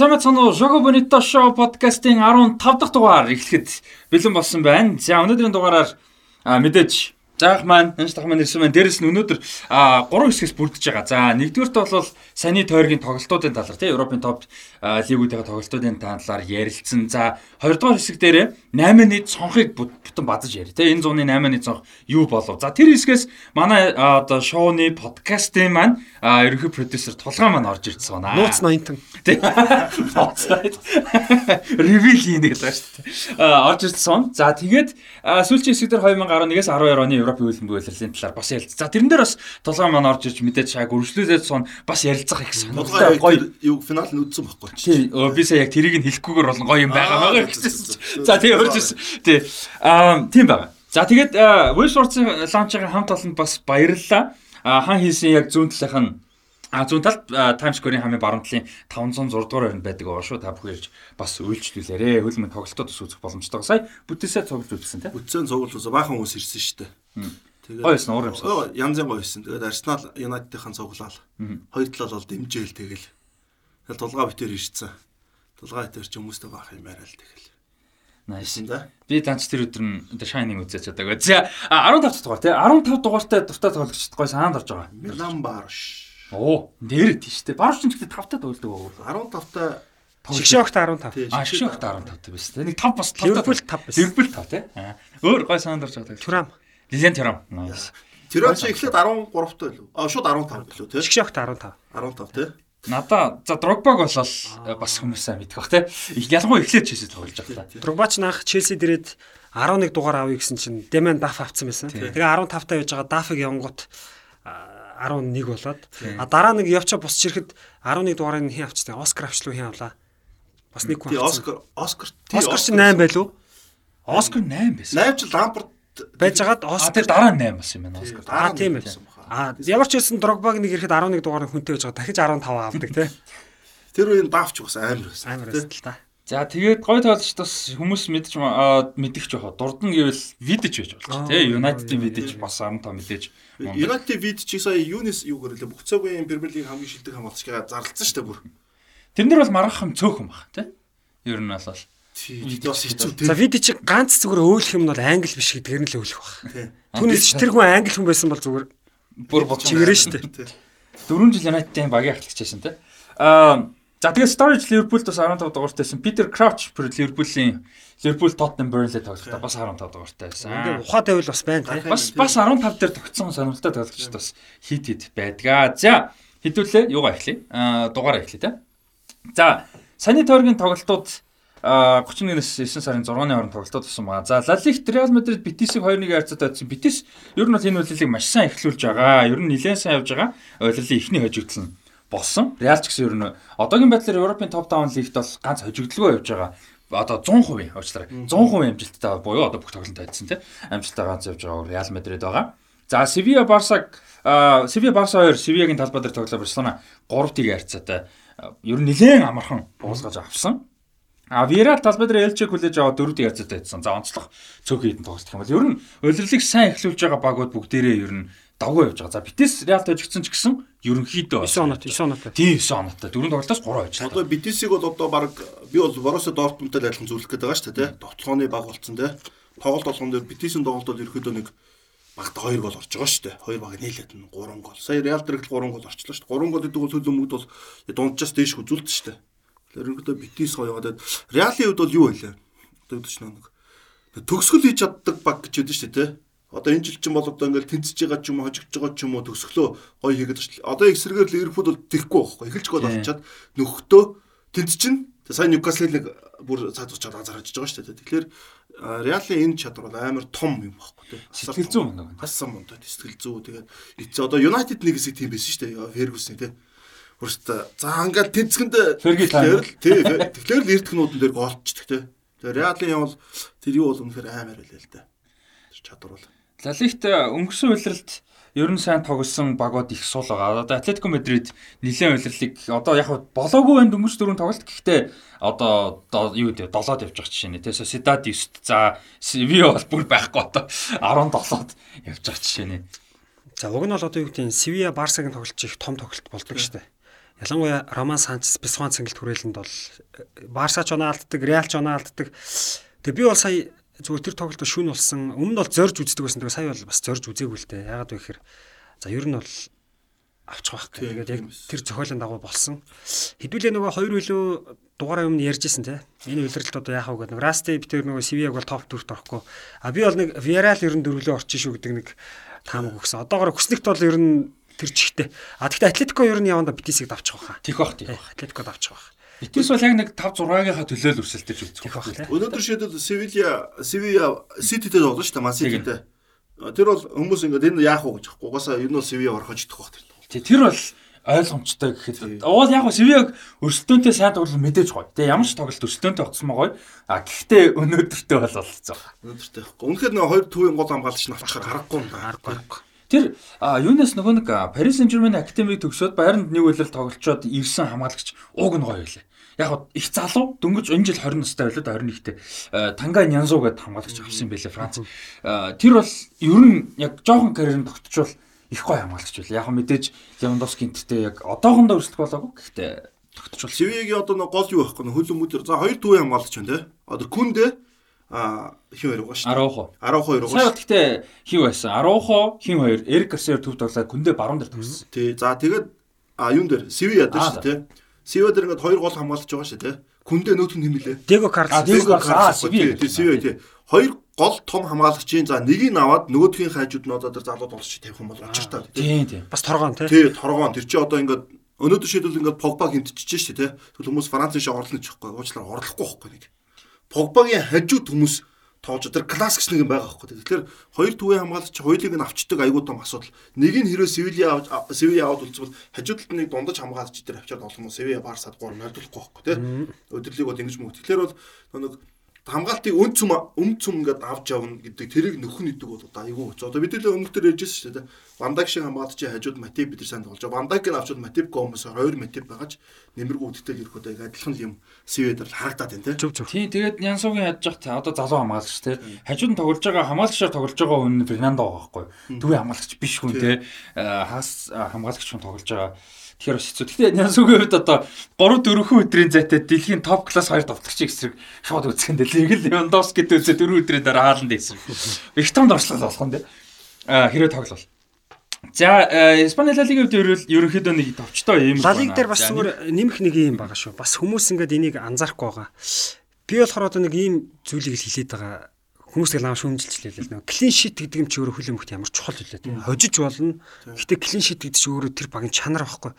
Сайн байна уу? Jogo Bonito Show podcast-ийн 15 дахь дугаар эхлэхэд бэлэн болсон байна. За өнөөдрийн дугаараар мэдээж заах маань дахь маань ирсэн байна. Дээрэс нь өнөөдөр 3 хэсгээс бүрдэж байгаа. За нэгдүгээрт бол саний тойргийн тоглолтуудын талаар тийм Европын топ лигүүдийн тоглолтуудын талаар ярилцсан. За хоёрдугаар хэсэг дээр 8 нийт цонхыг бүтэн базаж яри. Тийм энэ зууны 8 нийт цонх юу болов? За тэр хэсгээс манай одоо шоуны подкастын маань ерөнхий продюсер Тулгаан маань орж ирсэн байна. Нууц 80 Тийм. Ревил хийх гэж байна шүү дээ. Орж ирсэн. За тэгээд сүүлчийн хэсэг дээр 2011-ээс 12 оны Европын хөлбөмбөг улирлын талаар бас ярилцсан. За тэрэн дээр бас тулгаан маань орж ирж мэдээж шаг үргэлжлүүлээд сон бас ярилцах их сонирхолтой гоё юу финал нь үдсэн баггүй. Тий. Би сая яг тэрийг нь хэлэхгүйгээр болон гоё юм байгаа байгаа гэсэн. За тий орж ирсэн. Тий. Аа тийм байгаа. За тэгээд Wish Sports лаунчгийн хамт олонд бас баярлалаа. Хан хийсэн яг зүүн талынх нь А зүүн талд Times Square-ийн хамгийн баруун талын 506 дугаар байранд байдаг аа шүү. Та бүхэн ирж бас үйлчлүүлээрэ. Хөлмөнд тоглолтод ус үзэх боломжтой. Сая бүтээсээ цуглаж үзсэн тийм. Бүтээсээ цуглаж үзсэн. Баахан хүмүүс ирсэн шүү дээ. Тэгээд гойсон уур юмсан. Янз янз гойсон. Тэгээд Arsenal United-ийн цуглаал. Хоёр талаа бол дэмжээл тэгэл. Тэгэл тулгаа битээр ирсэн. Тулгаа битээр ч хүмүүстэй баах юм яриа л тэгэл. Nice. Би данч тэр өдөр нь The Shining үзэж чадаагүй. За 15 дахь дугаар тий 15 дугаартай дуртай тоглогчд гой саанд орж байгаа. Милан Барш. Оо, нэр тийш үү. Баруун ч гэхдээ 5 таа тоглодог уу? 15 таа Шигшөөгт 15. А шигшөөгт 15 таа байсан. Нэг 5 бас 5 Ливерпул 5 байсан. Ливерпул 5 тий. Өөр гой саанд орж байгаа. Турам. Лилиан Турам. Nice. Турам чи эхлээд 13 таа лөө. А шууд 15 лөө тий. Шигшөөгт 15. 15 тий. Надаа за Дрогбаг болол бас хүмүүс сайн мэдэх бах тий. Ялангуяа эхлээд Челси тоглож байгаа та. Дрогбач наах Челси дээрээд 11 дугаар авъя гэсэн чинь Дэмэн даф авцсан байсан. Тэгээ 15 таа явж байгаа дафыг явангууд 11 болоод а дараа нэг явчаа босч ирэхэд 11 дугаарыг хин авчтай Оскар авчлуу хин авлаа. Бас нэг хүн Оскар Оскар Оскар чи 8 байлуу? Оскар 8 байсан. 8 жил Лампард байжгаад Оскар дараа нь 8 бас юм байна Оскар. Аа тийм байсан. А ямар ч хэлсэн Дрогбаг нэг ирэхэд 11 дугаар хүнтэй байж байгаа дахиж 15 авдаг тий. Тэр үеийн давч бас амар байсан. Амар байсан л та. За тэгээд гой тоглолч бас хүмүүс мэдж мэдих жоохоо дурдан гэвэл видэж байж болж тий United-ийн видэж бас 15 мэдээж United вид чи сая юунес юу гэрлээ бүх цагийн Премьер лиг хамгийн шилдэг хамгаалагчгаа зарлцсан шүү дээ бүр. Тэрэн дээр бол маргах юм цөөхөн баг тий. Ер нь бол бас хэцүү тий. За вид чи ганц зүгээр өөлөх юм бол англи биш гэдгээр нь л өөлөх баг. Түүнээс ч тэр хүн англи хүн байсан бол зүгээр бүр бодож чигэрэн шүү дээ. 4 жил United-ийн багийн ахлагч байсан тий. Аа За тэгээд Storage Liverpool бас 15 дугаартай байсан. Peter Crouch Liverpool-ийн Liverpool Tottenham Burnley тоглохдоо бас 15 дугаартай байсан. Ингээ ухаа тавил бас байна тийм. Бас бас 15 дээр тогтсон сонирхолтой тоглогчд бас хит хит байдаг. За хэдүүлээ юугаа эхлэе. Аа дугаараа эхлэе тийм. За саний тойргийн тоглолтууд 31-ээс 9 сарын 6-ны хооронд тоглолтууд болсон байгаа. За La Liga Real Madrid Betis-ийг 2-1 харьцаад байсан. Betis ер нь бол энэ үйлрэлийг маш сайн эхлүүлж байгаа. Ер нь нэлээд сайн явж байгаа. Үйлрэлийн эхний хожигдол нь болсон. Реал ч гэсэн ер нь одоогийн байдлаар Европын топ 5 лигт бол ганц хожигдлогоо явж байгаа. Одоо 100% уучлаарай. 100% амжилттай буюу одоо бүх тоглолтод ажилласан тийм. Амжилттай ганц явж байгаа Реал Мадрид байгаа. За Sevilla Barca Sevilla Barca 2 Sevilla-гийн талбай дээр тоглоо Барселона 3-1 харьцаатай ер нь нэлээд амархан уусгаж авсан. А Villarreal талбай дээр Elche хүлээж аваад 4-1 харьцаатай байсан. За онцлог цөөхөн хідэн тоглох юм бол ер нь удирдлыг сайн эхлүүлж байгаа багууд бүгдээрээ ер нь давгүй явж байгаа. За Битээс Реал тожигдсон ч гэсэн ерөнхийдөө 9 оноотой 9 оноотой. Тийм 9 оноотой. Дөрөв тоглолтоос 3 байж байгаа. Одоо Битесийг бол одоо баг би бол Борусо Дортмундтай адилхан зөвлөх гээд байгаа шүү дээ. Тоглооны баг болцсон тэ. Тоглолт болгон дээр Битесийн тоглолт бол ерөнхийдөө нэг багт 2 гол орж байгаа шүү дээ. 2 баг нийлээд нь 3 гол. Сая Реал дээр 3 гол орчлоо шүү дээ. 3 гол гэдэг бол төлөв мөнгөд бол дунджаас дээш үзүүлдэг шүү дээ. Ерөнхийдөө гоё яваад Реалын хувьд бол юу вэ? Одоо гэдэг чинь нэг төгсгөл хийж чаддаг баг гэж яддаг шүү дээ, Одоо энэ жил чинь бол одоо ингээл тэнцэж байгаа ч юм уу хожигдж байгаа ч юм уу төгсгөлөө гоё хийгээд байна шүү. Одоо эсрэгээр Ливерпул бол тэхгүй байхгүй. Эхэлж гол авчаад нөхөдөө тэнц чинь сайн Ньюкаслыг бүр цаад уучаад анзаарч байгаа шүү дээ. Тэгэхээр Реалын энэ чадвар бол амар том юм байхгүй тий. Сэтгэл зүйн мундаг. Хасан мундаг сэтгэл зүй тэгээд эцээ одоо United нэг хэсэг тийм байсан шүү дээ. Фергюсон тий. Бүрстэ за ингээл тэнцгэнд тэгэхээр тий. Тэгэхээр л эрдгнүүдэн дээр голчдаг тий. Тэгээд Реалын юм бол тэр юу бол үнэхээр амар байлаа л да. Тэр чадвар бол. Лалигт өнгөрсөн үйлрэлт ер нь сайн тоглосон багууд их суул байгаа. Одоо Атлетико Мадрид нэлээд үйлрэлийг одоо яг болоогүй байна дөнгөж дөрөв тоглолт гэхдээ одоо юу гэдэг долоод явж байгаа жишээ нэ. Тэсэ Сидад 9-т за Севио бол бүр байхгүй одоо 17-д явж байгаа жишээ нэ. За уг нь бол одоо юу гэдэг нь Севиа Барсагийн тоглолт их том тоглолт болдог шүү дээ. Ялангуяа Роман Санчес Бисван цэнгэлт хүрээлэнд бол Барса ч оноо алддаг, Реал ч оноо алддаг. Тэгээ би бол сая зүгээр тэр тоглолтод шүүн болсон. Өмнө нь бол зорж үздэг байсан. Тэгээ сая бол бас зорж үзээгүй л дээ. Яагаад вэ гэхээр за ер нь бол авчих байх гэх. Тэгээд яг тэр зохиолын дагуу болсон. Хэдүүлээ нөгөө хоёр хөлөө дугаараа өмнө ярьжсэн те. Энэ үйлрэлт одоо яах вэ гэдэг. Расти битэр нөгөө Сивиаг бол топ 4-т орохгүй. А би бол нэг Виарал ер нь дөрвөлөө орчих шүү гэдэг нэг таамаг өгсөн. Одоогоор хүснэгт бол ер нь тэр чигтээ. А тэгтээ Атлетико ер нь яванда Битисийг давчих واخа. Тих бах тих бах. Э, Атлетико давчих واخ. Битис бол яг нэг 5 6-гийнхаа төлөөл өрсөлдөж үзэх واخ. Өнөөдөр шийдэл Севилья Севилья Сититэй тоглож шүү дээ Ман Сититэй. Тэр бол хүмүүс ингээд энэ яах вэ гэж хэвчихгүй. Угаасаа энэ бол Севилья орхож идэх واخ. Тэр бол ойлгомжтой гэхэд уул яг Севиг өрсөлдөөнтэй сайн тоглол мэдээж гоё. Тэгээ ямар ч тоглолт өрсөлдөөнтэй болсон байгаа. А гэхдээ өнөөдөртэй бол болцоо. Өнөөдөртэй. Үнэхээр нэг хоёр төвийн гол хамгаалагч навчаар харахгүй юм. Харахгүй. Тэр юунаас нөгөө нэг Paris Saint-Germain академиг төгсөөд Bayern-д нэг үлрэл тоглолцоод ирсэн хамгаалагч ууг нь гоё байлаа. Яг их залуу дөнгөж энэ жил 20 настай байлаа 21-т Танга Нянзу гэдэг хамгаалагч авсан юм байлаа Франц. Тэр бол ер нь яг жоохон карьерын тогтчвол их гоё хамгаалагч байл. Яг мэдээж Левандовски энтертэй яг одоохондоо өрсөлдөх болоогүй. Гэхдээ тогтчихвол Севигийн одоо гол юу байхгүй нэ хөл өмөдөр. За хоёр төвийн хамгаалагч байна те. Одоо Күндэ а хин хоёр дээ. Араухо. Араухо хоёр шүү. Сая гэхдээ хин байсан. Араухо хин хоёр Эрик Гарсиар төв тоглоод Күндэ баруун дээр тогссон. Тий. За тэгээд а юун дээр Севи ядаа шүү дээ. Севи дээр ингээд хоёр гол хамгаалагч байгаа шүү дээ. Күндэ нөт нь хэмилээ. Дего Карлос. Дего Карлос. Тий. Севи тий. Хоёр гол том хамгаалагчийн за нэгийг аваад нөгөөдхийн хайжууд нь одоо тэр залууд олж тавих юм бол очих та тийм тийм бас торгоон тий тий торгоон тэр чи одоо ингээд өнөөдөр шийдвэл ингээд погба хэмтчихэж штэ тий тэгвэл хүмүүс францын шиг орлоно ч ихгүй уучлаар орлохгүй байхгүй нэг погбагийн хажууд хүмүүс тоож тэр классикч нэг юм байгаа байхгүй тэгэхээр хоёр төвийн хамгаалагч хоёулыг нь авчдаг айгуу том асуудал. Нэг нь хэрэв Севилья авч Севилья аваад үлцвэл хажууд талд нэг дундаж хамгаалагч дээр авчаад олон Севилья Барсад 3 нөлдүүлэхгүй байхгүй тий өдөрлөг бол ингэж мөнгө тэгэхээр бол нэг хамгаалтыг өн цүм өм цүм ингээд авч явна гэдэг тэрийг нөхөн идэг бол одоо айгүй хэцүү. Одоо бид л өмнөх төр ярьжсэн шүү дээ. Вандаг шиг хамгаалагч хажууд Матип бид нар сайн тоглож байгаа. Вандаг нь авчууд Матип гомос 2 Матип байгаач нэмэргүй үдтэл ирэхэд яг адилхан юм Сведер харагдаад байна тийм. Тийм тэгээд Янсуугийн хадж явах та одоо залуу хамгаалагч тийм. Хажууд нь тоглож байгаа хамгаалагчаар тоглож байгаа хүн Фернандо байгаа байхгүй. Төвийн хамгаалагч биш хүн тийм. Хаас хамгаалагч хүн тоглож байгаа Тэгэхээр бас хэцүү. Гэхдээ Нянсугийн хувьд одоо 3 4 өдрийн зайтай дэлхийн топ класс хоёр давтагчийн эсрэг шууд үзэх нь дэлийг л Левандовски гэдэг үзээ 4 өдрийн дараа хааланд эсрэг. Их том дорчлол болох нь дээ. Аа хэрэг тоглол. За Испани Ла Лигийн хувьд ерөнхийдөө нэг товчтой юм байна. Ла Лиг дээр бас зүгээр нэмэх нэг юм байгаа шүү. Бас хүмүүс ингээд энийг анзаарахгүй байгаа. Би болохоор одоо нэг ийм зүйлийг хэлээд байгаа хүмүүс тэгэл ааш хүмжилчлээ л нөө клин шит гэдэг юм чи өөрөө хөлөмөхт ямар чухал үлээ тийм хожиж болно гэхдээ клин шит гэдэг чи өөрөө тэр багийн чанар байхгүй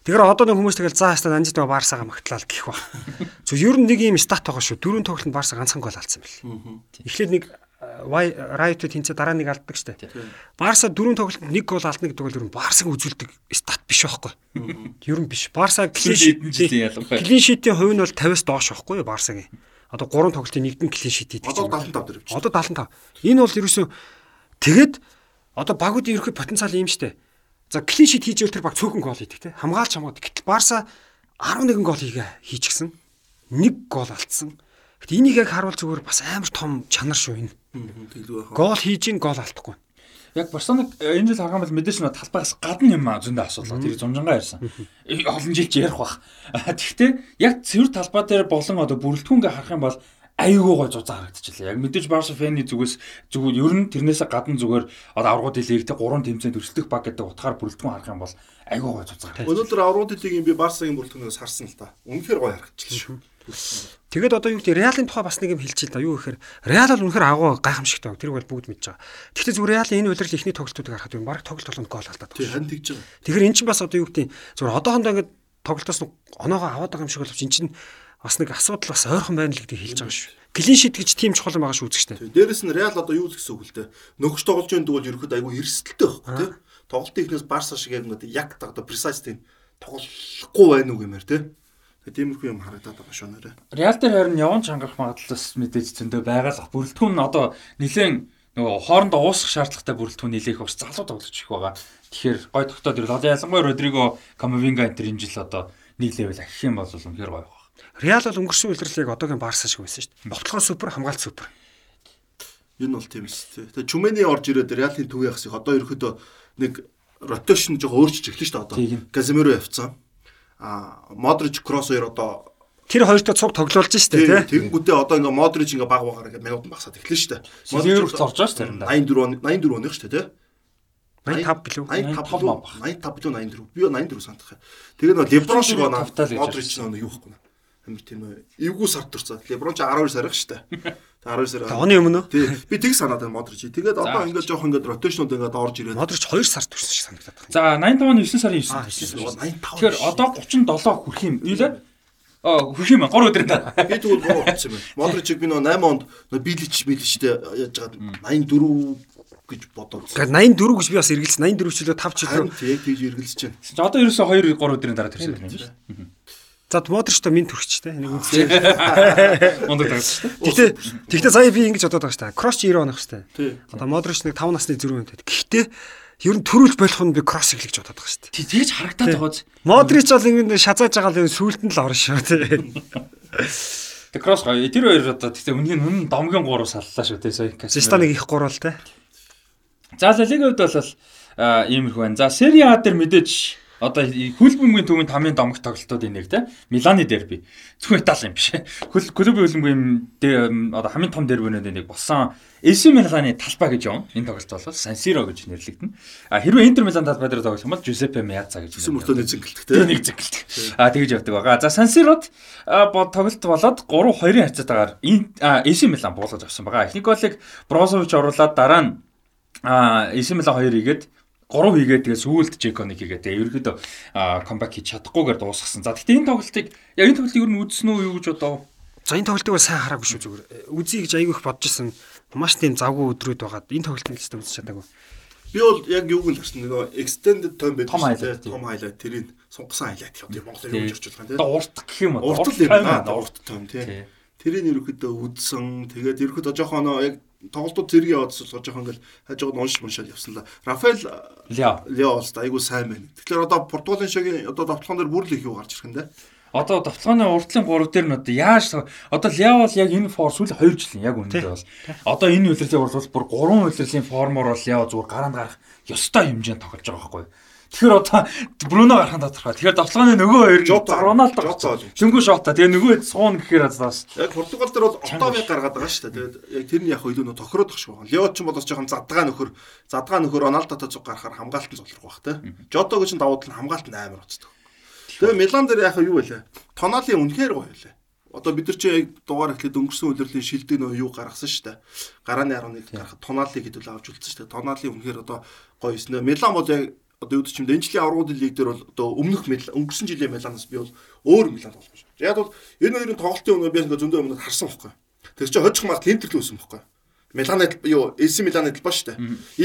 Тэгэхээр одоо нэг хүмүүс тэгэл заа хастаа анжид баарсаага магтлаа гэх ба. Зөв ер нь нэг юм стат байгаа шүү. Дөрөв тоглолтод баарса ганцхан гол алдсан бэл. Эхлээд нэг Райт тэнцээ дараа нэг алддаг штэ. Барса дөрөв тоглолтод нэг гол алдна гэдэг бол ер нь Барсаг үзүүлдэг стат биш байхгүй. Ер нь биш. Барса клин шитийн хувь нь бол 50-аас доош байхгүй Барсагийн одоо 3 тоглолтын нэгдэн клин шит хийдэг. Одоо 75 дээр явчих. Одоо 75. Энэ бол ерөөсөө тэгэд одоо багуудын ерөөхдөө потенциал юм штэ. За клин шит хийж ивэл тэр баг цөөхөн гол хийдэг те. Хамгаалч хамгаад. Гэтэл Барса 11 гол хийгээ хийчихсэн. Нэг гол алдсан. Гэтэ энийг яг харуул зүгээр бас амар том чанар шүү энэ. Гол хийж ин гол алдахгүй яг Барселоныг э, энэ жил харах юм бол мэдээж нөө талбайгаас гадна юм зөндөө асуудал. Тэр зумжангаа ярьсан. Э, олон жилч ярих бах. Тэгэхдээ яг цэвэр талбай дээр болон одоо бүрэлдэхүүнгээ харах юм бол айгүй гой зузаа харагдчихлаа. Яг мэдээж Барса фэний зүгээс зүгээр ер нь тэрнээсээ гадна зүгээр одоо аврагууд лиг те 3 тэмцээнд өрсөлдөх баг гэдэг утгаар бүрэлдэхүүн харах юм бол айгүй гой зузаа. Өнөөдөр аврагууд лигийн би Барсагийн бүрэлдэхүүнээс харсан л та. Үнэхээр гой харагдчихлаа шүү. Тэгэд одоо юу гэдэг Реалын тухай бас нэг юм хэлчихээ л да. Юу гэхээр Реал бол үнэхээр агуу гайхамшигтай. Тэр бол бүгд мэдж байгаа. Тэгэхдээ зүгээр Реалын энэ удирдал ихний тоглолтуудыг харахад юм баг тоглолт болгонд гол алдаад. Тийм хан тэгж байгаа. Тэгэхээр эн чинь бас одоо юу гэдэг зүгээр одоохондоо ингээд тоглолтоос оноогоо аваад байгаа юм шиг боловч эн чинь бас нэг асуудал бас ойрхон байна л гэдэг хэлж байгаа шүү. Клин шит гэж тийм чухал юм байгаа шүү үзэгчтэй. Дээрэс нь Реал одоо юу л гэсэн үг л дээ. Нөгөж тоглож байгаа дүүл ерөөд айгүй эрсдэлтэй байхгүй тий. Тоглолтын ихнээс Барса шиг яг ингээд яг одоо precise тийм тоглохгүй байна уу гэмээр тий. Тиймэрхүү юм харагдаад байгаа шүү нэрэ. Реал дээр харин яван чангарах магадлалс мэдээж зөндөө байгаа л бүрэлдэхүүн нь одоо нэлээд нөгөө хоорондоо уусах шаардлагатай бүрэлдэхүүн нэлээх бас залуу тоглож их байгаа. Тэгэхээр гой тогтоод ирэв. Одоо ялангуяа Родриго Камавинга энэ энэ жил одоо нэг левел ахих юм бол үнэхээр гоё байна. Реал бол өнгөрсөн үйлрэлийг одоогийн Барса шиг байсан шүү дээ. Ботлогоо супер, хамгаалт супер. Энэ бол тийм шүү дээ. Тэгээ Чүмэний орж ирээд Реалын төв яхсыг одоо ерөөхдөө нэг ротейшн жоо өөрчилж эхэлж шүү дээ одоо. Каземиро явцсан. А Модрич Кросс хоёр одоо Тэр хоёртой цуг тоглуулж штэ тий. Тэгэнгүүтээ одоо ингээ Модрич ингээ баг багаар ингээ минут багсаад эхлэн штэ. Модрич орж байгаа штэ. 84 84 оных штэ тий. 85 билүү? 85 билүү? 85 билүү 84. Би 84 сандах. Тэгээд нөө Леброн шиг байна. Модрич нөө юу ихгүй нэ. Амир тийм нөө эвгүй сард турцаа. Леброн ч 12 сарх штэ. 12 сар. Оны өмнө. Тий. Би тэг санаад байна Модрич. Тэгээд одоо ингээд жоох ингээд ротейшнууд ингээд орж ирээд. Модрич 2 сар турсан шиг санагдаад байна. За 85 оны 9 сарын 9. 85. Тэгэхээр одоо 37 хүрэх юм. Юу лээ? Аа хүрх юм 3 өдөр дараа. Би тэгвэл 3 болсон юм байна. Модричиг би нөө 8 онд нөө билич биличтэй яаж байгаа 84 гэж бодоод. Гэхдээ 84 гэж би бас эргэлж 84 чөлөө 5 чөлөө. Тий, тэгж эргэлж байна. За одоо ерөөсөө 2 3 өдрийн дараа төрсөн юм байна. За Модричтой минь төрчихтэй. Нэг тагс шүү дээ. Гэхдээ гэхдээ сая би ингэж бодоод байгаа шүү дээ. Кросс 90 онох шүү дээ. Тий. Одоо Модрич нэг 5 насны зүрх үнэтэй. Гэхдээ ер нь төрүүлж болох нь би кросс эхлэж бодоод байгаа шүү дээ. Тэгж харагдаад байгаа. Модрич бол ингэ шазааж байгаа л сүулт нь л орно шүү тий. Тэг кросс гоё. Тэр хоёр одоо тэгтээ үнгийн үнэн домгийн 3 саллаа шүү тий сая. Систаныг их 3 л тий. За Лалигийн хувьд бол иймэрхүү байна. За Serie A дээр мэдээж одоо хөлбөмбөгийн төвийн тамийн домогт тоглолтууд энийг те Миланы дерби зөвхөн Итали юм биш. Хөл клубын хөлбөмбөгийн одоо хамгийн том дербинүүд нэг болсон AC Миланы талбай гэж юм. Энэ тоглолт бол San Siro гэж нэрлэгдэнэ. А хэрвээ Интер Милан талбай дээр тоглох юм бол Giuseppe Meazza гэж нэрлэгдэнэ. Мөртөө нэг зингэлдэг те. Нэг зингэлдэг. А тэгж явдаг байгаа. За San Siro-д тоглолт болоод 3-2-ын хацаатаагаар AC Милан буулгаж авсан байгаа. Эхний голыг Брозович оруулаад дараа нь AC Милан 2 игээд 3 хийгээд тэгээ сүүлд Жеконик хийгээд тэгээ ерөөдөө камбэк хийж чадахгүйгээр дуусгасан. За гэхдээ энэ тоглолтыг яг энэ тоглолтыг ер нь үзсэн үү юу гэж одоо За энэ тоглолтыг сайн хараагүй шүү зүгээр. Үзье гэж айгүй их бодож исэн. Маш тийм завгүй өдрүүд байгаад энэ тоглолтыг л үзэж чадаагүй. Би бол яг юуг л харсан нөгөө extended time байдаг шүү дээ. Том highlight тэрийг сунгасан highlight юм Монголоор юу байгаа юм те. Урт гэх юм уу? Урт л юм аа. Урт time тий. Тэрийг ерөөхдөө үзсэн. Тэгээд ерөөхдөө жоохон яг тоглолтууд зэрэг яваадс бол жоохон ингээл хажууд унш муншаад явсан л. Рафаэл Лео Лео бол айгүй сайн байна. Тэгэхээр одоо Португалийн шогийн одоо давталгаан дээр бүр л их юу гарч ирэх юм дээ. Одоо давталгааны урдлын 3 дээр нь одоо яаж одоо Лео бол яг энэ фор сүүл 2 жилийн яг үнэндээ бол одоо энэ үйлрлийн бол бүр 3 үйлрлийн формоор бол Лео зүгээр гараанд гарах ёстой хэмжээнд тоглож байгаа байхгүй юу? Тэгэхээр одоо Бруно гарахын тодорхой. Тэгэхээр давталгааны нөгөө хоёр Роналдо Лөнгөө шота. Тэгээ нөгөө суун гэхээр бас яг Португал дээр бол Отовыг гаргаад байгаа шүү дээ. Тэгээд яг тэр нь яг илүү нөө тохироод багш байна. Лео ч юм бол бас жоохон задгаа нөхөр задгаа нөхөр Роналдотой зүг гарахаар хамгаалт нь золрох бах те. Жотог ч давууд нь хамгаалт нь амар уцдаг. Тэгээ Милан дээр яг юу вэ? Тонали үнэхээр гоё лээ. Одоо бид нар чи яг дугаар эхлээд өнгөрсөн үлрэлийн шилдэг нөө юу гаргасан шүү дээ. Гарааны 11 гарахад Тонали гэдүүл авч үлдсэн шүү дээ. Тонали үнэхээр одоо гоё юм. Милан бол яг одоо юу ч юм энэ жилийн аврагын лиг дээр бол одоо өмнөх Милан өнгөрсөн жилийн Миланаас би бол өөр Милан болох шүү. Яг бол энэ хоёрын тоглолтын өмнө би ингээ зөндөө өмнө харсан байхгүй. Тэр чинь хожих март Интер л үүсэн байхгүй. Миланы юу AC Миланы талбай шүү дээ.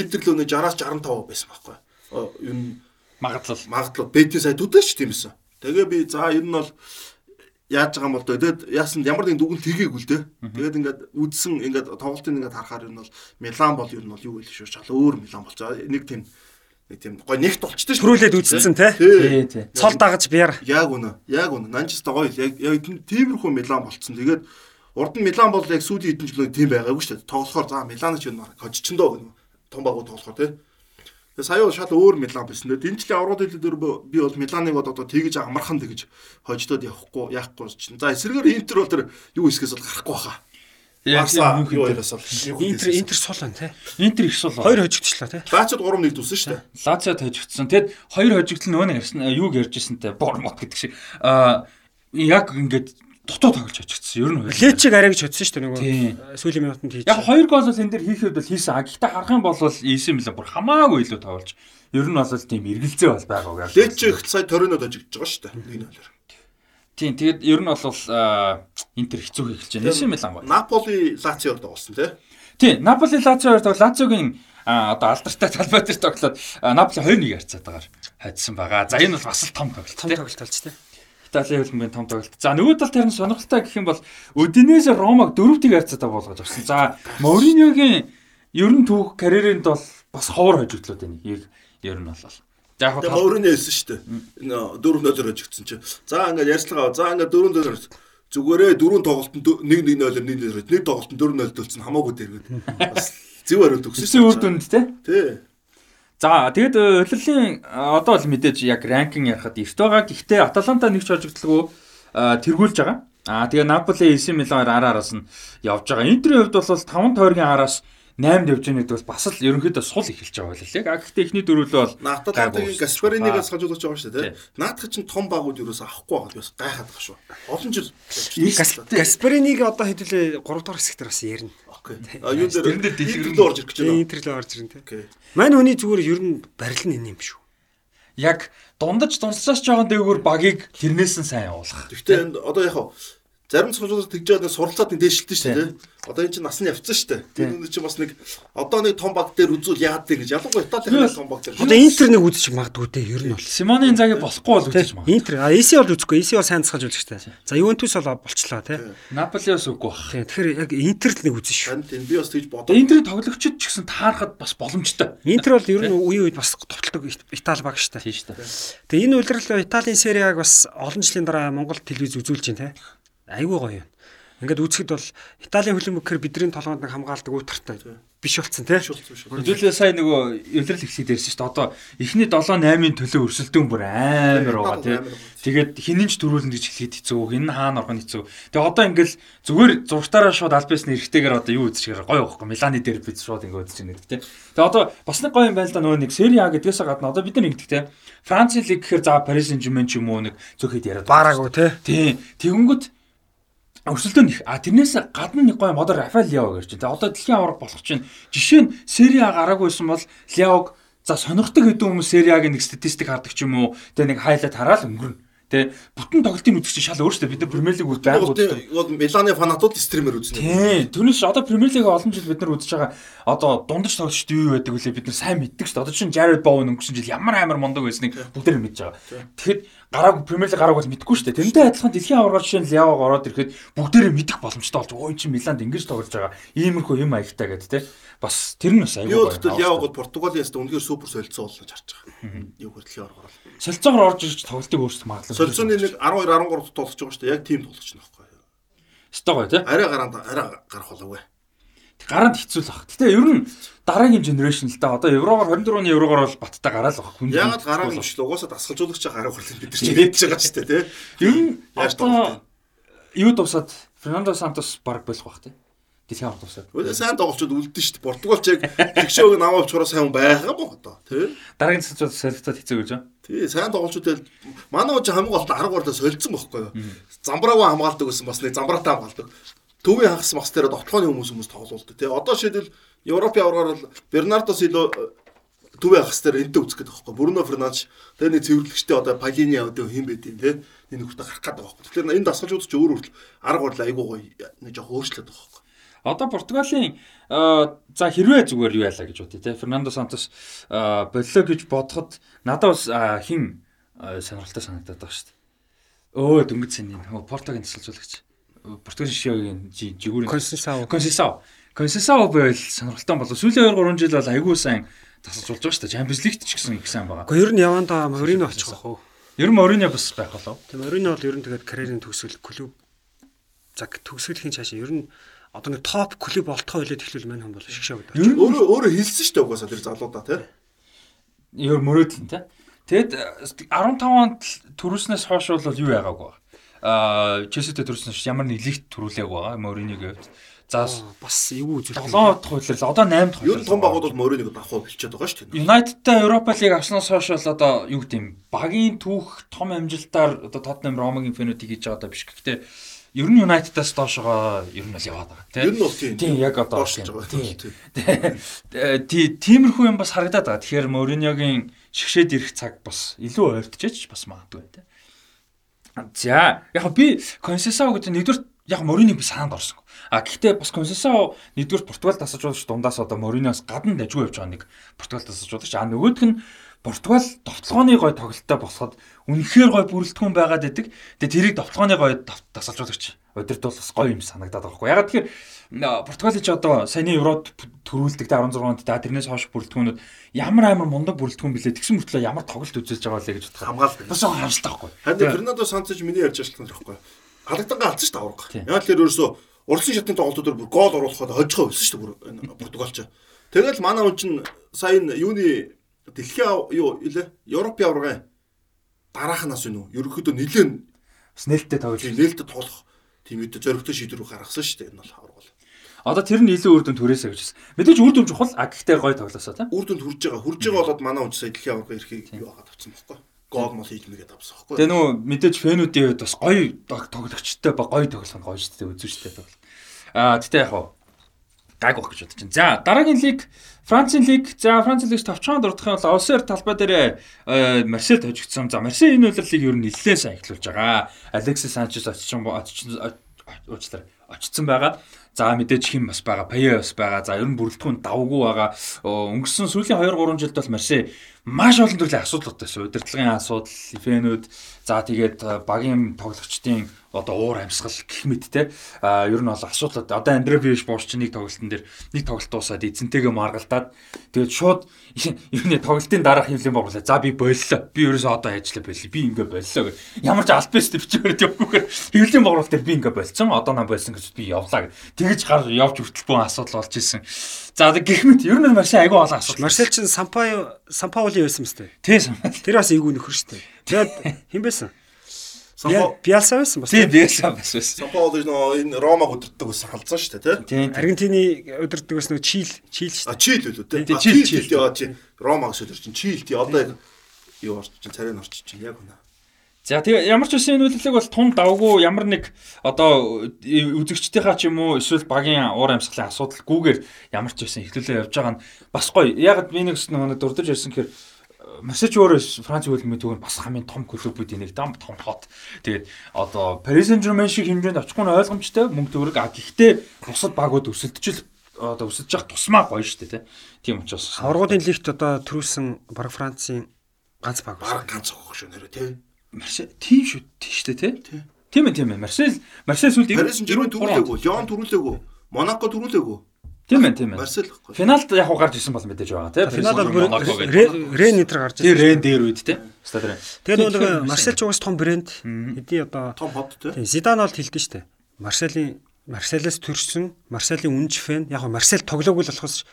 Интер л өнө 60-аас 65 байсан байхгүй. Юу магадлал магадлал бэтийн сая төдөөч тиймсэн. Тэгээ би за ер нь бол яаж байгаа юм бол тэгээд яасан ямар нэгэн дүгэн тгээгүй л дээ. Тэгээд ингээд үдсэн ингээд тоглолтын ингээд харахаар ер нь бол Милан бол ер нь бол юу вэ шүү. Шал өөр Милан болцоо. Нэг тийм тийм гой нэгт болчтой шүү. Төрүүлээд үзсэн те. Тий, тий. Цол дагаж бияр. Яг үнэ. Яг үнэ. Нанчста гоё л яг яг тиймэрхүү Милан болцсон. Тэгээд урд нь Милан бол яг сүүлийн хэдэн жилийн тийм байгаагүй шүү. Тоглохоор за Милан ч юм хожичндоо гэнэ. Том багуу тоглохоор те. Тэгээ сая бол шал өөр Милан байсан. Тэгээд энэ жилийн аврал хэлээр би бол Миланыг одоо тэгж амархан тэгж хождод явахгүй яахгүй чинь. За эсрэгээр Интер бол тэр юу хэсгээс бол гарахгүй хаа. Барса юу яриас бол Интер Интер сул байна те. Интер их сул. Хоёр хожигдчихлаа те. Лациод 3-1 дүүсэн шүү дээ. Лациод хожигдсон. Тэгэд хоёр хожигдол нөгөө нэг ярьсан юуг ярьж ирсэнтэй Бормот гэдэг шиг. Аа яг ингээд дутуу тоглож хожигдсон. Ер нь Лечиг арай гэж бодсон шүү дээ нөгөө сүүлийн минутанд хийж. Яг хоёр гол бол энэ дэр хийхэд бол хийсэн. А гэхдээ харах юм бол AC Милан бүр хамаагүй илүү тоглож. Ер нь бол тийм эргэлзээ бол байгаа үг. Лечиг сая торинод хожигдж байгаа шүү дээ. 1-0. Тийм тэгээд ер нь бол Интер хэцүү эхэлж байна. AC Милан гоё. Наполи Лациод тоглосон тий. Тийм, Наполи Лацио хоёр Лациогийн одоо алдартай талбай дээр тоглоод Наполи 2-1 харьцаатаагаар хайдсан байгаа. За энэ бол бас л том тоглолт. Том тоглолт болж тий. Италийн хөлбөмбөгийн том тоглолт. За нөгөө талд харин сонирхолтой гэх юм бол Удинезе Ромаг дөрөвтийг харьцаатаа болгож авсан. За Мориньогийн ер нь түүх карьеринд бол бас ховор хожигдлоо тань. Ер нь бол За яг хаа өөрөө нээсэн шүү дээ. Энэ дөрөв нөлөөр хожигдсон чинь. За ингээд ярьцлага. За ингээд дөрөв нөлөөр зүгээрээ дөрөв тоглолтод 1 1 0-оор 1 0 нэг тоглолтод 4 0 дөлцөн хамаагүй дэргээд бас зөв хариулт өгсөн. Зөв үр дүнд те. Тий. За тэгэд улирлын одоо л мэдээж яг ранкинг ярахад эрт байгаа. Гэхдээ Аталанта нэг ч хожигдлгүй тэргүүлж байгаа. Аа тэгээ Наполи 9 миллионоор араараас нь явж байгаа. Интерийн хувьд бол 5 тойргийн араас 8-д явж байгаа гэдэг бол бас л ерөнхийдөө сул эхэлж байгаа байлээ. А гэхдээ эхний дөрвөлөө бол Наталагийн Гаспаринигаас хажуулж байгаа шүү дээ. Наатах чинь том багууд юу өсө авахгүй байгаа бас гайхаад байгаа шүү. Олон жил Гаспариниг одоо хэдүүлээ 3 дахь хэсэгт бас ярина. Окей. А юу дээр дэлгэрэн орж ирэх гэж байна. Интерлөө орж ирнэ те. Мань хүний зүгээр ер нь барил нь энэ юм шүү. Яг дундаж дунсаж жоохон дээгүүр багийг тэрнээс нь сайн явуулах. Гэхдээ одоо яг зарим цогцолоор тэгж байгаа суралцаад нэг дээшилтэн шүү дээ. Одоо энэ чинь нас нь явцсан шүү дээ. Тэр үн чинь бас нэг одоо нэг том баг дээр үзүүл яагаад гэж ялангуяа Италийн том баг дээр. Одоо Интер нэг үзчих магадгүй дээ ер нь бол. Симоны цагийг болохгүй бол үзчих магадгүй. Интер а ЭС бол үзэхгүй. ЭС бол сайн засгаж үзэж штэ. За Ювентус бол болчлаа тий. Наполи бас үгүй бах. Тэгэхээр яг Интер л нэг үзэн шүү. Харин би бас тэгж бодоо. Интерийн тоглогчид ч гэсэн таарахад бас боломжтой. Интер бол ер нь үе үед бас товтлог Итали баг штэ. Тийм штэ. Тэгээ энэ үйлрэл Италийн сериаг бас олон жилийн дараа Монгол телевиз үзүүлж байна тий. Айгүй гоё юм. Ингээд үзэхэд бол Италийн хөлбөмбөөр бидний толгойд нэг хамгаалдаг уутартай биш болцсон тий. Хэдүүлээ сая нөгөө эвлэрэл ихлэх дээрсэн шүү дээ. Одоо эхний 7 8-ын төлөө өрсөлдөөн бүр амар байгаа тий. Тэгээд хинэн ч төрүүлнэ гэж хэлээд хэцүү. Хин хаана орох нь хэцүү. Тэгээд одоо ингээл зүгээр зургатаараа шууд альбисны эрэхтэйгээр одоо юу үзчихээр гоё байхгүй. Миланы дээр бид шууд ингээд үзэж байна гэдэг тий. Тэгээд одоо бас нэг гоё юм байна л да нөгөө нэг Сери А гэдгээс гадна одоо бид нар ингэдэг тий. Франц лиг гэхээр за Парис Сен-Жермен ч юм уу нэг зөвхөд яриад. Баараагүй тий. Тий. Тэгэнгүүт өрсөлдөөн их. А тэрнээс гадна нэг гоё модер Рафаэл Лео гэж чинь. Одоо дэлхийн аварга болох чинь жишээ нь Сери А гараагүйсэн бол Леог за сонирхдаг хэдэн хүмүүс Сери А-гийн нэг статистик хардаг ч юм уу. Тэгээ нэг хайлайт хараад өнгөрнө. Тэ бүтэн тоглолтын үзэгч шал өөрөөсөө бид нар Премьер лиг үздэг байгаад үздэг. Миланы фанатууд стример үзнэ. Тий. Түүнээс одоо Премьер лиг олон жил бид нар үзэж байгаа одоо дундаж тоглогчд юу байдаг вүлээ бид нар сайн мэддэг шүү дээ. Одоо чинь Jared Bowen өнгөрсөн жил ямар амар мондог байсныг бүгд мэдж байгаа. Тэгэхэд гарааг Премьер лиг гарааг бол мэдгүй шүү дээ. Тэрнтэй адилхан дэлхийн аварга жишээ нь Лео ороод ирэхэд бүгдээрээ мэдэх боломжтой болж ой чи Миланд ингэж тоглож байгаа. Иймэрхүү юм аягтай гэдэг те. Бас тэр нь бас аягүй гоё. Юу Леогод Португалиас үнэхээр супер солилцоо болж харж байгаа. Юу дэлхийн аварга орол. Солилцоогоор орж ирж тоглолтыг өөрсдөө магадлал. Солилцооны нэг 12 13 тоглож байгаа шүү дээ. Яг тийм тоглож байна байхгүй юу? Стог гоё те. Арай гараанд арай гарах болов уу? Гаранд хэцүү л баг. Гэтэ ер нь дараагийн генерашн л да. Одоо еврогоор 24 оны еврогоор бол баттай гараал баг. Ягаад гараа юм шүү. Угаасаа дасгалжуулагч гараа хурлын бид нар ч хэлээд байгаа шүү дээ, тий. Ер нь одоо юу тусаад Фернандо Сантос баг болох бах тий. Дэлхийн авах тусаад. Үгүй сайн тоглолчод үлдэн шүү дээ. Португалч яг жигшөөг нь аваад чураа сайн байгаа юм одоо, тий. Дараагийн цэцүүд солилцоод хэцүү гэж байна. Тий, сайн тоглолчууд манай уу хамгийн гол нь 10 гоорлоо солилцсон байхгүй юу. Замбраагаа хамгаалдаг гэсэн бас нэг замбраатай хамгаалдаг төвийн хагас мас дээр тоглооны хүмүүс хүмүүс тоглолдог тий. Одоо шийдэл Европын аваргаар бол Бернардо Сило төвийн хагас дээр энтэй үзэх гэдэг байхгүй. Бруно Фернандеш тэр нэг цэвэрлэгчтэй одоо Палини одоо хэн байд юм тий. Энэ нөхөртөө гарах гэдэг байхгүй. Тэгэхээр энэ дасгалжууд ч өөр өөр арга барил айгуу гоё нэг жоох өөрчлөлт байгаа байхгүй. Одоо Португалийн за хэрвээ зүгээр юу яалаа гэж бодъё те. Фернандо Сантос боллоо гэж бодоход надад бас хин сонирхолтой санагдаад байгаа шүү дээ. Өө дөнгөж сэний Портогийн тасалжуулагч. Португал шишээгийн жигүүрийн Консенсао. Консенсао. Консенсао байвал сонирхолтой болов. Сүүлийн 2 3 жил бол айгүй сайн тасалж болж байгаа шүү дээ. Champions League ч гэсэн их сайн байгаа. Гэхдээ ер нь явандаа Морино очих واخ. Ер нь Морино бас байх болов. Тийм Морино бол ер нь тэгээд карьерийн төгсгөл клуб заг төгсгөлийн цаашаа ер нь одоо нэг топ клуб болтгоо хилээд эхлүүл мань хон бол шигшээ гэдэг. Ер нь өөрөө өөрөө хэлсэн шүү дээ угаасаа тэр залуудаа тий. Ер мөрөөдөл тий. Тэгэд 15 онд төрүүлснээс хойш бол юу яагаагүй аа Челситэй төрсөн ш ямар нэг лигт төрүүлээг байгаа Мориниг хэвд. За бас эвгүй үзүүлэх. 7 дахь хуйлал одоо 8 дахь хуйлал. Ер нь том багууд бол Мориниг давхуу бэлчээд байгаа шүү дээ. Юнайтедтай Европа лиг авснаас хойш бол одоо юу гэдэг юм багийн түүх том амжилтаар одоо Тотtenham Ромагийн фенотиг хийж байгаа даа биш. Гэхдээ ер нь Юнайтедаас доошогоо ер нь бол яваад байгаа тийм. Ер нь бол тийм. Тийм яг одоо тийм. Тиймэрхүү юм бас харагдаад байгаа. Тэгэхээр Мориньогийн шгшээд ирэх цаг бас илүү ойртчихэж бас магадгүй тийм. За яг би Консесао гэдэг нэгдүгээр яг Морины би саанд орсон. А гэхдээ бас Консесао нэгдүгээр Португал тасаж удаач дундаас одоо Мориноос гадна дажгүй явж байгаа нэг Португал тасаж удаач. А нөгөөх нь Португал довтлооны гой тоглолттой босоход үнэхээр гой бүрэлдэхүүн байгаад идэг. Тэгээ тэрийг довтлооны гой тасалжуулагч удирд бол бас гоё юм санагдаад байгаа хгүй. Ягаад тэгэхээр Португал ч одоо саяны Еврод төрүүлдэг 16 онд да тэрнээс хойш бүрэлдэхүүнүүд ямар амар мундаг бүрэлдэхүүн билээ. Тэгсэн мөртлөө ямар тоглолт үзүүлж байгаа вэ гэж бодох. Хамгаалдаг. Бас харамсалтай байхгүй. Харин Фернандо Санчес миний ярьж ажиллах нь байхгүй. Халагдангаа алдсан шүү дээ авраг. Яг л тэр ерөөсөө уралсан шатны тоглолтууд бүр гол оруулахад хожихоо өссөн шүү дээ бүр Португалч. Тэгэл манай хүн чинь сая юуны дэлхийн юу илээ Европын аварга дараахнаас юу ерөөхдөө нэлээд Бас нээлттэй тоглож. нээлттэй тоглох тийм үедээ зөрөгтэй шийдвэр гаргасан шүү дээ энэ бол аварга бол. Одоо тэр нь илүү үр дүн түрээсэ гэж хэлсэн. Мэдээж үр дүн чухал, а гэхдээ гой тоглосоо тийм. Үр дүнд хүрж байгаа. Хүрж байгаа болоод манай хүн сая дэлхийн аварга ирэхийг юу хагаад авсан байхгүй. Гол мол хийж мэгээд авсан байхгүй. Тэгээ нөө мэдээж фэнүүдийн хувьд бас дог- тоглогчтой ба гоё тоглох нь гоё шүү дээ үзэн шүү дээ тоглол. Аа тэгтээ яг хаа гайг байх гэж бодож байна. За дараагийн лиг Францын лиг. За Францын лигт товчхон дурдах нь бол Осер талбай дээр э, Марсель хожигдсон. За Марсель энэ удирлыг ер нь нэлээд сайн эхлүүлж байгаа. Алексис Санчес очсон уучлаарай очсон байгаа. За мэдээж хим бас байгаа, Пае бас байгаа. За ер нь бүрэлдэхүүн давгүй байгаа. Өнгөрсөн сүүлийн 2 3 жилд бол Марсель маш олон төрлийн асуудалтай байсан. Удирдлагын асуудал, фэнүүд, за тэгээд э, багийн тоглогчдын одоо уур амьсгал гэх мэт те. А ер нь бол асуудал одоо Андре Виш буурч нэг тоглолтын дээр нэг тоглолт дуусаад эзэнтэйгээ маргалдаад тэгээд шууд нь тоглолтын дараах хөвлийн боглоо за би боллоо. Би ерөөсөө одоо ажилла боллоо. Би ингээ боллоо гэх. Ямар ч алт бэст бичгээр явгүйгээр хөвлийн боглол дээр би ингээ болцсон. Одоо нам болсон гэж би явлаа гэх. Тэгэж гар явж бүх асуудал болж исэн за гэх мэт ер нь Марсель айгүй олон асуудал. Марсел чин Сампа Сампаули байсан мэт. тийм Тэр бас эйгүү нөхөр штэ. Тэгээд хэн байсан? Сампо Биалса байсан бас. тийм бас байсан Сампо бол нөө энэ Ромаг өдөртөг ус халдсан шүү дээ тий. тийм Аргентины удирддаг бас нэг Чил Чил тий. Тий, А, чийл, чийл чийл. тий. Аа, чи Ромаг өдөр чинь чийл тий. Одоо яг юу орч чинь царай орч чинь яг үнэ. За тэгээ ямар ч үсэн энэ үйлдэлийг бол тун давгүй ямар нэг одоо үзэгчдийнхаа ч юм уу эсвэл багийн уур амьсгалын асуудалгүйгээр ямар ч үсэн ихлүүлээ явж байгаа нь бас гоё. Яг би нэг нэг дурдж ирсэн гэхээр Масаж өөрөө Франц хөлбөмбөгийн түүх нь бас хамгийн том клубүүдийн нэг дам том хот. Тэгээд одоо Paris Saint-Germain шиг хэмжээнд очихгүй нь ойлгомжтой мөнгө төгрөг а гэхдээ бусад багууд өсөлдөж одоо өсөж явах тусмаа гоё шүү дээ тийм учраас Аваргуудын лигт одоо төрүүлсэн баг Францын ганц баг байна. ганц өгөх шүү нэрэ тий. Марсель тийм шүү тийм шүү дээ тий. Тийм ээ тийм ээ Марсель Марсель сүлд Paris Saint-Germain төрүүлээгүй, Лион төрүүлээгүй, Монако төрүүлээгүй. Тийм ээ тийм ээ. Марсель гэхгүй. Финалд яг уу гарч ирсэн бол мэдээж байгаа тий. Финал бол бүр гэдэг. Рен нэтер гарч ирсэн. рен дээр үед тий. Стадион. Тэгээд нөгөө Марсел ч угаас том брэнд. Хэдий одоо Том хот тий. тийм, Зидан бол хэлдэж штэ. Марселийн Марселээс төрсөн Марселийн үнж фэн яг Марсел тоглоогүй л болохоос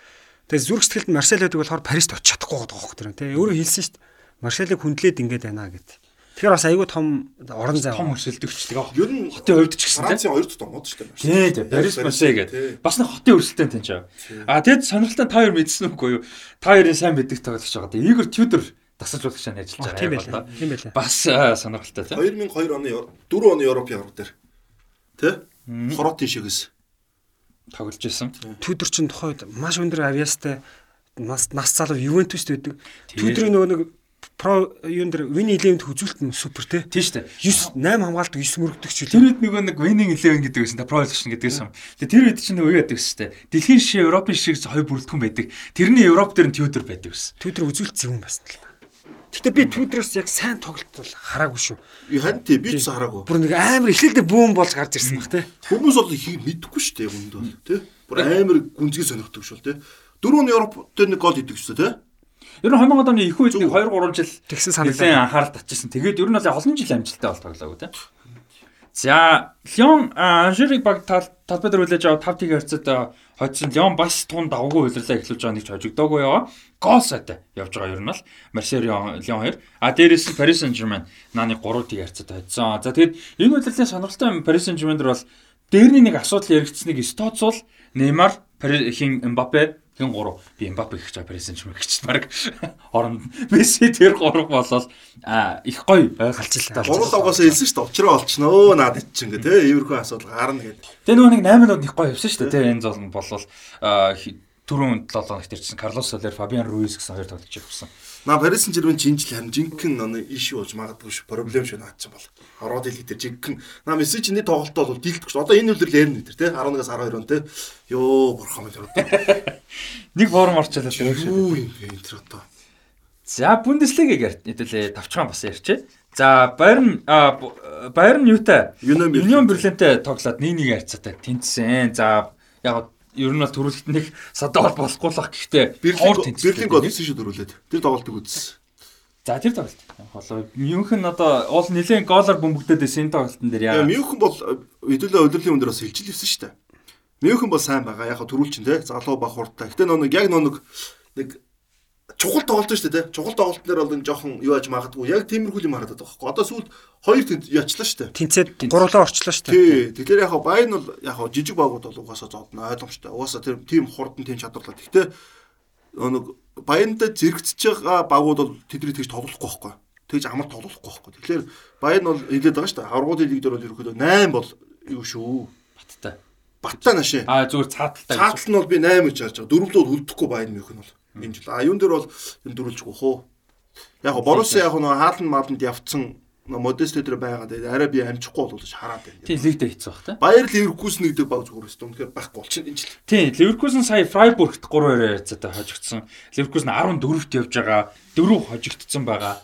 тэгээд зүрх сэтгэлд Марсел байдаг болохоор Парист очих чадахгүй байгаа байхгүй тэр. Тэгээ өөрөө хэлсэн штэ. Марселийг хүндлээд ингээд байна гэд. Тэгэхээр бас айгүй том орон зай. Том өрсөлдөгч тэгээ. Ер нь хотын хувьд ч гэсэн тий. Францын хоёр дахь томод шүү дээ. Тий, тий. Парис Марсель гэдэг. Бас нэг хотын өрсөлдөөн тань чаа. А тэгэд сонирхолтой та хоёр мэдсэн үгүй юу? Та хоёрын сайн мэддэг тоглогч байгаа. Игор Тюдор дасалжуулагч ажиллаж байгаа. Тийм байлаа. Тийм байлаа. та. Бас аа, сонирхолтой тий. 2002 оны 4 оны Европын аврал дээр тий. Хоротын шигээс Тоглож исэн. Түдэр чин тухайд маш өндөр авиастай нас нас залуу Ювентуст байдаг. Түдрийн нөгөө нэг про юун дээр Вини Илевэнд хүзүүлт нь супер те. Тийм шүү дээ. 9 8 хамгаалт 9 мөрөгдөгч Тэр үлээ. үед нөгөө нэг winning 11 гэдэг байсан та pro evolution гэдгээс юм. Тэгээ тэр үед чинь нөгөө юу яадаг шүү дээ. Дэлхийн шишээ Европын шишээс хоёр бүрэлдэхүүн байдаг. Тэрний Европ дээр нь Тюдор байдаг байсан. Түдэр үзүүлэлт зөвөн байсан л. Гэтэ би Түдрээс яг сайн тоглолт бол хараагүй шүү. харин тий би ч хараагүй. Бүр нэг амар эхлэлдээ бүүн болж гарч ирсэн баг те. Хүмүүс бол мэдэхгүй шүү дээ юмд бол тий. Бүр амар гүнзгий сонирхдаг шүү дээ тий. Дөрөв нь Европ дээр нэг гол идэг шүү тий. Ер нь 2000 оны их үед нэг 2 3 жил Тэгсэн санагдаа. анхаарал татчихсан. Тэгээд ер нь бол олон жил амжилттай бол тоглоогүй те. За, Лион Анжерик баг тал талбай дээр үлээж аваад 5 тийг харьцаад хоцсон. Лион бас тун давгүй удирлаа эхлүүлж байгаа нэг ч хожигдоогүй яваа. Гол сайтай явж байгаа ер нь бол Марсель Лион 2. А дээрээс нь Paris Saint-Germain нааны 3 тийг харьцаад хоцсон. За тэгээд энэ удирлын сонирхолтой юм Paris Saint-Germain дээр бол дээрний нэг асуудал яригдсныг Стоцул, Неймар, хин Мбаппе хин 3 би гэх чаа Paris Saint-Germain гэж баг оронд Месси тэр 3 болол а их гоё ойлголцолтой. Гурал угаасаа хэлсэн шүү дээ. Учраа олчихноо наад чинь гэ тий. Иймэрхүү асуудал гарна гэдэг. Тэгээ нөгөө нэг 8 минут их гоё явсан шүү дээ. Тэгээ энэ зол нь болол түрүүн 7 хоногт ирсэн Карлос Солер, Фабиан Руис гэсэн хоёр тоглогч ирсэн. На Paris Saint-Germain чинжил харин жинхэнэ нөө ишүү болж магадгүй шүү. Проблем шүү наад чинь бол. Ороод хэлэх дээр жинхэнэ. На Месси чиний тоглолтоо бол дийлдэх шүү. Одоо энэ үлрэл ярина нэ тий. 11-аас 12 он тий. Йоо бурхан минь одоо. Нэг форм орчлоо шүү. Юу юм бэ энэ тэр одоо. За Бундеслигийг хэдүүлээ тавчхан бас ярьчээ. За Байерн Байерн юутай Union Berlin-тэй тоглоод 1-1 харьцаатай тэнцсэн. За яг ер нь бол төрөлхт нэг садаа бол болохгүй л ах гэхдээ Берлин гол хийсэн шүү дөрүүлээд. Тэр тоглолтыг үзсэн. За тэр тоглолт. Холоо Мюнхен одоо уул нэлээд голоор бөмбөгдөөд байсан тоглолтын дээр Яа. Мюнхен бол хэдүүлээ удирлын өндөр бас хилжил хийсэн шүү дээ. Мюнхен бол сайн байгаа. Яг хаа төрүүлчин тий. Залуу бах хурдтай. Гэтэ нөө нэг яг нөө нэг чухал тоглолт шүү дээ. тий. Чухал тоглолт нэр бол энэ жоохон юу аж магадгүй. Яг тиймэрхүү юм харагдаад байгаа байхгүй. Одоо сүүлд хоёр тэнц ячлаа шүү дээ. Тэнцээд гурлаа орчлоо шүү дээ. Тий. Тэгэхээр яг байн бол яг жижиг багууд бол угаасаа зодно ойлгомжтой. Угаасаа тэр тийм хурдан тийм чадварлаа. Гэхдээ нэг баянда зэрэгцэж байгаа багууд бол тэдний тэгж тоглохгүй байхгүй. Тэгж амар тоглохгүй байхгүй. Тэгэхээр баян бол хэлээд байгаа шүү дээ. Аврагууд лиг дээр бол ерөөхдөө 8 бол юу шүү. Баттай. Баттай нашээ. Аа зүгээр цааталтай. Цаатал нь бол би 8 гэж харж байгаа. Дөрвөлөө хөлдөхгүй баян мөх нь бол энэ жил. А юун дээр бол энэ дөрвөлжгүй хөө. Яг Борус яг нөгөө хаалн мааланд явцсан модест дээр байгаа. Тэгээд арай би амжихгүй бол гэж хараад байна. Тийм лигдээ хийцэн баг та. Баяр Ливеркузен нэгдэг баг зүгээр өстө. Үнэхээр байхгүй болчихно энэ жил. Тийм Ливеркузен сая Фрайбургт 3-2 яцаатай хожигдсон. Ливеркузен 14-т явж байгаа. 4 хожигдсон байгаа.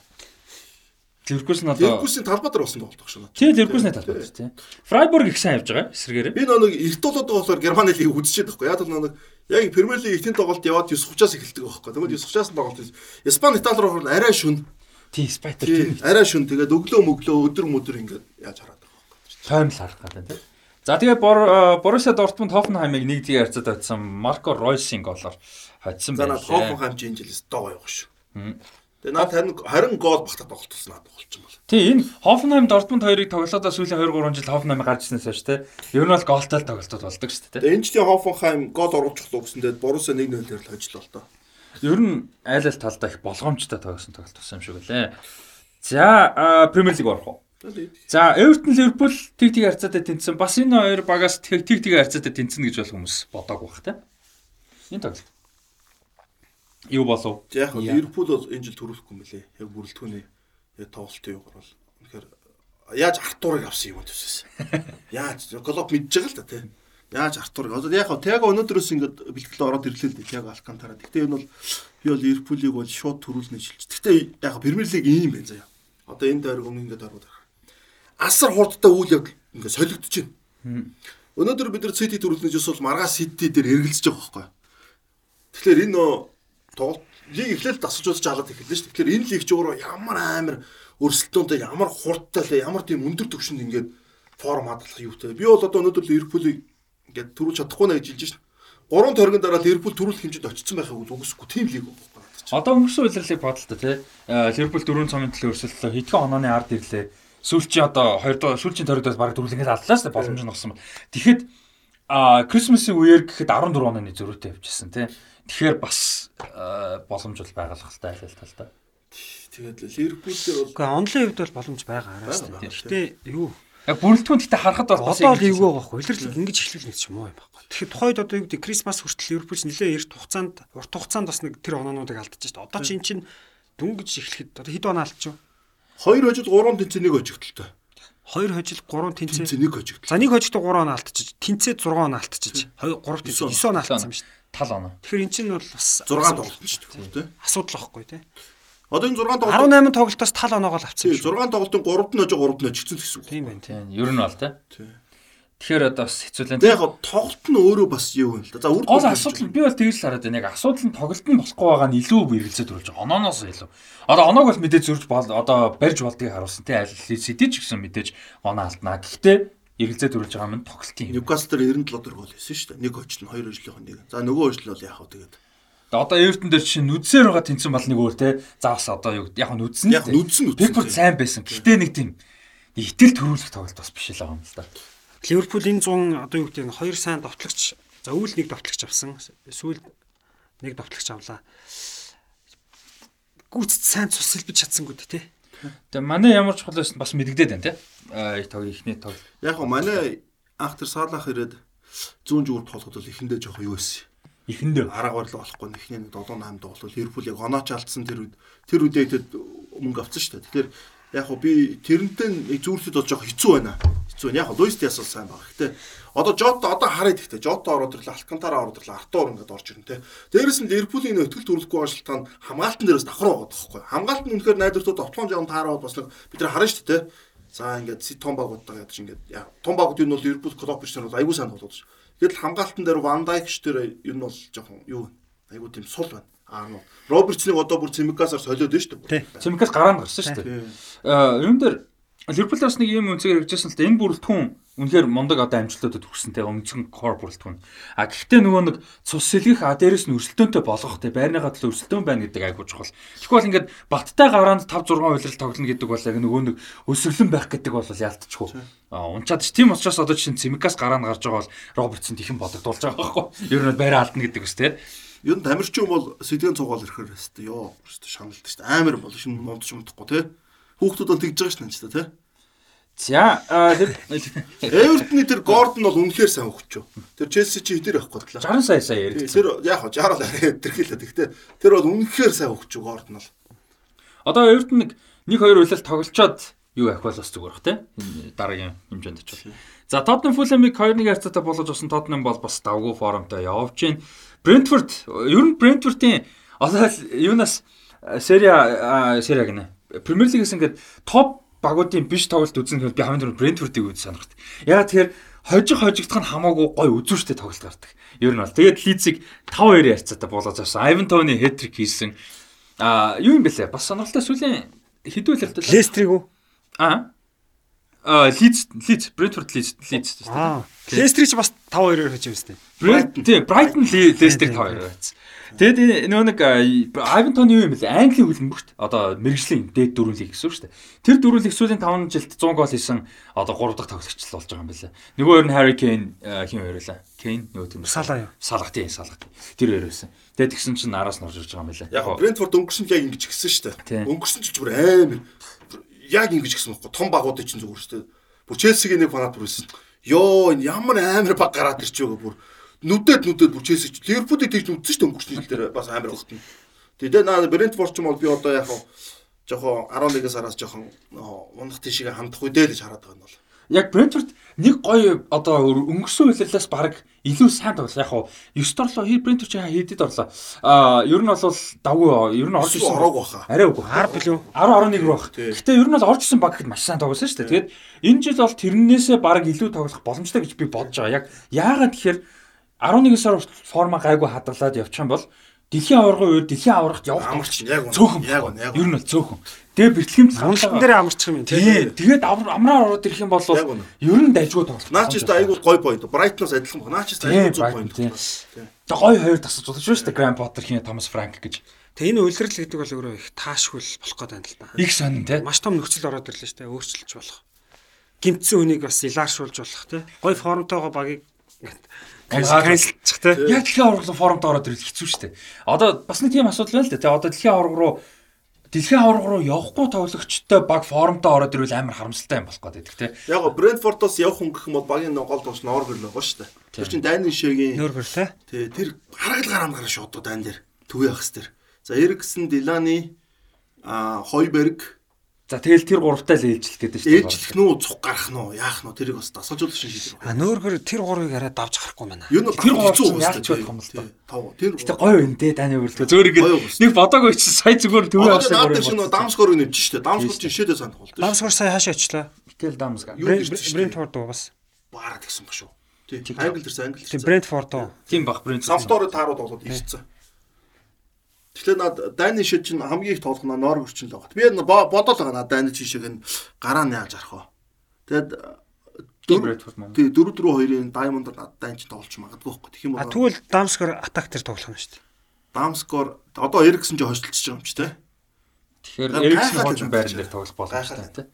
Ливеркузен одоо Ливеркузен талбай дээр болсон тоглолт шүү. Тийм Ливеркузны талбай тийм. Фрайбург их сайн явж байгаа эсрэгээрээ. Би нэг эрт болоод байгаа болохоор Германы лиг үзчихэд байхгүй. Яг л нэг яг Премьер лиг ихтийн тоглолт яваад 9:30-аас эхэлдэг байхгүй. Тэгмээд 9:30-аас тоглолт. Испани Итали руу ороход арай шүн. Тийм Спайтер тийм. арай шүн. Тэгээд өглөө мөглөө өдөр мөдөр ингээд яаж хараад байгаа байхгүй. Тойм л харах гэдэг тийм. За тэгээ Бор- Боруссия Дортмунд Хофенхаймыг 1-1 харьцаад очсон Марко Ройсийн голоор хоцсон За над байлээ. Хофенхайм чинь жилээс доо гоё шүү. Тэгээ над харин харин гол багтаад тоглолтсон надад болчихсон бол. Тийм энэ Хофенхайм Дортмунд хоёрыг тоглолтоо сүүлийн 2 3 жил Хофенхайм гарч ирснээс хойш те. Ер нь бол голтой л тоглолтууд болдог шүү дээ. Тэгээ энэ жилийн Хофенхайм гол оруулах гэсэн тэгээд Боруссия 1-0 дээр л хожлоо л доо. Ер нь айл ал талдаа их болгоомжтой тоглосон тоглолт болсон юм шиг үлээ. За Премьер лиг орох уу? За Эвертон Ливерпул тэг тэг харьцаатай тэнцсэн. Бас энэ хоёр багаас тэг тэг харьцаатай тэнцэн гэж бол хүмүүс бодоагүй бах те. Энэ тоглолт. Юу болов? Яг нь Ливерпул бол энэ жил төрүүлэхгүй юм лээ. Яг бүрэлдэхүүний яг тоглолтын юугаар бол үнэхээр яаж Артурыг авсан юм төсөөс. Яаж Клоп мэдж байгаа л да тий. Яаж Артурыг одоо яг хаа Тяго өнөөдрөөс ингээд бэлтгэлээ ороод ирлээ л дээ Тяго Алкантара. Гэхдээ энэ бол би бол Ливерпулийг бол шууд төрүүлнэ шилж. Гэхдээ яг Премьер лиг ийм байна заяа. Одоо энэ дээр өмнө ингээд ороод. Асар хурдтай үйл явдал ингээд солигдож байна. Өнөөдөр бид нар Сити төрүүлнэ жис бол маргаа Сити дээр эргэлзэж байгаа байхгүй. Тэгэхээр энэ нөө тоглолт лиг эхлээд дасаж удаж алаад эхэллээ шүү. Тэгэхээр энэ лиг ч өөрөө ямар амар өрсөлдөөнтэй ямар хурдтай л ямар тийм өндөр түвшинд ингээд форм хадгалах юутай. Би бол одоо өнөөдөр Ливерпулийг ингээд төрүүлж чадахгүй нэ гэж хэлж шин. Гурван торгон дараа Ливерпул төрүүлэх хэмжээнд очсон байхыг үгүйсэхгүй тийм лиг байхгүй. Одоо өнгөрсөн үйлрэлийг бодлоо те. Э, Ливерпул 4 цомын төлөө өрсөлдлөө хэдхэн онооны ард ирлээ. Сүүлчийн одоо 2 дахь сүүлчийн торгодоос баг дөрвөл ингээд аллаа шүү боломж нь олсон. Тэгэхэд а Крисмсийн үеэр гэхэд 14 онооны зөрүүтэй явжсэн те. Тэгэхээр бас боломж бол байгалахaltaй айл талтай. Тэгээд Ливерпул дээр бол Гэхдээ онлын хувьд бол боломж байгаа араас тийм. Гэтэ юу Яг бүрэлдэхүүн гэхдээ харахад бол одоо л эвгүй байгаа байхгүй. Илэрлэг ингэж эхлүүлнэ гэж юм уу юм байхгүй. Тэгэхээр тухайд одоо юу гэдэг Крисмас хүртэл Ливерпул нэлээ эрт хугацаанд урт хугацаанд бас нэг тэр оноонуудыг алдчихж байна. Одоо чи эн чин дүнгиж эхлэхэд одоо хэд оноо алдчих вэ? хоёр хожид гурван тэнцээ нэг хожигдолтой. 2 хожил 3 тэнцээ. Тэнцээ нэг хожигдол. За нэг хожигдод 3 оноо алдчихж, тэнцээ 6 оноо алдчихж, 2 3 тэнцээ 9 оноо алдсан юм шүү дээ. 7 оноо. Тэгэхээр эн чинь бол бас 6 тоглолт шүү дээ. Асуудал واخгүй тий. Одоо энэ 6 тоглолт 18 тоглолтоос 7 оноогоо л авсан. 6 тоглолтын 3-д нь ажиг 3-д нь ажигцэн гэсэн үг. Тийм байх тийм. Ер нь бол тий. Тэгэхээр одоо бас хэцүүлэн. Яг тоглолт нь өөрөө бас юу юм л да. За үр дүн. Гол асуудал би бол тэгж л хараад байна. Яг асуудал нь тоглолт нь болохгүй байгаа нь илүү бэргэлзээд төрүүлж байгаа. Онооноос илүү. Одоо оноог бол мэдээж зөрж бол одоо барьж болдгийг харуулсан тий. Аль сэтэж гэсэн мэдээж оноо алднаа. Гэхдээ эргэлзээ төрүүлж байгаа юм тоглолтын. Ньюкасл дээр 97 дөрөв гол хийсэн шүү дээ. Нэг хожид нь хоёр хожлынх нь нэг. За нөгөө хожил бол яг хаа тэгээд. Одоо Эвертон дээр чинь нүдсээр байгаа тэнцэн бол нэг өөр те. За бас одоо юу яг нь нүдсэн. Яг нүдсэн нүдсэн, Пикфорд сайн байсан. Гэхдээ нэг тийм итэл төрүүлэх тоглолт бас биш л байгаа юм л да. Ливерпул энэ 100 одоо юу гэдэг нь хоёр сайн довтлогч за өвөл нэг довтлогч авсан. Сүүл нэг довтлогч авлаа. Гүцэд сайн цус сэлбэж чадсангүй тий. Тэгээ манай ямар чухал байсан бас мэдэгдээд байна те. Аа тог ихний тог. Яг гоо манай анх тэр саалах ирээд зүүн зүгүр тоглоход бол эхэндээ жоох юу байсан. Ихэндээ. Арга барил болохгүй нэхний 7 8 тоглол Ливерпул яг онооч алдсан тэр үед тэр үедээ тэд мөнгө авсан шүү дээ. Тэгэхээр яг гоо би тэрнтэй нэг зүүрлэхэд бол жоох хэцүү байна. Хэцүү байна. Яг Луис Диас бол сайн баг. Гэтэ одоо Жото одоо хараад ихтэй Жото ороод ирлээ, Алкантара ороод ирлээ, Артур ингээд орж ирнэ те. Дээрээс нь Ливерпулийн нөө өтгөл төрүүлэхгүй байгаа шалтгаан хамгаалтан дээрээс давхар байгаа байхгүй. Хамгаалт нь үнэхээр найдвартууд оптон жоон таараад бас нэг бид нар харна шүү дээ те. За ингээд си том багуудтайгаа ядаж ингээд яа том багууд юу нь бол Ливерпул клуб биш нар бол айгүй сайн болоод ш. Гэтэл хамгаалтан дээр Ван Дайк ш дээр юу нь бол жоохон юу айгүй тийм сул байна. Аа нуу. Робертсыг одоо бүр Цимикасаар солиод байна шүү дээ. Цэмкээс гараанд гарсан шүү дээ. Аа юун дээр Ливерпул бас нэг юм үнцээр хэрэгжсэн л да энэ бүрэлдэхүүн үнэхээр мундаг одоо амжилтуудад хүрсэнтэй өмцгөн core бүрэлдэхүүн. А гэхдээ нөгөө нэг цус сэлгэх а дээрэс нь өрсөлдөөнтэй болгох те байрныгаа төлөө өрсөлдөөн байна гэдэг айгуу чухал. Бол ингээд баттай гараанд 5 6 үйлрэл тоглоно гэдэг бол яг нөгөө нэг өсөрлөн байх гэдэг бол яалтчихгүй. А унчаад ч тийм учраас одоо чинь Цимикас гараанд гарч байгаа бол Робертсон тэхэн бодогдуулж байгаа байхгүй. Ер нь байраа алдна гэдэг үс те. Ер нь тамирчин бол сэдвэн цугаал ирэхээр хэвээр ёо шаналдаг шүү дээ. Амар бол шинэ модч юмдахгүй те. Хүүхдүүд бол тэгж байгаа шүү дээ те. За тэр Эвертны тэр Гордон бол үнэхээр сайн хөгчөө. Тэр Челси чи хэдэр авах гэдлээ. 60 сая сая яригдсан. Тэр яг хоо 60 арай тэрхэлээ. Гэхдээ тэр бол үнэхээр сайн хөгчөө Гордон бол. Одоо Эвертон нэг 1-2 үйлэл тоглолцоод юу авах бол бас зүгээр бах те. Дараагийн хэмжээнд ч бол. За Тоттенхэм Фулэмиг 2-1 харьцаатай болгож усан Тоттенхэм бол бас давгүй формтой явж байна. Брентфорд ер нь Брентфордын одоо юунаас Серия Серия гэнэ. Премьер лигээс ингээд топ багуудын биш тоглолт үзэн гэвэл би хамгийн түрүү Брентфордыг үз сонирхт. Ягаад тэгэхээр хожих хожигдох нь хамаагүй гой үзүүштэй тоглолт гардаг. Ер нь бол тэгээд Лизиг 5-2 ярцаатай болоод авсан. Айвен Тони хэтрик хийсэн. Аа юу юм бэлээ? Бас сонирхолтой сүлийн хэдүүлэлт Лестриг үү? Аа. Аа Лиз Лиз Брентфорд Лиз Лиз. Аа. Лестриг ч бас 5-2-оор хийж байсан тийм. Брайтон тийм Брайтон Лестриг 2-2 байсан. Тэгэд нөө нэг Айвентон юу юм бэлээ? Английн хөлбөмбөгт одоо мэрэгжлийн дээд дөрүлийг гэсэн шүү дээ. Тэр дөрүлийг сүүлийн 5 жилд 100 гол хийсэн одоо 3 дахь тоглогч болж байгаа юм бэлээ. Нөгөө хоёр нь Harry Kane хин хоёр лээ. Kane нөгөө тийм Салаа юу? Салах тийм салах. Тэр хоёр байсан. Тэгээд тэгсэн чинь араас нь орж ирж байгаа юм бэлээ. Яг Brentford өнгөрсөн яг ингэж гисэн шүү дээ. Өнгөрсөн ч бүр амар яг ингэж гисэн байхгүй том багуудын чинь зүгээр шүү дээ. Бүр Chelsea-гийн нэг фанат бүрсэн. Йоо энэ ямар амар баг гараад ирч байгаа бүр нүдэд нүдэд бүчээсэж Ливерпулийг тэгж үдсэн шүү дээ өнгөрчний хил дээр бас амар багт. Тэгээ наа Брентфорд ч юм бол би одоо яг жоохон 11 сараас жоохон унах тийшээ хандах үедээ л гэж хараад байгаа юм бол. Яг Брентфорд нэг гоё одоо өнгөрсөн үйлрэлээс баг илүү сайн тоглол. Яг хуу 9 дорлоо хий Брентфорд чи хийдэд орлоо. Аа ер нь бол давгүй ер нь орж ирсэн ороог баха. Арай үгүй. 10 билүү? 10 11 рүү баг. Гэтэ ер нь бол орж ирсэн баг гэхэд маш сайн тоглосон шүү дээ. Тэгээд энэ жил бол тэрнээсээ баг илүү тоглох боломжтой гэж би бодож байгаа. Яг яагаад тэгэхээр 11 сар форма гайгүй хадгалаад явчих юм бол дэлхийн аваргын үед дэлхийн аваргад явах амарч яг цөөхөн яг яг ер нь бол цөөхөн. Тэгээ бэлтгэм саналсан дээр амарчих юм тий. Тэгээд амраар ороод ирэх юм бол ер нь дайжгүй тоглох. Наа ч айгүй гой point. Брайтноос адилхан баг. Наа ч айгүй зүг point. Тэгээ гой хоёр тасаж болох шүү дээ. Гранд Поттер хин Томас Франк гэж. Тэгээ энэ үйлрэл гэдэг бол өөрөө их таашгүй болох гэдэг юм л да. Их сонин тий. Маш том нөхцөл ороод ирлээ шүү дээ. Өөрчилж болох. Гимтсэн хүнийг бас илааршуулж болох тий. Гой формтойгоо багийг канселчих те. Яг дэлхийн аварга форумд ороод ирэл хэцүү шүү дээ. Одоо бас нэг тийм асуудал байна л да. Тэ одоо дэлхийн аварга руу дэлхийн аварга руу явахгүй тоглогчтой баг форумдоо ороод ирвэл амар харамсалтай юм болох гэдэг те. Яг го Брентфордоос явах хүн гэх юм бол багийн гол тоглогч Норгер л байгаа шүү дээ. Тэр чинь Дайны шигийн Норгер те. Тий, тэр харгалгаар амгараа шүү одоо Дайн дээр. Төвөө ахс тэр. За Эриксэн, Дилани, а Хойберг За тэгэл тэр гуравтаа л ээлжлэх гэдэг шүү дээ. Ээлжлэх нүү цуг гарах нүү яах нүү тэрийг бас дасгалжуулах шин шийдэл. А нөөргөр тэр гурвыг арай давж гарахгүй байна. Юу нь тэр гурав яаж ч болох юм бол тоо. Тав. Тэр Гэтэ гоё юм дээ таны өөрлөлтөө. Зөөр ингэ нэг бодоогүй чи сая зүгээр төвөө авсан гурав. Наад чинь Дамскор нэмж штэ. Дамскор чинь шийдээ санах бол. Дамскор сая хаашаа очлаа. Микел Дамскор. Брентфорд уу бас. Баарад гэсэн ба шүү. Тий. Англи дэрс англи. Тий Брентфорд уу. Тийм баг Брентфорд. Савтор таарууд болоод ирсэн. Тэгэхээр над дайны шид чинь хамгийн их тоолох нь Норвег чинь л байгаа. Би бодоод байгаа над дайны жишээг нь гараа яаж арах вэ? Тэгэд тий 4 4 2-ын Diamond над дайн чинь тоолч магадгүй байхгүй. Тэгэх юм бол Тэгвэл Дамскор атак дээр тоглох юм шүү дээ. Дамскор одоо Эриксэн ч хойшлцож байгаа юм чи тий. Тэгэхээр Эриксэн хоочин байран дээр тоглох боломжтой тий.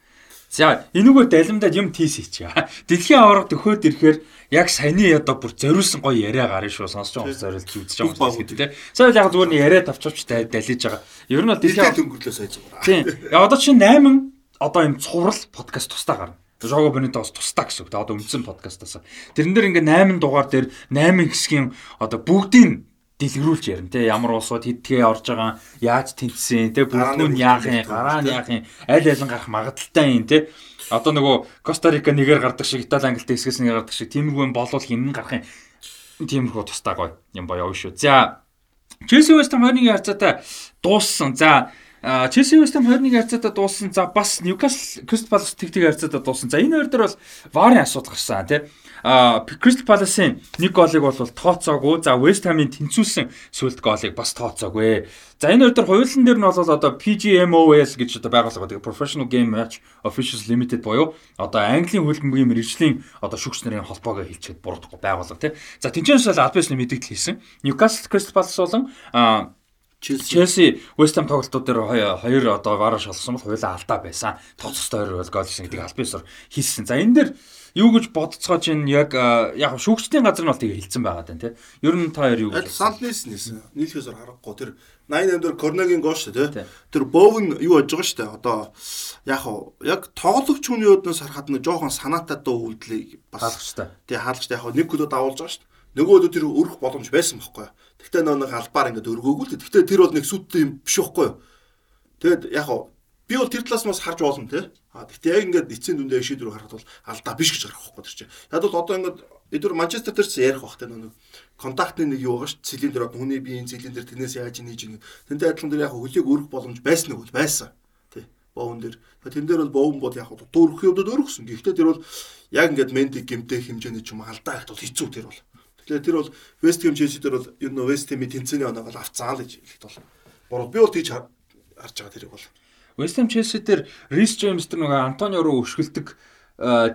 За энүүгээр далимдаад юм тийс хийчихээ. Дэлхийн аварга төхөөд ирэхээр яг саяны одоо бүр зориулсан гоё яриа гарна шүү сонсож байгаа зориулж үзэж байгаа юм тийм. Сая яг зүгээр нь яриа тавчвч далиж байгаа. Ер нь бол дэлхийн төнгөрлөө сая зүгээр. Тийм. Одоо чинь 8 одоо юм цуврал подкаст тусдаа гарна. Жого Бенитос тусдаа гэсэн үг. Одоо үндсэн подкастаас. Тэрэн дээр ингээ 8 дугаар дээр 8 хэсгийн одоо бүгдийн дэлгэрүүлж ярина те. Ямар улсууд хэдгээ орж байгаа яаж тэнцсэн те. Бүгд нь яах юм гараа нь яах юм. Аль алин гарах магадaltaй юм те. Одоо нөгөө Коста Рика нэгээр гардаг шиг Итали Англид эсгэс нэгээр гардаг шиг тиймэрхүү болвол хинэн гарах юм. Тиймэрхүү тустай гоё юм боёо шүү. За Челси Вест Хэм 2-1 харьцаатай дууссан. За А Челси West Ham 2-1 харьцаатаа дууссан. За бас Newcastle Crystal Palace тэг-тэг харьцаатаа дууссан. За энэ хоёр дээр бол варын асуудал гарсан тий. А Crystal Palace-ийн нэг голыг бол тооцоогүй. За West Ham-ийн тэнцүүлсэн сүлд голыг бас тооцоогүй. За энэ хоёр дээр хуулиан дээр нь бол одоо PGMOL гэж одоо байгууллага байдаг. Professional Game Match Officials Limited буюу одоо Английн хөлбөмбөгийн мэрэгжлийн одоо шүүгч нарын холбоогоо хэлчихэд буруудахгүй байгууллага тий. За аль бисны мэдээлэл хийсэн. Newcastle Crystal Palace болон Челси West Ham тоглолтууд дээр хоёр одоо вараа шалгасан бол хуйлаа алдаа байсан. Тооцоостой хоёр бол гол гэсэн гэдэг албан ёсоор хийсэн. За энэ дээр юу гэж бодцоож ин яг яг шүүгчдийн газар нь бол тэгээ хилцэн байгаа даа тий. Ер нь та хоёр юу гэж Санднес нисэн. Нийлхээс харахгүй тэр 88 дээр Корнегийн гол шүү тий. Тэр Бовн юу болж байгаа шүү дээ. Одоо яг яг тоглогч хүний өднөөс харахад нь жоохон санаатай дуу үйлдэлийг бас хаалгачтай. Тий хаалгачтай яг нэг гөлөд авуулж байгаа шүү дээ. Нөгөөдөө тэр өрөх боломж байсан байхгүй юу? Тэгтээ нөө нэг албаар ингээд өргөөгүй л. Тэгтээ тэр бол нэг сүттэй юм биш байхгүй юу? Тэгэд яг хоо би бол тэр талаас бас харж болно те. А тэгтээ яг ингээд эцсийн дүндээ шийдвэр гаргахад бол алдаа биш гэж харах байхгүй тэр чинь. Яг бол одоо ингээд эдгээр Манчестер дээр ч ярих бах те нөө контактны нэг юу байгаа ш цилиндр одоо хүний биеийн цилиндр тэрнээс яаж нээж ийн. Тэнтэй адилхан дээр яг хөлийг өргөх боломж байсан нэг бол байсан. Тэ. Боовн дээр. Тэн дээр бол боовн бол яг дөрөх юмдад өргөсөн. Гэхдээ тэр бол яг ингээд мендик гэмтэй хэмжээний ч юм алдаа ихт бол хэцүү тэр бол. Тэгэхээр тэр бол West Ham Chelsea дээр бол ер нь West Ham-ийн тэнцээний оноог бол авцсан л гэж хэлэхэд бол. Буруу би бол тийж харж байгаа тэрийг бол. West Ham Chelsea дээр Reece James тэр нөгөө Антонио руу өшгөлдөг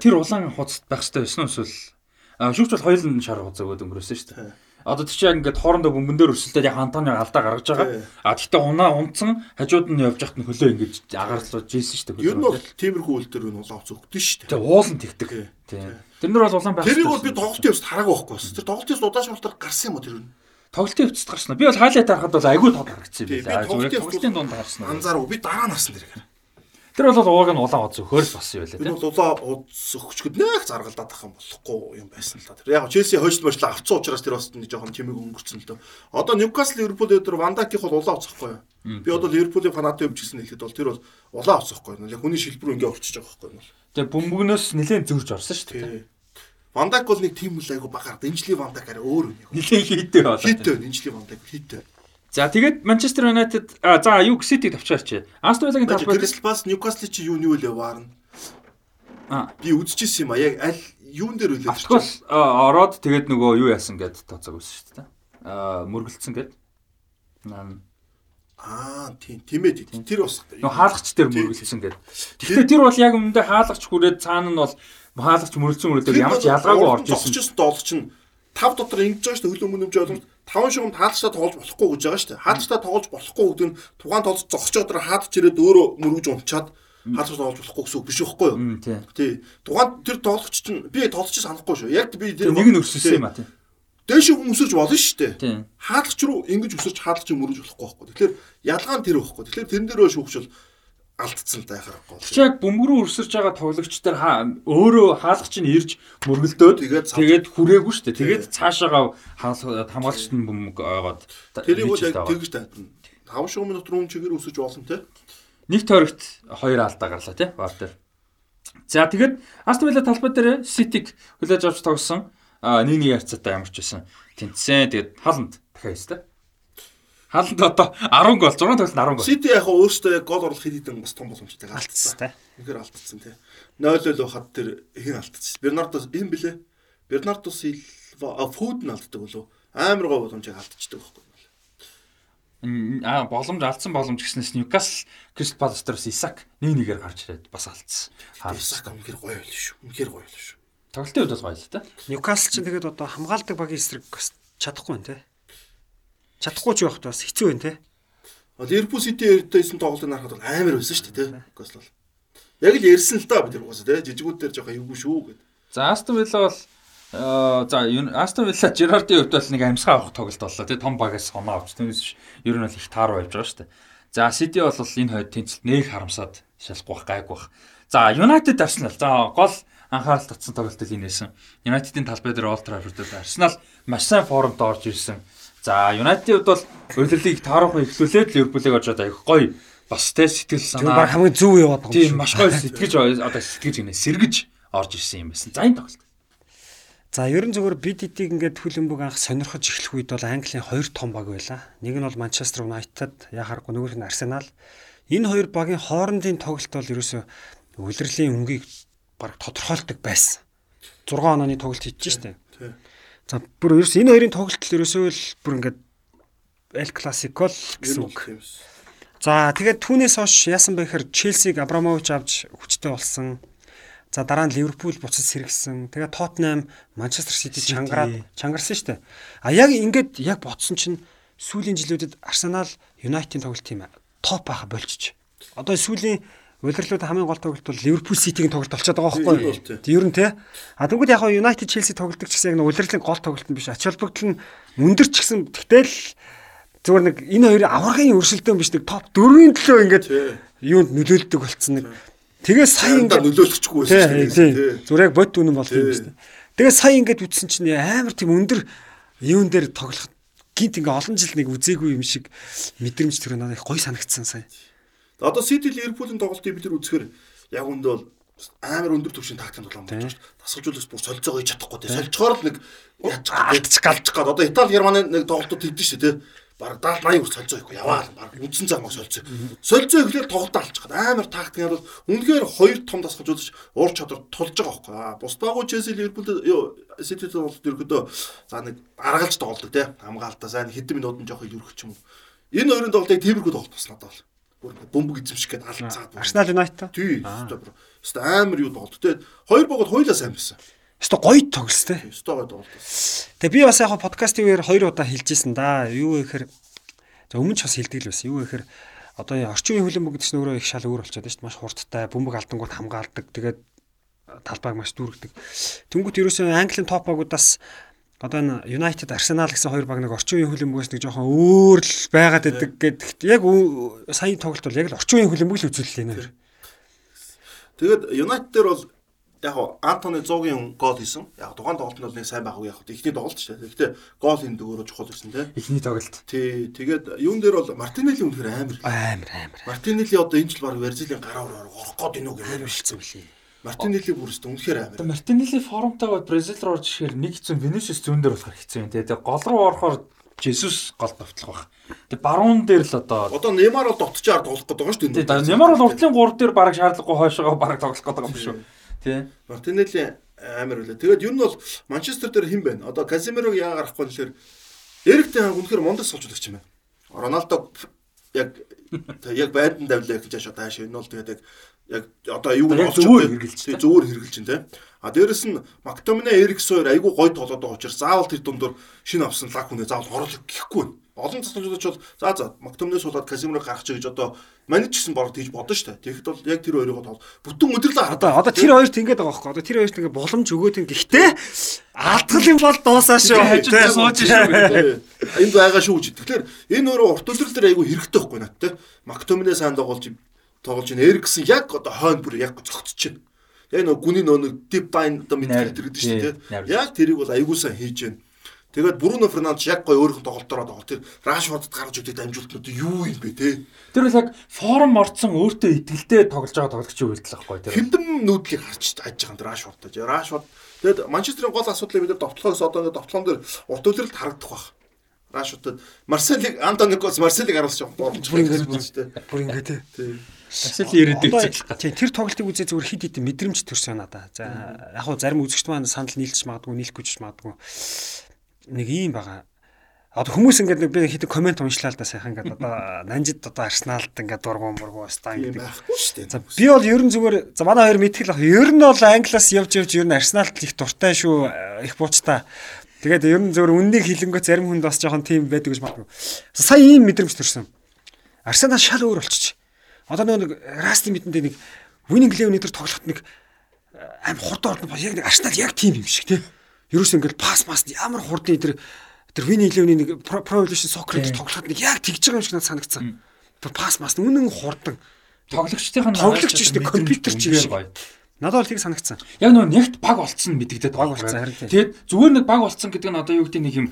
тэр улаан хуцад байх хэрэгтэй байсан уу эсвэл шүүгч бол хоёулын шар хуцаа өгөөд өнгөрөөсөн шүү дээ. Одоо тийч яг ингээд хоорондоо бөмбөн дээр өрсөлдөд яг Антонио алдаа гаргаж байгаа. А гэхдээ унаа унтсан хажууд нь явж хат нь хөлөө ингэж агарлуулж ийсэн шүү дээ. Ер нь бол тиймэрхүү үйл дээр нь улаан хуц өгдөн шүү дээ. Тэгээ уулан тэгдэг. Тэр нар бол улаан байх. Тэрийг бол би тоглолтын явц хараагүй байхгүй бас. Тэр тоглолтын удааш мартаар гарсан юм уу тэр нь? Тоглолтын явцад гарсан. Би бол хайлайт харахад бол айгүй тод гаргацсан юм байна. Зүгээр тоглолтын дунд гарсан. Анзаарав. Би дараа нь харсан тэр. Тэр бол ууг нь улаан оц өхөр л бас юу лээ. Энэ бол улаан оц өгчгөд нэх заргалдаад ах юм болохгүй юм байсан л та. Тэр яг Челси хойш мөрчлөө авцсан учраас тэр бас нэг жоохон чимэг өнгөрцөн л дөө. Одоо Ньюкасл Ливерпул дээр Вандаких бол улаан оц ахгүй юу? Би одоо Ливерпулийн фанат юм ч гэсэн хэлэхэд бол тэр бол улаан оц ахгүй юу? Яг хүний шилбэр ингээ орчиж байгаа байхгүй юу? Тэгээ бөмбөгнөөс нэлээд зөрж орсон шүү дээ. Вандак бол нэг тийм үл айгу багаар дэнжлийн Вандак арай өөр юм. Нэлээд хийтэй байна. Хийтэй дэнжлийн Вандак хийтэй. За тэгээд Манчестер Юнайтед за юу Ситиг тавчаарч. Астон Виллагийн талбай Кристал Палас Ньюкасл чи юуны үлээ ваарна. А би үзчихсэн юм а яг аль юун дээр үлээ. Тэгвэл ороод тэгээд нөгөө юу яасан гэд тооцоог үзсэн шүү дээ. А мөргөлдсөн гэд. Аа тийм тиймээ тэр бас нөгөө хаалгач дээр мөргөлдсөн гэд. Гэхдээ тэр бол яг өмнөдөө хаалгач хүрээд цаана нь бол хаалгач мөрөлдсөн үрэлээр ямар ч ялгаагүй орж ирсэн. Тогчсон доолч нь тав дотор ингэж байгаа шүү дээ хөлөө мөнөмж ойлгомж таван шугамд хаалцтай тоглож болохгүй гэж байгаа шүү дээ. Хаалцтай тоглож болохгүй гэдэг нь тухайн тоглож зогсож байгаа хаадч ирээд өөрөө мөрөж унчаад хаалцтай тоглож болохгүй гэсэн үг биш үхгүй юу? Тий. Тухайн тэр тоглогч чинь би тоглож санахгүй шүү. Яг би тэр нэг нь өссөн юм а тий. Дээш өмсөж болно шүү дээ. Хаалгач руу ингэж өсөж хаалгач мөрөж болохгүй байхгүй. Тэгэхээр ялгаа нь тэр байхгүй. Тэгэхээр тэрэн дээр шүүгч бол алдцсан яхахгүй. Тэг чи яг бөмбөрөө өрсөрж байгаа тоглогчдоор өөрөө хаалгач нь ирж мөргөлдөөд тэгээд хүрээгүй шүү дээ. Тэгээд цаашаагаа хамгаалагчд нь бөмбөг ойгоод тэрийг бол яг тэгж тайтна. 5 шугам минут руу чигээр өсөж болно те. Нэг тойрогт хоёр алдаа гарлаа те. Баар дээр. За тэгээд Астон Вилла талбай дээр Ситиг хүлээж авч тогсон. А нэг нэг ярцаатай ямар ч байсан. Тэнцсэн. Тэгээд халанд дахиад өстэй. Хаалт одоо 10 гол 6 тоглолт 10 гол. Сити яг өөрөөсөө яг гол оруулах хэд хэдэн бас том боломжтой алдсан. Үнэхээр алдсан тий. 0-0 байхад тэр хин алдсан. Бернардос юм блэ? Бернардо Силва Фудн алддаг болов. Амар гоо боломжийг алдчихдаг байхгүй юу? Аа боломж алдсан боломж гэснээс Ньюкасл Кристал Палас дээрс Исак нэг нэгээр гарч ирээд бас алдсан. Исак үнэхээр гоё байл шүү. Үнэхээр гоё байл шүү. Тоглолтын үед бол гоё л та. Ньюкасл ч тэгээд одоо хамгаалдаг багийн эсрэг чадахгүй байна те чадахгүй ч байхад бас хэцүү байна те. Ливерпул Сити эрдээсэн тоглолтыг харахад амар байсан шүү дээ те. Гол бол. Яг л ярьсан л да бид угаасаа те. Жижигүүд дээр жоохон эвгүй шүү гэд. За Астон Вилла бол за Астон Вилла Жерардын хувьд бол нэг амьсгаа авах тоглолт боллоо те. Том багаас оноо авч түүнээс ер нь бол их тааруу явж байгаа шүү дээ. За Сити бол энэ хойд тэнцэлт нэг харамсаад шалахгүй байх гайгүй байх. За United Arsenal. За гол анхаарал татсан тоглолт энэ байсан. United-ийн талбай дээр Old Trafford-д Arsenal маш сайн формд орж ирсэн. За Юнайтед бол урилгыг таарахгүй эхлүүлээд Ливерпулийг очоод аяг гоё бас тэ сэтгэл санаа. Баг хамгийн зөв яваад байгаа юм. Тийм маш гоё сэтгэж одоо сэтгэж гинэ сэргэж орж ирсэн юм байсан. За энэ тоглолт. За ерөн зөвөр BDT-г ингээд хүлэмбэг анх сонирхож эхлэх үед бол Английн хоёр том баг байлаа. Нэг нь бол Manchester United, яхааргүй нөгөөх нь Arsenal. энэ хоёр багийн хоорондын тоглолт бол ерөөсөө улирлын өнгийг баг тодорхойлдог байсан. 6 онооны тоглолт хийж штэ. За бүр ерөөс энэ хоёрын тоглолт л ерөөсөө л бүр ингээд Эл Классикол гэсэн үг. За тэгээд түүнээс хойш яасан бэ гэхээр Челсиг Абрамович авч хүчтэй болсон. За дараа нь Ливерпул буцаж сэргсэн. Тэгээ Тоттенхэм, Манчестер Сити чангараад чангарсан шүү дээ. А яг ингээд яг ботсон чинь сүүлийн жилүүдэд Арсенал, Юнайтед тоглолт тийм топ байха болчих. Одоо сүүлийн Улирлууд хамгийн гол тоглолт бол Ливерпул Ситигийн тоглолт болчиход байгаа байхгүй юу? Тэг ер нь те. А тэгвэл яг Юнайтед Челси тоглолт гэсэн яг улирлын гол тоглолт нь биш. Ач холбогдол нь өндөр ч гэсэн тэгтэл Зүгээр нэг энэ хоёрын аврагын өршөлтөө биш нэг топ 4-ийн төлөө ингээд юунд нөлөөлдөг болцсон нэг. Тэгээ сая ингээд нөлөөлчихгүй байсан дээ. Зүгээр яг бод үнэн болт юм дээ. Тэгээ сая ингээд үтсэн чинь амар тийм өндөр юун дээр тоглох гинт ингээ олон жил нэг үзээгүй юм шиг мэдрэмж төрөө надад гой санагдсан сая. Одоо Сити Ливерпулийн тоглолтыг бид нар үзэхээр яг үндэ бол амар өндөр түвшин тактикийн тоглоом болж байна. Тасгалжуулах бүр солилцоогоо хийж чадахгүй те. Сольцохоор л нэг яаж галчих галчих гад. Одоо Итали Германы нэг тоглолтууд хийдэж шүү те баг 70 80 хүртэл солилцоо ихгүй яваа л баг үндсэн замаа солилцоо. Солилцоо ихлээр тоглолтоо алчихад амар тактик нь бол үнэхээр хоёр том тасгалжуулж уур чадвар тулж байгаа байхгүй. Бус багуу Челси Ливерпул Сити тоглолт ерөөдөө за нэг аргалж тоглолдог те хамгаалтаа сайн хэдэн минутын жоох өргөх юм. Энэ хоёрын тоглолтыг тиймэрхүү тоглолт бас надад бол бүр бөмбөг эзэмших гээд алцаад. Арсенал Юнайтед. Тий. Өстө амар юу тоглолт те. Хоёр богод хоёлаа сайн байсан. Өстой гоё тоглос те. Өстой гоё тоглолт. Тэгээ би бас яг подкастын үеэр хоёр удаа хэлжсэн да. Юу гэхээр за өмнө ч бас хэлдэг л байсан. Юу гэхээр одоо орчин үеийн хөлбөмбөг гэдэг чинь өөрөө их шал өөр болчиход байна шүү дээ. Маш хурдтай бөмбөг алдангууд хамгаалдаг. Тэгээд талбайг маш дүүргдэг. Тэнгүүт ерөөсөө Английн топ багуудаас одоо энэ United Arsenal гэсэн хоёр баг нэг орчин үеийн хөлбөмбөгөөс нэг жоохон өөр л байгаад байдаг гэдэг. Яг сая тоглолт бол яг л орчин үеийн хөлбөмбөг л үзүүлэлээ нэр. Тэгээд United дээр бол яг Антони 100-ын гол хийсэн. Яг тухайн тоглолт нь бол нэг сайн байгаагүй яг ихний тоглолт шүү дээ. Гэхдээ гол хийх дөрөөр чухал ирсэн тий. Ихний тоглолт. Тий. Тэгээд юун дээр бол Мартинелли үнэхээр амар. Амар амар. Мартинелли одоо энэ жил баг Верзилийн гараа орох гээд уу гэж хэлсэн үлээ. Мартинелли бүрээс үнэхээр амар. Мартинелли формтойгоо Бразил руу орж ирэхээр нэг хэцүү Венисиус зүүн дээр болохоор хэцүү юм тий. Тэгээд гол руу орохоор Жесус гол давтлах баг. Тэгээ баруун дээр л одоо одоо Неймар бол дотчоор тоглох гэдэг байгаа шүү дээ. Тэгээ Неймар бол уртлын 3 дээр бараг шаардлагагүй хойшоогоо бараг тоглох гэдэг юм шүү. Тий. Мартинелли амар үлээ. Тэгээд ер нь бол Манчестер дээр хэн байна? Одоо Казимирог яагаар авахгүй нэхэр Эриктэй хаан үнэхээр мундаг суулжуулагч юм байна. Роналдо яг яг байдан давлаа гэж хашаа тааш энэ бол тэгээд яг одоо юу нь зүгээр хэрэгжилж зүгээр хэрэгжилж байна те. А дээрэс нь Мактомине Эрикс хоёр айгүй гой тоглоод байгаа учраас заавал тэр дундор шинэ авсан лаг хүнээ заавал оруулах гэхгүй байна олон засгалжуулагч бол за за Мактомнес болоод Казимирог гарах ч гэж одоо манайч гэсэн бороо тийж бодно шүү дээ. Тэгэхэд бол яг тэр хоёрыг бол бүтэн өдөрлөө одоо одоо тэр хоёрт ингэж байгаа байхгүй. Одоо тэр хоёрт ингэ боломж өгөөд ин гэхдээ алдгал юм бол дуусаа шүү. Хажууд сууж шүү. Энд байгаа шүү гэж. Тэгэхээр энэ өөрөө урт өдрөл дээр айгүй хэрэгтэй байхгүй нат те. Мактомне сайн тоглож тоглож ин Эриксэн яг одоо хойно бүр яг зогтчихно. Яг нөгөө гүний нөгөө дип байн одоо мэдэрдэг гэдэг шүү дээ. Яг тэрийг бол сайн хийж байна Тэгээд Бруно Фернандеш яг гоё өөрийнх нь тоглолтоор тоглолт. Тэр Рашфордд гарч өгдөг дамжуултнууд юу юм бэ те? Тэр бол яг форм орцсон өөртөө итгэлтэй тоглож байгаа тоглогч үйлдэл байхгүй тэр. Хэдэн нүүдлийг харж хайж байгаа тэр Рашфорд. Рашфорд тэгээд Манчестерийн гол асуудлыг бид довтлохоос одоо ингээд довтлон дээр урт үлрэлт харагдах байх. Рашфордод Марселиг Антоникос Марселиг боломж бүр ингээд бүр шүү дээ. Бүр ингээд те. Марсели ирээдүйд үзэх. Тийм тэр тоглолтыг үзээ зүгээр хид хид мэдрэмж төрсөн надаа. За яг хуу зарим үзэгч маань санал нийлж магадгүй нийлэхгүй ч магадгүй нэг ийм байгаа. Одоо хүмүүс ингээд би хэдэг комент уншлаа л да сайхан ингээд одоо нанжид одоо Арсеналд ингээд дургуун мургуу стаа ингээд байхгүй шүү дээ. За би бол ер нь зүгээр за манай хоёр мэтгэл ах. Ер нь бол Англиас явж явж ер нь Арсеналд их дуртай шүү их буучтай. Тэгээд ер нь зөвөр үннийг хилэнгөө зарим хүнд бас жоохон тийм байдаг гэж магадгүй. Сая ийм мэдрэмж төрсөн. Арсенал шал өөр болчих. Одоо нэг Расти мэдэндээ нэг Winning Eleven дээр тоглоход нэг аим хурд орно яг нэг Арсенал яг тийм юм шиг тий ерөөс ингээл пас мас ямар хурдан тэр тэр Вини Левний нэг Pro Evolution Soccer дээр тоглоход нэг яг тэгж байгаа юм шиг надад санагдсан. Тэр пас мас үнэн хурдан тоглогчдын тоглогч биш нэг компьютер ч юм шиг. Надад бол тийг санагдсан. Яг нөө нэгт баг болцсон мэдэгдээд баг болцсон. Тэгээд зүгээр нэг баг болцсон гэдэг нь одоо юу гэдэг нэг юм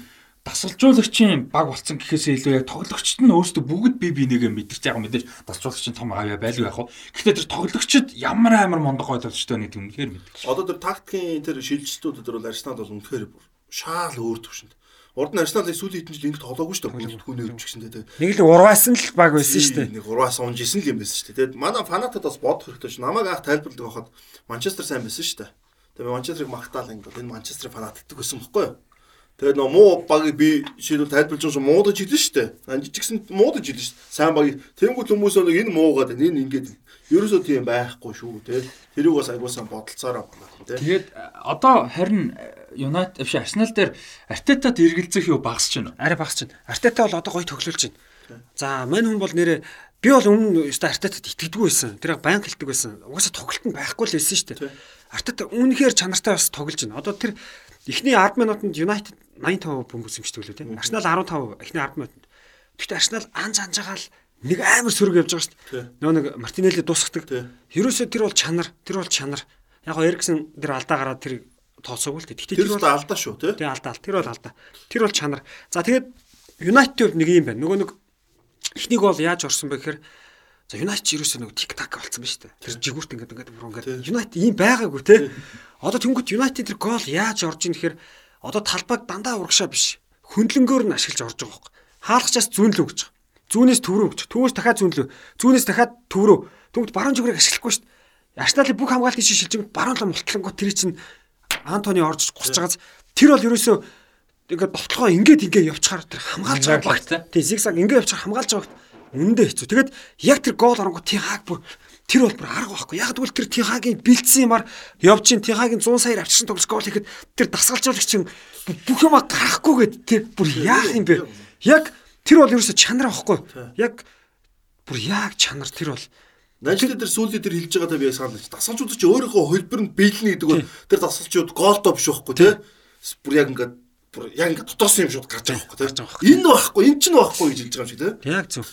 дасгалжуулагчийн баг болцсон гэхээсээ илүү яг тоглогчд нь өөрсдөө бүгд бие бинийгээ мэдэрч байгаа мэдээж дасгалжуулагчийн том авьяа байлгүй яг хуу. Гэхдээ тэр тоглогчд ямар амар мондох ойлгомжтой нэг үнэхээр мэддэг. Одоо тэр тактикийн тэр шилжилтүүд өдөр бол Арсенал бол үнэхээр шаал өөр төвшөнд. Урд нь Арсеналыг сүүлийн хэдэн жил ингэ тоглоогүй шүү дээ. Түүний өвч гэсэн дээ. Нэг л урваасан л баг байсан шүү дээ. Нэг урваас унжсэн л юм байсан шүү дээ. Тэгээд манай фанатад бас бодох хэрэгтэй ш. Намайг анх тайлбарлаж байхад Манчестер сайн байсан шүү дээ. Тэгээд Манчестерыг магтаал ингэ энэ Манчестерын фанат гэдэг байсан бохгүй юу? Тэгээд нөө муу багийг би шийдвэл тайлбарлаж байгаа муудаж хэлнэ шүү дээ. Анжижгсэн муудаж хэлнэ шүү. Сайн багийг тэнгуүл хүмүүс нэг энэ муугаад энэ ингээд ерөөсөө тийм байхгүй шүү те. Тэрийг бас айгуусан бодолцоороо байна те. Тэгээд одоо харин Юнайтед биш Арсенал дээр Артетад эргэлзэх юу багасч байна? Арай багасч байна. Артета бол одоо гоё тоглуулж байна. За мань хүн бол нэрээ би бол өмнө өстой Артетад итгэдэггүй байсан. Тэр баян хэлдэг байсан. Угаасаа тоглолт нь байхгүй л байсан шүү дээ. Артета үнэхээр чанартай бас тоглож байна. Одоо тэр эхний 10 минутанд Юнайтед 85% бөмбөс юмшдаг лөө тийм. Арсенал 15% эхний 10 минутанд. Гэхдээ Арсенал анж анжаагаал нэг амар сөрөг явж байгаа шүү дээ. Нөгөө нэг Мартинелли дуусгадаг. Ерөөсөө тэр бол чанар, тэр бол чанар. Яг гоо Эриксэн тэр алдаа гараад тэр тооцоогүй л дээ. Гэхдээ тэр бол алдаа шүү тий. Тэгээ алдаа. Тэр бол алдаа. Тэр бол чанар. За тэгээд Юнайтед нэг юм байна. Нөгөө нэг эхнийг бол яаж орсон бэ гэхээр За Юнайтед ерөөсөө нэг тик так болсон ба дээ. Тэр жигүүрт ингээд ингээд бүр ингээд Юнайтед ийм байгаагүй те. Одоо тэнгуут Юнайтед тэр гол яаж орж ийн гэхээр одоо талбайг дандаа урагшаа биш. Хөндлөнгөөр нь ашиглаж орж байгаа байхгүй. Хаалгачаас зүүнлөө гэж. Зүүнээс төв рүү гэж. Төвөөс дахиад зүүнлөө. Зүүнээс дахиад төв рүү. Тэгвэл баруун зүгээрээ ашиглахгүй шүү дээ. Арсеналын бүх хамгаалтын шил шилжиж баруун лам мултлангууд тэр чинь Антони орж гусч байгааз тэр бол ерөөсөө ингээд довтлогоо ингээд ингээд явчихаар тэр хамгаалж байгаа багт. Тий зигзаг ингээд явчихаар хамгаалж байгаа багт. Үндэ хэцүү. Тэгээд яг тэр гол оронгоо тий хааг бүр тэр бол бүр арга байхгүй. Яг тэгвэл тэр Тихагийн бэлдсэн юмар явж ин Тихагийн 100 саяар авчирсан тоглож гол хийхэд тэр дасгалжуулагч чинь бүх юма гарахгүйгээд тэр бүр яах юм бэ? Яг тэр бол ерөөсө чанар байхгүй. Яг бүр яг чанар тэр бол Нажил дээр сүүлийн дээр хэлж байгаа та би байна. Дасгалжууд чи өөрийнхөө хөлбөр нь бэлнэ гэдэг бол тэр дасгалжууд голдоо биш байхгүй тий. Бүр яг ингээд бүр яг ингээд дотоос юм шууд гарч байгаа байхгүй тий. Энэ байхгүй, эн чинь байхгүй гэж хэлж байгаа юм шиг тий. Яг зөв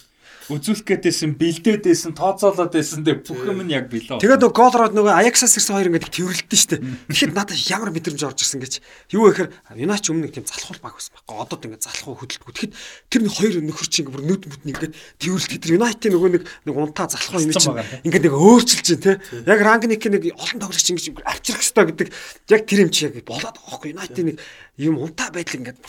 үзүүлэх гээдсэн бэлдээд байсан тооцоолоод байсан дэ бүх юм нь яг билээ. Тэгээд нөгөө гол ороод нөгөө Аяксаас ирсэн хоёр ингээд тэрвэрлэлтэн штэ. Тэгэхэд надад ямар мэдрэмж орж ирсэн гэж. Юу гэхээр Юнач өмнө нэг тийм залхуул баг байсан байхгүй. Одоо ингээд залхуу хөдөлгөө. Тэгэхэд тэр нэг хоёр нөхөр чинь бүр нүд мүд ингээд тэрвэрлэлт тэр Юнайтийн нөгөө нэг нэг унтаа залхуу юм чинь ингээд нэг өөрчилж чинь те. Яг Рангник нэг олон тоглогч ингэж авчрах хэрэгтэй гэдэг яг тэр юм чи яг болоод байгаа байхгүй. Юнайтийн нэг юм унтаа байдал ингээд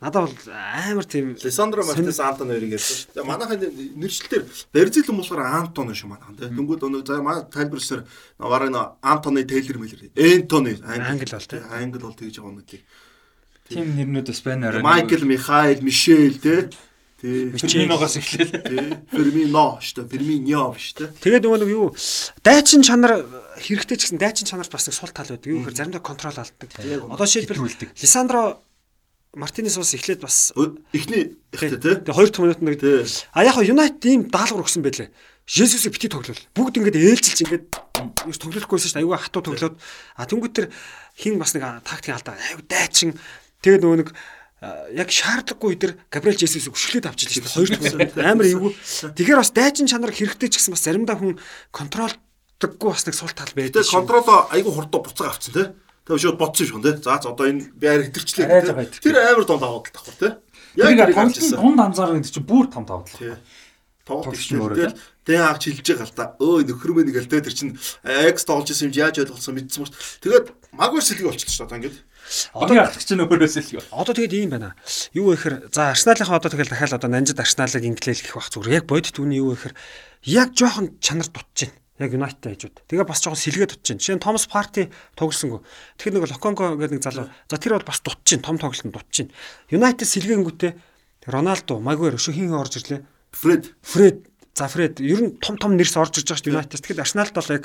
Надад бол амар тийм Лесандро Мартинес Антон хоёрыг ярьсан шүү. Тэгээ манайхын нэршлэлээр Берзил юм болохоор Антон шүү манайхан тийм. Тэнгүүд өнөө за манай тайлбарсаар бараг нөө Антоны Тейлер мэлэр. Энтоны англи бол тийм. Англи бол тэгж байгаа нэг. Тим нэрнүүд бас байна арай. Майкл, Михаил, Мишель тийм. Тий. Ферминогоос эхлэв. Фермино шүү дээ. Ферминьо биш тий. Тэгээд нөгөө нэг юу дайчин чанар хэрэгтэй ч гэсэн дайчин чанарт бас нэг сул тал байдаг. Юу гэхээр заримдаа контрол алддаг. Одоо шийдвэр Лисандро Мартинес бас эхлээд бас эхний ихтэй тий. Тэгээ 2 дахь минутанд нэг а яг Юнайтед ийм даалгавар өгсөн байлээ. Жесусыг бити тоглол. Бүгд ингээд ээлжилж ингээд юу тоглохгүйсэн шүү дээ. Аюугаа хатуу тоглоод а тэнгуү тэр хин бас нэг тактик алдаа. Аюу дайчин тэгээд нөгөө нэг яг шаардлагагүй өдр Габриэл Жесусыг өшгөлөд авч ирж байна. Хоёр дахь амар эвгүй. Тэгэхээр бас дайчин чанар хэрэгтэй ч гэсэн бас заримдаа хүн контролдоггүй бас нэг сул тал байдаг. Тэгээд контрол айгүй хурдан буцаага авцсан тий. Тэгээ шууд бодсон юм шиг тий. За одоо энэ би арай хэтэрчлээ. Тэр амар донд даваад давхар тий. Яг тэр тоглолтын дунд анзаар гэдэг чинь бүр том даваад. Тоглолт чинь өөрөө тэг агч хилж байгаа л да. Өө нөхөр мэн гэл тэр чинь X тоглож исэн юм яаж ойлгосон мэдсэн мөрт. Тэгээд магвар сэлэг болчихсон шүү дээ ингээд. Одоо яах чинь өөрөөс л. Одоо тэгээд ийм байна. Юу вэ гэхээр за Арсеналынхаа одоо тэгэл дахиад одоо Нанжид Арсеналыг инглээл гэх бах зүгээр. Яг бодит түүний юу вэ гэхээр яг жоохон чанар дутж байна яг United хажууд. Тэгээ бас жоохон сэлгээ дутж чинь. Жишээ нь Томас Парти тоглосонгүй. Тэгэхээр нэг Локонго гэдэг нэг залуу. За тэр бол бас дутж чинь, том тоглолтод дутж чинь. United сэлгээнгүүтээ Роналдо, Магуэр өшөө хин орж ирлээ. Фред. Фред. За Фред ер нь том том нэрс орж ирж байгаа шүү United. Тэгэхээр Арсеналд бол яг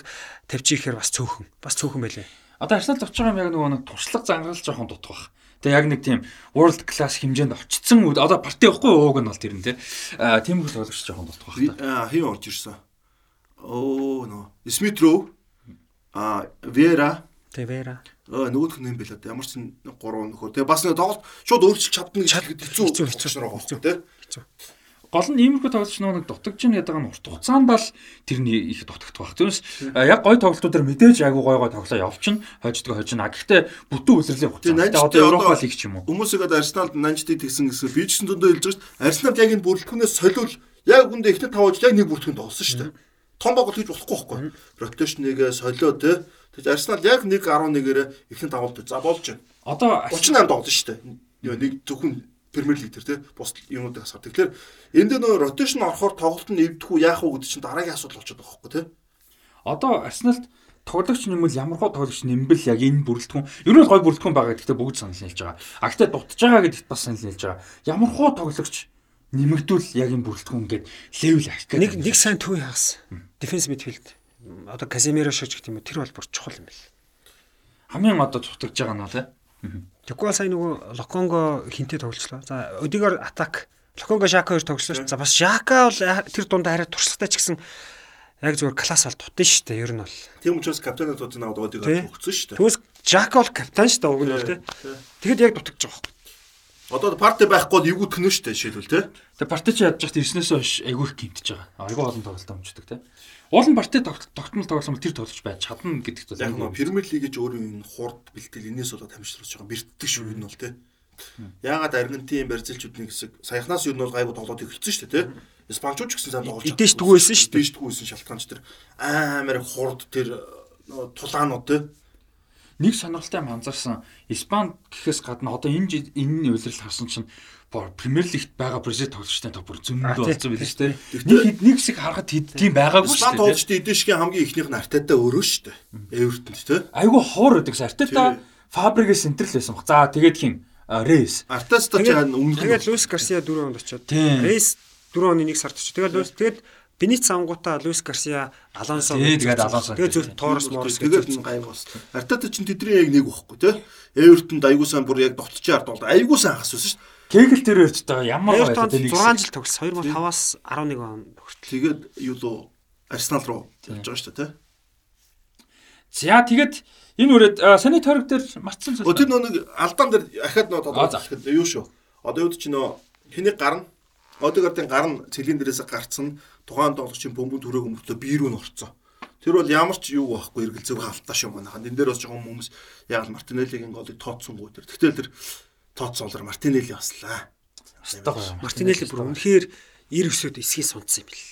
тавьчихээр бас цөөхөн. Бас цөөхөн байлээ. Одоо Арсенал очиж байгаа юм яг нөгөө нэг туршлага зангарал жоохон дутах. Тэгээ яг нэг тийм world class хэмжээнд очсон одоо парти явахгүй ууг нь бол тэр нь тийм их тоглогч жоохон дутах байна. Хин орж ирсэн. Оо нөө. Смитров а Вера Тэвэра. Аа нөгөөх нь юм бэл одоо ямар ч гурван нөхөр. Тэгээ бас нэг тоглолт шууд өөрчилж чадна гэж хэлэхэд хэцүү хэцүү хэцүү тий. Хэцүү. Гол нь иймэрхүү тоглолч нэг дутагч нь ядаг нь урт хугацаанд л тэрний их дутагт баг. Түүнээс яг гой тоглолтуудаар мэдээж айгуу гой гой тоглоо явчихна. Хойждгоо хойжно. А гэхдээ бүтэн үлрэлийн хугацаа. Одоо Европа лиг ч юм уу. Хүмүүсийг одоо Арсеналд Нанчдыг тэгсэн гэсэн би ч зөндөө дээ. Арсеналд яг энэ бүрэлдэхүүнээс солиул яг үндэ ихтэй тавж яг нэг бүрэлдэхүүн тоглосон шүү дээ том баг тэгж болохгүй байхгүй. Ротейшныгээ солио те. Тэгж Арсенал яг 1.11-ээр ихэнх давалт. За болж байна. Одоо 38 тоглож штэ. Яа нэг зөвхөн Премьер лиг дээр тий бус юмнуудыг асуух. Тэгэхээр энд дээр нөө ротейшн орохоор тоглолт нь эвдэхгүй яах вэ гэдэг чинь дараагийн асуудал болчиход байгаа хөөхгүй тий. Одоо Арсеналд тоглогч нэмэл ямар хоо тоглогч нэмбэл яг энэ бүрэлдэхүүн ер нь гой бүрэлдэхүүн байгаа гэхдээ бүгд санал нийлж байгаа. А гэхдээ дутж байгаа гэдэгт бас санал нийлж байгаа. Ямар хоо тоглогч нэмэгдүүл яг энэ бүрэлдэхүүн гээд левел авах гэдэг. Нэг нэг сайн төвийн хагас. Дефенс мидфилд. Одоо Каземиро шиж гэх юм уу тэр бол бүр чухал юм байна. Хамгийн одоо цутгаж байгаа нь тий. Тэгвэл сая нөгөө Локонго хинтээ тоглолцлоо. За Одигор атак Локонго Шака хоёр тоглосон шүү. За бас Шака бол тэр дундаа арай туршлагатай ч гэсэн яг зүгээр класс бол тутан шүү дээ. Ер нь бол. Тийм учраас капитан тутан аваад Одигор төгсөн шүү дээ. Тэгвэл Жака бол капитан шүү дээ. Уг нь бол тий. Тэгэхэд яг дутагдж байгаа юм. Одоо парти байхгүй бол эвгүй төнөө шүү дээ жишээлбэл тий. Тэгээ парти чи ядж хат ирснээс хойш айгүй их гимтэж байгаа. Айгүй олон тоглолт амждаг тий. Уулын парти тогтмол тоглосон бол тэр тоглож байж чадна гэдэгт бол яг нь Премьер лиг гэж өөрөө энэ хурд бэлтгэл энэс болоод хамшруулж байгаа бэртдэг шүү энэ бол тий. Яагаад Аргентин барьцалчүүдний хэсэг саяхнаас юу нь бол гайгүй тоглоод эхэлсэн шүү дээ тий. Испанчууд ч гэсэн сайн тоглож байгаа. Идэж тгүйсэн шүү дээ. Идэж тгүйсэн шалтгаанч тэр амар хурд тэр тулаанууд тий нэг сонирхолтой юм анзаарсан Испани гэхээс гадна одоо энэ энэ үйлрэл харсан чинь Премьер лигт байгаа Бразил тоглогчтой та бүр зөндөө болсон байл шүү дээ. Нэг хэд нэг хэсэг харахад тийм байгаагүй шүү дээ. Испани тоглогчтой эдэшгийн хамгийн ихнийх нь Артета өөрөө шүү дээ. Эвертонд тий. Айгу хуур гэдэг Артета Фабригээс энтрэл байсан баг. За тэгээд хин Рейс. Артеста ч өмнө тэгээд Луис Гарсиа 4 онд очиод. Рейс 4 оны 1 сард очиод. Тэгээд Луис тэгээд Бенит сангуута Луис Гарсиа Алонсо тэгээд Алонсо тэгээд зөв Торос Морс тэгээд гайг бас. Артета чинь тэдний яг нэг байхгүй тий. Эвертонд аягүй сайн бүр яг довтчийн ард бол аягүй сайн хас байсан шүү дээ. Кегл тэр өрчөж байгаа ямар байсан те 6 жил тогсон 2005-аас 11 он хүртэл. Тэгээд юу лөө Арсенал руу явж байгаа шүү дээ те. За тэгээд энэ үрээд саний тойрог дээр марцсан зүйл. Тэр нэг алдаан дээр ахаад нөө тодорхойлох юу шүү. Одоо юу ч нөө хэнийг гарна Одегардын гар нь цэлийн дээрээс гарцсан тухайн тоглогчийн бөмбөг төрөөг өмөртөө бие рүү н орцсон. Тэр бол ямар ч юу байхгүй эргэлзээг халтаа шүү манайхан. Энд дээр бас жоохон хүмүүс яг Мартинеллигийн голыг тооцсонгүй тэр. Тэгтэл тэр тооцоолоор Мартинелли баслаа. Мартинелли бүр үнэхээр 99-өд эсхийг сунцсан юм бэл.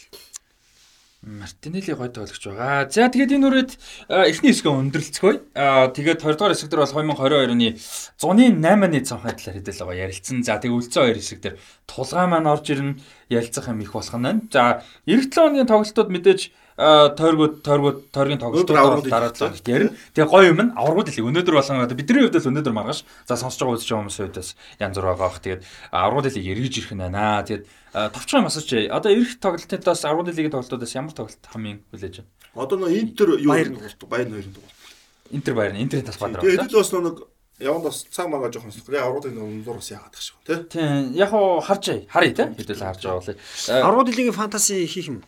Мартинелли гой тоглогч байгаа. За тэгээд энэ үрээд эхний хэсгээ өндөрлцгөөе. Аа тэгээд 20 дугаар хэсэг дээр бол 2022 оны зуны 8-ны цанхай талаар хэдэл байгаа ярилцсан. За тэгээд үлцэн хоёр хэсэг дээр тулгай маань орж ирнэ ярилцах юм их болох нь байна. За 97 оны тоглолтууд мэдээж тойргууд тойргууд тойргийн тоглолтууд дараад л ярина. Тэгээ гоё юм нь аврагууд хэлээ. Өнөөдөр болон одоо бидний хувьд л өнөөдөр маргааш за сонсож байгаа үзэж байгаа хүмүүсийн хувьд бас янз бүр байгаа бах. Тэгээд аврагууд хэлийг эргэж ирэх нь байна. Тэгээд товчхон масаж одоо ирэх тоглолтоос аврагууд хэлийг тоглолтуудаас ямар тоглолт хамгийн хүлээж байна? Одоо нөө Интер юу баяр хоёрын тоглолт. Интер баяр нь Интерийн талбай дээр. Тэгээд бас нэг яванд бас цаг магаа жоохон сонирхол. Яг аврагын өнлөр бас яагаад шиг тий. Тийм. Яг хоо харж харъя тий. Хэдүүл харж байгаа болъё. Аврагууд хэлийг фэнтези хийх юм.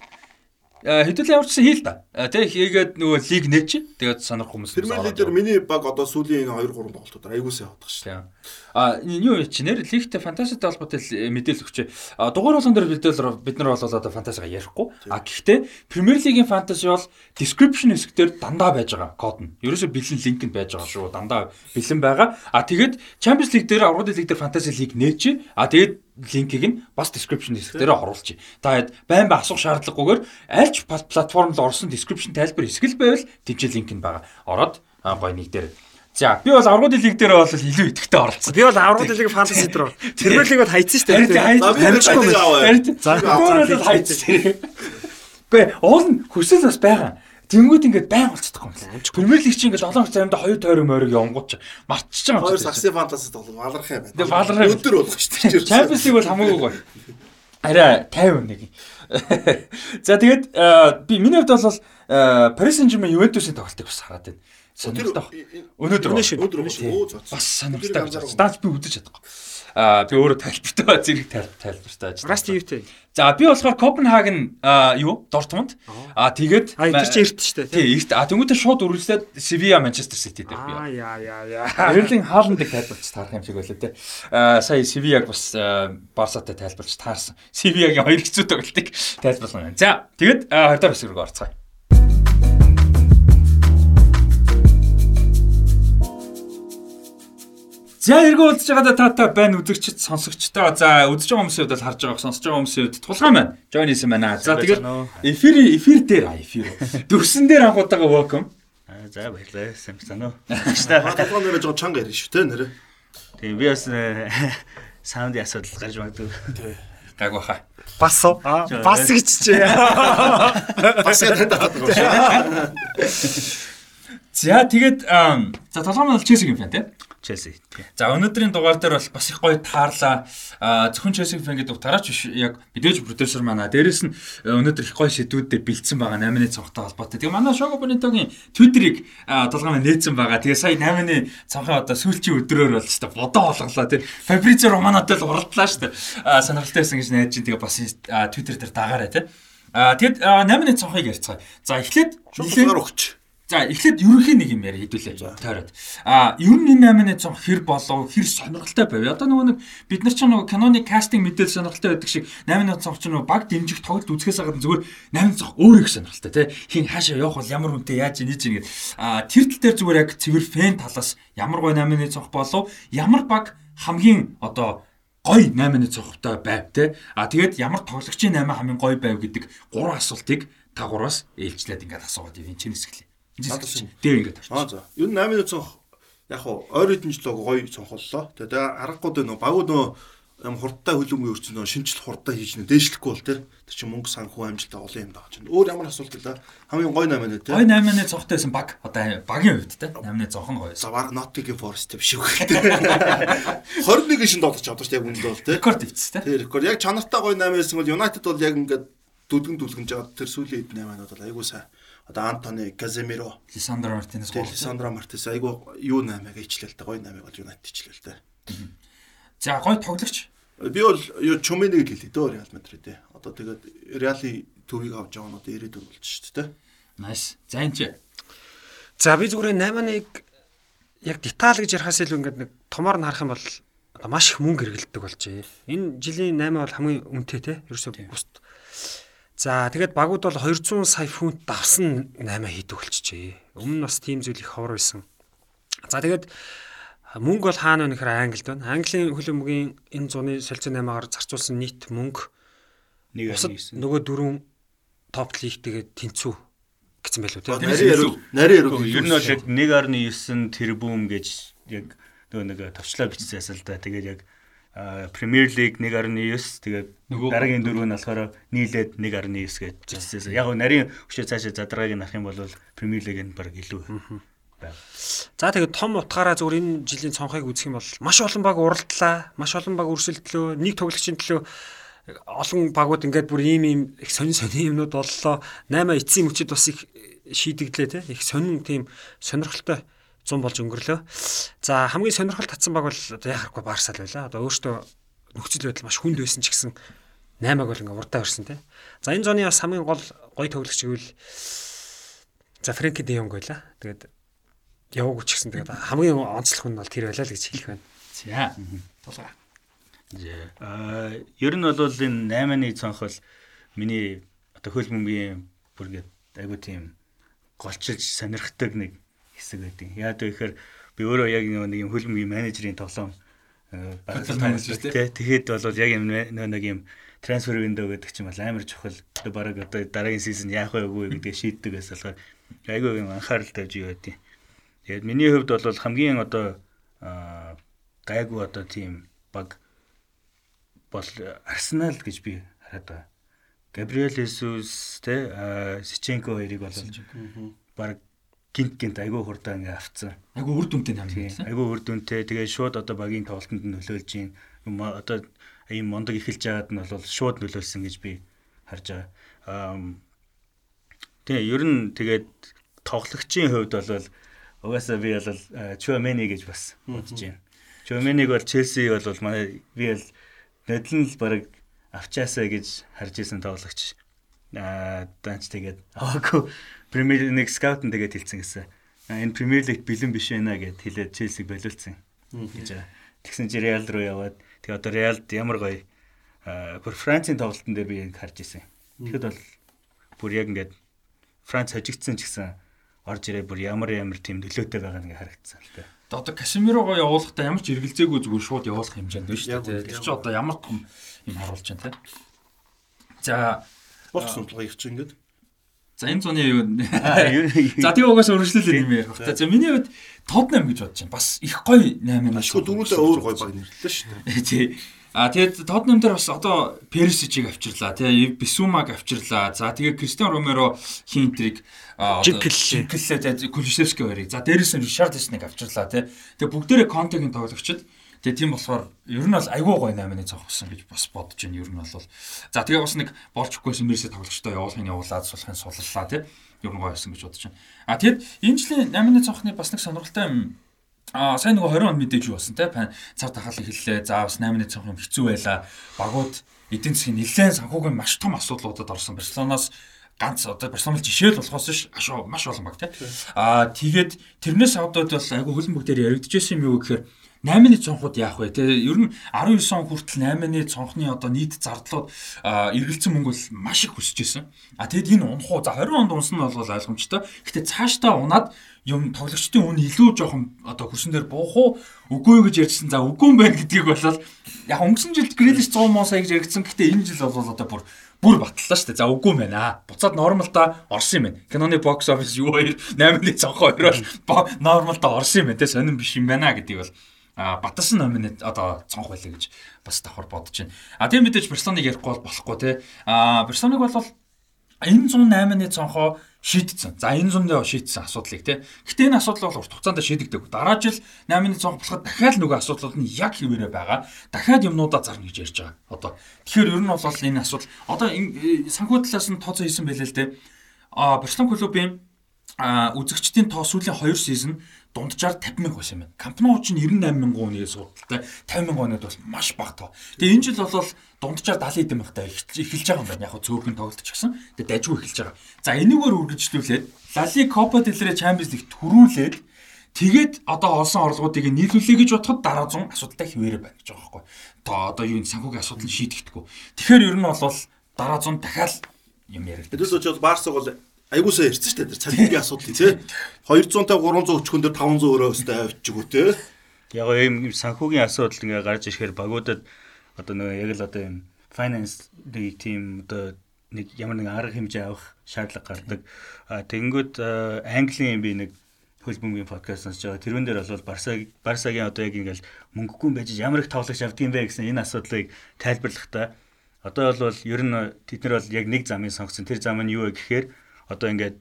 Э, хэдүүл ямарчсан хийл та. Э, Тэ хийгээд нөгөө лиг нээч. Тэгээд сонирх хүмүүс. Премьер лиг дээр миний баг одоо сүүлийн 2 3 тоглолтууд аягуусаа явах шүү. А юу юм чи нэр лигтэй фантастиктэй холбоотой мэдээлэл өгч. Дугаар болгон дээр бидэл бид нар бол одоо фантастика ярихгүй. А гэхдээ Премьер лигийн фантаси бол description хэсгээр дандаа байж байгаа код нь. Ерөөсө бэлэн линк нь байж байгаа шүү. Дандаа бэлэн байгаа. А тэгээд Champions League дээр аврагын лиг дээр фантаси лиг нээч. А тэгээд линкийг нь бас description хэсэг дээр оруулчих. Та байн ба асуух шаардлагагүйгээр альч платформ руу орсон description тайлбар хэсэг л байвал тэмцэл линк нь байгаа. Ороод гой нэг дээр За би бол аврагын лиг дээр бол илүү идэвхтэй оролцсон. Би бол аврагын лиг фэнтези дээр Премьер лиг бол хайцсан шүү дээ. Амжихгүй байна. За бол хайцсан. Бэ уул хүсэл бас байгаа. Тэнгүүд ингээд байн болцдохгүй юм байна. Премьер лиг чи ингээд 7 хоног цаамда 2 тойрог мориг явангууд ч мартчихж байгаа юм. Хоёр сакси фантаси тоглох валрах юм байна. Валрах өдөр болох шүү дээ. Champions League бол хамаагүй гоё. Арай 51. За тэгээд би миний хувьд бол Paris Saint-Germain Juventus-ийн тоглолтыг бас хараад байна. Сонирхолтой. Өнөөдөр өнөөдөр бас сонирхолтой. Даач би үзэж чадахгүй. Аа би өөрөө тайлбартай зэрэг тайлбартай ажиллаа. Расти юутэй? За би болохоор Копенгаген юу Дортмунд. Аа тэгээд А тэр чинь эрт шүү дээ. Тий, эрт. А тэнгуүтээ шууд үргэлжлээд Sevilla Manchester City дээр би. Аа яа яа яа. Эрлин Хааландыг тайлбарч таарах юм шиг байлаа те. Аа сая Sevilla-г бас Барсатай тайлбарч таарсан. Sevilla-гийн хоёр хэцүү тоглолтыг тайлбарлана. За тэгээд 20 дахь хэсэг рүү орцгаая. За эргөө удаж байгаадаа та та байна үзэгчд сонсогчдоо за үзэж байгаа хүмүүсийн хувьд харж байгаа сонсож байгаа хүмүүсийн хувьд тулгаан байна. Join хийсэн байна. За тэгээд эфир эфир дээр а эфир. Дүрсэн дээр анхудаага welcome. За баярлалаа. Сайн байна уу? Тулгаан нэрэж жоо чанга ярина шүү те нэрэ. Тийм би бас э, саундын асуудал гарч магадгүй. Гаг баха. Бас уу? Бас гэж чи. Бас гэдэг байна. За тэгээд за толгой маань бол Челсигийн фэн тий. Челси. За өнөөдрийн дугаар дээр бол бас их гоё таарлаа. Аа зөвхөн Челси фэн гэдэг утгаараач биш яг мэдээж продюсер манай. Дээрэс нь э, өнөөдөр их гоё шийдвүүдээр бэлдсэн байгаа 8-ны цонхтой холбоотой. Тэгээ манай Шого Бонитогийн Твиттерийг толгой маань нээсэн байгаа. Тэгээ сая 8-ны цонхын одоо сүүлчийн өдрөөр бол ч бодоо олголоо тий. Фабризо Романотой л уралдлаа шүү дээ. Сонирхолтой байсан гэж найдаж чинь тэгээ бас Твиттер дээр дагаарай тий. Аа тэгэд 8-ны цонхыг ярьцгаая. За эхлээд Шугасгаар өгч. За эхлээд ерөнхийн нэг юм яриа хэдүүлээ. Тойроод. А ер нь энэ 8-ны цонх хэр болов хэр сонирхолтой байв. Одоо нөгөө нэг бид нар ч нөгөө киноны кастинг мэдээлэл сонирхолтой байдаг шиг 8-ны цонх ч нөгөө баг дэмжих тоглолт үзэхээс гадна зүгээр 8-ны цонх өөрөө их сонирхолтой тий. Хин хаашаа явах бол ямар хүнтэй яаж ийж ингэ. А тэр тал дээр зүгээр яг цэвэр фэн талаас ямар гой 8-ны цонх болов ямар баг хамгийн одоо гой 8-ны цонхтой байв те. А тэгээд ямар тоглогчийн 8 хамгийн гой байв гэдэг гурван асуултыг та гураас ээлжлээд ингээд асуугаад ивэн чинь хэсгэлээ. Дээр ингээд Аа за. Ер нь 8 цонх яг хуу ойр хэдэн жил гоё цонхоллоо. Тэгээ аргагүй нөө багуу нөө юм хурдтай хөлбөмбөгийн өрчсөн нөө шинжил хурдтай хийж нэ дээшлэхгүй бол тэр тэр чинь мөнгө санхүү амжилттай олон юм даа чинь. Өөр ямар асуулт гэлээ. Хамгийн гоё 8 нэ тий. Гой 8-ны цогтойсэн баг. Одоо багийн хувьд те 8-ны цонхон гоё. За баг Nottingham Forest биш үү. 21 шин тоглож чадвар шүү яг үндэ бол тий. Рекорд ивц те. Тэр рекорд яг чанартай гоё 8 байсан бол United бол яг ингээд дүлгэн дүлгэнж байгаа тэр сүүлийн хэд 8-аад бол айгуу сайн. Одоо Антони, Каземиро, Лисандро Мартинес тэр Лисандро Мартинес айгуу юу 8-ыг ичлээ л дээ гоё 8-ыг бол United ичлээ л дээ. За гоё тоглогч. Би бол юу Чумэнийг л хэлээ дөө Реал Мадрид ээ. Одоо тэгээд Реали төвийг авч байгаа нь одоо 94 болж шүү дээ. Nice. За энэ чи. За би зүгээр 8-1 яг деталь гэж ярихаас илүү ингээд нэг томоор нь харах юм бол маш их мөнгө хэрэгэлдэг болжээ. Энэ жилийн 8 бол хамгийн үнэтэй те. Ерөөсөө бусд. За тэгээд багууд бол 200 сая фунт давсан 8 хийдэг болчихжээ. Өмнө нь бас тийм зүйл их ховор байсан. За тэгээд мөнгө бол хаана вэ гэхээр Англид байна. Английн хөлбөмбөгийн энэ зуны солилцоо 8-аар зарцуулсан нийт мөнгө Нэг бусад 9. нөгөө дөрвөн топ лиг тэгээд тэнцүү гэсэн байлгүй тийм. Нарийн яруу, нарийн яруу. Ер нь бол яг 1.9 тэрбум гэж яг нөгөө нэг товчлоо бичсэн л да. Тэгээд яг Премьер лиг 1.9 тэгээд дараагийн дөрөв нь болохоор нийлээд 1.9 гэж бичсэн. Яг нь нарийн өчөө цаашаа задрагааг нь харах юм бол Премьер лиг нь баг илүү байна. За тэгээд том утгаараа зүгээр энэ жилийн цонхыг үзэх юм бол маш олон баг уралдлаа, маш олон баг өрсөлдлөө, нэг тоглогчийн төлөө олон багууд ингээд бүр ийм ийм их сонин сонин юмнууд боллоо. 8 эцсийн мөчөд бас их шийдэгдлээ те. Их сонин тийм сонирхолтой 100 болж өнгөрлөө. За хамгийн сонирхол татсан баг бол одоо яхахгүй Барсал байла. Одоо өөртөө нөхцөл байдал маш хүнд байсан ч гэсэн 8-аг бол ингээ урдаа өрсөн те. За энэ зоны бас хамгийн гол гоё тоглогч гэвэл за Фрэнки Де Йонг байла. Тэгээд яваагүй ч гэсэн тэгээд хамгийн онцлог нь бол тэр байлаа л гэж хэлэх байна. За. Тулгаа. Аа ер нь бол энэ 8-ны цонх бол миний одоо хөл бөмбөгийн бүр ингээд айгу тийм голчилж сонирхдаг нэг хэсэг байдаг. Яа гэвэл би өөрөө яг нэг юм хөл бөмбөгийн менежерийн тоглоом э, Football manager тий? тэгэхэд бол яг юм нэг юм трансфер виндо гэдэг чинь бол амар чухал. Одоо бараг одоо дараагийн сизон яах вэ үгүй гэдгийг шийддэг байсан болохоор айгу юм анхаарал тавьж юу байдیں۔ Тэгээд миний хувьд бол хамгийн одоо гайгүй одоо тийм баг бол Арсенал гэж би хараад байгаа. Габриэл Есүс те Сиченко хоёрыг бол баг гинт гинт айгүй хурдан ингээ авцсан. Айгу үр дүнтэй юм. Айгүй үр дүнтэй. Тэгээ шууд одоо багийн тоглолтод нь нөлөөлж. Юм Одоо ийм мондог эхэлж байгаад нь бол шууд нөлөөлсөн гэж би харж байгаа. Аа Тэгээ ер нь тэгээд тоглогчийн хувьд бол угаасаа би бол Чуамени гэж бас бодож байна. Чуамениг бол Челси бол манай би бол нодлон л баг авчаасаа гэж харж исэн тоглогч. Аа данч тэгээд аваагүй Премьер лиг скаут нь тэгээд хэлсэн гэсэн. Энэ Премьер лиг бэлэн биш байна гэд хэлээд Челсиг болиулсан гэж байгаа. Тэгсэн чи Реал руу яваад тэгээ одоо Реалд ямар гоё бүр Францын тоглолтын дээр би яг харж исэн. Тэгэхэд бол бүр яг ингээд Франц хожигдсан ч гэсэн орж ирээ бүр ямар ямар тийм нөлөөтэй байгаа нэг харагдсан л та. Одоо Касемирого явуулахдаа ямар ч эргэлзээгүй зүгээр шууд явуулах хэмжээнд байна шүү дээ. Тэр чинь одоо ямар том юм харуулж байна те. За Спорт сумтлагыг ирчих ингээд. За энэ зуны юу За тэгээ угаасаа өргөжлөл юм ярих. За миний хувьд Tottenham гэж бодож байна. Бас их гоё 8 Ашгүй дөрүүлээ өөр гоё баг нэрлэлээ шүү дээ. Тий. А тэгээд Tottenham дээр бас одоо Perisic-ийг авчирлаа тий Bissouma-г авчирлаа. За тэгээд Cristiano Romero хинтрийг Жинклээ тэгээд Kulusevski хоёрыг. За дээрээс нь Richarlison-ыг авчирлаа тий. Тэгээд бүгдээрээ Conte-гийн тоглогчд. Тэгээ тийм болохоор ер нь бол айгүй гоё 8-ны цогцсон гэж бас бодож байна. Ер нь бол за тэгээ бас нэг болчихгүйсэн мэрсэ тоглогчтой явуулахын явуулаад сулахын суллаа тий. Ер нь гоё байсан гэж бодож байна. А тэгэд энэ жилийн 8-ны цогцны бас нэг сонирхолтой юм А сайн нөгөө 20 он мэдээж юу болсон те цав тахал эхэллээ. За бас 8-ны цонх юм хэцүү байла. Багууд эдийн засгийн нэлээд санхүүгийн маш том асуудлуудад орсон. Барселоноос ганц одоо Барселона жишээл болохоос ш маш олон баг те. А тэгээд тэрнээс авдод бол айгүй хөлн бүгдээр яригдчихсэн юм юу гэхээр 8-ны цонхууд яах вэ? Тэгээ ер нь 19 он хүртэл 8-ны цонхны одоо нийт зардлууд эргэлзсэн мөнгө бол маш их өсөж исэн. А тэгэд энэ унах уу? За 20 онд унсан нь бол ойлгомжтой. Гэтэ цаашдаа унаад юм тоглогчдын үн илүү жоохон одоо хөрсөн дээр буух уу? Үгүй гэж ярьжсэн. За үгүй юм байна гэдгийг болол яг өнгөрсөн жилд Грилиш 100 муу сая гэж яригдсан. Гэтэ энэ жил бол одоо бүр бүр батллаа шүү дээ. За үгүй юм байна. Буцаад нормал та орсон юм байна. Киноны бокс офис юу хоёр 8-ны цонхоо хоёр бол нормал та орсон юм байна. Тэ сонирн биш юм байна гэдгийг бол а батсан номинет одоо цонх байлаа гэж бас давхар бодож байна. А тийм мэдээж Барселоныг ярихгүй бол болохгүй те. А Барселоныг бол энэ 108-ны цонхоо шийдсэн. За энэ зундаа шийдсэн асуудлыг те. Гэтэ энэ асуудал бол урт хугацаанд шийдэгдэг. Дараа жил 8-ны цонх болоход дахиад нөгөө асуудлууд нь яг хэвээрээ байгаа. Дахиад юмнуудаа зарна гэж ярьж байгаа. Одоо тэгэхээр ер нь бол энэ асуудал одоо санхүү талаас нь тооцоо хийсэн байлээ л те. А Барселон клубын үзэгчдийн тоо сүүлийн 2 сизон дунджаар 50 мянга байсан юм байна. Кампноу ч 98 мянган үнийн судалтай 50 мянган үнэд бас маш бага тоо. Тэгээ энэ жил бол дунджаар 70 эдэн мянгатай эхэлж байгаа юм байна. Яг цөөхөн тоглолт ч гэсэн. Тэгээ дажгүй эхэлж байгаа. За энэгээр үргэлжлүүлээд Лали Копа del Rey Champions League төрүүлээд тэгээд одоо олсон орлогуудыг нийлүүлэе гэж бодоход дараа 100 асуудалтай хിവэрэ байна гэж байгаа байхгүй. Одоо одоо юу санхүүгийн асуудал шийдэгдэхгүй. Тэгэхээр ер нь бол дараа 100 дахиад юм яригддаг. Тэдээс учраас Барсаг бол айгуусаа ярьсан шүү дээ. Цалингийн асуудал тий. 200-тай 300 өчгөн дээр 500 өрөө өстэй авчиг тий. Яг ийм санхүүгийн асуудал ингээ гарч ирэхээр багуудад одоо нөгөө яг л одоо юм finance team одоо нэг ямар нэгэн арга хэмжээ авах шаардлага гардаг. А тэгэнгүүт Английн би нэг хөл бөмбөгийн подкаст сонсож байгаа. Тэрүүн дээр бол Барсаг Барсагийн одоо яг ингээл мөнгөгүй байж ямар их тоглогч авдгийм бэ гэсэн энэ асуудлыг тайлбарлахдаа одоо бол ер нь тэд нар бол яг нэг замыг сонгосон. Тэр зам нь юу вэ гэхээр одоо ингээд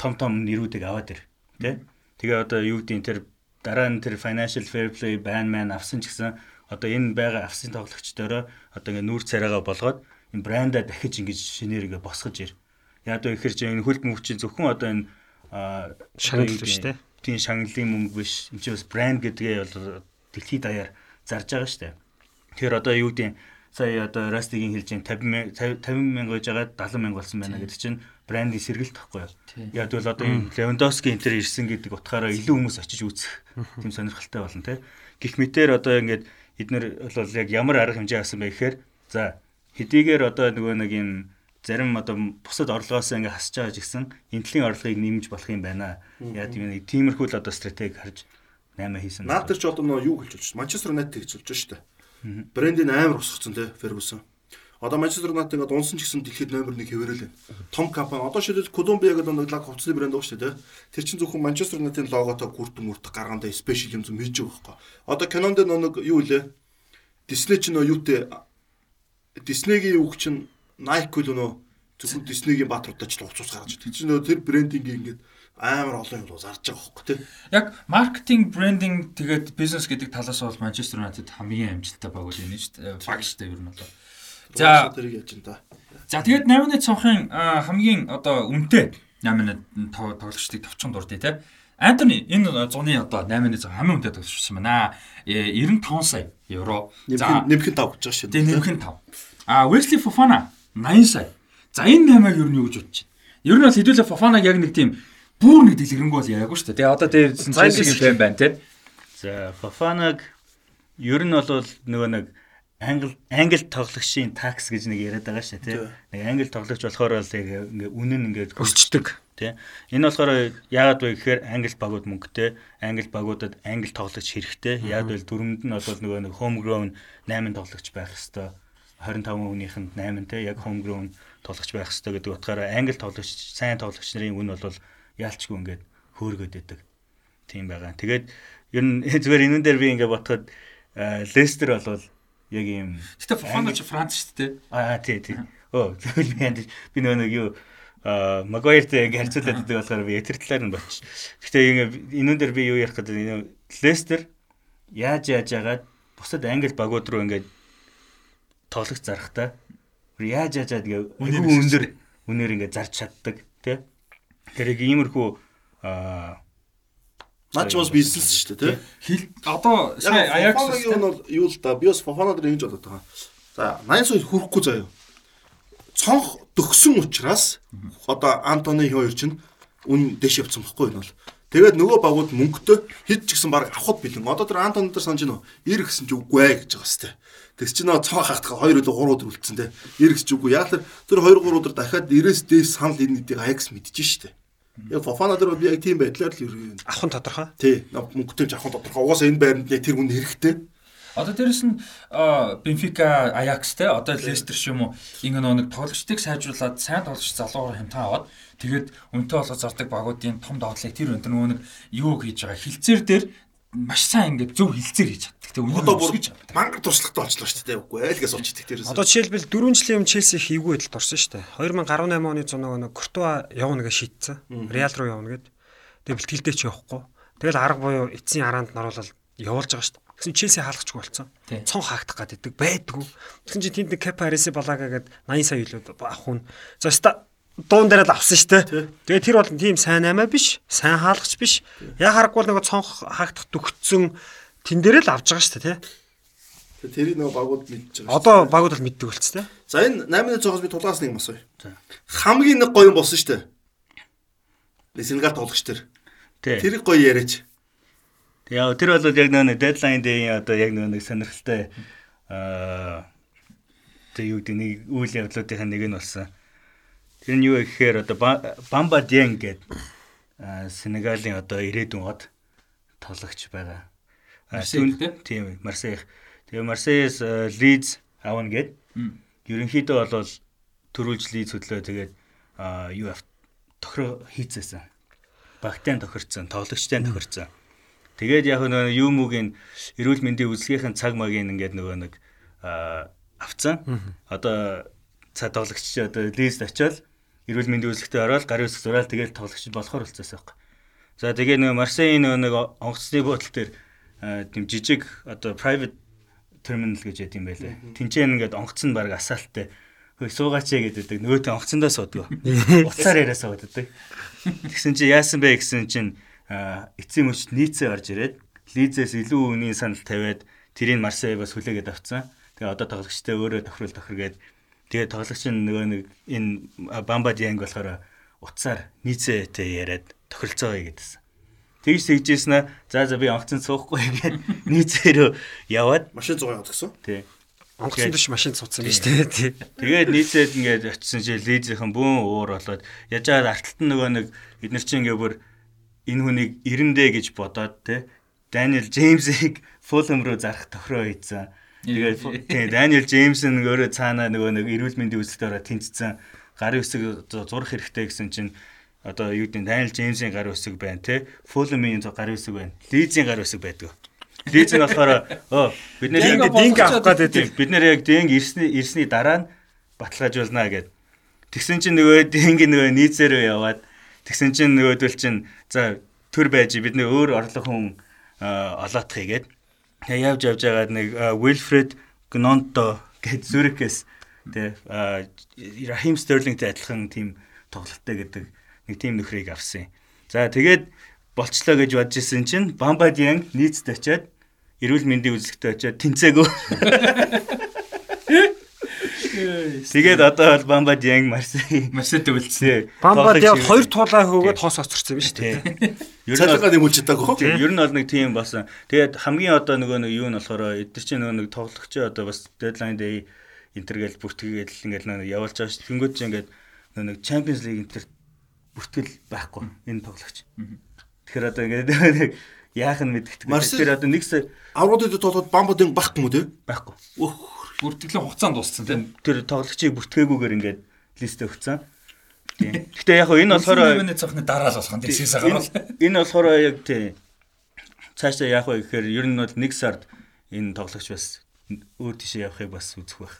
том том нэрүүдийг аваад ир тий. Тэгээ одоо юу гэдгийг тэр дараа нь тэр financial fair play ban man авсан ч гэсэн одоо энэ байгаа авсан тоглогчдороо одоо ингээд нүүр царайгаа болгоод энэ бранда дахиж ингэж шинээр ингээд босгож ир. Яг одоо ихэр чинь энэ хөлт мөвчийн зөвхөн одоо энэ шагнал биш тий. Тийм шагналын мөнгө биш. Энд чинь бас брэнд гэдгээ бол дэлхийд даяар зарж байгаа дээ. Тэгэхээр одоо юу гэдгийг сая одоо Растигийн хэлж 50 50 мянга гэж байгаа 70 мянга болсон байна гэдэг чинь брендийн сэргэлт тахгүй юу. Яг бол одоо Левандовски энэ төр ирсэн гэдэг утгаараа илүү хүмүүс очиж үзэх тийм сонирхолтой болно те. Гэх мэтэр одоо ингээд эднэр бол яг ямар арга хэмжээ авсан бэ гэхээр за хэдийгээр одоо нөгөө нэг юм зарим одоо бусад орлогоос ингээ хасж байгаа ч гэсэн энтлийн орлогыг нэмж болох юм байна. Яг тийм нэг тиймэрхүү л одоо стратеги харж 8 хийсэн. Наад тэр ч одоо нөгөө юу хэлж болж шүү. Манчестер Юнайтед гэж болж шүү дээ. Брендийн амар усгцсан те Фергюсон. Одоо Манчестер Юнайтед ингээд унсан ч гэсэн дэлхийд номер 1 хэвээрэл байна. Том компани. Одоо шилэл Колумбиа гэдэг нэг лаг хувцсны брэнд байгаа шүү дээ. Тэр чинь зөвхөн Манчестер Юнайтедийн логотой хүртэн мөртөг гаргандаа спешиал юм зү мэдж байгаа байхгүй. Одоо кинонд нэг юу илээ? Дисней ч нөө юутэй Диснейгийн үг чинь Nike л нөө зөвхөн Диснейгийн баатруудаа ч хувцас гаргаж. Тэр чинь нөө тэр брендинг ингээд амар олон юм зарж байгаа хөөхгүй тий. Яг маркетинг, брендинг тэгээд бизнес гэдэг талаас бол Манчестер Юнайтед хамгийн амжилттай баг үл энэ шүү дээ. Баг шүү дээ ер нь бол. За тэрийг яаж энэ та. За тэгээд 8-ны цонхын хамгийн одоо үнэтэй 8-ны тоглогчдыг товчхон дурдъя те. Антони энэ зуны одоо 8-ны цонх хамгийн үнэтэй тоглогч байна. 95 сая евро. За нэмхэн 5 гэж байгаа шүү. Тэгээ нэмхэн 5. А Wesley Fofana 80 сая. За энэ 8-ыг ер нь юу гэж бодож байна? Ер нь бол хэдүүлээ Fofana-г яг нэг тийм бүр нэг дэлгэрэнгүй бол яриаггүй шүү дээ. Тэгээ одоо тэр Chelsea-ийн фэн байна те. За Fofana-г ер нь бол нөгөө нэг англи англи тоглогчийн такс гэж нэг яриад байгаа шүү тий. Нэг англи тоглогч болохоор л ингээ үнэн ингээд өсчдөг тий. Энэ болохоор яагаад вэ гэхээр англи багууд мөнгөтэй, англи багуудад англи тоглогч хэрэгтэй. Яг л дөрөмд нь бол нөгөө нэг home grown 8 тоглогч байх хэвээр 25 хүнийх нь 8 тий. Яг home grown тоглогч байх хэрэгтэй гэдэг утгаараа англи тоглогч сайн тоглогч нарын үн бол яалчгүй ингээд хөөргöd байдаг. Тийм байгаа. Тэгээд ер нь зүгээр энэн дээр би ингээд ботход Лестер бол яг ийм Гэтэ Фофана ч Франц шүү дээ. аа тий тий. Оо зөвхөн би би нөгөө нэг юу а Магуайртэй ингээ харьцуулаад байдаг болохоор би тэр талаар нь. Гэхдээ ингээ энүүн дээр би юу ярих гэдэг энэ Лестер яаж яаж яагаад бусад англи багууд руу ингээ тоглох зарахтаа яаж яаж яагаад ингээ өндөр үнээр ингээ зарж чаддаг тий. Тэр яг иймэрхүү а Наач бас бизнес шүү дээ тий. Хил одоо сая Аякс Фофанагийн нь бол юу л да би бас Фофана дээр ингэж бодоод байгаа. За 80 сая хүрэхгүй заяа. Цонх төгсөн учраас одоо Антоны хоёр чинь үн дэш явцсан бохгүй энэ бол. Тэгээд нөгөө багууд мөнгөтэй хэд ч гэсэн баг авахд бэлэн. Одоо тэр Антон дээр санаж нөө ир гэсэн ч үгүй ээ гэж байгаа сте. Тэгс чи нөө цоо хахтах 2 үлээ 3 өдөр үлдсэн те. Ир гэж үгүй. Яг тэр тэр 2 3 өдөр дахиад 90-с дээс санал энэ нэдийг Аякс мэдчихэж штэ. Яг Фофана дээр бол би яг тийм байдлаар л Авах нь тодорхой. Тий, мөнгөтэй ч авах тодорхой. Угаасаа энэ байранд нэг тэр хүн хэрэгтэй. Одоо дээрэс нь Бенфика, Аякс те одоо Лестер ч юм уу ингэ нэг тоглогчдыг сайжруулад сайн тоглогч залуугаар хэмтэн аваад тэгээд үнэтэй болгож зардаг багуудын том доотлыг тэр өндөр нөгөө нэг юу хийж байгаа хилцээр дээр маш сайн ингээд зөв хилцээр хийж чаддаг. Тэг үнэ Одоо бүр гэж мангар туршлагатай болчихлоо шүү дээ. Үгүй айлгаас уучдаг тэрээс. Одоо жишээлбэл 4 жилийн өмнө Челси их эвгүй байдалд орсон шүү дээ. 2018 оны зунааг нэг Куртуа явна гэж шийдсэн. Реал руу явна гэд. Тэгээ бэлтгэлдээ ч явахгүй. Тэгэл арга буюу эцсийн хараанд наруулаад явуулж байгаа шүү дээ. Тэгсэн Челси хаалгачгүй болсон. Цон хаагдах гаддаг байдгүй. Тэгсэн чинь тэнд нэг Капа Ареси Балага гээд 80 сая илүү авах хүн. За ста дуун дээр л авсан шүү дээ. Тэгээ тэр бол тийм сайн аймаа биш, сайн хаалгач биш. Яг харахгүй нэг цонх хаагдах дүгцэн тэн дээр л авч байгаа шүү дээ, тий. Тэрийг нөгөө багууд мэдж байгаа. Одоо багууд бол мэддэг болц тээ. За энэ 8-ны цогоос би тулгаас нэг юм асууя. Хамгийн нэг гоё юм болсон шүү дээ. Сенегал тоглогч тэр. тий. Тэрийг гоё яриач. Яа тэр бол яг нэг дедлайн дээр одоо яг нэг сонирхолтой аа тэг юу гэдэг нэг үйл явдлуудын нэг нь болсон. Тэр нь юу гэхээр одоо Бамба Диэн гэдэг Сенегалийн одоо ирээдүйн од тоглогч байгаа. Тийм Марсей. Тэгээ Марсейс Лидс авна гэд. Ерөнхийдөө бол төрүүлж Лидс хөдлөө тэгээд юу авт тохироо хийцээсэн. Багтаан тохирцсон, тоглогчтой тохирцсон. Тэгээд яг нөгөө юу мүгийн эрүүл мэндийн үзлэгийнхэн цаг магийн ингээд нөгөө нэг авцсан. Одоо цаа тоглогч одоо лист очиод эрүүл мэндийн үзлэгтээ ороод гарын үсэг зураал тэгээд тоглогч болохоор болцсон байхгүй. За тэгээ нөгөө Марсейн нөгөө нэг онгоцны дээр а, тийм жижиг одоо private terminal гэж яд юм байлээ. Тинчэн ингээд онгоц нь баг асаалттай. Хөөе суугаач яа гэдэг нөгөөтэй онгоцондоо суудаг. Уцаар яриа суудаг. Тэгсэн чи яасан бэ гэсэн чинь эцсийн мөчт нийцээ орж ирээд лизээс илүү үнийн санал тавиад тэрийг Марсей бас хүлээгээд авцсан. Тэгээ одоо тоглогчтой өөрөө тохирол тохиргээд тэгээ тоглогч нөгөө нэг энэ Бамба Дианг болохоор утсаар нийцээтэй яриад тохиролцоогоо гэдсэн. Тэгж тэгжсэн аа за за би онгоцон суухгүй гээд нийцээрөө яваад Машин 100 яваад гисэн. тий Онгоцон дэш машин цуцсан биз дээ. Тий. Тэгээд нийцээд ингээд очисон чи лизийнхэн бүүн уур болоод яжаад арталт нь нөгөө нэг бид нар чи ингээд бүр энэ хүнийг эрэндээ гэж бодоод те Даниэл Джеймсийг Фулхэм руу зарах тохироо хийцэн. Тэгээд фу- тий Даниэл Джеймс нь өөрөө цаанаа нөгөө нэг эрүүл мэндийн ороод тэнцсэн. Гарын үсэг зурх хэрэгтэй гэсэн чинь одоо юу гэдэг нь Даниэл Джеймсийн гарын үсэг байна те Фулхэмийн гарын үсэг байна. Лизийн гарын үсэг байдаг. Лиз нь болохоор оо бид нэр Динго Динго авах гэдэг. Тийм, бид нэр яг дэнг ирсний ирсний дараа нь баталгаажуулнаа гэд. Тэгсэн чинь нөгөө дэнг нөгөө нийцээрөө яваад тэгсэн чинь нөгөөдөл чинь за төр байж бид нөө өөр орлого хүн аа, олоодох хийгээд Тэгээ явж явж байгаад нэг Wilfred Gnonto гэд Зүрикээс тэ аа, Raheem Sterling-тэй адилхан тийм тоглолттой гэдэг нэг тийм нөхрийг авсан. юм. За тэгээд болцлоо гэж бодож исэн чинь Dieng нийцд очиад эрүүл мэндийн үзлэгтээ очиод тэнцээгөө. Тэгээд одоо бол Bamba Dieng Marseille Марсетэ үлдсэн. Бамбад яг хоёр туулаа хөөгд хоос оцорсон биз дээ. Ер нь Цалингаа нэмүүлж чадаагүй. Ер нь бол нэг тийм болсон. Тэгээд хамгийн одоо нөгөө нэг юу нь болохоор эдгээр чинь нөгөө нэг тоглогч одоо бас deadline day интергээл бүртгээл ингээл нэг явуулж байгаа шүү. Тэнгүүд чинь ингээд нөгөө нэг Champions League интер бүртгэл байхгүй энэ тоглогч. Тэгэхээр одоо ингээд нэг яах нь мэддэг. Марсель- Тэгэхээр одоо нэг сая Авруудад тоглоод бамбуудын бахгүй юм уу те? байхгүй. Өөх. Бүртгэлийн хугацаанд дууссан тийм. Тэр тоглогчийг бүртгээгүйгээр ингээд лист өгсөн. Тийм. Гэтэ яг энэ болохоор нэмэний цохны дараа л болох нь тэгсээс гарвал. Энэ болохоор яг тийм цаашаа яах вэ гэхээр ер нь бол нэг сард энэ тоглогч бас өөр тийшээ явахыг бас үзэх байх.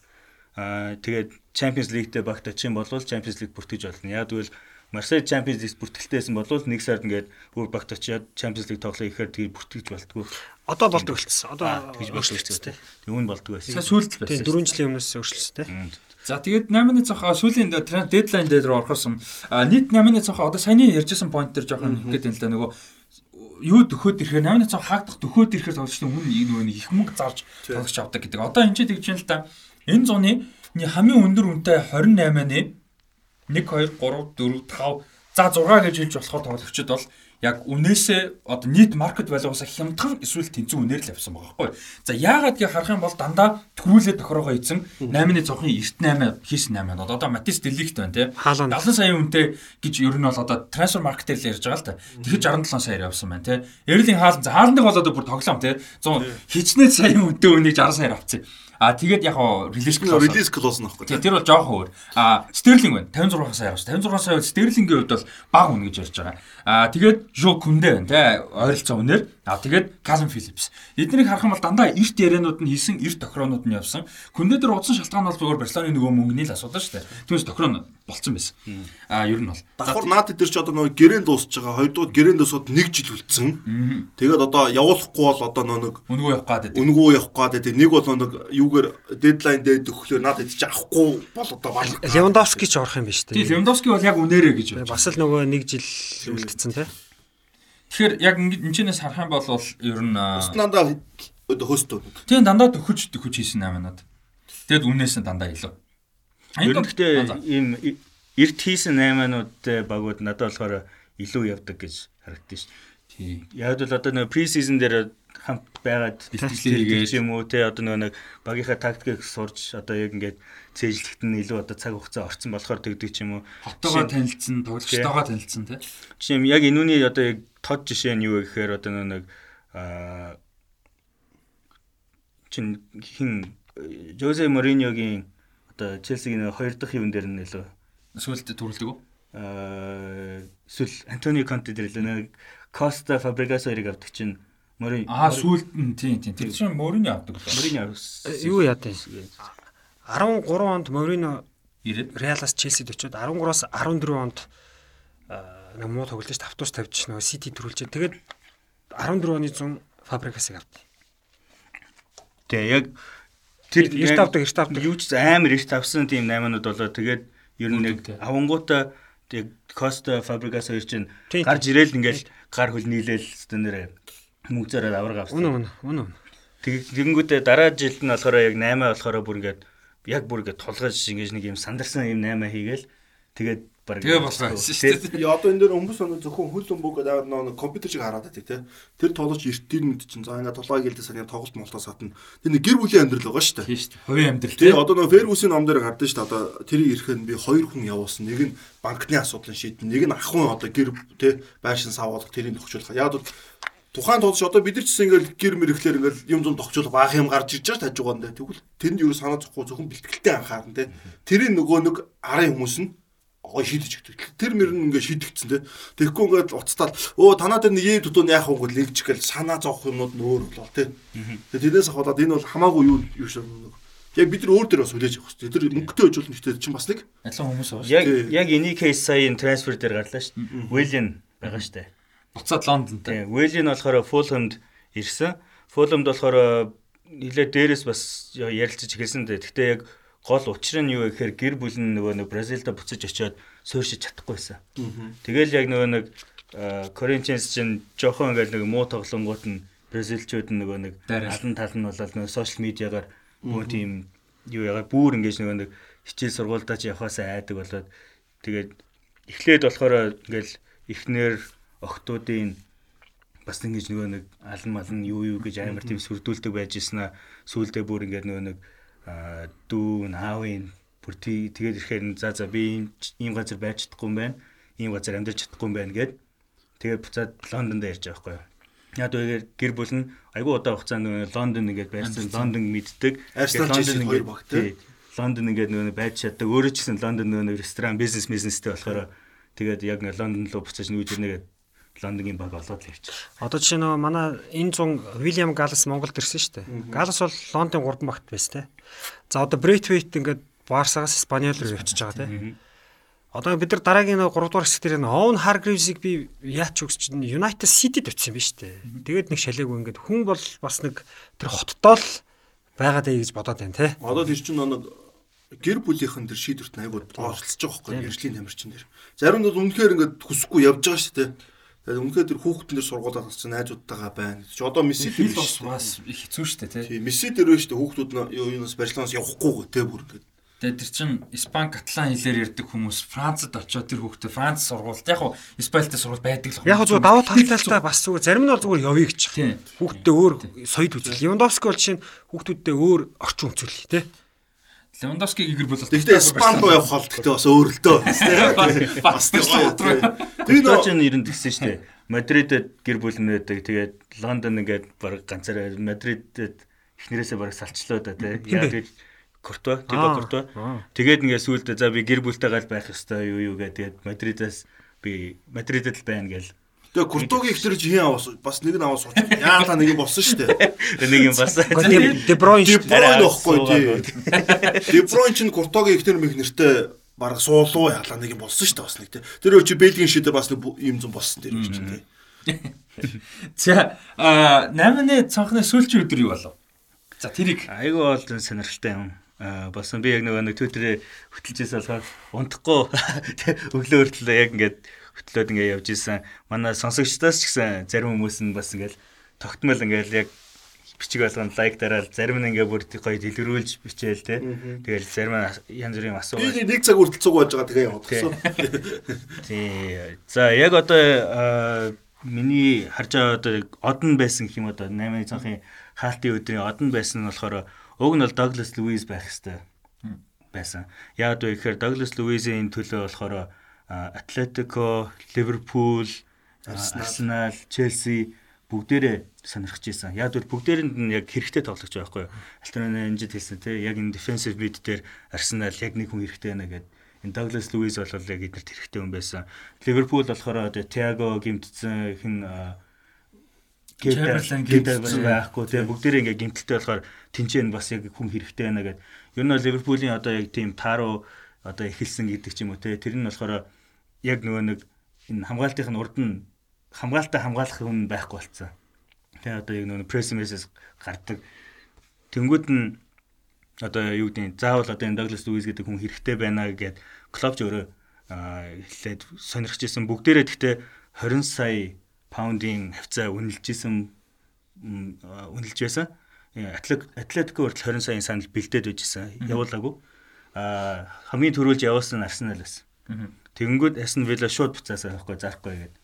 Аа тэгээд Champions League-тэй багтачих юм бол Champions League бүртгэж болно. Яг тэгвэл Марсель Champions League бүртгэлтэйсэн бол нэг сард ингээд өөр багтаачаад Champions League тоглоё гэхээр тэгээд бүртгэж болтгоо. Одоо болдог болчихсон. Одоо тэгж тийм. Тэг үн болдог байсан. Сүүлд байсан. Тийм 4 жилийн өмнөөс өөрчлөлттэй. За тэгээд 8-ны цах сүүлийн дедлайн дээр рүү орохосон нийт 8-ны цах одоо саяны ярьжсэн point дээр жоохон ихэд юм л да нөгөө юу төхөөд ирэхээр 8-ны цав хаагдах төхөөд ирэхээр тоглогчдын өмнө нөгөө их мөнгө зарж тоглогч авдаг гэдэг. Одоо энэ ч тэгж юм л да. Энэ зуны хамгийн өндөр үнэтэй 28-ны 1 2 3 4 5 за 6 гэж хэлж болохоор тоглогчид бол яг үнээсээ одоо нийт маркет value-аас хямдхан эсвэл тэнцэн үнээр л авсан байгаа байхгүй. За яагаад гэж харах юм бол дандаа төрүүлээ тохироогоо эзэн 8-ны цонхын 98 хийсэн 8 одоо одоо Матис Деликт байна те 70 сая үнэтэй гэж ер нь бол одоо трансфер маркетээр л ярьж байгаа л та. Тэгэхэд 67 саяар явсан байна те. Эрлин хаалт за хаалтныг бол одоо бүр тоглоом те 100 хичнээн сая үнэтэй үнийг 60 саяар авцсан. А тэгээд яг хоо релиз клоус. Релиз клоус нөхгүй. Тэгээд тэр бол жоохон өөр. А Стерлинг байна. 56 сая авсан. 56 сая Стерлингийн хувьд бол бага үнэ гэж ярьж байгаа. А тэгээд Жо Күндэ байна те ойролцоо үнээр. А тэгээд Калвин Филлипс. Эднийг харах юм бол дандаа эрт ярианууд нь хийсэн, эрт тохироонууд нь явсан. Күндэ дээр удсан шалтгаан бол зөвхөн Барселоны нөгөө мөнгөний л асуудал шүү дээ. Түүнээс тохироо болцсон байсан. А ер нь бол. Давхар наад дээр ч одоо нөгөө гэрэн дуусч байгаа. Хоёрдугаар гэрэн дуусаад нэг жил үлдсэн. Тэгээд одоо явуулахгүй бол одоо нэг үнгүү явах гад. Үнгүү явах гад. Нэг бол нэг юугээр дедлайн дээр өгөхлөөр наад идэж авахгүй бол одоо баг. Левандовски ч орох юм биш үү? Тийм Левандовски бол яг үнээрээ гэж байна. Бас л нөгөө нэг жил үлдсэн тий. Тэгэхээр яг ингэж энэчнээс харах юм бол ер нь дандаа хөөстөө. Тийм дандаа төхөж төхөж хийсэн айманад. Тэгэд үнээс нь дандаа илүү. Ер нь гэхдээ ийм эрт хийсэн айманууд багууд надад болохоор илүү явдаг гэж харагдаж шүү. Тийм. Яг л одоо нэг пресизон дээр хамт байгаад бэлтгэлээ юм уу те одоо нэг багийнхаа тактикийг сурж одоо яг ингээд цээжлэхт нь илүү одоо цаг хугацаа орцсон болохоор тэгдэг ч юм уу хотоогоо танилцсан тоглогчтойгоо танилцсан те жишээ нь яг энүүний одоо яг тод жишээ нь юу гэхээр одоо нэг аа чин хин Жозе Мориньогийн одоо Челсигийн хоёр дахь юун дээр нь илүү сүлд төрүүлдэг үү? Аа эсвэл Антонио Конте дээр л нэг Коста Фабрегас хоёрыг авдаг чинь Морин Аа сүүлд нь тийм тийм. Тэр чинь Морини авдаг лээ. Морини юу яа тань. 13 онд ирээд Реалаас Челсид очиод 13-аас 14 онд муу тоглож ш тавтууш тавьж нөгөө Сити төрүүлж. Тэгээд 14 оны 100 Фабрикасыг авт. Тэгээ яг тэр эрт авдаг эрт авдаг юу ч амар эрт авсан тийм 8-нууд болоо тэгээд ер нь нэг авангуута тэг Коста Фабрикас хоёр чинь гарч ирээл ингээл гар хөл нийлээл стенэрэ мөнгө зараад авраг авсан. Үнэ үнэ үнэ. Тэгэнгүүтээ дараа жилд нь болохоор яг 8 болохоор бүр ингээд яг бүр ингээд тулгаж ингэж нэг юм сандарсан юм 8 хийгээл тэгээд баг Тэгээ болсон шүү дээ. Одоо энэ дээр хүмүүс өнө зөвхөн хөл өмбөг гэдэг нэг компьютер шиг хараад байдаг тий. Тэр тоглож эртний мэд чинь за ингээд толгой гэлдээ сарын тоглолт молтоо сатна. Тэр нэг гэр бүлийн амьдрал байгаа шүү дээ. Тийм шүү дээ. Хувийн амьдрал тий. Одоо нэг Фергюсын ном дээр гардаг шүү дээ. Одоо тэр ирэхэд би хоёр хүн явуулсан. Нэг нь банкны асуудлын шийдэн, нэг нь ахын одоо гэр тий байшин савуулах тэрийг тохижуулах. Яг бол тухайн тулш одоо бид нар ч гэсэн ингээл гэр мэрэхлэр ингээл юм зам тогтчул баах юм гарч ирж байгаа тажиг гоон дээ. Тэгвэл тэнд юу санаа зовхгүй зөвхөн бэлтгэлтэй анхаарна те. Тэрийн нөгөө нэг арын хүмүүс нь гой шийдэж өгдөг. Тэр мөр нь ингээ шийдэгдсэн те. Тэгэхгүй ингээд уцтаад өө танаа дээр нэг юм тутун яах вэ гэж лэгж гэл санаа зовх юмнууд нь өөр болоо те. Тэгээ тэрнээс хаваад энэ бол хамаагүй юу юу шиг Яг бид нар өөр дээр бас хүлээж авах хэрэгтэй. Тэр мөнгөтэй хожуулна гэхдээ чинь бас нэг адилхан хүмүүс байгаа шүү. Яг яг эний кейс сая трансфер дээр гарлаа шүү. Вэлен байгаа шүү буцаад Лондонтэй. Вэлийн болохоор Фулхэмд ирсэн. Фулхэмд болохоор нилээ дээрээс бас ярилцаж эхэлсэн дээ. Гэхдээ яг гол учир нь юу вэ гэхээр гэр бүл нь нөгөө нэг Бразилда буцаж очиод суурьшиж чадахгүй байсан. Тэгэл яг нөгөө нэг Corinthians чинь жоохон ингээл нэг муу тоглонгууд нь бразилчууд нь нөгөө нэг алан тал нь болоод нөгөө сошиал медиагаар бүү тийм юу яагаад бүр ингэж нөгөө нэг хичээл сургуульдаа ч явахаасаа айдаг болоод тэгээд эхлээд болохоор ингээл эхнэр охтуудын бас ингэж нөгөө нэг алан малн юу юу гэж амар тийм сүрдүүлдэг байж ийснэ сүулдэ бүр ингээд нөгөө нэг дүү наавын бүр тэгээд ирэхээр за за би ийм газар байж чадахгүй юм байна ийм газар амьдарч чадахгүй юм байна гэд тэгээд буцаад Лондонд ярьж байгаа байхгүй юу Яг үгээр гэр бүл нь айгүй удаа хугацаанд Лондон ингээд байрсан Лондон мэддэг. Арсенал Челси хоёр баг тий. Лондон ингээд нөгөө байж чаддаг. Өөрөө ч гэсэн Лондон нөгөө ресторан бизнес бизнестэй болохоор тэгээд яг Лондон руу буцаж нүүж ирнэ гэдэг Лондонгийн баг олоод л явчих. Одоо жишээ нь манай энэ зун Вильям Галас Монголд ирсэн шүү дээ. Галас бол Лондон 3 багт байсан те. За одоо Брейтвейт ингээд Барсагаас Испаниол руу явчихж байгаа те. Одоо бид нар дараагийн 3 дугаар хэсэг дээр нь Owen Hargreaves-ийг би яач чинь United City-д очсон юм ба шүү дээ. Тэгээд нэг шалаагүй ингээд хүн бол бас нэг тэр хоттоо л байгаад ээ гэж бодоод байна те. Одоо тэр чинь нэг гэр бүлийнхэн тэр шийдвэрт айгууд оролцож байгаа байхгүй мэржлийн тамирчин дээр. Зарим нь бол үнэхээр ингээд хүсэхгүй явж байгаа шүү дээ. Тэгээд үнэхээр тэр хүүхдэн дээр сургуулаад гарсан найзуудтайгаа байна. Чи одоо Месси тэр бас бас их хэцүү шүү дээ тий. Месси тэр байна шүү дээ. Хүүхдүүд нь юунаас Барселонаас явахгүй гэ бүр ингээд. Тэгээд тэр чин Испан каталан хэлээр ярьдаг хүмүүс Францад очиод тэр хүүхдээ Франц сургуульд яг хуу Испанитай сургууль байдаг л. Яг зүгээр давуу талтайтай бас зүгээр зарим нь бол зүгээр явъя гэж. Хүүхдээ өөр соёд үзэл. Левандовски бол жишээ нь хүүхдүүдтэй өөр орчин үзүүлэх тий. Левандовскиг игэр болол. Гэхдээ Испани руу явах хол гэхдээ бас өөр л дөө. Бас тэр нөө ч нэрэн тэгсэн шүү дээ. Мадридэд гэр бүл нь байдаг. Тэгээд Лондон ингээд баг ганцаараа Мадридэд эхнэрээсээ баг салчлаа да тий. Яг л Куртва, Тибо Куртва. Тэгээд ингээд сүүлдээ за би гэр бүлтэйгээ байх ёстой юу юу гэдэг. Тэгээд Мадридаас би Мадридэд л байна гээл Тэгээ Куртогийн ихтер чи хин аваас бас нэг нь аваас сууч. Яалаа нэг юм болсон шүү дээ. Нэг юм бас. Дебройн шүү дээ. Дебройн واخгүй тий. Дебройн чин Куртогийн ихтер мэх нэртэй бараг суулуу яалаа нэг юм болсон шүү дээ бас нэг тий. Тэр өчи Бельгийн шидээр бас нэг юм зэн болсон тэр өчи тий. За а 8-ны цанхны сүүлчийн өдөр юу болов? За тэрийг айгүй бол сонирхолтой юм болсон. Би яг нөгөө нэг Twitter-ээр хөтлөжээс болохоор унтахгүй өглөө хүртэл яг ингээд хөтлөөд ингээ явж исэн. Манай сонсогчдоос ч гэсэн зарим хүмүүс нь бас ингээл тогтмол ингээл яг бичиг болгоно лайк дараал зарим нь ингээ бүр гоё дэлгэрүүлж бичээл те. Тэгэл зарим нь янз бүрийн асуулт. Би нэг цаг хүртэл цуг байж байгаа тэгээ явуулсан. Тий. За яг одоо миний харж байгаа одоо одон байсан гэх юм одоо 8-ны цанхын хаалтын өдрийн одон байсан нь болохоор уг нь бол Douglas Lewis байх хэвээр байсан. Яг одоо ихээр Douglas Lewis-ийн төлөө болохоор Атлетико, Ливерпул, Арсенал, Челси бүгдээрээ сонирхож исэн. Яг бол бүгдээрэнд нь яг хэрэгтэй тоглож байгаа байхгүй юу? Альтернатив энэжид хэлсэн тий яг энэ defensive mid дээр Арсенал яг нэг хүн хэрэгтэй байна гэдэг. Энэ Douglas Luiz бол яг эднэрт хэрэгтэй хүн байсан. Ливерпул болохоор одоо Thiago гимтсэн хин Chamberlain гимтсэн байхгүй тий бүгдээрээ ингээ гимтэлтэй болохоор тэнцэн бас яг хүн хэрэгтэй байна гэдэг. Ер нь Ливерпулийн одоо яг тийм тааруу одоо эхэлсэн гэдэг ч юм уу тий тэр нь болохоор яг нөгөө нэг энэ хамгаалтын урд нь хамгаалалтаа хамгаалах хүн байхгүй болцсон. Тэгээ одоо яг нөгөө пресс мессеж гардаг. Тэнгүүд нь одоо юу гэдэг заавал одоо энэ Douglas Luiz гэдэг хүн хэрэгтэй байна гэгээд клубч өөрөө хэлээд сонирхож исэн бүгдээрээ гэхдээ 20 сая паундын хавцаа үнэлж исэн үнэлж байсан. Атлетико хүртэл 20 саяын санал бэлдээд байжсэн. Явуулаагүй. А хамгийн түрүүлж явуулсан нь Арсенал байсан. Тэгэнгүүт Aston Villa шууд буцаасаа авахгүй зарахгүй гэдэг.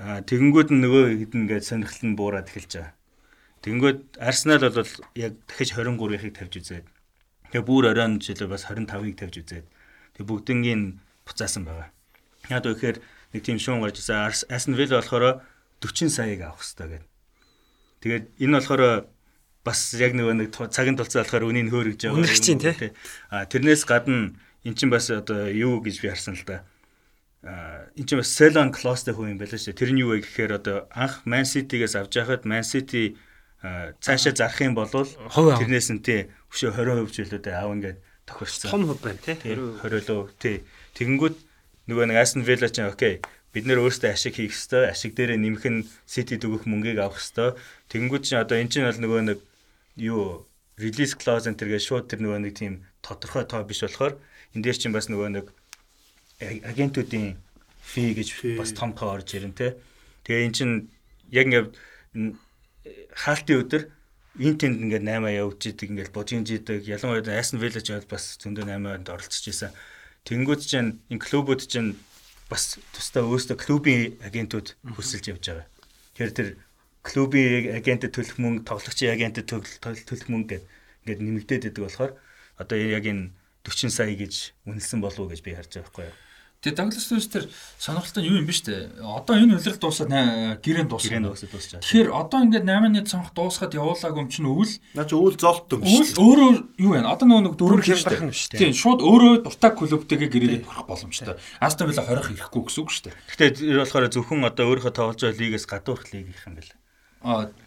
Аа тэгэнгүүт нөгөө хэдэн ингээд сонирхол нь буураад эхэлж байгаа. Тэгэнгүүт Arsenal бол яг дахиж 23-ыг тавьж үзээд. Тэгээ бүр оройн жилээ бас 25-ыг тавьж үзээд. Тэгээ бүгднгийн буцаасан байгаа. Яг үехээр нэг тийм шуун гарч ирсэн. Aston Villa болохоор 40 саяыг авах хэрэгтэй гэдэг. Тэгээд энэ болохоор бас яг нөгөө нэг цагийн тулцаа болохоор үнийг хөөргөж байгаа. Үнэрч чинь тий. А тэрнээс гадна эн чинь бас одоо юу гэж би харсан л да. А эн чинь бас Selon Close-тэй хүн юм байлаа шүү. Тэр нь юу вэ гэхээр одоо анх Man City-гээс авч яхад Man City цаашаа зарах юм бол тэрнээс нь тий өшөө 20% жилүүдэд аав ингээд тохирсон. Том хувь байна тий. 20 лөө тий. Тэгэнгүүт нөгөө нэг Aston Villa ч окей бид нэр өөрсдөө ашиг хийх ёстой. Ашиг дээрээ нэмэх нь City дөгөх мөнгийг авах ёстой. Тэгэнгүүт чинь одоо эн чинь бол нөгөө нэг юу release clause энэ төргээ шууд тэр нөгөө нэг тийм тодорхой тоо биш болохоор энэ дээр чинь бас нөгөө нэг агентуудын фи гэж бас том тоо орж ирэн тэ. Тэгээ эн чинь яг ингээд хаалтын өдөр энэ тэнд ингээд 8 явж идэг ингээд бодгийн жидэг ялангуяа Aston Villa ч бас зөндөө 8-нд оролцож исэн. Тэнгүүд чинь энэ клубүүд чинь бас тусдаа өөрсдөө клубын агентууд хөсөлж явж байгаа. Тэгэхээр тэр клубын агентэд төлөх мөнгө, тоглогчийн агентэд төлөх мөнгө гэдэг ингээд нэмэгдээд идэг болохоор одоо яг энэ 40 сая гэж үнэлсэн болов уу гэж би харж байгаа байхгүй юу. Тэгээ Douglas Lewis тэр сонирхолтой юу юм биш үү? Одоо энэ үлрэл дуусаад гэрэн дууссан. Гэрэн дуусаад дуусчаа. Тэгэхээр одоо ингээд 8-ны цонх дуусгаад явуулаагүй юм чинь өвөл Наа чи өвөл золттой юм өвөл шүү. өөрөө юу вэ? Одоо нөгөө нэг дөрөв Дөрөв хэмжтэй. хямдрах нь биш үү? Тийм шууд өөрөө дуртай клубтэйгээ гэрээгээд болох боломжтой. Астон Вилла хорих ирэхгүй гэсэн үг шүү дээ. Гэхдээ тэр болохоор зөвхөн одоо өөрийнхөө тоглож байгаа лигээс гадуурх лиг их юм байна.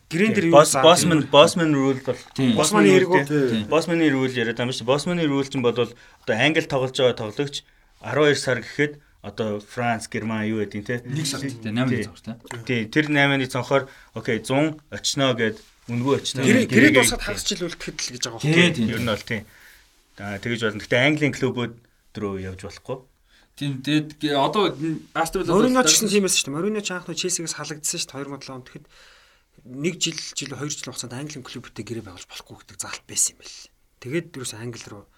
Дээр юу Босс боссман боссман рул бол Тийм. Боссманы хэрэг үү? Тийм. Боссманы рул яриад байгаа юм шиг. Боссманы рул чинь бол одоо англи тоглож байгаа тоглогч 12 сар гэхэд одоо Франц, Герман юу гэдэг те. нэг сар гэдэг 8-ны цонх тийм. Тий, тэр 8-ны цонхоор окей 100 очно гэд үнгүй очно. Гэрээ дуусаад хагас жил үлдэхэд л гэж байгаа байхгүй. тийм. Ер нь бол тийм. Аа тэгэж болно. Гэтэ Английн клубүүд рүү явж болохгүй. Тийм тэгээд гэ- одоо Астон Вилла Морино ч гэсэн тийм байсан шүү дээ. Морино ч анх нь Челсигээс халагдсан шүү дээ 2007 онд. Тэгэхэд нэг жил жил 2 жил хугацаанд Английн клубтэй гэрээ байгуулж болохгүй гэдэг заалт байсан юм байл. Тэгээд дөрөс Англи руу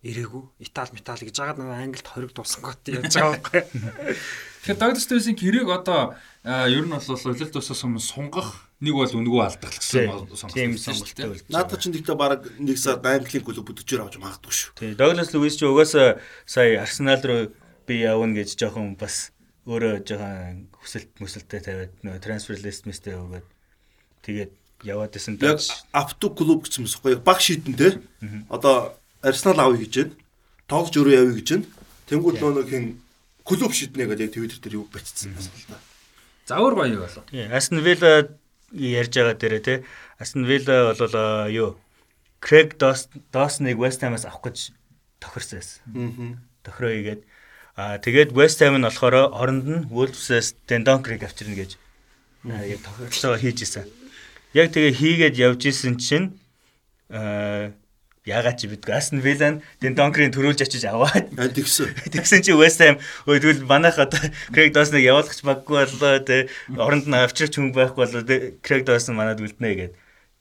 ирээгүй. Итали метал гэж жагаад нөгөө Англид хориг дууссан гот явж байгаа байхгүй. Тэгэхээр Douglas Lewis-ийн гэрээг одоо ер нь бол улирал тусаас өмнө сунгах нэг бол үнгүү алдах гэсэн Тийм сонголт сонголттой болж. Наадах чинь гэхдээ баг нэг сар Английн клуб бүдчихээр авч магадгүй шүү. Тий, Douglas Lewis ч угаасаа сая Арсенал руу би явна гэж жоохон бас өөрөө жоохон хүсэлт мүсэлттэй тавиад нөгөө трансфер лист мэстэй өгөөд тэгээд яваад исэн даа. авту клуб гэсэн юм байна. Баг шийдэн те. Одоо Арсенал авъя гэж байна. Тоглож өөрөө явъя гэж байна. Тэнгүүд нөө нэг хин клуб шийднэ гэдэг яг Twitter дээр юу бичсэн юм байна л да. Завар баяа болов. Тий, Aston Villa ярьж байгаа дээрээ те. Aston Villa бол юу Craig Dawson-ыг West Ham-аас авах гэж тохирсон байсан. Аа. Тохироо игээд аа тэгээд West Ham нь болохоор оронд нь Wolves-ээс Dendonker-ыг авчирна гэж яг тохиолцоо хийж исэн. Яг тэгээ хийгээд явж исэн чинь аа ягаад чи бидгүй Aston Villa нь Dendonker-ыг төрүүлж очиж аваад Аа тэгсэн. Тэгсэн чи West Ham өө тэгвэл манайх одоо Craig Dawson-ыг явуулах баггүй боллоо те оронд нь авчирч хүн байхгүй боллоо те Craig Dawson манад үлднэ гэд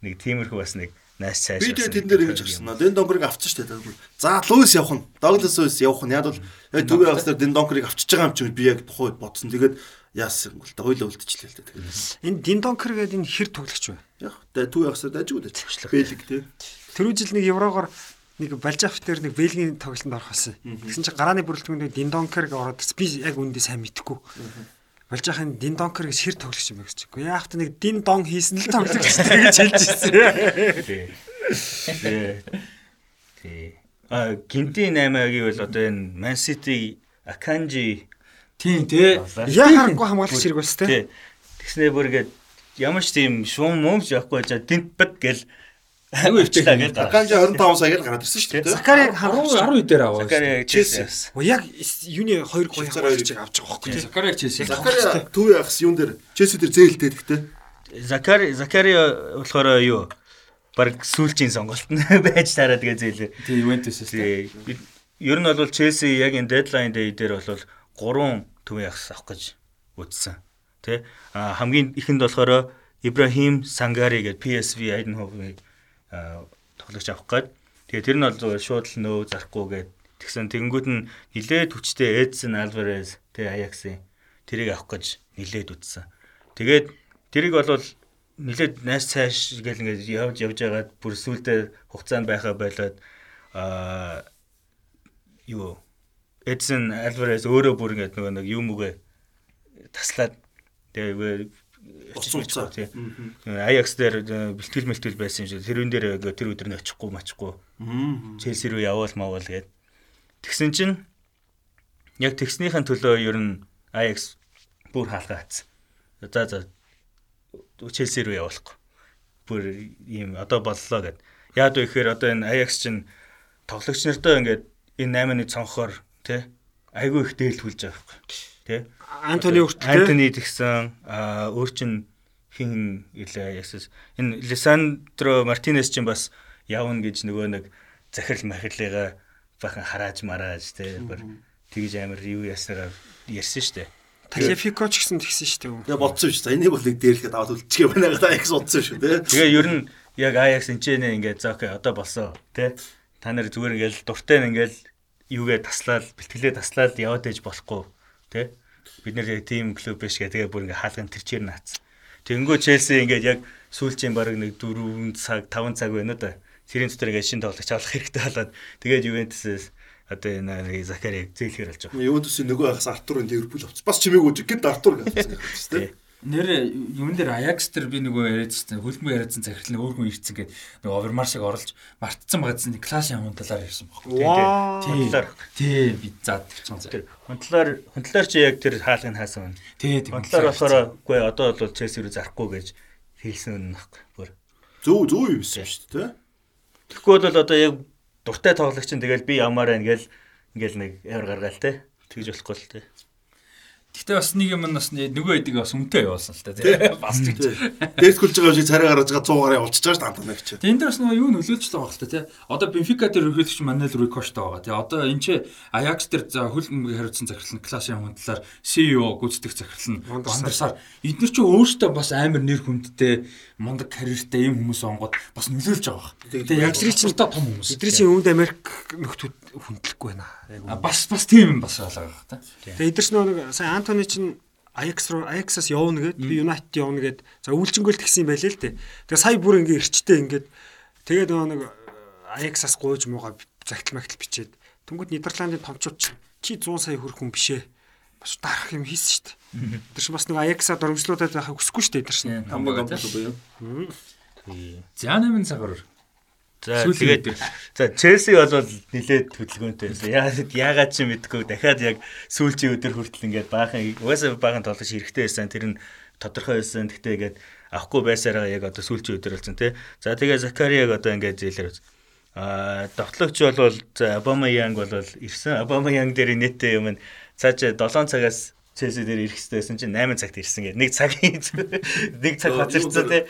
нэг тиймэрхүү бас нэг найс цааш. Би тэгээ тэн дээр ингэж харсан. Дэн донкрыг авчихсан шүү дээ. За Луис явах нь. Доглас Луис явах нь. Яг бол төвийн авснаар Дэн донкрыг авчиж байгаа юм чинь би яг тухайд бодсон. Тэгээд яасан бол та хоёлоо үлдчихлээ л дээ. Энэ Диндонкер гэдэг энэ хэр тоглогч вэ? яг тэ төвийн авснаар дажгүй дээ. Бэлэг тий. Тэрүү жил нэг еврогоор нэг Балжафт дээр нэг Бельгийн тоглолтод орох байсан. Тэгсэн чинь гарааны бүрэлдэхүүнд Диндонкерг ороод би яг үндэ сайн мэдэхгүй. Балжахын Диндонкер гэж хэр тоглогч юм бэ гэж. Гэхдээ яах вэ нэг Диндон хийсэн л тоглогч гэж хэлж ирсэн. Тий. А гинти 8-гийн бол одоо энэ Man City Akanji Тийм тий. Яа харахгүй хамгаалагч хэрэг бас тий. Тэгснээ бүр ингээд ямар ч тийм шуум мөмж явахгүй жаа дэнт бат гэл Айгу өвчлээ гэл гараа. Аканжи 25 саягаар гараад ирсэн шүү дээ. Закарийг хамгаалагч 10 дээр аваа. Закари Челси. Оо яг юуны 2 3 Швейцар хамгаалагчийг авч байгаа байхгүй тий. Закарийг Челси. Закари төвийн авс юун дээр Челси дээр зээлтэй гэхдээ Закари Закари болохоор юу? Бараг сүүлчийн сонголт нь байж таараа тэгээ зээлээ. Тий, Ювентус тий. Тий. бид- Ер нь бол Челси яг энэ deadline day дээр бол 3 төвийн ягс авах гэж үзсэн. Тэ? Хамгийн ихэнд болохоор Ибрахим Сангари гэдэг PSV Eindhoven-ыг а, тоглогч авах гээд тэгээ тэр нь бол зүгээр шууд л нөө зарахгүй гээд тэгсэн тэгэнгүүт нь нилээд хүчтэй Эдсон Альварес тэ Аяксын тэрийг авах гэж нилээд үтсэн. Тэгээд тэрийг бол нилээд найс цааш гэл ингээд явж явж байгаад бүр сүултээ хугацаанд байхаа болоод а юу Эдсон Альварес өөрөө бүр ингээд нөгөө нэг юм үгээ таслаад тэгээ тий. Аякс дээр бэлтгэл мэлтгэл байсан юм шиг тэрүүн дээр ингээ тэр өдөр нь очихгүй мачхгүй Челси рүү яваал маавал гээд тэгсэн чинь яг тэгснийхэн төлөө ер нь Аякс бүр хаалга хатсан. За за Челси рүү явуулахгүй. Бүр ийм одоо боллоо гэд. Яад вэ гэхээр одоо энэ Аякс чинь тоглогч нартай ингээд энэ 8-ны цонхоор тий айгүй их дээлтүүлж байгаа байхгүй. Тий Антони хүртэл Антони тэгсэн аа өөр чин хин илээ ясас энэ Лисандро Мартинес чинь бас явна гэж нөгөө нэг захирал махирлыгаа бахан харааж марааж те бүр тэгж амир юу яснараа ярьсан штэ. Талифико ч гэсэн тэгсэн шүү дээ. Тэгээ бодсон шүү. За энийг бол нэг дээрлэхэд аваад үлдчихээ байна гэдэг Аякс бодсон шүү дээ. Тэгээ ер нь яг Аякс энэ нэ ингээд за окей одоо болсон те та нар зүгээр ингээл дуртай нь ингээл юугээ таслаад бэлтгэлээ таслаад яваад ээж болохгүй те бид нэр яг тим клуб биш гэ тэгээ бүр ингээ хаалган тэрчээр наац. Тэнгөө Челси ингээд яг сүүлчийн баг нэг 4 цаг 5 цаг байна да. Тэрийн дотор ингээд шин тоглогч авах хэрэгтэй болоод тэгээд Ювентусээс одоо энэ Закарийг зээлхэр болж байгаа. Ювентусын нөгөө хагас Артурын Ливерпул авчих. Бас чимээгүй ч гэд Артур гэсэн юм шүү дээ. Нэр юм дээр Аякс дээр би нөгөө яриадсан хөлбөмбө яриадсан захирал нэг өөр хүн ирсэн гээд нөгөө Овермаршиг оруулж мартцсан байгаадсан нэг класс юм талаар ирсэн байхгүй. Вау. Талаар. Тий би заад тавьчихсан. Тэр хөндлөөр хөндлөөр чи яг тэр хаалгыг хаасан байна. Тий тийм. Хөндлөөр болохоор үгүй одоо бол Челси рүү зарахгүй гэж хэлсэн юм нөхгүй. Бүр. Зөв зөв юм байсан шүү дээ. Тэгэхгүй бол одоо яг дуртай тоглогч чинь тэгэл би ямаар байна гэл ингээл нэг явар гаргаал те. Тэгж болохгүй л те. Гэтэ бас нэг юм бас нөгөө эдэг бас үнтэй явуулсан л та тий. Бас ч. Дээсгүүлж байгаа юм шиг царай гаргаж байгаа 100 гараа явуулчихж байгаа шүү дээ гэж. Тэгээ энэ дээр бас нөгөө юу нөлөөлж байгаа хэл та тий. Одоо Бенфика дээр ерөөхдөгч Манел Рикоштой байгаа тий. Одоо энэ ч Аякс дээр за хөлбөмбөг хариуцсан захирал нь классын хөндлөөр CEO гүйцэтгэх захирал нь Вандерсаар эдгээр чинь өөрсдөө бас амар нэр хүндтэй мундаг карьертэй ийм хүмүүс онгод бас нөлөөлж байгаа. Тэгээ яг зэрэг чинь том хүмүүс. Эдгээр чинь өвд Америк нөхдүүд хүндлэхгүй байна. А, бас бас тийм юм бас байгаа та. Тэгээ чинь нэг сая Антони чинь Аякс руу Аяксаас явна гэд би Юнайтед явна гэд за үйлчингөөл тэгсэн юм байлээ л дээ. Тэгээ сая бүр ингээ эрчтэй ингээд тэгээд нэг Аяксаас гуйж муугаа загтал магтал бичээд Тэнгүүд Нидерландын томчууд чинь чи 100 сая хөрөх хүн бишээ. Бас дарах юм хийсэн шүү дээ. Тэр чинь бас нэг Аяксаа дөрвөлжлуудад байхыг хүсэхгүй шүү дээ тэр чинь. Хамбаг амбал буюу. За 8 цагаар За тэгээд за Челси бол нилээд хөдөлгөөнтэй байсан. Яагаад яагаад ч мэдгүй дахиад яг сүүлчийн өдөр хүртэл ингээд баахан угаасаа баахан тоглож хэрэгтэй байсан. Тэр нь тодорхой байсан. Гэхдээ ингээд авахгүй байсараа яг одоо сүүлчийн өдөр болсон тий. За тэгээ Закариаг одоо ингээд зээлэр үз. Аа тоглогч бол за Обама Янг бол ирсэн. Обама Янг дээр нэттэй юм нь цааш 7 цагаас Челси дээр ирэх хэрэгтэй байсан чинь 8 цагт ирсэн гэдэг. Нэг цагийн нэг цаг хоцорсон тий.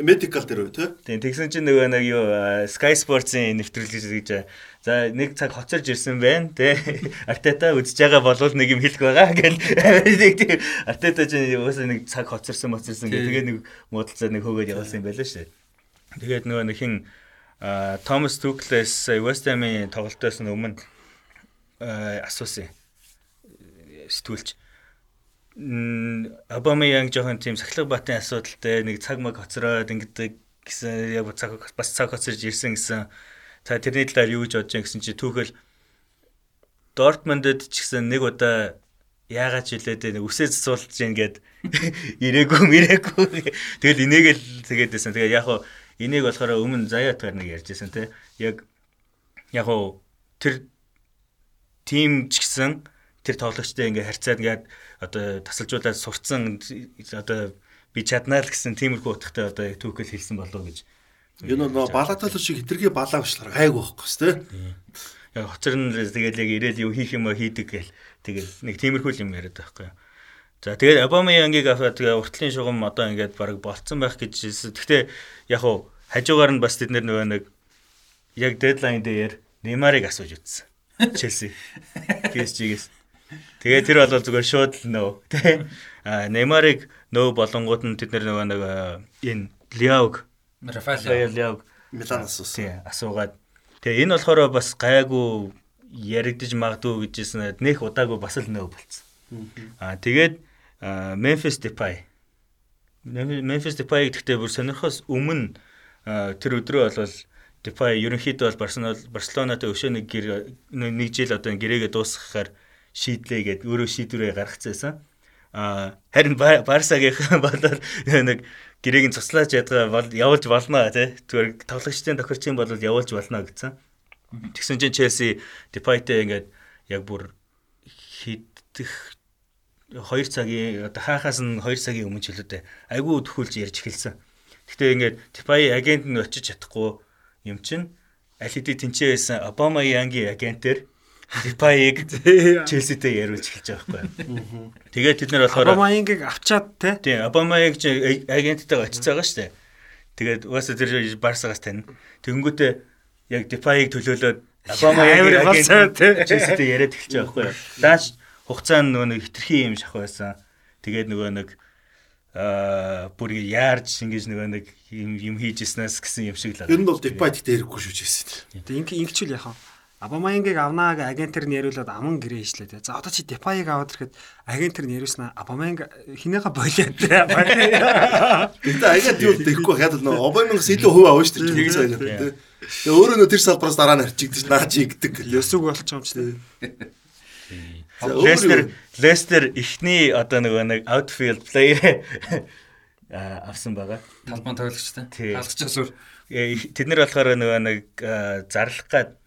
Medical дээр үү те? Тийм тэгсэн чинь нөгөө нэг юу Sky Sports-ын нэвтрүүлэг гэж за нэг цаг хоцорж ирсэн байна те Артета үзэж байгаа болвол нэг юм хэлэх байгаа гэл нэг тийм Артета чинь угаасаа нэг цаг хоцорсон моцорсон гэх тэгээ нэг муудалцаа нэг хөөгөөд явуулсан юм байлаа шүү. Тэгээд нөгөө нэг хин Томас Туклес West Ham-ийн тоглолтоос өмнө асуусан сэтгүүлч Обама яг жоохон тийм сахилга батын асуудалтай нэг цаг маг хоцроод ингэдэг гэсэн яг цаг бас цаг хоцорж ирсэн гэсэн. За тэрний талаар юу гэж бодож байгаа гэсэн чи түүхэл Дортмундд ч гэсэн нэг удаа яагаад ч хэлээд нэг үсээ засуулж гин гээд ирээгүй мэрээгүй. Тэгэл энийг л тэгээд байсан. Тэгээд яг хуу энийг болохоор өмнө заяатгаар нэг ярьжсэн те. Яг яг хуу тэр тим ч гэсэн тэр тоглогчтой ингээ харьцаад ингээд одоо тасалжуулаад сурцсан одоо би чаднаа л гэсэн тиймэрхүү утгатай одоо түүхэл хэлсэн болов гэж. Энэ нөө балатал шиг хитрхи балаа бичлэр гайг байхгүй шүү дээ. Яг хоцор нь тэгэл яг ирээл юу хийх юм хийдэг гэл тэгэл нэг тиймэрхүү юм яриад байхгүй. За тэгээд Обама Янгийг аваад тэгээ уртлын шугам одоо ингээд баг болцсон байх гэж хэлсэн. Гэхдээ яг хуу хажуугаар нь бас тэд нөгөө нэг яг дедлайн дээр Неймарыг асууж утсан. Челси. PSG-гээс. Тэгээ тэр бол зүгээр шууд л нөө тий. А Неймарыг нөө болонгууд нь тэд нөгөө нэг энэ Лиауг Рафаэл Лиауг Миланаас ус. тий асуугаад тэгээ энэ болохоор бас гайгүй яригдж магадгүй гэжсэн нэх удаагүй бас л нөө болцсон. А тэгээд Memphis Depay Memphis Depay гэхдээ бүр сонирхос өмнө тэр өдрөө бол Depay ерөнхийдөө бол Барселонатай өшөө нэг гэр нэг жил одоо гэрээгээ дуусгахаар шийдлээ гэд өөрөө шийдвэрээ гаргацсан. А харин Барсагийнхан бол нэг гэрээг нь цуслааж ядгаа бол явуулж болно тий. Зүгээр тоглогчдын тохирчийн бол явуулж болно гэсэн. Тэгсэн чинь Челси Депайтэй ингээд яг бүр хиддэх 2 цагийн одоо хаахаас нь 2 цагийн өмнө ч үлээдэ айгүй төхүүлж ярьж эхэлсэн. Гэтэ ингээд Депай агент нь очиж чадахгүй юм чинь аль хэдийн тэнцээ байсан Обама Янгийн агентээр Депайг Челситэй яриулж эхэлж байгаа байхгүй. Тэгээд тэд нар болохоор Обамаянгийг авчаад те. Тийм, Обамаяг ч агенттайгаа очиж байгаа шүү дээ. Тэгээд угаасаа тэр Барсагаас тань. Тэгэнгүүтээ яг Депайг төлөөлөөд Обамаяг агент Челситэй яриад эхэлж байгаа байхгүй. Дааш хугацаанд нөгөө нэг хитрхи юм шах байсан. Тэгээд нөгөө нэг аа бүр яарж ингэж нөгөө нэг юм юм хийж ирснээс гэсэн юм шиг л. Ер нь бол Depay гэхдээ ярихгүй шүү чийсэн. Тэгээ инг ингэчүүл яхаа. Абамаянгийг авнаа гэ агентэр нь яриулаад аман гэрээ хийшлээ те. За одоо чи Депаяг аваад ирэхэд агентэр нь яриулснаа Абамаянг хинээга болиад те. Гэтэ агент юу тэгэхгүй хаад нөө Обамянгаас илүү хөв авна шүү дээ. Тэгээ өөрөө нөө тэр салбараас дараа нь харчигдчих наа чи гэдэг. Ёсуг болчих юм чи те. Лестер Лестер ихний одоо нөгөө нэг outfield player авсан байгаа. Талбан тоглогчтой. Талгч асуур. Тэд нар болохоор нөгөө нэг зарлах гад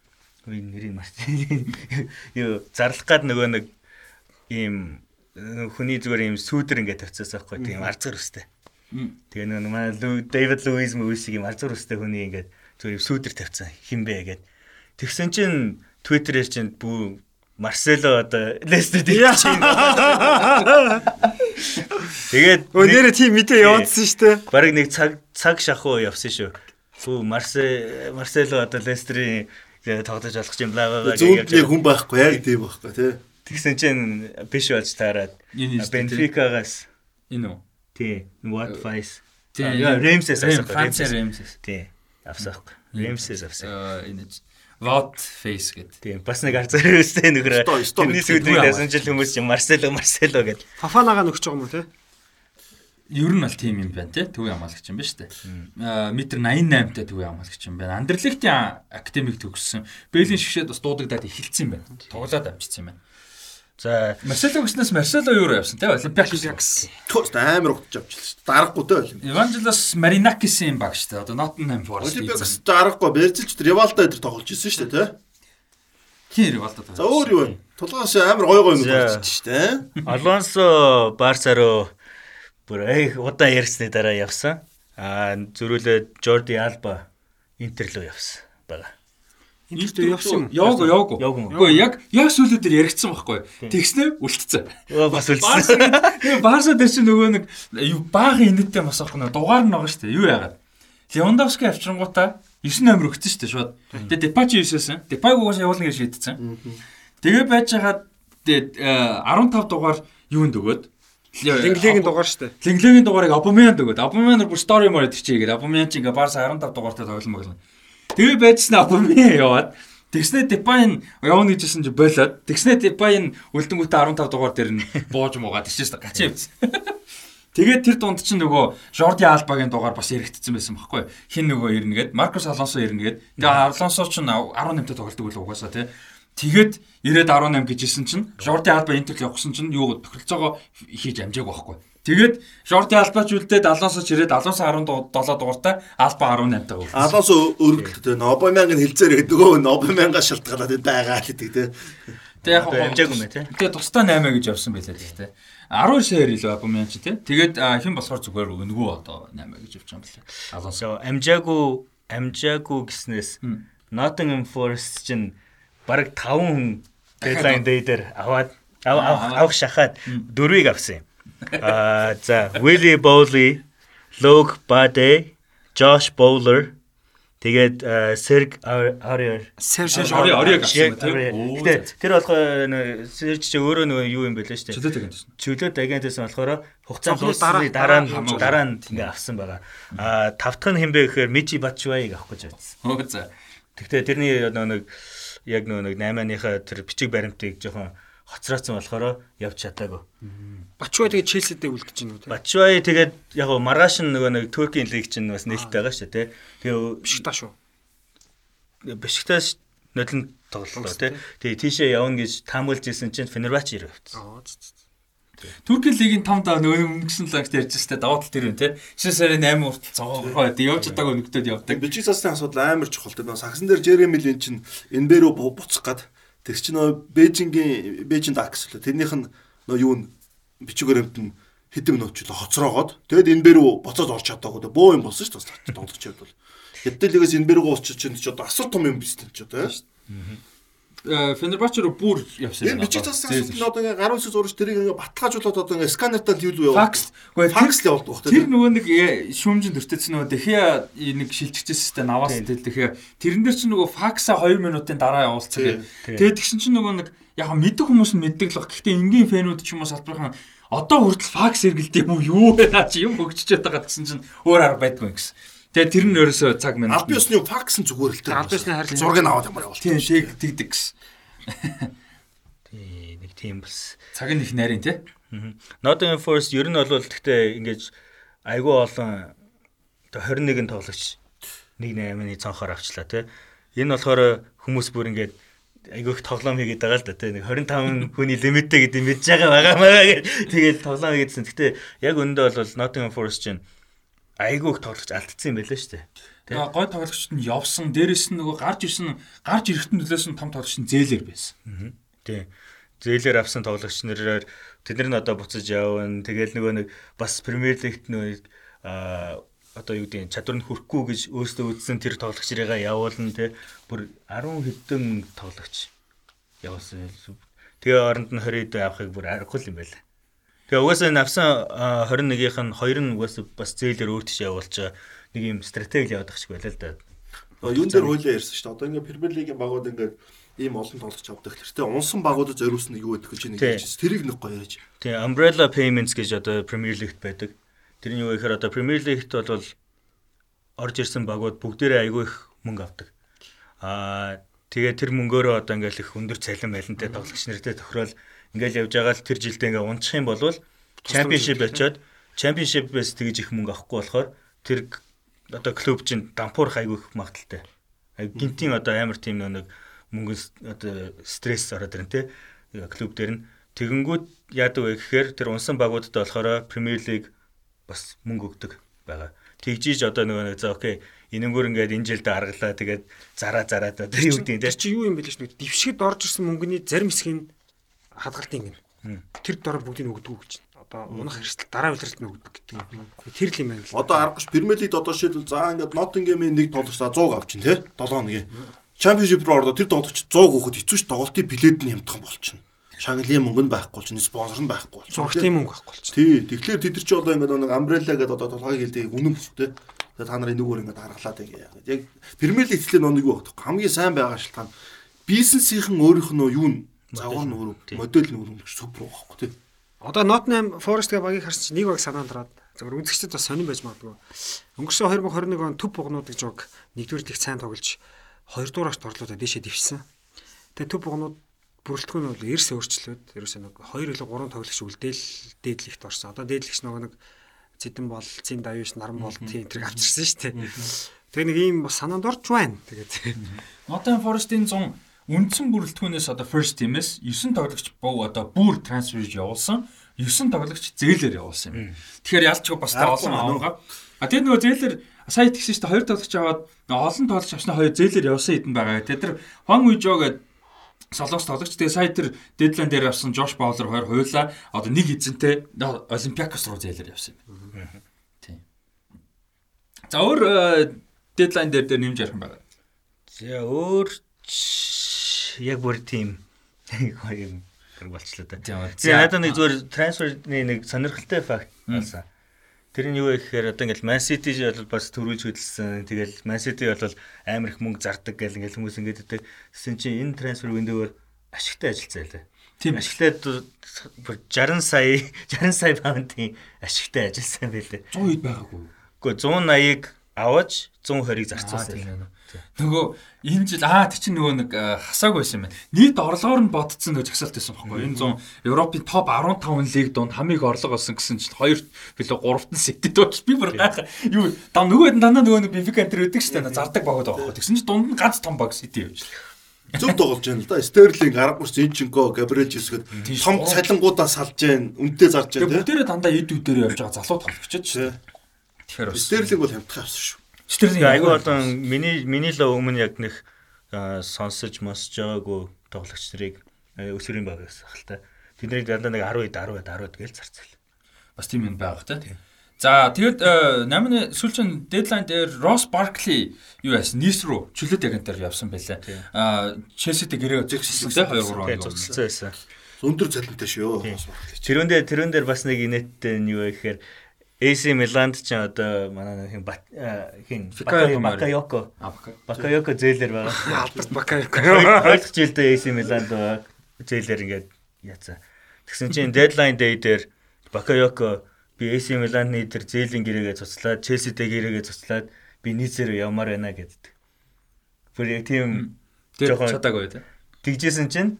үе нэрийг марч. Юу зарлах гад нөгөө нэг ийм хүний зүгээр ийм сүүдэр ингээд тавьцаас байхгүй тийм арцгар өстэй. Тэгээ нөгөө манай Дэвид Луиз Мүйсиг ийм арцгар өстэй хүний ингээд зүгээр сүүдэр тавьцсан хинбэ гэд. Тэгсэн чинь Twitter-ээр чинь бүү Марсело одоо Лестер дээр чинь. Тэгээд Өө нэрэ тийм мэдээ явуулсан шүү дээ. Бараг нэг цаг цаг шахуу явсан шүү. Хүү Марсе Марсело одоо Лестерийн тоглож болох юм бла бла Зүүнд нэг хүн байхгүй яг тийм байхгүй тий. Тэгсэн чинь биш болж таарад Бенфикагаас Энэ үү? тий what vice Тий. яа Ремсээс авсан Франц Ремсээс. тий авсан. Ремсээс авсан. Э, Энэ What face гэдэг. Тийм бас нэг нөхрөө. Сто- сто Тэрний юу дасан жил хүмүүс чинь Марсело Марсело гэд. Фафанагаа нөхч байгаа юм уу те? Ер нь бол тийм юм байна те. Төвийн хамгаалагч юм байна шүү дээ. Метр 88 та төвийн хамгаалагч юм байна. Андерлехтийн академик төгссөн. Бээлийн шгшээд бас дуудагдаад эхэлсэн юм байна. Тоглоод амжчихсан юм байна. За Марсело гиснээс Марсело юу явсан те. Олимпиакс. Төөс амар удаж авчихлаа шүү. Дарахгүй дээ Олимпиак. Evangelos Marinakis-ийн баг шүү. Одоо Nottingham Forest. Олимпиакс дарахгүй Берзилч тэр Ревалта дээр тоглож ирсэн шүү тий. Хин Rivaldo. За өөр юу вэ? Тулгаас амар гой гой юм За. болчихсон шүү дээ. Алонсо Барса руу бүр эх удаан ярьсны дараа явсан. Аа зөрүүлээд Жорди Алба Интер руу явсан байгаа. Интертэй явсан. Яваагүй, яваагүй. Үгүй яг яг сүүлүүд дээр яригдсан байхгүй. Тэгснэ үлдсэн. Оо бас үлдсэн. тэгээ Барса дээр чинь нөгөө нэг баахан инэттэй бас авах нэг дугаар нь байгаа шүү дээ. Юу яагаад? Левандовски авчирнгуудаа 9 номер өгсөн шүү дээ шууд. Тэгээ Депачи 9-сэн. Депайг угаасаа явуулна гэж шийдсэн. Тэгээ байж хагаад тэгээ 15 дугаар юунд өгөөд Линглигийн дугаар шүү дээ. Линглегийн дугаарыг Абумянд өгөөд Абумян бүр стори мөр идэх чигээд Абумян чи ингээ Барса 15 дугаартай тоглоом боглоо. Тэгээ байжсэн Абумян яваад Тэгснэ Депайн явна гэжсэн чи болоод тэгснэ Депайн үлдэнгүүтээ 15 дугаар дээр нь бууж муугаад тийчээс гачаа явсан. Тэгээд тэр дунд чинь нөгөө Жорди Албагийн дугаар бас яригдсан байсан байхгүй хин нөгөө ирнэгээд Маркус Алонсо ирнэгээд тэгээ Алонсо ч 18-т тоглолдог үл угаасаа тий Тэгээд 90-ад 18 гэжсэн чинь Жорди Алба Интер явахсан чинь юу тохиролцоогоо хийж амжааг байхгүй. Тэгээд Жорди Албач үлдээд Алонсо ч ирээд Алонсо 17 дугаартай Алба 18 таа өгсөн. Алонс өргөлттэй Нобамянг нь хилцээр нөгөө Нобамянга шалтгаалаад байгаа л гэдэг тий. Тэгээ яг Амжаагүй мэ тий. Тэгээ тусдаа 8 гэж явсан байлаа гэхдээ 10 шеэр илүү Абумян чи тий. Тэгээд хэн болохоор зүгээр өнгөө одоо 8 гэж явж байгаа юм байна. Алонсо. Амжаагүй амжаагүй гэснээс Nottingham Forest чинь бараг 5 хүн deadline day дээр аваад ав- ав- авах шахаад дөрвийг авсан юм. Аа за Willie Bowley, Luke Bade, Josh Bowler тэгээд Serg Aurier Серж Ори орийг авсан юм тий. Гэтэ тэр болох Serg чи өөрөө нөгөө юу юм бэлээ шүү дээ. Чөлөөт агентээс болохоор хугацаа дуусны дараа- нь дараа нь ингээ авсан байгаа. Аа тавтах нь хинбэ гэхээр Мичи Батчвайг авах гэж байсан. Хөө за. Гэхдээ тэрний нөгөө нэг яг нөгөө нэг 8-ааныхаа тэр бичиг баримтыг жоохон хоцроодсон болохоор явж чадаагүй. Бачваа тэгээ Челсидээ үлдэж байна уу те? Батчвай тэгээд яг гоо маргааш нь нөгөө нэг Туркийн лиг чинь бас нээлттэй байгаа шүү дээ. Тэгээ Биш та шүү. Бишгташ нодлон тоглолоо тий. Тэгээ тийшээ явна гэж таамаглаж исэн чинь Фенербач ирээ авчихсан. Аа. Туркийн лигийн 5 даа нөгөө өнгөрсөн лагт ярьж штэ даваа тал тэр юм те. 9 сарын 8 урт цогоогоо тэг явж чадаагүй нөктөд явдаг. Бичиг цасны асуудал амар чухал дээ. Нөгөө сагсан дээр Жереми Лин чинь энэ бэрөө буцах гад тэр чинь нөгөө Бээжингийн Бээжин дакс лээ. Тэрнийх нь нөгөө юу н бичгээр амт нь хэдэм нөөчлө хоцроогоод тэгэд энэ бэрөө буцаад орч чадаагүй. Бөө юм болсон шүү дээ. Тоглогч хувьд бол. Хэдэлээс энэ бэрөө уучч чинь ч одоо асар том юм биш дээ ч одоо. Э, Фенербач руу бүр явсан. Энэ бичиг цасны асуудал нь одоо ингээ гарын үсэг зурж тэрийг ингээ баталгаажуулаад одоо ингээ сканертаа төлөв яваа. Факс. Гэхдээ Факс л явуулдаг бах Тэр нөгөө нэг э, шүүмжинд өртөцсөн нөгөө Дэхиа нэг шилжчихсэн тест наваас тэл Дэхиа. Тэрэн дээр чинь нөгөө факса 2 минутын дараа явуулсан. Тэгээд тэгсэн чинь нөгөө нэг яг мэддэг хүмүүс нь мэддэг л баг. Гэхдээ энгийн фэнүүд ч юм уу салбархан одоо хүртэл факс эргэлт юм уу юу чи юм хөгжиж байгаа гэсэн чинь өөр арга байдгүй гэсэн. Тэгээ тэр нь ерөөсөө цаг минут. Аль биесны факс нь зүгээр л Тэр аль биесны харилцаа- зургийг аваад ямар явуул. Тийм тэг тэгдэг гэсэн. Тий, нэг тийм бас. Цаг нь их нарийн тий. Nottingham Forest ер нь бол гэхдээ ингэж айгүй олон оо 21 тоглогч 1-8-ны цонхоор авчлаа тий. Энэ болохоор хүмүүс бүр ингэж айгүйх тоглоом хийгээд байгаа л да тий. Нэг 25 хүний лимиттэй гэдэг мэдж байгаа байгаа маа гэж тэгээд тоглоом хийгээдсэн. Гэхдээ яг өндөө бол Nottingham Forest чинь айгүйх тоглогч алдсан юм байлаа шүү дээ. Тий. Тэгээ гой тоглогчд нь явсан. Дээрэс нь нөгөө гарч ирсэн гарч ирэхтэн нөлөөсөн том тоглогч нь зээлэр байсан. Тий. Зээлэр авсан тоглогч нараар тэд нар нь одоо буцаж явна. Тэгэл нөгөө нэг бас Премьер Лигт нөгөө а одоо юу гэдэг нь чадвар нь хүрхгүй гэж өөрсдөө үзсэн тэр тоглогчрыгаа явуулна те бүр 10 хэдэн тоглогч явуулсан. Тэгээ оронд нь 20 хэд авахыг бүр аргагүй юм байла. Тэгээ угаасаа энэ авсан а, 21-ийнх нь хоёр нь угаасаа бас зээлэр өөртөө явуулж нэг юм стратеги яваад ахчих байла л да. Юун дээр хуулиа ярьсан шүү дээ. Одоо ингээд Премьер лигийн багууд ингээд ийм олон тоглогч авдаг л. Тэ унсан багуудад зориулсан юу гэдэг чинь нэг ярьж. Тэрийг нэг гоё ярьж. Тэгээ Umbrella Payments гэж одоо Premier League байдаг. Тэр нь юу гэхээр одоо Premier League-т бол орж ирсэн багууд бүгдээрээ айгүй их мөнгө авдаг. Аа тэгээ тэр мөнгөөрөө одоо ингээл их өндөр цалин байлантай тоглогч нартай тохирол ингээл явж байгаа л тэр жилдээ ингээ унчих юм бол Championship очоод Championship-ээс тэгж их мөнгө авахгүй болохоор тэр одоо клуб чинь дампуурах айгүй их магадaltaй. Гинтийн одоо амар тийм нэг мөнгө одоо стресс ороод ирэн те клуб дээр нь тэгэнгүүт яадаг вэ гэхээр тэр унсан багуудад болохоор Premier League бас мөнгө өгдөг байгаа. Тэгжиж одоо нөгөө нэг за окей энэнгүүр ингээд энэ жилдээ аргалаа тэгээд зараа зараад одоо юу гэдэг Тэр те чи юу юм бэ л шүү дээ. Дэвшгэд орж ирсэн мөнгөний зарим хэсгийг хадгалтын гин. Тэр дор бүгдийг өгдөг гэж. Одоо унах хэрэгсэл дараа үлрэлт нь өгдөг гэдэг. Тэр л юм байна л. Одоо аргач Премьер лигт одоо шийдвэл за ингээд Ноттингемийн нэг тоглогч за 100 авчин тий 7 хоногийн. Championship руу ордоо тэр тоглогч 100 өгөхөд хэцүү ш тоглолтын билет нь хямдхан болчихно. Шанглын мөнгө нь байхгүй болчихно, спонсор нь байхгүй болчихно. Зургтын мөнгө авахгүй болчих. Тий, тэгэхээр тэд нар чи одоо ингээд нэг Umbrella гэдэг одоо толгойг хэлдэг үнэн бүх тий. Тэгээ та нарын нүгээр ингээд харгалаад яагаад. Яг Премьер лиг эцлээ нэг юу багтах. Хамгийн сайн байгаа шалтгаан бизнесийнхэн өөрийнх нь юу нь загвар өөр модель өөр супер байхгүй тий. Одоо Nottingham Forest гэх багийг харсан чинь нэг баг санаанд ороод зөвхөн үзэгчдэд бас сонирн байж магадгүй. Өнгөрсөн 2021 он төв бугнууд гэж баг нэгдүгээр их сайн тоглож хоёрдугаар агт орлуудаа дээшээ дэвшсэн. Тэгээ төв бугнууд бүрэлдэхүүн нь бол эрс өөрчлөөд ерөөсөө нэг 2 или 3 тоглогч үлдээл дээдлэгт орсон. Одоо дээдлэгч нөгөө нэг Цэдэн бол, Цин Давиш, Наран бол тийм тэрийг авчирсан шүү дээ. Тэгээ нэг ийм бас санаанд орж байна. Тэгээд Nottingham Forest-ийн 100 үндсэн бүрэлдэхүүнээс одоо first team-эс 9 тоглогч бов одоо бүр трансфер явуулсан. 9 тоглогч зээлээр явуулсан юм. Тэгэхээр ялчгүй бас та олон аваа. А тэр нөгөө зээлэр сая тэгсэн чинь хоёр тоглогч аваад олон тоглогч авснаа хоёр зээлэр явсан хэдэн байгаа. Тэгээ тэр Хуан Уижо гэдэг солонгос тоглогч тэгээ сая тэр дедлайн дээр авсан Жош Баулер хоёр хуйлаа одоо нэг эзэнтэй Олимпиакос руу зээлэр явсан юм. Тийм. За өөр дедлайн дээр дээр нэмж ярих юм байна. За өөр яг бүр тийм юм гэр болчлоо да. За надад нэг зүгээр трансферны нэг сонирхолтой факт болсон. Тэр нь юу вэ гэхээр одоо ингээл Man City бол бас төрүүлж хөдөлсөн. Тэгэл Man City бол амар их мөнгө зардаг гэл ингээл хүмүүс ингээд өгдөг. Тэсэн чинь энэ трансфер window-оор ашигтай ажиллацаа лээ. Тийм. Бүр 60 сая 60 сая паундын ашигтай ажилласан байлээ. 100 хэд байгаагүй. Гэхдээ 180-ыг аваад 120-ыг зарцуулсан. Нөгөө энэ жил аа тий чинь нөгөө нэг э, хасааг байсан юм байна. Нийт орлогоор нь бодцсон нөгөө жагсаалт байсан байхгүй юу? Энэ 100 Европын топ 15 лиг донд хамгийн орлого олсон гэсэн чинь 2 билүү 3-т нь сэтдэд болж би бүр гайхаа. Юу даа нөгөө дандаа нөгөө бивик антер өгдөг штэ зардаг багууд байгаа байхгүй. Тэгсэн чинь дунд нь ганц том баг сэтэ явж байна зөв тоглож байна л да. Стерлинг, Аргамурс, Зинченко, Габриэл Жесгэд том цалингуудаа салж байна, үнэтэй зарж байна. Бүгдээрээ дандаа эд үдээр явж байгаа залуу тоглогчд шүү. Тэгэхээр Стерлинг бол хамтхан авсан шүү. Тэгээ айгүй олон миний миний л өмнө яг нэг сонсож мосж байгаагүй тоглогч нарыг өсвөрийн баг гэсэн хэл та. Тэднийг дандаа нэг 10 10 10 гээл зарцал. бас тийм юм байгаа те. За тэгээд 8-ны сүүлчийн дедлайн дээр Росс Баркли юу яасан? Нийс рүү чөлөөт агентаар явсан байлаа. Аа Челситэй гэрээ зэгссэн те 2 3 Тэгээ цуцалсан байсан. Өндөр цалинтай шүү. Тэрүүн дээр тэрүүн дээр бас нэг инээдтэй нь юу вэ гэхээр AC Milan-д ч одоо манай хин хин Авах. Bakayoko зээлэр байгаа. Алберт Бакаев. Ойлгож жилдээ AC Milan-д байгаа. зээлэр ингээд яцсан. Тэгсэн чинь deadline day дээр Bakayoko би AC Milan-ны тэр зээлийн гэрээгээ цуцлаад Chelsea-тэй гэрээгээ цуцлаад би нийцээр явмаар байна гэдэг. Бүр яг тийм Тэр Жоохон- чадаагүй тий. тэгжсэн чинь.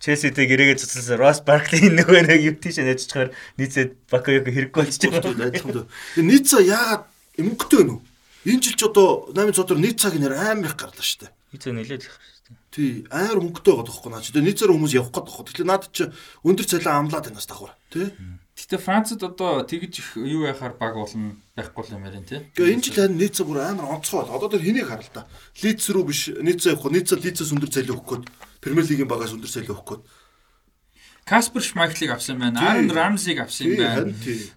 Челситэй гэрээгээ цуцласан Росс Баркли нөгөө нэг юм тийш нэжчихээр нийцээд Бакаяко хэрэггүй болчихж байгаа. Ницца яагаад мөнгөтэй нүү? Энэ жил ч одоо 8 цодор Ниццаг нэр амар их гарлаа шүү дээ. Нийцээ нэлээд их шүү дээ. Тий, амар мөнгөтэй байгаа тоххой наа. Тэгээ Ниццаар хүмүүс явах гээд тоххой. Тэгэхээр наад чи өндөр цалин амлаад байна бас давхар. Тий. Гэтэ Францад одоо тэгж их юу яхаар баг болно байхгүй юм ярин тий. Тэгээ энэ жил харин Ницца бүр амар онцгой бол. Одоо тэр хэнийг харал та. Лиц рүү биш Ницца явах. Ницца Лицээс өндөр цалин өгөх гээд Премьер лигийн багаас өндөр соёл өгөх гээд Каспер Шмайхлыг авсан байна. Арон Рамзиг авсан байна.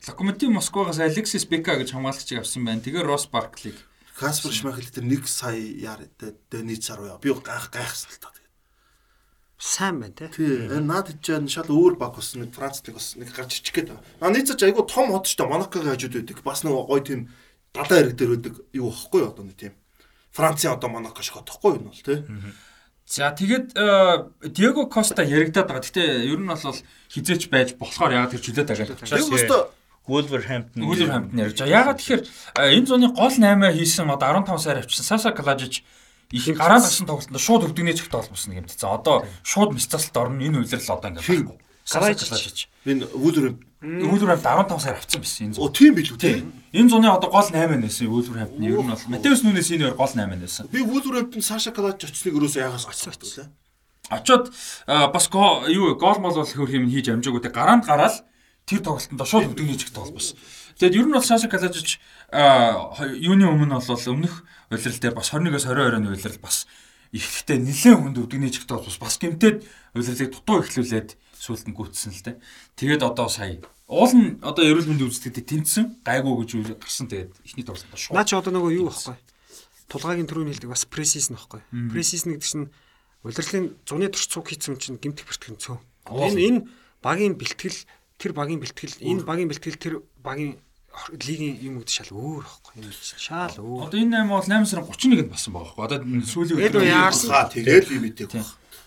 Локомотив Москвагаас Алексис Бека гэж хамгаалагчийг авсан байна. Тэгээ Росс Барклиг. Каспер Шмайхл тэр 1 сая яар дээр нийт сар уу. Би гайх гайхсал та. Сайн байна те. Тий. Наад чинь шал өөр баг болсон. Нэг Франц лиг болсон. Нэг гарч ичих гээд. Аа нийт ч айгу том хот ч та Монакогийн хажууд байдаг. Бас нэг гой тийм далайн ирэг дээр байдаг. Юу واخхгүй одоо нэг тийм. Францын одоо Монако шиг хот واخхгүй юу нь бол те. Аа За тэгээд э, Диего Коста яригадаад байгаа. Гэтэ ер нь бол хизээч байж болохоор ягаад тэр чөлөөт байгаа. Тэр өстө Wolverhampton. Wolverhampton ярьж байгаа. Ягаад тэгэхээр э, энэ зуны гол 8 хийсэн одоо 15 сар авчихсан Саса Калажич их гараад гарсан тоглолтод шууд өвдөгний чигт толбосно гэмтсэн. Одоо шууд мисцалт орно энэ үйлрэл одоо ингээд байхгүй. Калажич. энэ Вулвер Wolverhampton 15 сар авчихсан байсан энэ О зун. тийм билүү тий. Энэ зуны одоо гол 8 нэсэн Wolverhampton ер нь бол Матеус Нүнес энэ гол 8 нэсэн. Би Вулверхэмптон Саша Калач очсныг өрөөсөө очсон гэдэг лээ. Очоод бас юу гол мол бол хөр юм хийж амжаагүй те гараанд гараад тэр тоглолтод шууд өвдөгний чигт толбос. Тэгэд ер нь бол Саша Калажич юуны өмнө бол өмнөх улирал дээр бас 21-оос 22 оны улирал бас ихтэй нэлээд хүнд өвдөгний чигт толбос бас гэмтээд улирлыг дутуу ихлүүлээд сүулт нь гүйтсэн л те. Тэгээд одоо сая уул нь одоо эрүүл мэндийн үзэгдэд тэнцсэн гайгүй гэж гарсан тэгээд ихний тоглолтод шууд Наа чи одоо нөгөө юу байхгүй. Тулгаагийн төрөний хэлдэг бас пресизн байхгүй. Пресизн гэдэг чинь удирдлын зуны турш цуг хийсэн чинь гимтэх бэртгэн цөө. Энэ энэ багийн бэлтгэл тэр багийн бэлтгэл энэ багийн бэлтгэл тэр багийн лигийн юм гэдэг шал өөр байхгүй. Энэ шал өөр. одоо энэ 8 бол 8 сарын 31-нд болсон байгаа байхгүй. Одоо сүүлийн уу яарсан. Тэгэл юм идэг.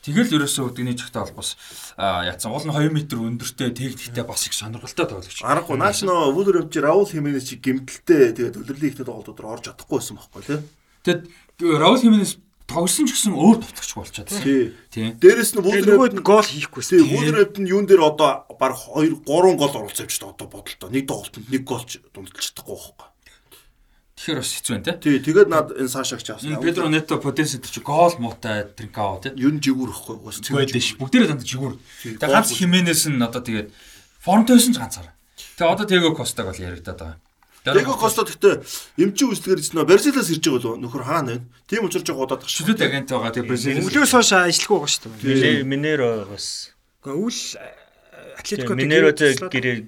Тэгэл ерөөсөө өдгөний чигтээ холбоос аа яатсан. Уул нь 2 м өндөртэй техниктэй бас их сонирхолтой тоглогч. Аргагүй нааш нөө Вулверхэмптон Раул Хименес чи гимтэлтэй тэгээд улирлын ихтэй тоглолтууд руу орж чадахгүй байсан байхгүй тий. Тэгэд Раул Хименес тогсон ч гэсэн өөр товтлогч болчиход байна. Тий. Тийм. Дээрэс нь Вулверхэмптон гол хийхгүйсэн. Тий, Вулверхэмптон юун дээр одоо баг 2 3 гол оруулсан ч одоо бодолтой. Нэг тоглолтод нэг голч дундалж чадахгүй байхгүй. Тэгэхээр бас хэцүү байна те. Тий, тэгээд над энэ Сашагч авсан. Педро Нето Потенс гэдэг чи гол муутай Тринкао те. ер нь жигүүр ихгүй уус Тэгвэл дэш бүгдээрээ дандаа жигүүр. Тийм, Тэгээ ганц Хименес нь одоо тэгээд формтойсон ч ганцаараа. Тэгээ одоо Tego Костаг бол яригадаад байгаа. Tego Costa гэхдээ эмчийн үйлчлэгээр ирсэн нөө Барселонаас ирж байгаа болов нөхөр хаана вэ? Тийм учраас жоо удаад тагш. чөлөөт агент байгаа. Тэгээ Бразил Өглөөс хойш ажилгүй байгаа шүү дээ. Минеро бас. Гэхдээ үл атлетико Минеротой гэрээ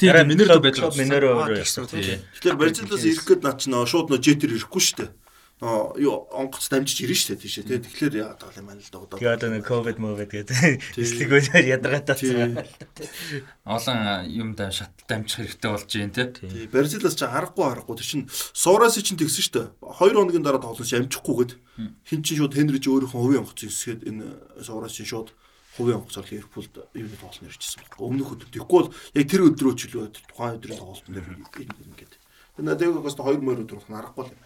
тийм Минерто клуб- байж клуб байгаа. Минеро явсан. Тийм. Тэгэхээр Барселонаас ирэх гээд наа чи нөө шууд нөө жетер ирэхгүй шүү дээ. Юу онгоц дамжиж ирнэ шүү дээ тийшээ тий. Тэгэхээр яагаад байгаа юм байна л да одоо нэг ковид мовид гэдэг. Эслэгөөөр ядаргаатай болсон. Олон юм дан шат дамжих хэрэгтэй болж байна те. Тий, Барселонаас ч харахгүй харахгүй тэр чин Сороси чин тэгсэн дээ. 2 хоногийн дараа тоглож амжихгүйгээд хин чин шууд Хенриж өөрийнхөө хувийн онгоц эсгээд энэ Сороси шууд хувийн онгоцоор Ливерпулд юуны тоглолт нэрчсэн байна. Өмнөх өдөр. Тэгэхгүй бол яг тэр өдрөө ч үлээ тухайн өдрийн тоглолтын дээр ингээд. Тэр Надегоос 2 мөр өдөр болох нь харахгүй л юм.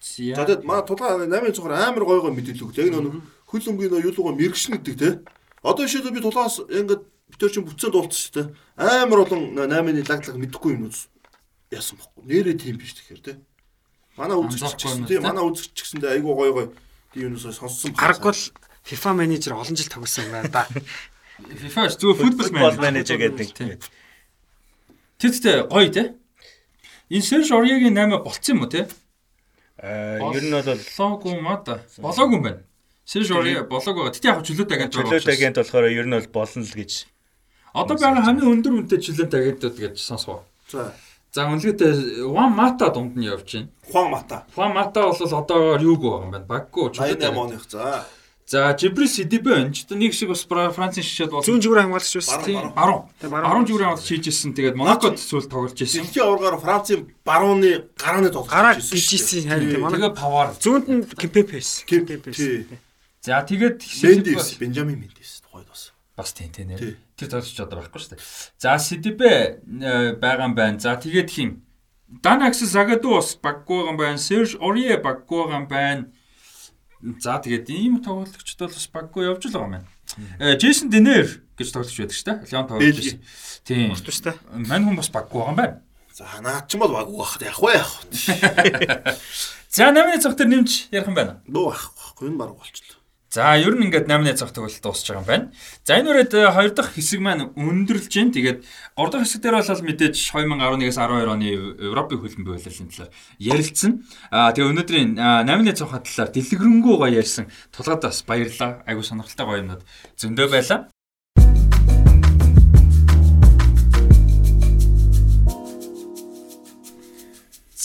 За тэгэд маа тулгаа 8 цохор амар гой гой мэдээлэл өглөө. Яг нэг хөл өмгийн нөө юулууга мэрэгшин гэдэг те. Одоо жишээлбэл би тулгаас ингээд битэр чинь бүтцэн дуулсан шүү дээ. Амар олон 8-ны лаглаг мэдэхгүй юм уу? Яасан бохгүй. Нэрээ тийм биш тэгэхээр те. Манай үзэгч гэсэн тийм те. манай үзэгч гэсэндээ айгуу гой гой тийм юмнусаа сонссон. Харахгүй л FIFA менежер олон жил тогсон юм байна да. FIFA зүгээр футбол менежер гэдэг. Тийм. Тэр зүйтэй гоё те. Энэ Серж Орьегийн 8 болцсон юм уу те? Аа ер нь бол болоогүй маа да. Болоогүй юм байна. Орье болоогүй. Тэгтээ яг чөлөөт агент байгаа чөлөөт агент болохоор ер нь бол болно л гэж. Одоо байгаа хамгийн өндөр үнэтэй чөлөөт агентууд гэж сонсгоо. За. За үнэлгээтэй Ван Мата дунд нь явж байна. Хуан Мата. Ван Мата бол одоогоор юуг байгаа юм байна? Баггүй чөлөөт 88 агент. оных. За. За Жибрил Сидибе энэ ч нэг шиг бас Фра- Францын шишээд бол Зүүн зүгрээ хамгаалагч байсан. Тийм, баруун. Баруун. Баруун зүгрээ хамгаалж хийжсэн. Тэгээд Монакод сүүл тоглож ирсэн. Дэлхийн аваргаар Францын барууны гарааны тоглолт. Гараа хийжсэн харин тийм манай Тэгээ Павар. зүүнд нь Кемпепес. Кем- Кемпепес. тий. За тэгээд Мендис, Бенжамин Мендис тухайд бас. бас тийм тийм Тий. нэр. Тэр тоглож одоо байхгүй шүү дээ. За Сидибе байгаа юм байна. За тэгээд хин Zagadou бас баггүй юм байна. Serge Aurier баггүй юм байна. За тэгээд ийм тоглогчд бол бас баггүй явж л байгаа юм байна. Э Джейсон Денер гэж тоглогч байдаг шүү дээ. Леон тоглогч. Тийм. Бус тустай. Мань хүн бас баггүй байгаа юм байна. За наад ч юм бол баггүй байх. Яг яг. За 8-ны цаг дээр нэмж ярих юм байна. Бөө байхгүй энэ баг болчихлоо. За ер нь ингээд 8-ны цаг тэгвэл дуусч байгаа юм байна. За энэ үрээд э, хоёр дахь хэсэг маань өндөрлж जैन. Тэгээд 3 дахь хэсэг дээр бол мэдээж 2011-аас 12 оны Европын хөлбөмбөгийн улирлын талаар ярилцсан. Аа тэгээ өнөөдрийн 8-ны цавхаа талаар дэлгэрэнгүй гоё ярьсан. Тулгаад бас баярлалаа. Айгу сонирхолтой гоё юмнууд зөндөө байлаа.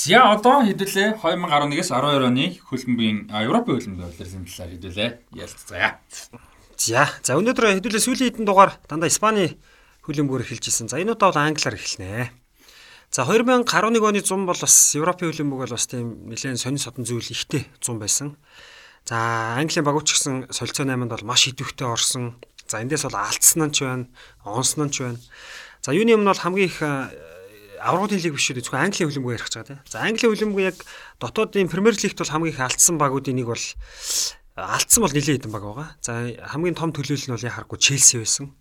За одоо хэдүүлээ 2011-аас 12 оны хөлбөмбөгийн Европын хөлбөмбөгийн улирлын талаар хэдүүлээ ярилцгаая. За за өнөөдөр хэдүүлээ сүүлийн хэдэн дугаар дандаа Испани хөлбөмбөөр эхэлж исэн. За энэ удаа бол англиар эхэлнэ. За 2011 оны 100 бол бас Европын хөлбөмбөг бол бас тийм нэлээд сонин содон зүйл ихтэй 100 байсан. За Английн багууч гэсэн солилцоо 8-нд бол маш идэвхтэй орсон. За эндээс бол алдсан нь ч байна, онсон нь ч байна. За юуны өмнө бол хамгийн их аврагын лиг биш үү зөвхөн Английн хөлбөмбөг ярих гэж байгаа тийм. За Английн хөлбөмбөг яг дотоодын Премьер лигт бол хамгийн их алдсан багуудын нэг бол алдсан бол нэлээд хэдэн баг байгаа. За хамгийн том төлөөлөл нь бол яхахгүй Челси байсан.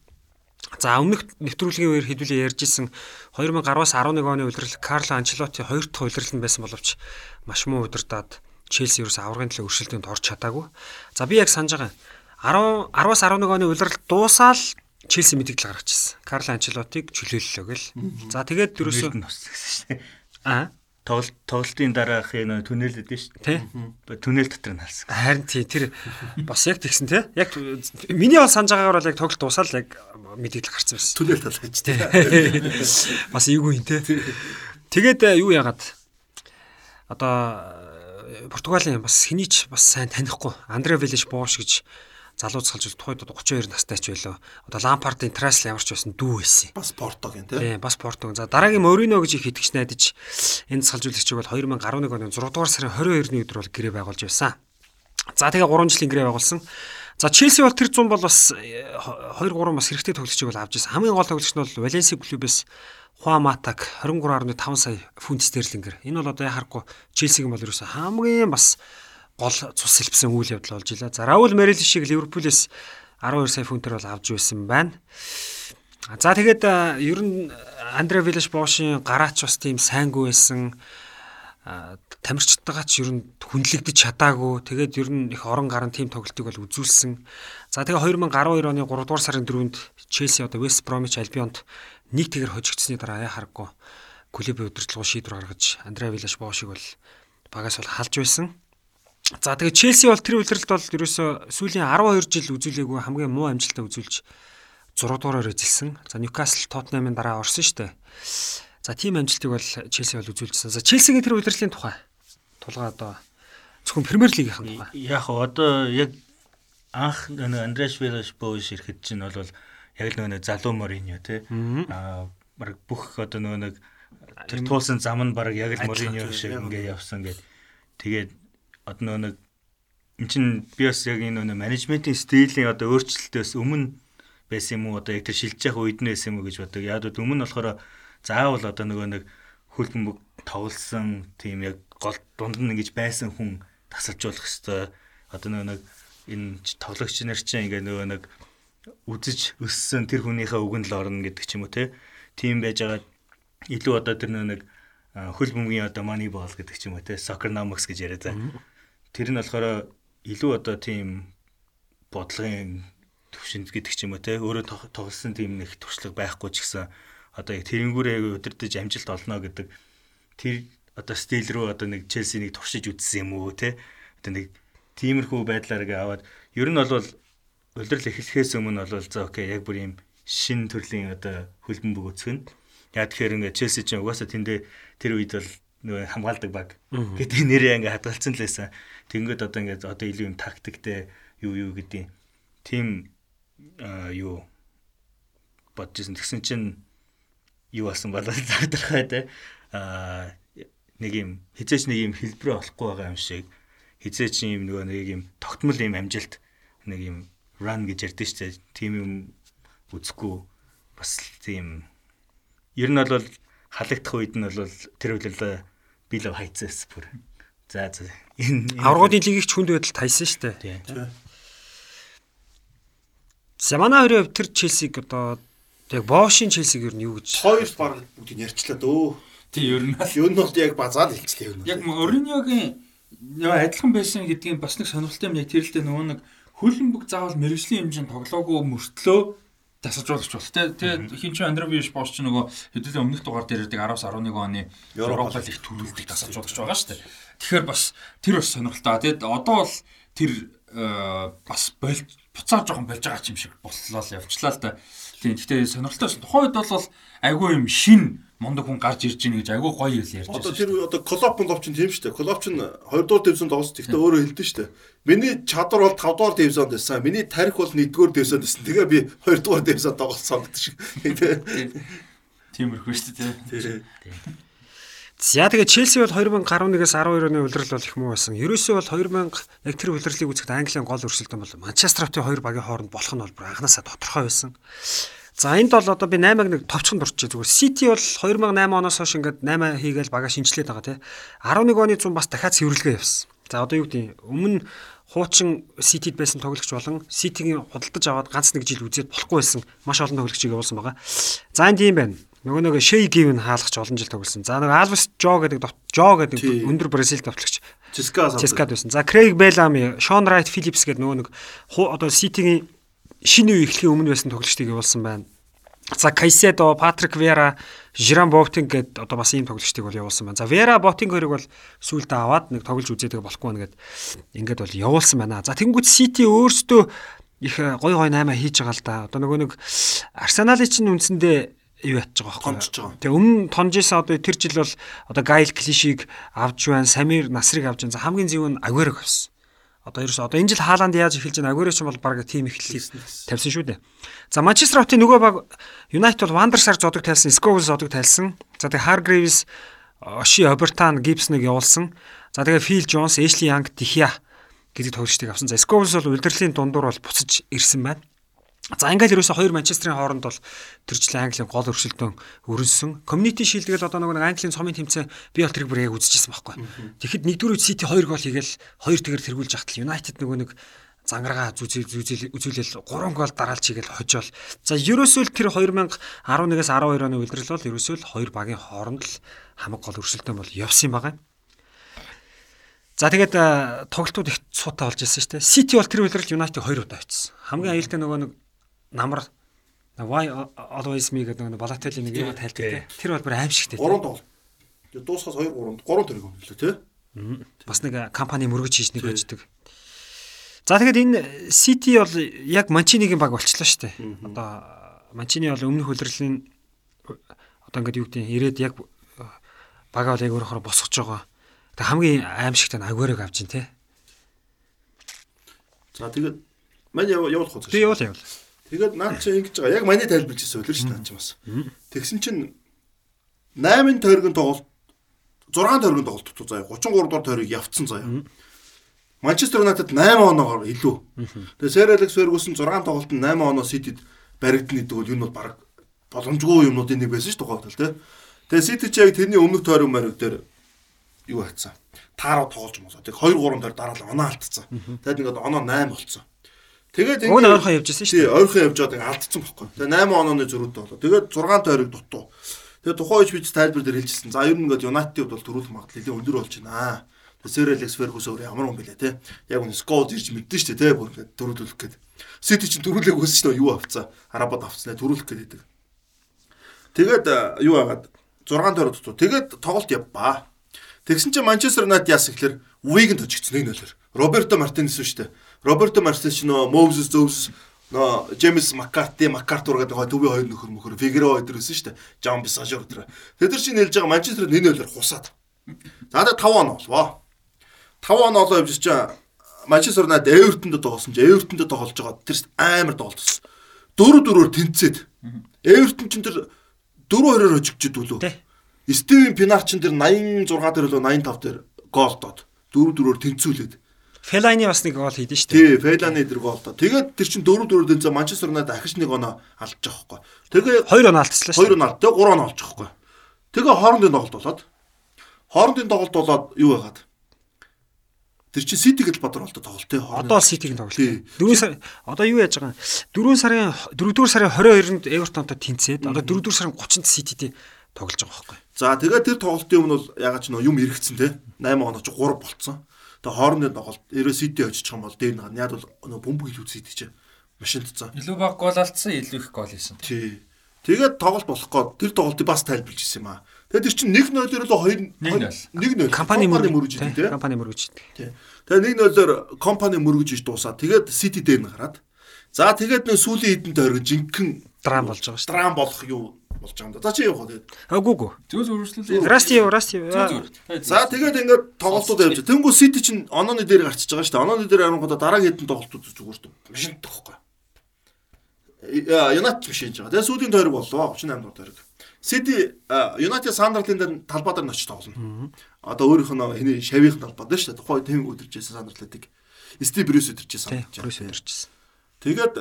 За өмнөх нэвтрүүлгийн үеэр хэдүүлээ ярьж исэн 2010-аас 11 оны удирдал Карло Анчелоти хоёр дахь удирдал нь байсан боловч маш муу удирдаад Челси ерөөс аврагын төлөө өршөлтөнд орж чадаагүй. За би яг санаж байгаа 10 10-аас 11 оны удирдал дуусаал Челси мэдээлэл гаргаж ирсэн. Карл Анчелотиг чөлөөллөө гэл. За тэгээд дөрөөсөө нуссан шүү дээ. Аа тоглолт тоглолтын дараах энэ түнэл өгдөн шүү тий. Түнэл дотор нь халсан. Харин тий тэр бас яг тэгсэн тий. Яг миний бол санаж байгаагаар бол яг тоглолт дуусаад яг мэдээлэл гарсан байсан. Түнэл талгаж тий. Бас эйгүй тий. Тэгээд юу яагаад одоо Португалийн бас хэнийч бас сайн танихгүй Андре Велиш Бош гэж залуу цалж тухайд 32 настай ч байлоо. Одоо Лампардын Трасл ямарч байсан дүү байсан. Бас Портогийн тийм. Тийм, бас Портог. За дараагийн Морино гэж их итгэж найдаж энэ цалжуулагчийг бол 2011 оны 6 дугаар сарын 22-ны өдөр бол гэрээ байгуулж байсан. За тэгээ 3 жилийн гэрээ байгуулсан. За Челси бол тэр 100 бол бас 2 3 бас хэрэгтэй тоглогчийг бол авч ирсэн. Хамгийн гол тоглогч нь бол Валенси клубээс Хуан Матак 23.5 сая фунт стерлингэр. Энэ бол одоо яхахгүй Челсигийн бол ерөөсө хамгийн бас гол цус сэлбсэн үйл явдал болж илаа. За Раул Мерил шиг Ливерпулээс 12 сая фунтээр бол авч байсан байна. За тэгээд ер нь Андре Виллаш Бошийн гараач бас тийм сайнгүй байсан. Тамирчтайгаа ч ер нь хүнлэгдэж чадаагүй. Тэгээд ер нь их орон гарын тим тоглолтыг бол үзүүлсэн. За тэгээ 2012 оны 3 дугаар сарын 4-нд Челси одоо West Bromwich Albionт нэг тэгэр хожигдсны дараа яа харахгүй клубын удирдлагын шийдвэр гаргаж Андре Виллаш Бошиг бол багаас бол халж байсан. За тэгээ Челси бол тэр үйлрэлт бол ерөөсөө сүүлийн 12 жил үзүүлээгүй хамгийн муу амжилтаа үзүүлж 6 дугаараар эзэлсэн. За Ньюкасл Тоттенхэмийн дараа орсон шүү дээ. За тийм амжилтыг бол Челси бол үзүүлжсэн. За Челсигийн тэр үйлрэлийн тухай тулгаа одоо зөвхөн Премьер лигийнхэн тухай. Яг одоо яг анх нэг Андреаш Вилаш Бош ирэхэд чинь бол яг л нөгөө залуу Мориньо тий. Аа баг бүх одоо нөгөө нэг тэр туулсан зам нь баг яг л Мориньо шиг ингээ явсан гэд. Тэгээд одоо нэг эн чин би бас яг энэ нөө менежментийн стилийн одоо өөрчлөлтөөс өмнө байсан юм уу одоо яг тэр шилжиж явах үед нь байсан юм уу гэж бодог. Яг л өмнө нь болохоор заавал одоо нөгөө нэг хөлбөмбөг тоглосон тийм яг гол дунд нь ингэж байсан хүн тасалжуулах хэвээр одоо нөгөө нэг энэ тоглогч нар чинь ингээ нөгөө нэг үзэж өссөн тэр хүнийхээ үгэнд л орно гэдэг ч юм уу те. Тийм байж байгаа илүү одоо тэр нөгөө нэг хөл бөмбөгийн одоо money ball гэдэг ч юм уу те. Soccer Nomox гэж яриа за. Тэр нь болохоор илүү одоо тийм бодлогын төвшөнд гэдэг ч юм уу те? Өөрөө тоглосон тийм нэг туршлага байхгүй ч гэсэн одоо яг тэрэнгүүрээ удирдах амжилт олно гэдэг тэр одоо стил рүү одоо нэг Челсинийг туршиж үзсэн юм уу те? Одоо нэг тиймэрхүү байдлаар ингээ аваад ер нь бол удирдал эхлэхээс өмнө бол за окей яг бүр юм шин төрлийн одоо хөлбөмбөг өгцгөн яа тэгэхээр ингээ Челси чинь угаасаа тэндээ тэр үед бол нөгөө хамгаалдаг баг гэдэг нэрээ ингээ хадгалсан л байсан. Тэнгөд одоо ингээ одоо илүү юм тактиктэй юу юу гэдэг тийм юу бодож ирсэн. Тэгсэн чинь юу болсон болоо задрахаа те а нэг юм хизээч нэг юм хэлбэрээ олохгүй байгаа юм шиг хизээч юм нөгөө нэг юм тогтмол юм амжилт нэг юм run гэж ярьдэн дээ. Тим юм үзэхгүй бас тийм ер нь бол халагдах үед нь бол тэр үлээ билүү хайцаас бүр. За за. Энэ Аврагуудын лигийг ч хүнд байдалд хайсан шүү дээ. тий. За манай хоёрын хувьд тэр Челсиг одоо яг Бошийн Челсиг ер нь юу гэж Хоёр баг бүгдийг ярьчлаа дөө. Тий ер нь Юу нь бол яг базаад хэлчихлээ юу. яг Ориньогийн яа адилхан байсан гэдгийг бас нэг сонирхолтой юм яг тэрэлтэй нөгөө нэг хөлбөмбөг заавал мэрэгжлийн хэмжээнд тоглоогүй мөртлөө тасалжуулагч бол тэ тэ хин ч Андрович бош ч нөгөө хэдүүлээ өмнөх дугаар дээр ирдэг 10-аас 11 оны Европ их төрүүлдэг тасалжуулагч байгаа шүү дээ. Тэгэхээр бас тэр бас сонирхолтой. Тэгэд одоо бол тэр э, бас болж буцаа жоохон болж байгаа юм шиг боллоо л явчлаа л да. Тийм. Гэтэ сонирхолтой шин. Тухайн үед бол айгүй юм шин мундаг хүн гарч ирж ийн гэж айгүй гоё юм ярьж Одоо байсан. тэр одоо Клопын лов чинь тийм шүү дээ. Клоп чинь 2 дугаар дивизион тоглож гэхдээ өөрөө хэлдэг шүү дээ. Миний чадвар бол 5 дугаар дивизионд байсан. Миний тарих бол 1 дугаар дивизионд байсан. Тэгээ би 2 дугаар дивизионд тоглосон гэдэг шиг. Тиймэрхүү шүү дээ. Тийм. За тэгээ Челси бол 2011-ээс 12 оны улирал бол их муу байсан. Ерөөсөө бол 2000 яг тэр улирлыг үзэхэд Английн гол өрсөлдөөн бол Манчестер Хотын хоёр багийн хооронд болох нь бол бүр анханасаа тодорхой байсан. За энд бол одоо би 8-аг нэг товчхон дурчээ зүгээр. Сити бол 2008 оноос хойш ингээд 8 хийгээл бага шинжилээд байгаа тий. 11 оны 100 бас дахиад цэвэрлэгээ явсан. За одоо юу гэдэг өмнө хуучин Ситид байсан тоглогч болон Ситигийн худалдаж аваад ганц нэг жил үзээд болохгүй байсан маш олон тоглогчийг явуулсан байгаа. За энэ тийм байна. Нөгөө нэг Шей Гивн хаалгач олон жил тоглосон. За нөгөө Алвес Жо гэдэг Жо гэдэг өндөр Бразил товчлогч Ческа Ческад байсан. За Крейг Белами, Шон Райт Филипс гэдэг нөгөө нэг одоо Ситигийн шинэ үе эхлэхийн өмнө байсан тоглогчдыг явуулсан байна. За Кайседо, Патрик Вера, Жиран Ботинг гэдэг одоо бас ийм тоглогчдыг бол явуулсан байна. За Вера Ботинг хоёрыг бол сүүлдээ аваад нэг тоглож үзээдэг болохгүй нэгэд ингээд бол явуулсан байна. За тэнгуүт Сити өөрсдөө их гой гой 8 хийж байгаа л да. Одоо нөгөө нэг Арсеналын чинь үндсэндээ юу ятж байгаа байхгүй. Тэгээ өмнө тонжсэн одоо тэр жил бол одоо Гайл Клишиг авч байна, Самир Насрыг авч байна. За хамгийн зөв нь Агуэрог авсан. Одоо ерөөс одоо энэ жил Хааланд яаж эхэлж байна? Агуэро ч бол баг тим эхлэлийг тавьсан шүү дээ. За Манчестер Хотын нөгөө баг Юнайтед бол Вандерсар зодог тайлсан, Сковс зодог тайлсан. За тэгээ Харгривс, Оши Обертан, Гибсныг явуулсан. За тэгээ Фил Джонс, Эшли Янг, Дихя гэдэг тоглогчдыг авсан. За Сковс бол удирдлагын дундуур бол буцаж ирсэн байна. За ингээл ерөөсө хоёр Манчестерийн хооронд бол төржлэн Английн гол өршөлтөн өрнсөн. Community Shield тэгэл одоо нэг Английн цомын тэмцээн би бол тэрийг бүр яг үзчихсэн байхгүй. Тэгэхэд нэгдүгээр City 2 гол хийгээл 2 тэгэр тэргүүлж ахтал United нөгөө нэг зангараа зүзэл үзүүлэл 3 гол дараалж хийгээл хожоол. За ерөөсөө л тэр 2011-аас 12 оны үйлрэл бол ерөөсөө л хоёр багийн хооронд л хамаг гол өршөлтөн бол явсан юм байгаа. За тэгээд э, тоглолтууд их суутай болж ирсэн шүү дээ. City бол тэр үйлрэл United 2 удаа очсон. Хамгийн аюултай нөгөө нэг намар why always me гэдэг нэг Балатели нэг юм тайлдаг те. Тэр бол бүр аимшигтэй. 3 тоглолт. Тэгээ дуусахаас 2 3 3 тэрэг юм лээ тий. Бас нэг компани мөргөж хийж нэг байждаг. За тэгээд энэ City бол яг Манчинигийн баг болчлоо шүү дээ. Одоо Манчини бол өмнөх хөлрөлийн одоо ингээд юу гэдэг нь ирээд яг бага бол яг өөрөөр босгож байгаа. Тэг хамгийн аимшигтай нь агуурыг авч ин те. За тэгээд мань яв- явуулах уу. Би явуул явуул. Тэгээд наад чи ингэж байгаа. Яг маний тайлбарч ирсэн үлэр шүү наад чи бас. Тэгсэн чинь 8 тойргийн тоглолт 6 тойргийн тоглолт туу заяа 33 дугаар тойрыг явцсан заяа. Манчестер Юнайтед 8 оноогоор илүү. Тэгээ Сэр Алекс Фергюсон 6 тоглолтод 8 оноо Ситид баригдана гэдэг бол энэ бол баг боломжгүй юмнуудын нэг байсан шүү тухайд тий. Тэгээ Сити ч яг тэрний өмнөх тойрог мориг дээр юу хацсан. Таараа тоглож мосоо. Тэг 2 3 тойр дараалал оноо алдсан. Тэгээд ингээд оноо 8 болцсон. Тэгээд Уг нь ойрхон явж ирсэн шүү дээ. ойрхон явж байгаа алдсан бохгүй. Тэгээ 8 онооны зөрүүтэй болоо. Тэгээд 6 тойрог дутуу. Тэгээ тухайн үеч бид тайлбар дээр хэлжсэн. За ер нь ингээд Юнайтед бол төрүүлэх магадлал нэлээд өндөр болж байна. Тэгээ Сэр Алекс Фергюс өөр ямар хүн бэлээ те. Яг үнэ скоуд ирж мэдэн шүү дээ те. Бүр ингээд төрүүлэх гээд. Сити чинь төрүүлэх өссөн шүү дээ юу авцаа. Арабад авцснаа төрүүлэх гээд байдаг. Тэгээд юу хагаад 6 тойрог дутуу. Тэгээд тоглолт явбаа. Тэгсэн чинь Манчестер Юнайтед яасан гэхээр Уигэнд хожигдсон нэг нөлөөр. Роберто Мартинес шүү дээ. Роберто Мартинес ч нөө Моузес Зөвс нөө Джеймс Маккарти Маккартур гэдэг гоо төвийн хоёр нөхөр мөхөр Фигеро өдр өсөн шүү дээ. Жан Бисажор өдр. Тэд нар чинь нэлж байгаа Манчестер нэг нөлөөр хусаад. За тэгээд 5 он болвоо. 5 он олоо явж чинь Манчестер Юнайтед Эвертонд тоглосон чинь Эвертонд тоглож байгаа тэр амар тоглолтсон. 4-4-оор тэнцээд. Эвертон чинь тэр 4-2-оор хожигдчихд үлээ. Стивен Пинар чинь тэр 86 дээр лөө 85 дээр гол доод 4-4-оор тэнцүүлээд. Фелайны бас нэг гол хийдэн шүү дээ. Тий, Фейланы дээр гол доо. Тэгээд тэр чинь 4-4 дэнцээ Манчестер Юнайтед ахиж нэг оноо алдчих жоохгүй. Тэгээ Хоёр он алдчихлаа шүү. 2 он алд. Тэгээ 3 он олж жоохгүй. Тэгээ хоорондын тоглолт болоод хоорондын тоглолт болоод юу байгаад Тэр чинь Сити гэдэл Бадар болтой тоглолт те. Одоо бол Ситигийн тоглолт. Тий. 4 сар одоо юу яаж байгаа юм? 4 сарын 4 сарын 22-нд Эвертонтой тэнцээд одоо 4 сарын 30-нд Сититэй тоглож байгаа байхгүй. За тэгээ тэр тоглолтын өмнө бол ягаад ч нөө юм эргэцсэн те. 8 оноо ч 3 болцсон. Тэгээ хоорондын тоглолт ерөө Сити очиж байгаа юм бол дээр нь яад бол нөө бөмбөг илүү Сити ч машинтцсан. Илүү баг гол алдсан, илүү их гол хийсэн. Тий. Тэгээд тоглолт болохгүй тэр тоглолтыг бас тайлбарлаж ирсэн юм аа. Тэгээд тэр чинь 1-0-оор л 2 1-0 компани мөрөж идэв те. Компани мөрөж идэв. Тий. Тэгээд 1-0-оор компани мөрөж иж дуусаад тэгээд Сити дээр нь гараад за тэгээд нөө сүүлийн хэдэнд оргиж жинхэнэ драм болж байгаа шүү. Драм болох юу болж байгаа юм да. За чи явах тэгээд. Аггүй гоо. Зүг зүрхлүүлээ. Расти расти. За тэгээд ингээд тоглолтууд явж. Тэнгүү Сити чинь онооны дээр гарчиж байгаа шүү. Онооны дээр харангуудаа дараагийн хэдэн тоглолтууд зүгээр шүү. Машин тахгүй. Юнайтед биш хийж байгаа. Тэгээ сүүлийн тойрог боллоо 38 дугаар тойрог. Сити Юнайтед Сандерлинд дээр талбай дээр очиж тоглоно. Одоо өөрийнх нь хэний шавийн талбай дээр шүү дээ. Тухай тэм өдөржсэн Сандерлиндийг Стив Брюс өдөржсэн. Брюс өдөржсэн. Тэгээд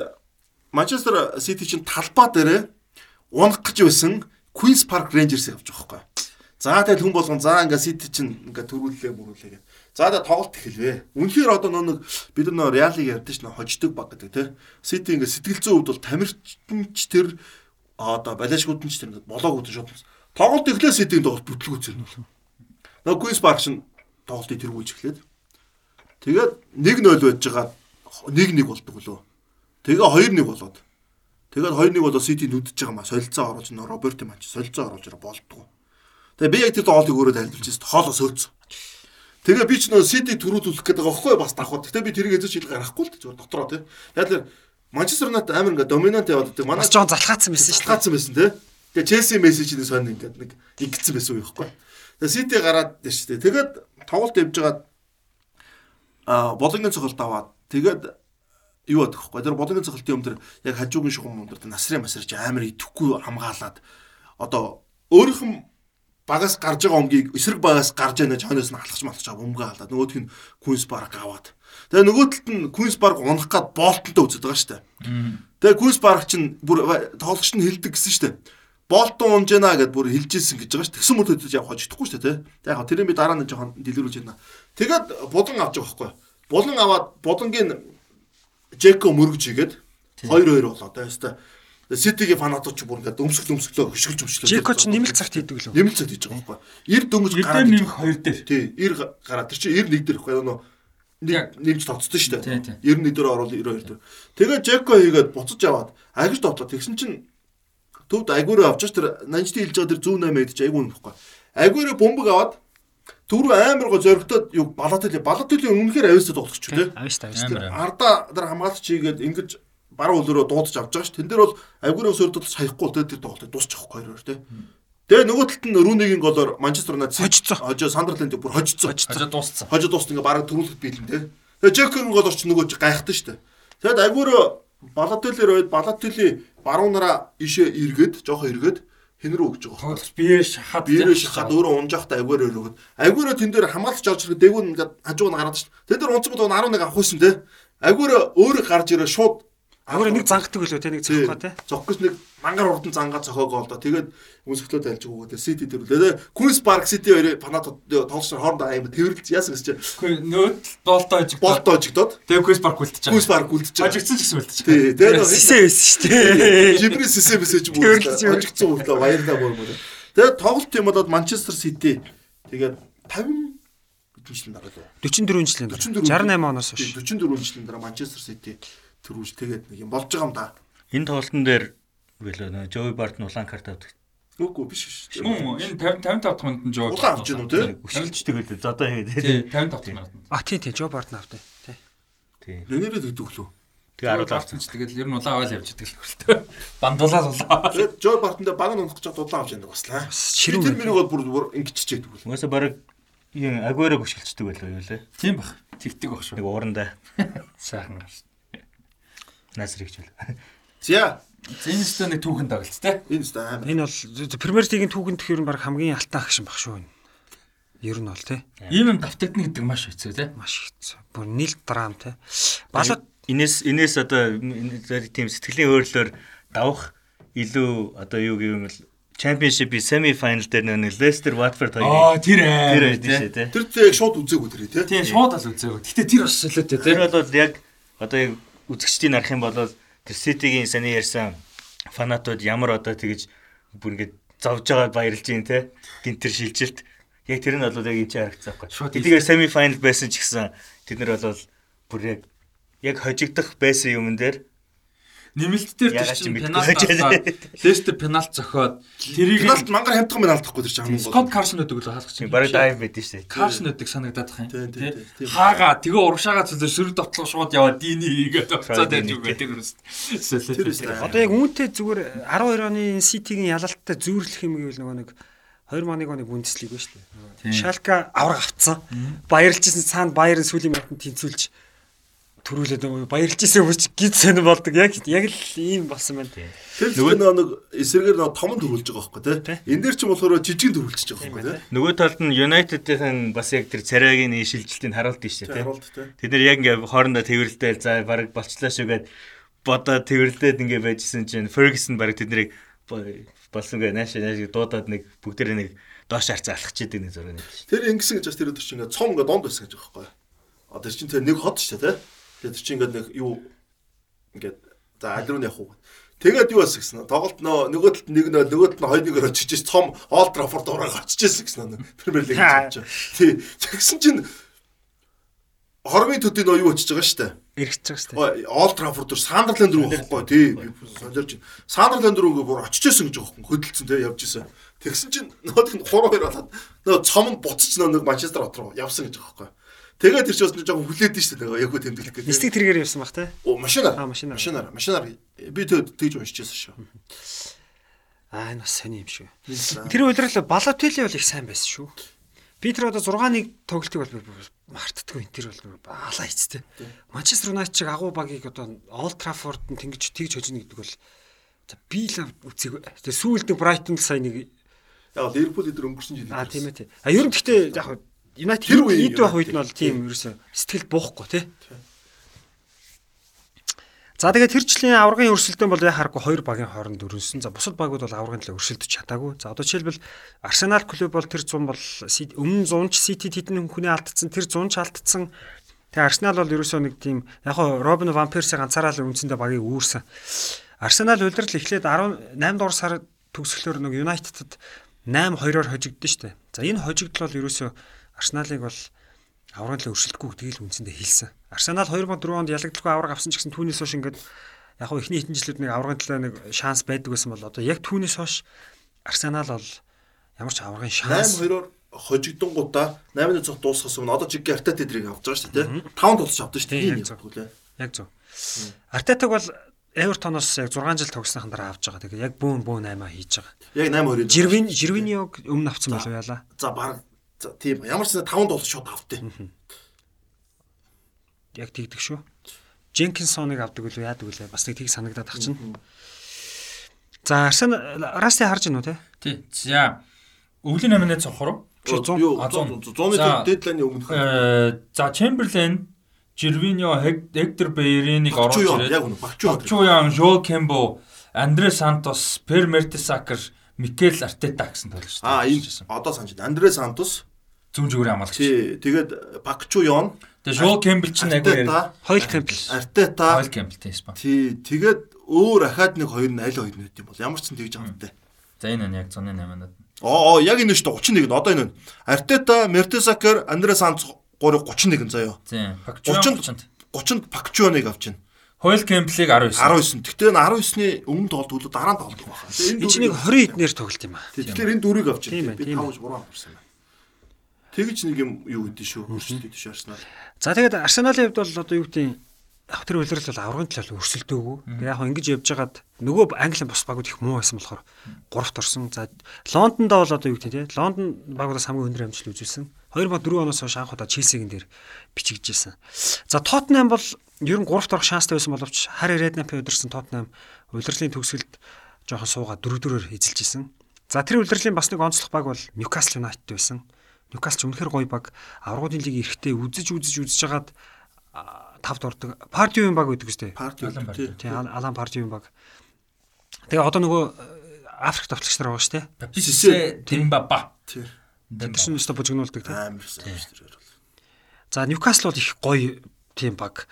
Манчестер Сити чинь талбай дээрээ унах гэж байсан Queen's Park Rangers явж байгаа байхгүй. За тэгэл хүн болгон за ингээ Сити чинь ингээ төрүүлээ мөрүүлээ гэх. За тэгээ тоглолт эхэлвэ. Үнэхээр одоо нэг бид нар Реалыг ярьдэж нь хождог баг гэдэг те. Сити ингээ сэтгэл зүйн хувьд бол тамирчтанч тэр одоо балиашгууд нь ч тэр болоог үтэн шууд. Тоглолт эхлээ Ситийн тоглолт бүтлгүү зэрнэ бол. Нөгөө Queen's Park шин тоглолтыг тэргүүлж эхлээд. Тэгээд 1-0 байж байгаа 1-1 болдог лөө. Тэгээ 2-1 болоод. Тэгээд 2-1 болоо Сити нүдж байгаа маа солилцоо оруулж нөө Роберто Манч солилцоо оруулж болдгоо. Тэгээ би яг тэр тоглолтыг өөрөө тайлбарлаж байсан. Хоолоо сөөлцөн. Тэгээ би ч нөө Сити төрүүлүүлэх гэдэг байгаа байхгүй бас давхад. Гэтэ би тэрийг эзэж хэл гарахгүй л зүгээр дотроо тий. Яг л Манчестер Юнайтед амар ингээ доминант яваад байдаг. Манай жоон залхаацсан байсан шүү. Залхаацсан байсан тий. Тэгээ Челси мессежний сонь ингээ нэг ингэсэн байсан уу байхгүй. Тэгээ Сити гараад дээ шүү. Тэгээд тоглолт явж байгаа а болонгийн цогцолт аваад тэгээд юу байдаг вэ? Тэр болонгийн цогцолтын өмнө яг хажуугийн шугам өндөр насрын масарч амар идэхгүй хамгаалаад одоо өөрийнх нь багаас гарч байгаа өмгийг эсрэг багаас гарч яана хойноос нь халахч малахч байгаа өмгөө халаад нөгөөх нь Queen's Park аваад тэгээ нөгөө талд нь Queen's Park унах гад Болтонтой үзэж байгаа шүү дээ. Тэгээ Queen's Park чинь бүр тоглогч нь хилдэг гэсэн шүү дээ. Болтон унж яана гэд бүр хилжсэн гэж байгаа шүү. Тэгсэн мөр төдөж явах хожигдохгүй шүү дээ. Тэг яг тэрийг би дараа нь жоохон дэлгэрүүлж байна. Тэгээд булан авч байгаа байхгүй. Булан аваад булангийн Жеко мөргөж игээд 2-2 болоо. Тэгээ Ситигийн фанатууд ч бүр ингээд өмсгөл өмсгөлөө хөшгөлж өмшлөө. Жеко ч нэмэлт цагт хийдэг лөө. Нэмэлт цагт хийж байгаа байхгүй. 90 дөнгөж гараад нэг хоёр дээр. Тий, 90 гараад тэр чинь 91 дээр байхгүй нөө нэмж тоцсон шүү дээ. 91 дээр орвол 92 дээр. Тэгээ Жеко хийгээд буцаж аваад агиш тоглоо. Тэгсэн чинь төвд агиураа авчаач тэр 80-д хэлж байгаа тэр 108 эд чи айгүй нөхгүй. Агиураа бомбог аваад Төрөө амар го зөрөгдөд юу балат төлөө балат төлөө үнэхээр авьяастай тоглох ч үгүй. Авьяастай авьяастай. Ардаа нар хамгаалч хийгээд ингэж баруун хөлөөрөө дуудаж авч байгаа ш. Тэн дээр бол авгуурын сөрдөд саяхгүй тэ тэр тоглолт дуусчихгүй хоёр тэ. Тэгээ нөгөө талд нь Рүнигийн голоор Манчестер Юнайтед хожицсан. Хожоо Сандерленд бүр хожицсан. Хожоо дууссан. Хожоо дууссан ингээ бараг төрүүлэх бийлэн тэ. Тэгээ Джекерн гол орч нөгөө гайхтан штэ. Тэгээд авгуурын балат төлөөр байд балат төлөө баруун нараа ишээ эргээд жоохон эргээд хэн рүү өгч байгаа. Тоглолт бие шахаад бие шахаад өөрөө унжаахтай агуураа өрөөгд. Агуураа тэн дээр хамгаалагч орж ирэх дээгүүн ингээ хажууг нь гараад шүү. Тэн дээр унцгод 11 авах байсан те. Агуураа өөрөө гарч ирээ шууд Агуураа нэг зангахдаг үлээ те нэг зогхоо те. Зогх гэж нэг мангар урдан зангаа зохиогоо л доо. Тэгээд өмсгөлөө тайлж өгөөдөө Сити төрүүлээ. Queen's Park City хоёр фанат тоглолч хоорондоо аим тэрвэрлж яасан гэж. Үгүй нөөд болтоо жиг. Болтоо жигдод. Тэгээ Queen's Park үлдчихэж. Queen's Park үлдчихэж. Ажигдсан ч гэсэн үлдчихэж. Тий. Тэгээд сисээ байсан шүү дээ. Жибрис сисээ мессеж бүр ажигдсан үлдээ баярлаа бүр бүр. Тэгээд тоглолт юм болоод Manchester City тэгээд 50 жилийн дараа лөө 44 жилийн дараа 68 оноос хойш 44 жилийн дараа Manchester City төрүүлж тэгээд нэг юм болж байгаа юм да. Энэ тоглолтын дээр билээ нөө Joey Barton улаан карт авдаг. Үгүй биш биш. Мөн энэ 50 55 дахь минутанд Joey улаан авч гэнэ үү те? Өшөлж тэгээд одоо хийгээд. Тий 55 дахь минутанд. А тий тий Joe Barton авдаг. Тий. Тий. Нэнэрээ дэгдэх лөө. Тэгээ харуулж авсан ч тэгэл ер нь улаан аваад явж идэг л хөлтөө. Бандуулаад улаан. Тэгээд Joe Barton дээр баг нь унах гэж улаан авч яадаг баслаа. Ширүүн тэр мөрөг бол бүр ингэчихээд үгүй. Угаасаа баг юм агуураа гүшгэлцдэг байлаа юу лээ. Тийм бах. Тэгтэг бах шүү. Нэг уурандаа. Сайхан гарч. Насрыг ч үл. За. Энэ ч нэг түүхэн тоглолт те. Энэ ч амар. Энэ бол Премьер Лигийн түүхэнд тэр нь баг хамгийн алтан агшин баг шүү. Ер нь бол те. Ийм юм давтагдана гэдэг маш хэцүү те. Маш хэцүү. Бүр нийл драм те. Балууд энэс энэс одоо тийм сэтгэлийн өөрлөөр давах илүү одоо юу гэвэл Championship-ийн semi final дээр нэг Leicester Watford Аа хоёрын тэр тэр аа. байдаг шүү дээ. Тэр зээг шууд үзээгүй тэр тий. Тийм шууд л үзээгөө. Гэтэ тэр бас солиотой Тэр тийм. бол яг одоо яг үзэгчдийн харах юм бол тэр City-гийн саний ярьсан фанатууд ямар одоо тэгэж бүр ингэж зовж байгааг баярлж юм те. Гин тэр шилжилт яг тэр нь бол яг энэ харагдсан байхгүй. Тэдгээр semi final байсан ч гэсэн тэд нар бол бүр яг яг хожигдох байсан юмн дээр Нэмэлт дээр тэр Ягаад ч чинь мэдгүй пеналт байж аваад. Лестер пеналт зохиод тэрийг Пеналт мангар хамтхан пеналт тахгүй тэр чинь хамгийн Скот гол. Карсон өдөг л хаалгач. чинь бараг дайв байдсан шүү дээ. Карсон өдөг санагдаад тах юм. Тийм. Хаага тэгээ урагшаага цөлөө шүрэг довтлоо шууд яваад дийний хийгээд уцаад байж үгүй тэр үст. Одоо яг үүнтэй зүгээр 12 оны Ситигийн ялалттай зүүрлэх юм гэвэл нөгөө нэг 21 оны Бундеслиг ба шүү дээ. Шалка авраг авцсан. Баярлжсэн цаанд Баерн сүүлийн минутанд тэнцүүлж төрүүлээд нөгөө баярлжсэн хүмүүс гид сонир болдог. Яг яг л ийм болсон байна. Тэр нөгөө нэг эсрэгээр нөгөө том төрүүлж байгаа байхгүй тий. Энэ дээр ч юм болохоор жижиг төрүүлчихэж байгаа байхгүй тий. Нөгөө талд нь United-ийн бас яг тэр царайгийн шилжилтийг харуулдаг шүү дээ. Тий. Тэд нар яг ингээ хоорондоо тэрвэрлдэл за бараг болчлаа шүүгээд бодоо тэрвэрлээд ингээ байжсэн чинь Ferguson бараг тэднийг болсон гэ нааш нааш дуудаад нэг бүгдээрээ нэг доош харцаа алхах чийдэг нэг зураг нэг. Тэр ингэсэн гэж бас тэр өдөр чинь ингээд цом ингээд донд байсан гэж байгаа байхгүй. А тэр чинь тэр нэг хот шүү дээ тий. Тэр чинь ингээд нэг юу ингээд за аль руу явах уу. Тэгээд юу бас гэсэн. Тоглолт нөө нөгөө талд нэг нөө нөгөө талд нь хоёр нэгээр очиж цом Олд Траффорд ураг очижсэн гэсэн нэг Премьер лиг гэж. Тий. Тэгсэн чинь Хормын төдий нөө юу очиж байгаа дээ. Эргэж байгаа дээ. Олд Траффорд дөр Сандерленд рүү байхгүй тий. Солирч. Сандерленд ингээ бүр очижсэн гэж байгаа юм. Хөдөлсөн тий явж исэн. Тэгсэн чинь нөгөө нь 3-2 болоод нөгөө цом нь буцаж нөгөө нэг Манчестер хот руу явсан гэж байгаа байхгүй. Тэгээд тэр чинь бас жоохон хүлээд нь шүү дээ. Яг хөө тэмдэглэх гэдэг. Нислэг тэргээр явсан бах те. Оо машинаар. Аа, машинаар. Машинаар. Машинаар би тэгж уншижсэн шүү. Аа энэ бас сони юм шүү. Тэр удирал Балотели бол их сайн байсан шүү. Би тэр одоо 6-1 тоглолтыг бол мартдаггүй. Тэр бол алаа хийцтэй. Манчестер Юнайтед чиг агуу багийг одоо Олд Траффорд нь тэнгиж тэгж хожно гэдэг бол за би л үцэг. Тэгээ сүүлд Брайтон сайн нэг Яг Ливерпул эдэр өнгөрсөн жил. аа тийм ээ. А ер нь гэхдээ яг Юнайтед Тэр үеийн ид байх үед нь бол тийм ерөөсө сэтгэл буухгүй тий. За тэгээд тэр жилийн аврагын өрсөлдөөн бол яг харахгүй хоёр багийн хооронд өрнөсөн. За бусад багууд бол аврагын төлөө өрсөлдөж чадаагүй. За одоо жишээлбэл Арсенал клуб бол тэр 100 бол өмнө 100 ч Сити тэдэн хүнээ алдсан, тэр 100 ч алдсан. Тэгээ Арсенал бол ерөөсөө нэг тийм яг хоо Робин ван Перси ганцаараа л үндсэндээ багийг үүрсэн. Арсенал удирдал эхлээд 18 дугаар сар төгсгөлөөр нэг Юнайтедд 8-2-оор хожигдсон шүү дээ. За энэ хожигдол бол ерөөсөө Арсеналыг бол аврагын төлөө өршөлтгүй гэдгийг л үндсэндээ хэлсэн. Арсенал 2004 онд ялагдaltaгүй авраг авсан ч гэсэн түүнээс хойш ингээд яг хөө эхний хэдэн жилүүд нэг аврагын төлөө нэг шанс байдаг байсан бол одоо яг түүнээс хойш Арсенал бол ямар ч аврагын шанс 8-2-оор хожигдонгуудаа 8-ны цог дуусгасан өмнө одоо жиг Артет эдрийг авч байгаа шүү дээ. 5 тулж авдаг шүү дээ. яг зөв. Яг зөв. Артетаг бол Эвертоноос яг 6 жил тогсныхан дараа авч байгаа. Тэгээ яг бүүн бүүн 8 хийж байгаа. яг 8-2-ын Жирвин Жирвиниог өмнө авсан болов яла. За баг тийм ямар ч 5 тулж шууд автыг. Яг тэгдэг шүү. Дженкинсоныг авдаг үлээ яадаг үлээ бас нэг тийг санагдаад ах чинь. За Арсенал Расти харж гинүү те. Тий. За өвлийн номинат цохор. Чи 100 юу а, 100. 100-ны За. дедлайны өмнөх Э за Чемберлен, Жирвиньо, Хектор Бейриныг оруулж ирээд яг үнэ багчуу. Бакчуян, Жол Кембо, Андре Сантос, Пер Мертесакер, Микел Артета гэсэн тоглож шүү. Аа энэ одоо санаж байна. Андре Сантос зүүн зүгээрээ хамгаалагч. тий тэгээд Багчуян Тэгээ Жол Кембл ч нэг яг Хойл Кемпл. Артета Хойл Кембл тийм спа. тий тэгээд өөр ахаад нэг хоёр нь аль хоёр нь юм бол ямар ч юм тэгж авдаг. За энэ нь яг 108-аад. Оо оо, яг энэ шүү дээ 31 нь одоо энэ нь. Артета, Мертесакер, Андре Сантос 3 31 заяа. Тийм. Бакчуян 30 30-нд Багчуяныг авч байна. Хойл Кемблийг 19. 19. Тэгтээ энэ 19-ны өмнө тоглолт үлээ дараа нь тоглох байна. Энэ чинь нэг 20 эднэр тоглолт юм аа. Тэгэхээр энэ дөрийг авч Тийм байна. ээ, Би тийм 5 3 авсан байна. Тэгж нэг юм юу гэдэг шүү. Өөрчлөлт гэдэг шүү Арсенал. За тэгээд Арсеналын хувьд бол одоо юу гэдэг тэр үйлрэл бол аврагын талаар өрсөлдөөгүй. Тэгээ яг ингэж явж хагаад нөгөө Английн бус багууд их муу байсан болохоор гуравт орсон. За Лондондоо бол одоо юу гэдэг те Лондон багуудаас хамгийн өндөр амжилт үзүүлсэн. 2004 оноос хойш анх удаа Челсигийн дээр бичигдсэн. За Тоттенхэм бол ер нь гуравт орох шанстай байсан боловч Хари Реднапи удирсан Тоттенхэм удирдлын төгсгөлд жоохон суугаад дөрөв дөрөөр эзэлж исэн. За тэр удирдлын бас нэг онцлог баг бол Ньюкасл Юнайтед байсан. Ньюкасл ч үнэхээр гоё баг. Аврагын лиг эрэхтэй үзэж үзэж үзэж хагаад а, тавд ордог. Партиуын баг гэдэг үстэй. Парти Алан партиуын баг. Тэгээ одоо нөгөө э, Африк товтлогч нар байгаа шүү дээ. Паписе Тимбаба. Тэр Тэр чинь өстө бужигнуулдаг тийм. амар санаж тэр бол. За Ньюкасл бол их гоё тийм баг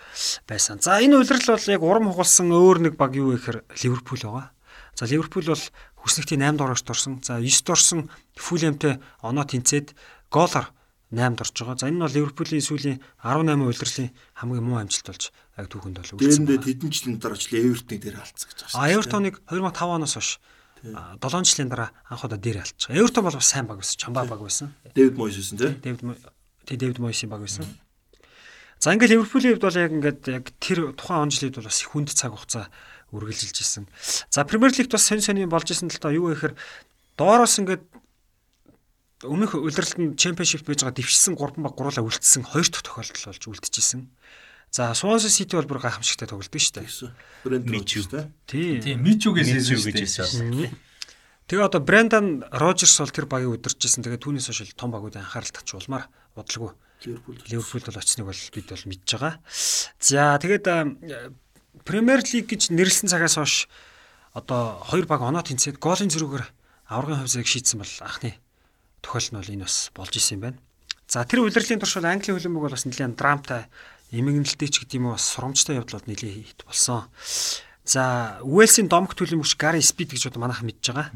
байсан. За энэ улирал бол яг урам хугалсан өөр нэг баг юу вэ гэхээр Ливерпул байгаа. За Ливерпул бол хүснэгтийн 8 дугаарт орсон. За 9 дорсон Фулэмтэй оноо тэнцээд гоолоор 8-д орж байгаа. За энэ нь бол Ливерпулийн сүүлийн 18 улирлын хамгийн муу амжилт болж яг түүхэнд бол үлдсэн. Дээрндээ хэдэн жилийн дараа ч Эвертоныг дээр алдсан гэж байгаа А Эвертоныг 2005 оноос хойш 7 жилийн дараа анх удаа дээр алдчих. Эвертон бол бас сайн баг байсан, чамбаа баг байсан. Дэвид Мойс байсан тий. Дэвид тий Дэвид Мойсийн баг байсан. За ингээл Ливерпулийн хувьд бол яг ингээд яг тэр тухайн он жилид бол бас их хүнд цаг хугацаа үргэлжилж исэн. За Премьер Лигт бас сонь сонь болж исэн л та юу гэхээр доороос ингээд өмнөх улиралд нь чемпионшип байж байгаа дэвшсэн 3 баг гурлаа үлдсэн 2 дахь тохиолдол болж үлдчихсэн. За Swansea City бол бүр гайхамшигтай тоглодог шүү дээ. Брэнд Мичүү. Мичүү тий. Тий. Тийм Мичүүгээс Мичүү хэлсэн гэж хэлсэн. Тэгээ одоо Брендан Рожерс бол тэр багийг удирчсэн. Тэгээ түүнээс хойш том багуудын анхаарал татчулмаар бодлого Ливерпул. Ливерпулд бол очсныг бол бид бол мэдж байгаа. За тэгээд Премьер Лиг гэж нэрлсэн цагаас хойш одоо хоёр баг оноо тэнцээд голын зэрүүгээр аврагын хувьсыг шийдсэн бол анхны тохиол нь бол энэ бас болж исэн юм байна. За тэр удирлын туршил Английн хөлбөмбөг бол бас нэлээд драмтай эмгэнэлтэй ч гэдэг юм уу сурамжтай явдал бол нэлээд хит болсон. За Уэлсийн домог төлөмөгч Гари Спид гэж одоо манайхан мэдж байгаа.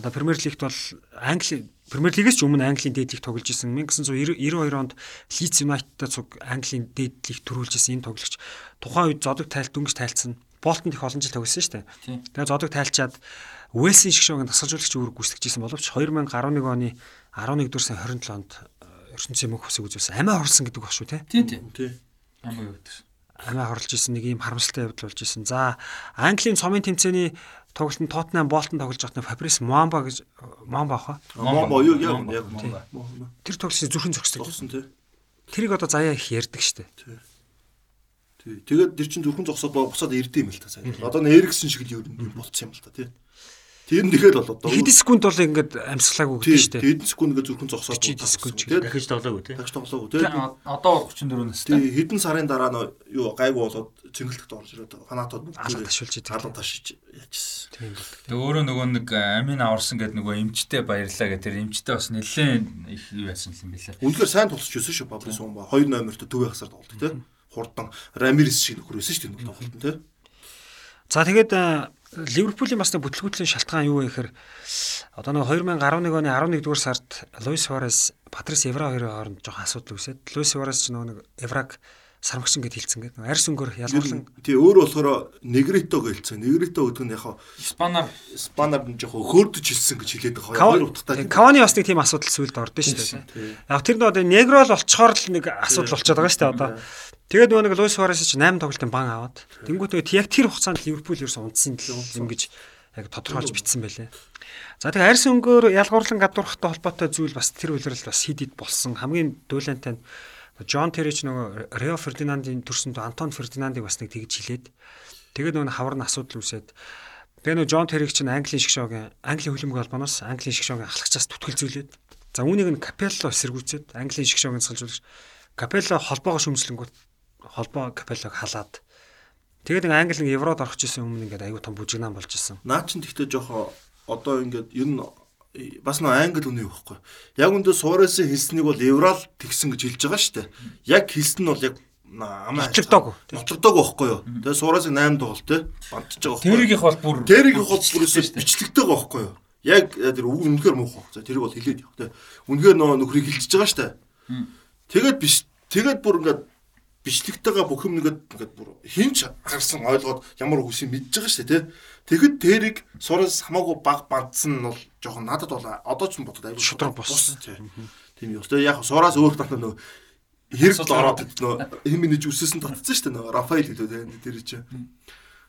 Одоо Премьер Лигт бол Англи Премьер Лигээс ч өмнө Английн дээд лиг тоглож исэн. 1992 онд Leeds United-тай цуг Английн дээд лиг төрүүлж исэн энэ тоглогч тухайн үед зодог тайлт дөнгөж тайлцсан. Болтонд их олон жил тоглосон шүү дээ. Тэгээ зодог тайлчаад Уэлсийн шоугийн тасгалжуулагч үүрэг гүйцэтгэжсэн боловч 2011 оны 11 дугаар сарын 27 онд ертөнцийн мөнх усыг үзүүлсэн. Амиа хорлсон гэдэг баг шүү те. Тийм тийм. Юу гэдэг. амиа хорлж исэн нэг юм харамсалтай явдал болж исэн. За Английн цомын тэмцээний тоглолтод Тоттенхам Болтон тоглож байхад Фабрис Муамба гэж Муамба хаа. Момбо юу яг яг. Момбо. Тэр тоглолтын зүрхэн зогсдог. Зогсон тий. Тэрийг одоо заяа их ярьдаг штэ. Тий. Тэгээд тэр чин зүрхэн зогсоод буцаад ирдэм юм л та сайн. Одоо н Эриксэн шиг л юм болцсон юм л та тий. Тэр нь тэгэл бол одоо Хэдэн секунд бол ингээд амьсгалаагүй гэдэг штэ. хэдэн секунд ингээ зүрхэн зогсоод 40 секунд ч. Дахиж тоглоогүй тий. Тагч тоглоогүй Тийм тий. одоо бол 34 настай. Тий хэдэн сарын дараа нөө юу гайгүй болоод цэнгэлтэд орж ирээд фанатууд Алга ташуулж идэг. алга ташиж яажсэн. Тийм бол. Тэгээ өөрөө нөгөө нэг амин аварсан гэдэг нөгөө эмчтэй баярлаа гэх тэр эмчтэй бас нэлээд их юу яасан юм бэлээ. Үнэхээр сайн тулсч өсөн шүү Паблис Умба. 2 номерт төвийн хасаар тоглолт тий. Хурдан Рамирес шиг нөхөр өсөн шүү дээ тоглолт нь тий. За тэгээд Ливерпулийн бас нэг бүтлгүүтлийн шалтгаан юу вэ гэхээр одоо нэг 2011 оны 11 дугаар сард Луис Суарес, Патрис Евра хоёрын хооронд жоохон асуудал үүсээд Луис Суарес ч нэг Евраг сармагчин гэд хэлсэн гэдэг. Арьс өнгөөр ялгуурлан Тий өөр болохоор Негрито гэлцэн. Негрито гэдэг нь яг Испанаар Спанаар нь жоохон хөөрдөж хэлсэн гэж хэлээд байгаа. Хоёр утгатай. Кавани бас нэг тийм асуудал сүлд ордон шүү дээ. Яг тэр нөгөө негро л олцохоор л нэг асуудал болчиход байгаа шүү дээ одоо. Тэгээд нөгөө нэг Луис Суарес ч 8 тоглолтын бан аваад. Тэнгүүтээ яг тэр хугацаанд Ливерпул ерөөсөн унтсан юм гэж яг тодорхойлж бичсэн байлээ. За тэгээ арьс өнгөөр ялгуурлан гадуурхтай холбоотой зүйл бас тэр үйлрэл бас хид хид болсон. Хамгийн дүүлэнтэй нь Джон Терич нөгөө Рео Фердинандын төрсөнд Антон Фердинандыг бас нэг тэгж хилээд тэгээд нөгөө хавар нь асуудал үүсээд тэгээ нөгөө Джон Терик чинь Английн шгшоогийн Английн хөлбөмбөг албаноос Английн шгшоогийн ахлагчаас түтгэлзүүлээд за үүнийг нь Капелло эсэргүүцээд Английн шгшоогийн цалжуулагч Капелло холбоогоо шүмжлэнгүүт холбоо Капеллог халаад тэгээд нэг Англи нэг Еврод орох гэсэн өмнө ингээд аюу том бүжигнаан болж исэн. Наа чин тэгтээ жоохоо одоо ингээд ер нь бас нөө англи үний байхгүй. Яг үндэ Суаресын хэлснийг бол еврал тэгсэн гэж хэлж байгаа шүү дээ. Яг хэлсэн нь бол яг амаа Нотлогдоогүй. нотлогдоогүй байхгүй юу. Тэгээ Суаресыг 8 тоглолт те бантж байгаа байхгүй. тэрийг их бол бүр Тэрийг хол бүрээс бичлэгтэй байгаа байхгүй юу. Яг тэр үг үнэхээр муухай. За тэрийг бол хэлээд явах те. Үнэхээр нөө нөхрийг хилчиж байгаа шүү дээ. Тэгээд биш тэгээд бүр ингээд бичлэгтэйгээ бүх юм нэгэд ингээд бүр хинч гарсан ойлгоод ямар үгсийг мэдж байгаа шүү дээ те. Тэгэхэд тэрийг сурас хамаагүй баг бандсан нь бол жоохон надад бол одоо ч бодод аюул Шудраг бос. Тийм юу. Тэгээ яг сураас өөр тань нөө хэрэг л ороод нөө хэм нэж үсэсэн татсан шүү дээ нөө Рафаэл гэдэг те тэр чинь.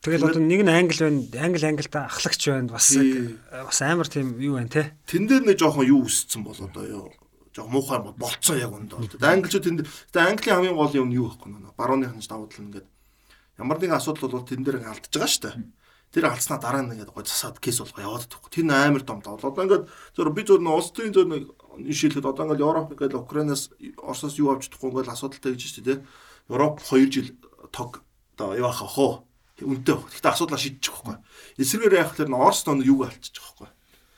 Тэгэл одоо нэг нь англи байна, англи англида ахлагч байна. Бас Тий. бас амар тийм юу байна те. Тэн дээр нэг жоохон юу үсцэн бол одоо юу жоо муухай болцсон яг үндэ. Тэгээд англичууд тэнд тэгээд англи хамгийн гол юм нь юу гэхгүй нөө барууны ханж давуу тал нь гэдэг ямар нэгэн асуудал бол тэн дээр алдчихж байгаа шүү дээ. Тэр алдснаа дараа нь ингээд гоо засаад кейс болгоо яваад тахгүй. Тэр амар том давл. Одоо ингээд зөв би зөв нэг улс төрийн зөв нэг шилхэд одоо ингээд Европ ингээд Украинаас Оросоос юу авч чадахгүй ингээд асуудалтай гэж шүү дээ. Европ 2 жил тог одоо яваах хоо. Үнтэй. Гэхдээ асуудлаа шийдчих واخгүй. Эсвэргээр яах вэ? Орос доо юу алдчих واخгүй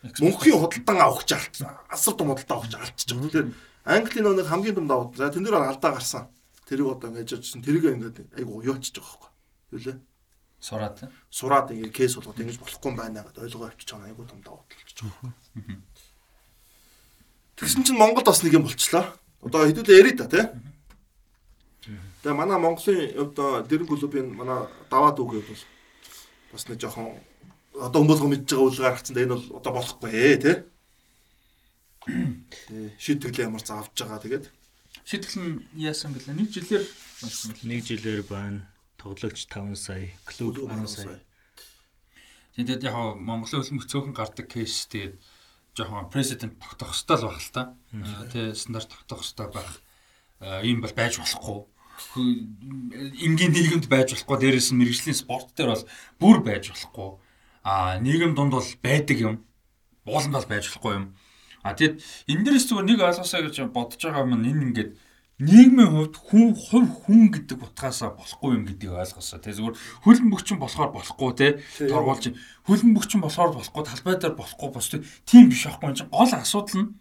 мөнхийн худалдан авахч алдсан. Асар том худалдан авахч алдчихж байгаа. Тэгэхээр Английн нэг хамгийн том давуу. За тэн дээр алдаа гарсан. Тэрийг одоо ингэж яжсэн. Тэрийг ингээд айгу уяачж байгаа байхгүй. Юу лээ? Сураад. Сураад ингээд кейс болгоод ингэж болохгүй байна гэдээ ойлгоо авчиж байгаа айгу том давуу талж байгаа. Тэгсэн чинь Монголд бас нэг юм болчлоо. Одоо хэдүүлээ ярий та тий. Тэгээ манай Монголын одоо дэрэн клубын манай даваад үг бол бас нэг жоохон одоо хүмүүс мэдж байгаа үйл гаргацсан да энэ бол одоо болохгүй ээ тий. Шийдвэрлээ ямар ч авч байгаа тэгээд шийтгэл нь яасан гэлээ нэг жилээр нэг жилээр байна. Тоглогч 5 сая, клуб 10 сая. Тэгээд яг Монголын хөлбөмбөг цөөхөн гардаг кейс тэгээд жоохон президент тогтоох хэрэгтэй л байх л та. Тэ стандарт тогтоох хэрэгтэй байх. Ийм бол байж болохгүй. Энгийн нийгэмд байж болохгүй. Дээрээс нь мэрэгжлийн спорт дээр бол бүр байж болохгүй. А нийгэм дунд бол байдаг юм. Ууланд бол байж болохгүй юм. А тэгэд энэ дээрээс зүгээр нэг ойлгосоо гэж бодож байгаа юм энэ ингээд нийгмийн хувьд хүн хувь хүн гэдэг утгаасаа болохгүй юм гэдгийг ойлгосоо. Тэ зүгээр хөлбөмбөгчин болохоор болохгүй те торгуулж хөлбөмбөгчин болохоор болохгүй талбай дээр болохгүй бос тийм биш аахгүй чинь гол асуудал нь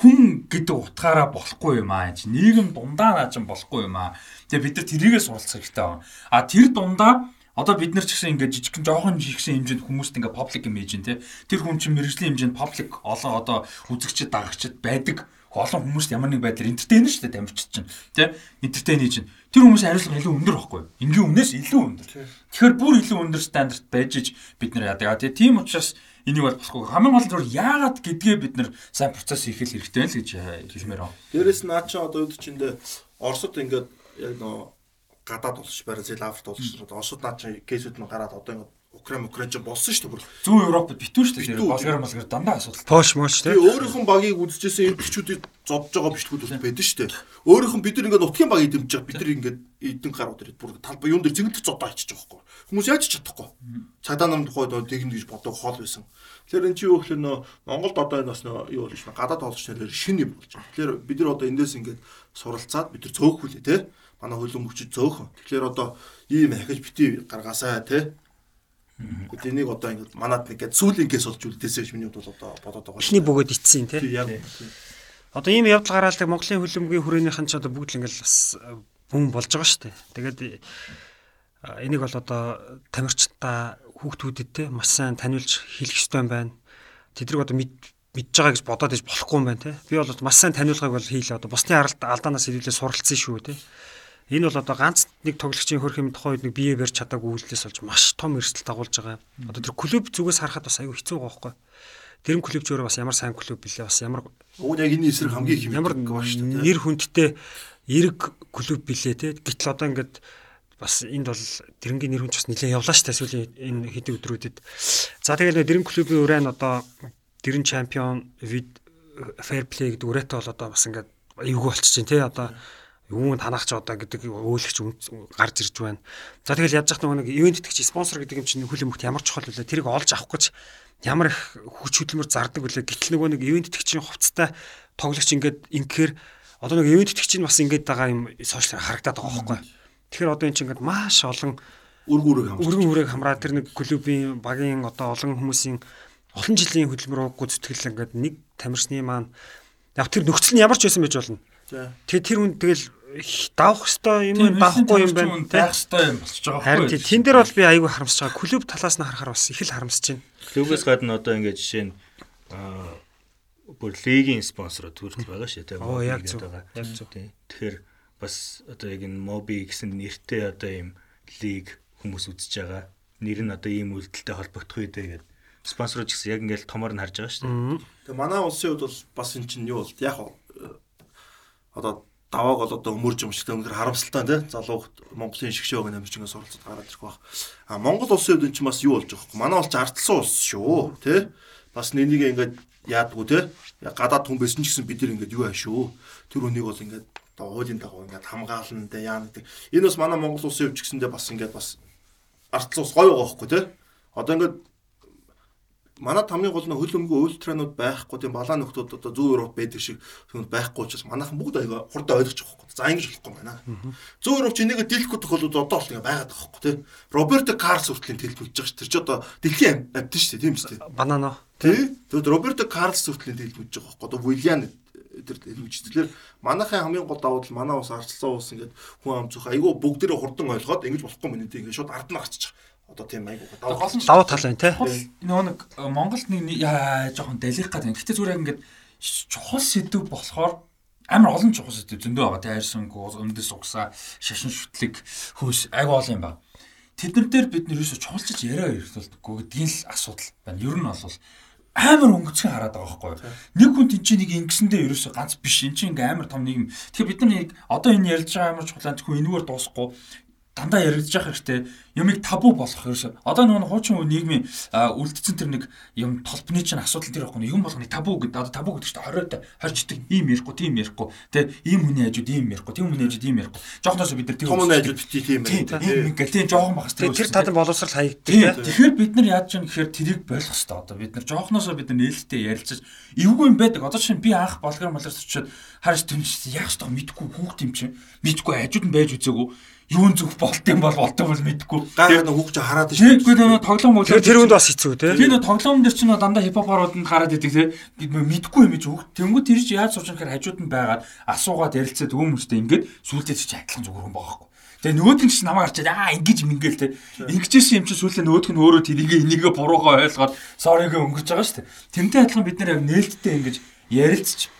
хүн гэдэг утгаараа болохгүй юм аа нийгэм дундаа наа чинь болохгүй юм аа. Тэгээ бид нар тэрийгээ суралцах хэрэгтэй байна. А тэр дундаа Одоо бид нар ч гэсэн ингээд жижигхэн жоохон жигсэн хэмжээнд хүмүүст ингээд public image нь тэр хүн чинь мэрэгжлийн хэмжээнд public олон одоо үзэгчд дагагчд байдаг. Олон хүмүүст ямар нэг байдлаар entertain шүү дээ тамирчид чинь тий entertain чинь. Тэр хүмүүсийн хариуцлага илүү өндөр байхгүй энгийн өмнөөс илүү өндөр. Тэгэхээр бүр илүү өндөр стандарт байж иж бид нар яадаг. Тий тийм учраас энийг бол болохгүй. Хамгийн гол нь яагаад гэдгээ бид нар сайн процесс хийх хэрэгтэй л гэж хэлмээр байна. Дээрэс наа чи одоо үд чиндээ Оросд ингээд яг нөө гадаад улс Бразил, Африк улс Оросд наа чи кейсүүд нь гараад одоо ингэ Украин Украин ч болсон шүү дээ бүр. Зүүн Европод битүү шүү дээ. Болгар малгар дандаа асуудал. Пош мош тий. Өөрийнх нь багийг үзчихсэн энэ бичүүдийг зодж байгаа бичлэгүүд бол байдаг шүү дээ. Өөрийнх нь бид нар ингээд нутгийн багийг дэмжиж байгаа бид нар ингээд эдэн гарууд ирээд бүр талбай юун дээр зингэлт зодоо байгаа байхгүй. Хүмүүс яаж чадахгүй. Цагдаа нам тухайд тэгнэ гэж бодог хоол байсан. Тэгэхээр энэ чи юу гэхээр нөө Монголд одоо энэ бас нөө юу болж байна. Гадаад олж нэлээр шинэ юм болж байна. Тэгэхээр бид нар одоо эндээс ингээд суралцаад бид нар цөөхүүлээ тий манай хөлбөмбөгчд зөөхөн. Тэгэхээр одоо ийм ахиж бити гаргаасаа тий. Гэт энийг одоо ингэ манад нэг гээд сүүлийн кейс болж үлдээсэй миний хувьд бол одоо бодоод байгаа. Эхний бөгөөд ицсэн тий. Одоо ийм явдал гараалдаг Монголын хөлбөмбөгийн хүрээнийхэн ч одоо бүгд л ингээл бас бүм болж байгаа шүү дээ. Тэгээд энийг бол одоо тамирчдаа хүүхдүүдэд те маш сайн таниулж хэлэх ёстой юм байна. Тэдрэг одоо мэдж байгаа гэж бодоод иж болохгүй юм байна те. Би бол маш сайн таниулгыг бол хийлээ одоо бусны аралд алдаанаас илүүлээ суралцсан шүү те. Энэ бол одоо ганц нэг тоглогчийн хөрх юм тухайд нэг бие барьж чадаагүй үйлдэлээс болж маш том эрсдэл дагуулж байгаа. Одоо тэр клуб зүгээс харахад бас аюу хэцүү байгаа байхгүй. Тэр клуб зөөр бас ямар сайн клуб билээ бас ямар Уг яг энэ эсрэг хамгийн их ямар нэр хүндтэй эрг клуб билээ те. Гэтэл одоо ингээд бас энд бол дэрэнгийн нэр хүнд бас нэлээд явлаа шүү дээ сүүлийн энэ хэдэн өдрүүдэд. За тэгээд дэрэн клубын нь одоо дэрэн чемпион вид fair play гэдэг үрээтэй бол одоо бас ингээд эвгүй болчихжээ тий одоо юунд танах ч одоо гэдэг өөлөгч гарч ирж байна. За тэгэл яаж яах нэг ивент итгэж спонсор гэдэг юм чинь хөл өмгт ямар чухал вэ? Тэрийг олж авах гэж ямар их хүч хөдөлмөр зардаг вүлээ. Гэтэл нөгөө нэг ивент итгэгчийн хувцастай тоглогч ингээд ингээр одоо нэг ивент итгэгч нь бас ингээд байгаа юм сошиал харагдаад байгаа байхгүй. Тэгэхээр одоо эн чинь ингээд маш олон өргөн үрэг хамраа. Өргөн үрэг хамраа тэр нэг клубын багийн одоо олон хүмүүсийн олон жилийн хөдөлмөр ууггүй зүтгэл ингээд нэг тамирчны маань яг тэр нөхцөл нь ямар ч байсан байж болно Тэгээ тэр хүн тэгэл давах хэвээр юм давахгүй юм байна. Байх хэвээр юм болчихж байгаа байхгүй. Харин тэн дээр бол би айгүй харамсаж байгаа. Клуб талаас нь харахаар бас их л харамсаж байна. Клубээс гадна одоо ингээд жишээ нь бүр лигийн спонсор төрөл байгаа шүү дээ. Оо яг зөв. Яг зөв. Тэгэхээр бас одоо яг энэ моби гэсэн нэртэй одоо ийм лиг хүмүүс үзэж байгаа. Нэр нь одоо ийм үйлдэлтэй холбогдох үедээ гэдэг спонсорч гэсэн яг ингээд томор нь харж байгаа шүү дээ. Тэгээ манай улсын хувьд бол бас эн чинь юу бол яг одоо давааг бол одоо өмөрж юм шиг өнөхөр харамсалтай тий залуу Монголын шигшөөгөө намжиж ингэ суралцад гараад ирэх баг. А Монгол улсын хувьд энэ чинь бас юу болж байгаа вэ? Манай улс ардсан улс шүү тий. Бас нэнийг ингээд яадгүй тий. Гадаад хүн байсан ч гэсэн бид нар ингээд юу аашгүй. Тэр үнийг бол ингээд хуулийн дагуу ингээд хамгаална тий яа гэдэг. Энэ бас манай Монгол улсын хувьд ч гэсэндээ бас ингээд бас ардсан улс гоё байгаа байхгүй тий. Одоо ингээд манад хамгийн гол нь хөл өмгөө ультранууд байхгүй тийм балаа нөхдүүд одоо зүүн Европ байдаг шиг түүнд байхгүй учраас манайхан бүгд аяга хурдан ойлгож байгаа байхгүй. За ингэж болохгүй байна. Зүүн Европ ч энийг дэлгэхгүй тохиолдод одоо бол ингэ байгаад байгаа байхгүй тийм. Роберто Карлс хүртлийн тэлбэлж байгаа ш. Тэр ч одоо дэлхийн амьд шүү дээ тийм шүү дээ. Банано. Тий. Тэгвэл Роберто Карлс хүртлийн тэлбэлж байгаа байхгүй. Одоо Вильян тэр хэлмжчлэр манайхын хамгийн гол давуу тал манай ус арчилсан ус ингээд хүн ам зүх айгүй бүгдээрээ хурдан ойлгоод ингэж болохгүй мэнэ тийм ингээд шууд ард нь гарчих одоо тийм айгуу давуу тал байна те. Нөгөө нэг э, Монголд нэг жоохон далих гад байна. Гэхдээ зүгээр ингээд чухал сэдв болохоор амар олон чухал сэдв зөндөө байгаа. Тэ хайрсангүй, өмдөс угсаа, шашин шүтлэг, хөөс айгуу олон юм байна. Тэднэр дээр бид нэрээс чухалчиж яриа ирүүлдэггүй гэдгийн л асуудал байна. Ер нь бол амар өнгөцгөн хараад байгаа байхгүй юу. Нэг хүн тийч нэг ингэсэндээ ерөөсө ганц биш. Энд чинь ингээ амар том нийгэм. Тэгэхээр бид нар нэг одоо энэ ярьж байгаа амар чухал хүн энэгээр дуусахгүй дандаа яригдж явах хэрэгтэй. Юмыг табу болгох ерөөсөө одоо нөгөө хуучин нийгмийн үлдсэн тэр нэг юм толбны чинь асуудал тэр байхгүй. Юм болгоны табу гэдэг одоо табу гэдэг чинь хориотой хорчдаг ийм ярихгүй тийм ярихгүй. Тэ ийм хүний хажууд ийм ярихгүй тийм хүний хажууд ийм ярихгүй. Жоохноос бид нар тийм том хүний хажууд бити тийм юм ингээл тийм жоохон багс тэр тэр тадан боловсрал хаягддаг тэгэхээр бид нар яаж чинь гэхээр тэрийг болох хэрэгтэй одоо бид нар. Жоохноос бид нар нээлттэй ярилцаж эвгүй юм байдаг. Одоо чинь би анх болгоор малаас очиод харж тэмч яах ёстой мэдгүй хүүхд юм чинь. Мэдгүй хажууд нь байж үзээгүй юун зүг болт юм бол болтоо бол мэдэхгүй. Гайхаад нэг хүүхч хараад шүү. Тэгэхгүй нөгөө тоглоом бол тэр хүнд бас хэцүү те. Тэр тоглоом дээр чинь дандаа хипхопорууд нь хараад идэг те. Мэдэхгүй юм чи хүүхд. Тэнгүү тэр чи яаж сууж байхаар хажууд нь байгаад асуугаад ярилцаад өгөөмөстэй ингээд сүултээ чи адилхан зүгээр юм байгаа хгүй. Тэгээ нөгөөд нь ч намайг харчаад аа ингэж мингээл те. Ингэжсэн юм чи сүүлдээ нөгөөдх нь өөрөө тэрийг энийгээ буруугаа ойлгоод сорийг өнгөрч байгаа шүү дээ. Тэмтэй адилхан бид нар яг нээлттэй ингэж ярилцж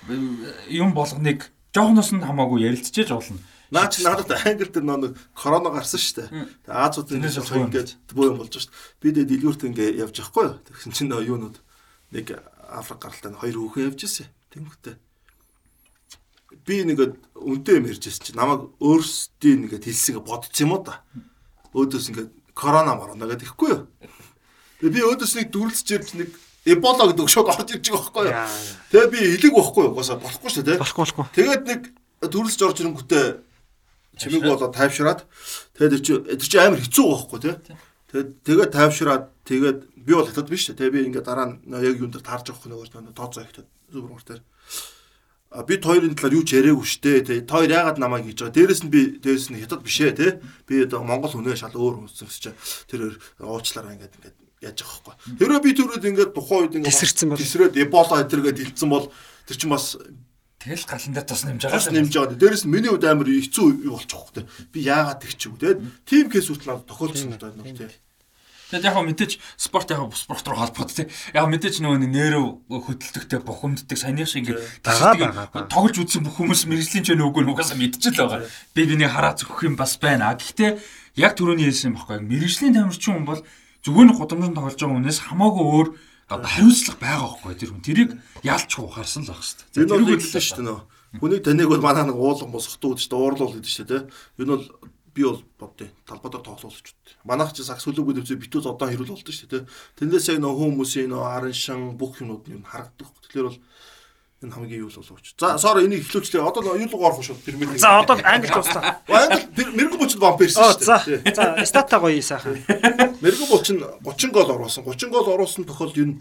юм болгоныг жоохноос нь хамаагүй ярилцчихэж болно Наа чи надад англи дээр нэг корона гарсан шүү дээ. Тэгээ Азуудын ингээд буу юм болж шүү дээ. Би дэ дэлгүүрт ингээд явж байхгүй юу. Тэгсэн чинь юунууд нэг Африк гаралтай хоёр хүүхэн явж ирсэн. Тэнгүүтээ. Би нэгэд үнтэй юм ярьж ирсэн чинь намайг өөрсдийн нэгэд хэлсэн бодсон юм уу да. Өөдөөс ингээд корона марна гэдэг ихгүй юу. Тэгээ би өөдөөс нэг дүрлцэж ирж нэг Эбола гэдэг шууд орж ирж байгаа байхгүй юу. Тэгээ би хэлэг байхгүй юу. Угаасаа болохгүй шүү дээ. Болохгүй болохгүй. Тэгээд нэг дүрлцэж орж ирэнгүүтээ чимэг болоо тайвшраад тэгээд чи тэр чи амар хэцүү байхгүй тий. Тэгээд тэгээд тайвшраад тэгээд би бол хатад биш тий. Би ингээд дараа нь яг юун дээр таарж авах нөгөө тооцоо ихтэй зүрмөр дээр. А бид хоёрын талаар юу ч яриаггүй штэ тий. Хоёр яагаад намайг хийж байгаа. Дээрэс нь би дээрэс нь хятад биш ээ тий. Би одоо Монгол хүнээ шал өөр хүнсэн гэж тэр уучлаараа ингээд ингээд яаж байгаа байхгүй. Тэрөө би түрүүд ингээд тухайн үед ингээд тесэрсэн бол тесрээд эбола эдэргээд хилцсэн бол тэр чинь бас Тэгэл галан дээр тус нэмж байгаа. Тус нэмж байгаа. Дээрээс нь миний хувьд амар хэцүү болчихох хэрэгтэй. Би яагаад тэгчих вэ тэгээд тим кейсүүд л тохиолдсон гэдэг нь тэгэл. Тэгээд яг мэдээч спорт яг спорт руу холбоод тий. Яг мэдээч нөгөө нэрв хөдөлтөгтэй бухимддаг санийх шиг ингээд тасдаг. Тоглож үзсэн бүх хүмүүс мэрэгжлийн ч нүггүй нугасаа мэдчихэл байгаа. Би биний хараа зөхөх юм бас байна. Гэхдээ яг түрүүний хэлсэн юм баггүй. Мэрэгжлийн тамирчин хүн бол зүгээр нь гудамжинд тоглож байгаа хүнээс хамаагүй өөр одоо хариуцлага байгаа байхгүй тэр хүн тэрийг яалчгүй харсан л байх шүү дээ. Энэ бол хэлсэн шүү дээ нөө. Хүний таныг бол манай нэг уулан босгохдоо шүү дээ уурлуул гэдэг шүү дээ. Энэ бол би бол бодъё талбайдаар тоглоулж үт. Манайх чи сакс хөлөөгөө дэвзээ битүүл одоо хэрүүл болдог шүү дээ. Тэндээс яг нөө хүмүүсийн нөө арын шин бүх юмуд нь харагддаг. Тэгэхээр бол энэ хамгийн юу л болооч. За соор энийг эхлүүлчлээ. Одоо юу л орох шүү пирамид. За одоо англи туслаа. Англи мэрэгэн бочд вампирс шүү дээ. За стата гоё сайхан. Мэрэгэн бочин 30 гол оруулсан. 30 гол оруулсан тохиолд юу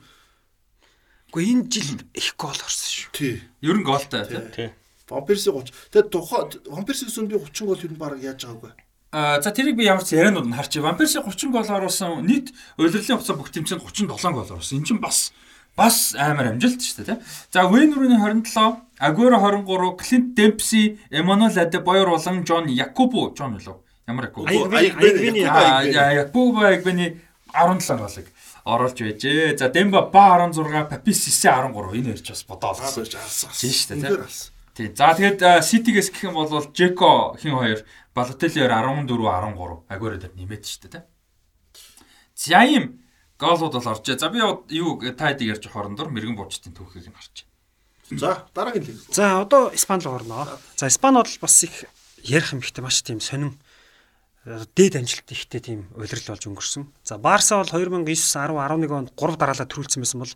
Гэхдээ энэ жил их гол орсон шүү. Тий. Ер нь голтой тий. Вампирс 30. Тэгээд тухай вампирс гэсэн би 30 гол ер нь баг яаж байгаагүй. А за тэрийг би ямар ч ярианууд нь харчих. Вампирс 30 гол оруулсан. Нийт удирлын хугацаа бүх тэмцээнд 37 гол оруулсан. Энд чинь бас бас амар амжилт шүү дээ. За Wayne Rooney 27, Aguero 23, Clint Dempsey, Emmanuel Adebayor болон John Yakubu, John үлээ. Ямар Yakubu? Аягбины Yakubu Aягбины 17 голыг оруулж байжээ. За Demba Ba 16, Papis Cisse 13 энэ ярьж бас бодоолсон. Тийм шүү дээ тий. За тэгээд City-гээс гэх юм бол Jeko хин хоёр Balotelli 14 13 Aguero дээр нэмээд шүү дээ. За ийм Гоолууд бол оржээ. За би юу та хэдийг ярьж хорондор мэрэгэн буучтын түүхийг нь харж. За дараагийн лиг. За одоо Испани руу орноо. За Испани бол бас их ярих юм ихтэй маш тийм сонин э, дээд амжилт ихтэй тийм улирал болж өнгөрсөн. За Барса бол 2009 10 11 онд 3 дараалал төрүүлсэн байсан бол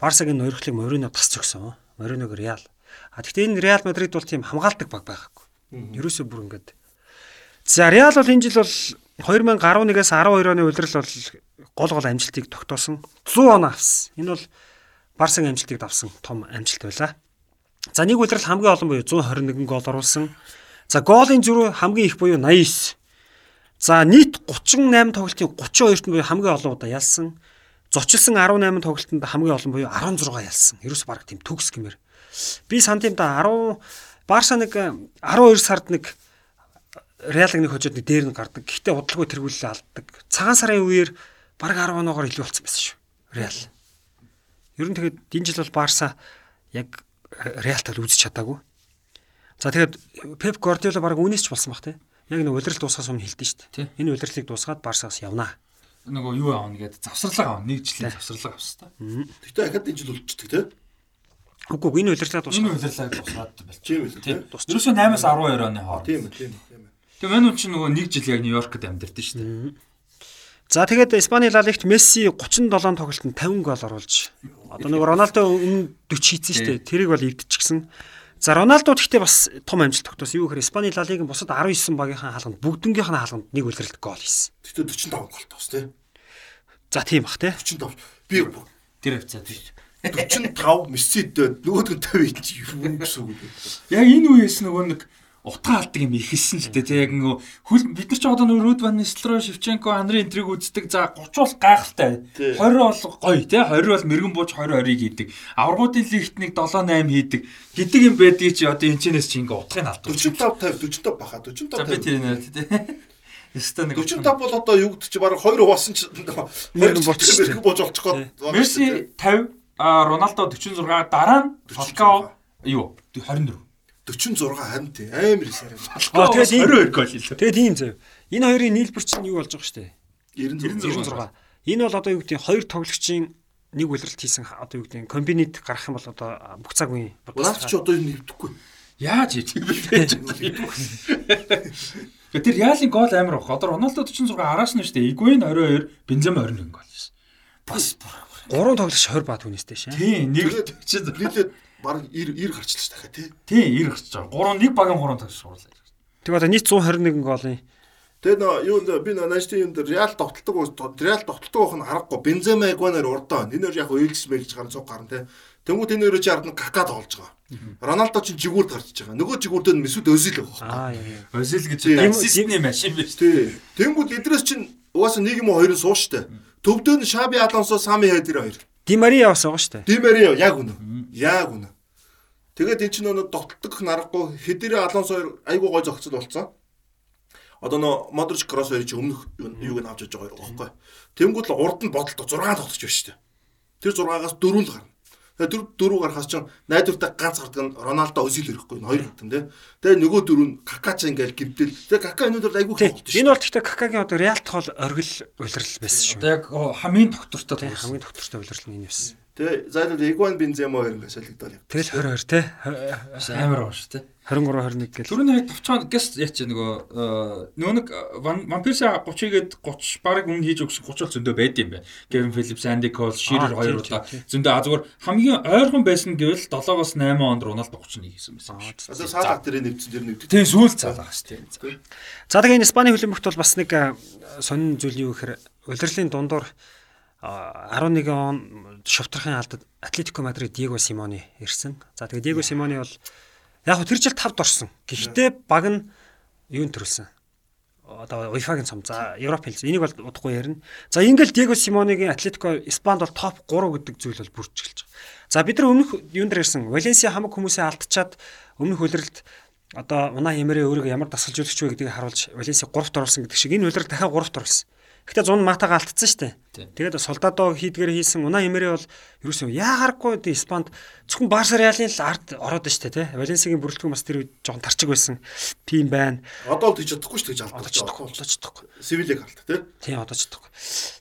Барсагийн нойрхлыг Морино тасч өгсөн. Мориног Реал. А гэхдээ энэ Реал Мадрид бол тийм хамгаалдаг баг байгаагүй. Ерөөсөө бүр ингээд. За Реал бол энэ жил бол 2011-аас 12 оны улирал бол гол гол амжилтыг тогтоосон 100 он авсан. Энэ бол Барсан амжилтыг давсан том амжилт байлаа. За нэг улирал хамгийн олон буюу 121 гол оруулсан. За гоолын зүрх хамгийн их буюу 89. За нийт 38 тоглолтын 32-т буюу хамгийн олон удаа ялсан. Зочилсон 18 тоглолтод хамгийн олон буюу 16 ялсан. Ерөөс баг тийм төгс гэмээр. Би сантимда 10 Барса нэг 12 сард нэг Реалыг нэг хожоод нэг дээр нь гардаг. Гэхдээ удалгүй тэргүүлэлээ алддаг. Цагаан сарын үеэр баг 10 оноогоор илүү болсон байсан шүү. Реал. Ер нь тэгээд энэ жил бол Барса яг Реалтал үзэж чадаагүй. За тэгээд Пеп Гвардиола баг үнээс ч болсон бах те. Яг нэг удирдал дуусгаас өмнө хэлдэж шүү дээ. Энэ удирдлыг дуусгаад Барсаас явнаа. Нөгөө юу аавна гэдэг завсралга аав. Нэг жилийн завсралга авсан та. Гэтэ ахад энэ жил үлдчихдэг те. Үгүй энэ удирдлага дуусгаад. Энэ удирдлага дуусгаад Тийм болчих. үү те. Ерөөсөө 8-аас 12 оны хооронд. Тийм үү тийм. тийм. Тэгээ мань чинь нөгөө нэг жил яг Нью-Йоркт амьдардаг шүү дээ. За тэгээд Испани Ла Лигт Месси 37 тоглолтод 50 гол оруулж одоо нэг Роналдо өмнө 40 хийсэн шүү дээ. Тэрийг бол эвдчихсэн. За Роналдо гэхдээ бас том амжилт тогтоосон. Юу гэхээр Испани Ла Лигийн бусад 19 багийнхаа хаалганд бүгднгийнх нь хаалганд нэг үлрэлт гол хийсэн. Гэтэ 45 гол тоос те. За тийм бах те. 45. Би Тэр хвцаа тийм. 45 Мессид нөгөөд нь 50 чи юу гэсэн үг? Яг энэ үеэс нөгөө нэг утга алдаг юм ихэлсэн л дээ. Тэг яг нөгөө хөл бид нар ч одоо нөгөө Руд Ван Нистро, Шевченко, Андрей энтриг үздэг. За 30 бол гайхалтай. 20 бол гоё тий. 20 бол мэрэгэн бууж 20 20-ыг хийдэг. Аврагуудын лигт нэг 7 8 хийдэг. Гэдэг юм байдгийг чи одоо энэчнээс чи ингээ утгыг алдсан. 45 50 45 баха 45 За би 50. тэр нэ тий. Яста нэг 45 бол одоо юу гэдэг чи бараг 2 хуваасан чи Мэргэн болчихсон. мэргэн бууж болчих гоо. Месси 50, а Роналдо 46, дараа нь Фалкао юу 24. 46 хамт амар хэсээр. Аа тэгээд 22 гол илүү. Тэгээд тийм заяа. Энэ хоёрын нийлбэр чинь юу болж байгаа шүү дээ? 96. Энэ бол одоо юу гэдэг нь хоёр тоглогчийн нэг үлрэлт хийсэн одоо юу гэдэг нь комбинит гарах юм бол одоо бүх цаг үеийн бодлоо. Наач ч одоо энэ нэвдэхгүй. Яаж хийх вэ? Тэр яалын гол амар баг. Одоо Роналдо 46 араас нь шүү дээ. Игвэн 22, Бензема 21 гол шээ. Бас гурван тоглогч 20 ба түүнээс дээ шээ. Тийм, нэг л 46 баг 90 90 гарчлаа шүү дахиад тий. Тий 90 гарч байгаа. 3 нэг багийн 3 тагш сурлаа. Тэг одоо нийт 121 голын Тэгээ нөө юу нэ би нааштай юм дээр Реал тогтолдог Реал тогтолдог байх нь харахгүй Бензема Игванаар урдаа. Энээр яг уйлж мэлж гарна цуг гарна те. Тэнгүүд энэ өрөөч ард нь какад олж байгаа. Роналдо ч жигүүрд гарч байгаа. Нөгөө жигүүрдөө Месут Өзил байгаа. Өзил гэж таксистны машин биш те. Тэнгүүд эдрээс чинь угаасаа нэг юм уу хоёр нь суу штэ. Төвдөө нь Шаби Алонсо Сами Хедер хоёр. Ди Мария бас байгаа штэ. Ди Мария яг үнэ. Яг үнэ. Тэгээд эн чинь нөгөө тогтдог нарахгүй Хедери Алонсо айгуу гой зогцол болцсон. Одоо нөө Модрич Кросс хоёр чи өмнөх юуг нь авч яж байгаа байхгүй. Тэнгүүд л урд нь бодолтой 6 тогтож байна шүү дээ. Тэр 6-аас 4 л гарна. Тэгээд дөрөв гарахаас чинь найдвартай ганц гардаг нь Роналдо Özil ирэхгүй хоёр гэдэг нь тий. Тэгээд нөгөө дөрөв нь Кака ч ингээл гимтэл. Тэгээд Кака өнөөдөр айгуу Тий. их Энэ бол гэхдээ Какагийн одоо Реалт хол оргил улирал байсан шүү. Одоо яг хамгийн доктортой хамгийн доктортой улирал нь энэ байсан. Тэгээ зайлшгүй Игуан Бензема хоёр ингээ солигдоод яв. Тэгэл 22 тий. Амар шүү дээ. 23 21 гэл. Түрүүний хаяг товчхон гэс яач нөгөө э, нөгөө нэг вампирса 30-гээд 30 баг өмнө хийж өгсөн 30 бол зөндөө байд юм байна. Кевин Филлипс, Анди Кол, Ширер хоёр удаа зөндөө а зүгээр хамгийн ойрхон байсан гэвэл 7-оос 8 онд Роналдо 31 хийсэн байсан. Одоо саалаа тэр нэвцэн тэр нэвдэг. Тийм сүүл цаалаа шүү дээ. За тэгээ энэ Испани хөлбөмбөгт бол бас нэг а, сонин зүйл юу гэхээр улирлын дундуур а, 11 он шовтрохын алдад Атлетико Мадрид Диего Симони ирсэн. За тэгээ Диего Симони бол яг тэр жил тавд орсон. Гэхдээ баг нь юун төрүүлсэн. Одоо UEFA-гийн цом. За Европ хэлсэн. Энийг бол удахгүй ярина. За ингээл Диего Симонигийн Атлетико Испанд бол топ 3 гэдэг зүйл бол бүрч эхэлж байгаа. За бид нар өмнөх юун дээр ирсэн. Валенсиа хамаг хүмүүсээ алдчихад өмнөх улирлд одоо Унаа Эмэрэ өөрийгөө ямар дасгалжуулагч вэ гэдгийг харуулж Валенсиа 3-т оруулсан гэдэг шиг энэ улирал дахиад 3-т оруулсан. Гэхдээ 100 матага дээ. Тийм. Тэгээд Солдадо хийдгээр хийсэн Унаа Эмэрэ бол ерөөсөө яагаргүй дээ Испанд зөвхөн Барса Реалын л ард ороод шүү дээ тий. Валенсиагийн бүрэлдэхүүн бас тэр үед жоохон тарчиг байсан. Тийм байна. Одоо л тийч чадахгүй шүү дээ Одоо алдаж чадахгүй, одоо чадахгүй. Севилэг алт тий. Тийм одоо чадахгүй.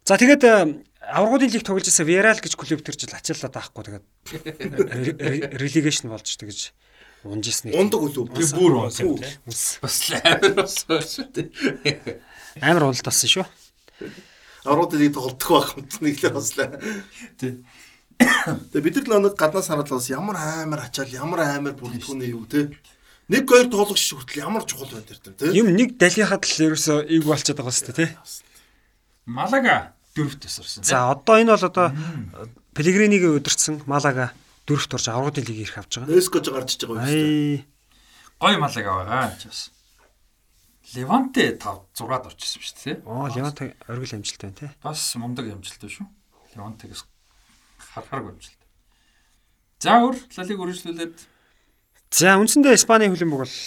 За тэгээд э, аврагуудын лиг тоглож байсан Виарал гэж клуб тэр жил ачаалаад байхгүй тэгээд религейшн болж тэгэж унжсэн нэг. Ундаг үлээ. Би бүр унсан. Бас амар болсон шүү Аруудыг тоглох байх юм нэг л баслаа. Тий. Тэгээ бид нар л нэг гаднаас хараад бас ямар амар ачаал ямар амар бүрэлдэхүүн юу те. Нэг хоёр тоглогч хүртэл ямар чухал байна тэр тийм. Юм нэг далихад л ерөөсөө ийг болчиход байгаа шүү дээ тий. Малага дөрөвт тасарсан. За одоо энэ бол одоо Пелегринийг өдөрцсөн Малага дөрөвт орж аврагын лиг ирэх авч байгаа. Эскож гарч иж байгаа юм шүү дээ. Гой малага байгаа ч бас. Леванте 5 6-ад орчихсон шүү дээ. тий? оо Левант оргил амжилт байна тий. Бас мундаг амжилттай шүү. Левантегээс харахаар амжилт. За өөр лалиг үргэлжлүүлээд За үндсэндээ Испаний хөлбөмбөг бол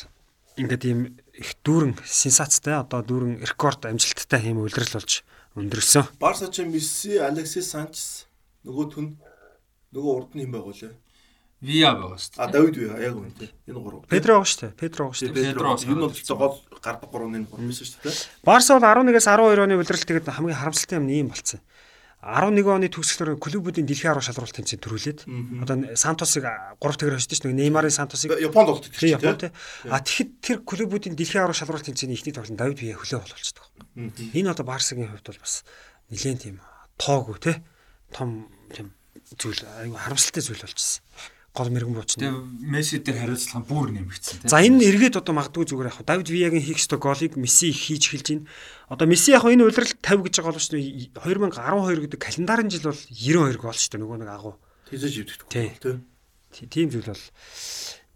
ингээд ийм их дүүрэн сенсацтай одоо дүүрэн рекорд амжилттай ийм үлрэл болж өндөрсөн. Барса ч Месси, Алексис Санчес нөгөөх нь нөгөө урд нь юм байг үлээ. Виа байгаа шүү А дээ. Давид Виа яг үнэ тий. Энэ гурав. Педро байгаа шүү дээ. Педро байгаа шүү дээ. Педро. Энэ бол зөв гол гардаг гурвын энэ гурав байсан шүү дээ. Барса бол 11-аас 12 оны үлрэлт тэгээд хамгийн харамсалтай юм нь ийм болцсон. 11 оны төгсгөлөөр клубүүдийн дэлхийн арга шалралт тэмцээнд төрүүлээд одоо Сантосыг 3 тэгэр хожиж шүү дээ. Неймарын Сантосыг Японд болт тий тийм Япон тий. А тэгэхэд тэр клубүүдийн дэлхийн арга шалралт тэмцээний ихний тоглолт Давид Виа хөлөө болчихдог. Энэ одоо Барсагийн хувьд бол бас нэлээд тийм тоогүй тий. Том тийм зүйл айгу харамсалтай зүйл болчихсон. Гол мэрэгэн буучна. Тэгээ Месси дээр хариуцлага нь бүр нэмэгдсэн тий. За энэ эргээд одоо магадгүй зүгээр яг Давид Виягийн хийх ёстой голыг Месси их хийж эхэлж байна. Одоо Месси яг энэ удиралт 50 гэж байгаа бол шүү дээ 2012 гэдэг календарын жил бол 92 гол шүү дээ нөгөө нэг агуу. Тэзэж ивдэгдэх Тий. тий. Тий- Тийм зүйл бол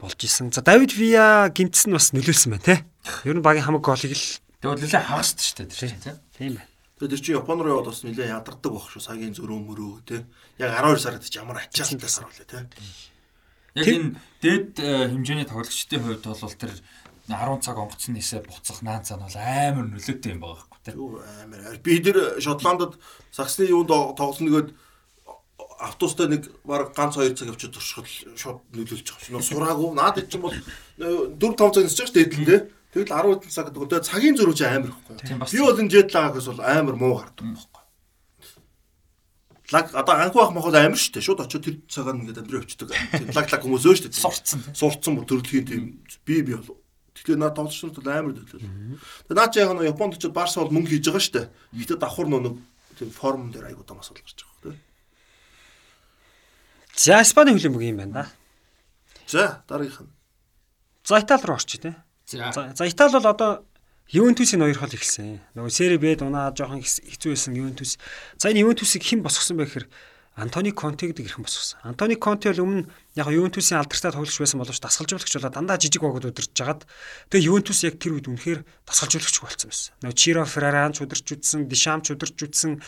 болж исэн. За Давид Вия гимтсэн бас нөлөөлсөн байна те. Ер нь багийн хамаг голыг л Тэгээ нэлээ хагасд шүү дээ тэр чинь тий. тийм байна. Тэгээд тэр чинь Япон руу яваад бас нэлээ ядардаг баг шүү. Сагийн зөрөө мөрөө тий. Яг 12 сард чи ямар ачаалттай сар үлээ тий. Яг энэ дээд э, хэмжээний тоглогчдын хувьд бол тэр 10 цаг онгоцны нисээ буцах наан цаа нь бол амар нөлөөтэй юм байгаа байхгүй тий. Юу амар. Би тэр Шотландд саксны юунд тоглосон нэгэд автобустай нэг баг ганц 2 цаг явчих туршихад шууд нөлөөлж байгаа. Нөө сураагүй. Наад чинь бол 4 5 цаг нисэж дээ хэдэн дээ. Тэгэл 10 хэдэн цаг гэдэг. Цагийн зөрүү чи амар. Тийм бас Би бол энэ жет лагаас бол амар муу гардаг байхгүй. Лаг одоо анхуу ах махад амар штэ шууд очиод тэр цагаар ингээд амдрын өвчдөг. Лаг лаг хүмүүс өө штэ. сурцсан. Сурцсан бүр төрөлхийн тийм би би бол. Тэгэхээр наа тоглолчнууд бол амар төлөв. Тэгээ наа чи яг нь Японд очиод Барса бол мөнгө хийж байгаа штэ. Гэтэ давхар нөө нэг тийм форм дээр айгуу дамаас бол гарч байгаа тийм. За Испани хөлбөмбөг юм байна да. За дараагийнх нь. За Итали руу орчих тий. За Итали бол одоо Ювентусийн хоёр хол ихсэн. Нөгөө Сери Б дунаа жоохон хэц- хэцүү байсан Ювентус. За энэ Ювентусыг хэн босгосон бэ гэхээр Антони Конте гэдэг ирхэн босгосон. Антони Конте бол өмнө яг Ювентусийн алдартай тоглогч байсан боловч дасгалжуулагч болоод дандаа жижиг багууд удирж жагаад тэгээ Ювентус яг тэр үед үнэхээр дасгалжуулагч болсон байсан. Нөгөө Чиро Ферраранч удирч үтсэн, Дишамч удирч үтсэн,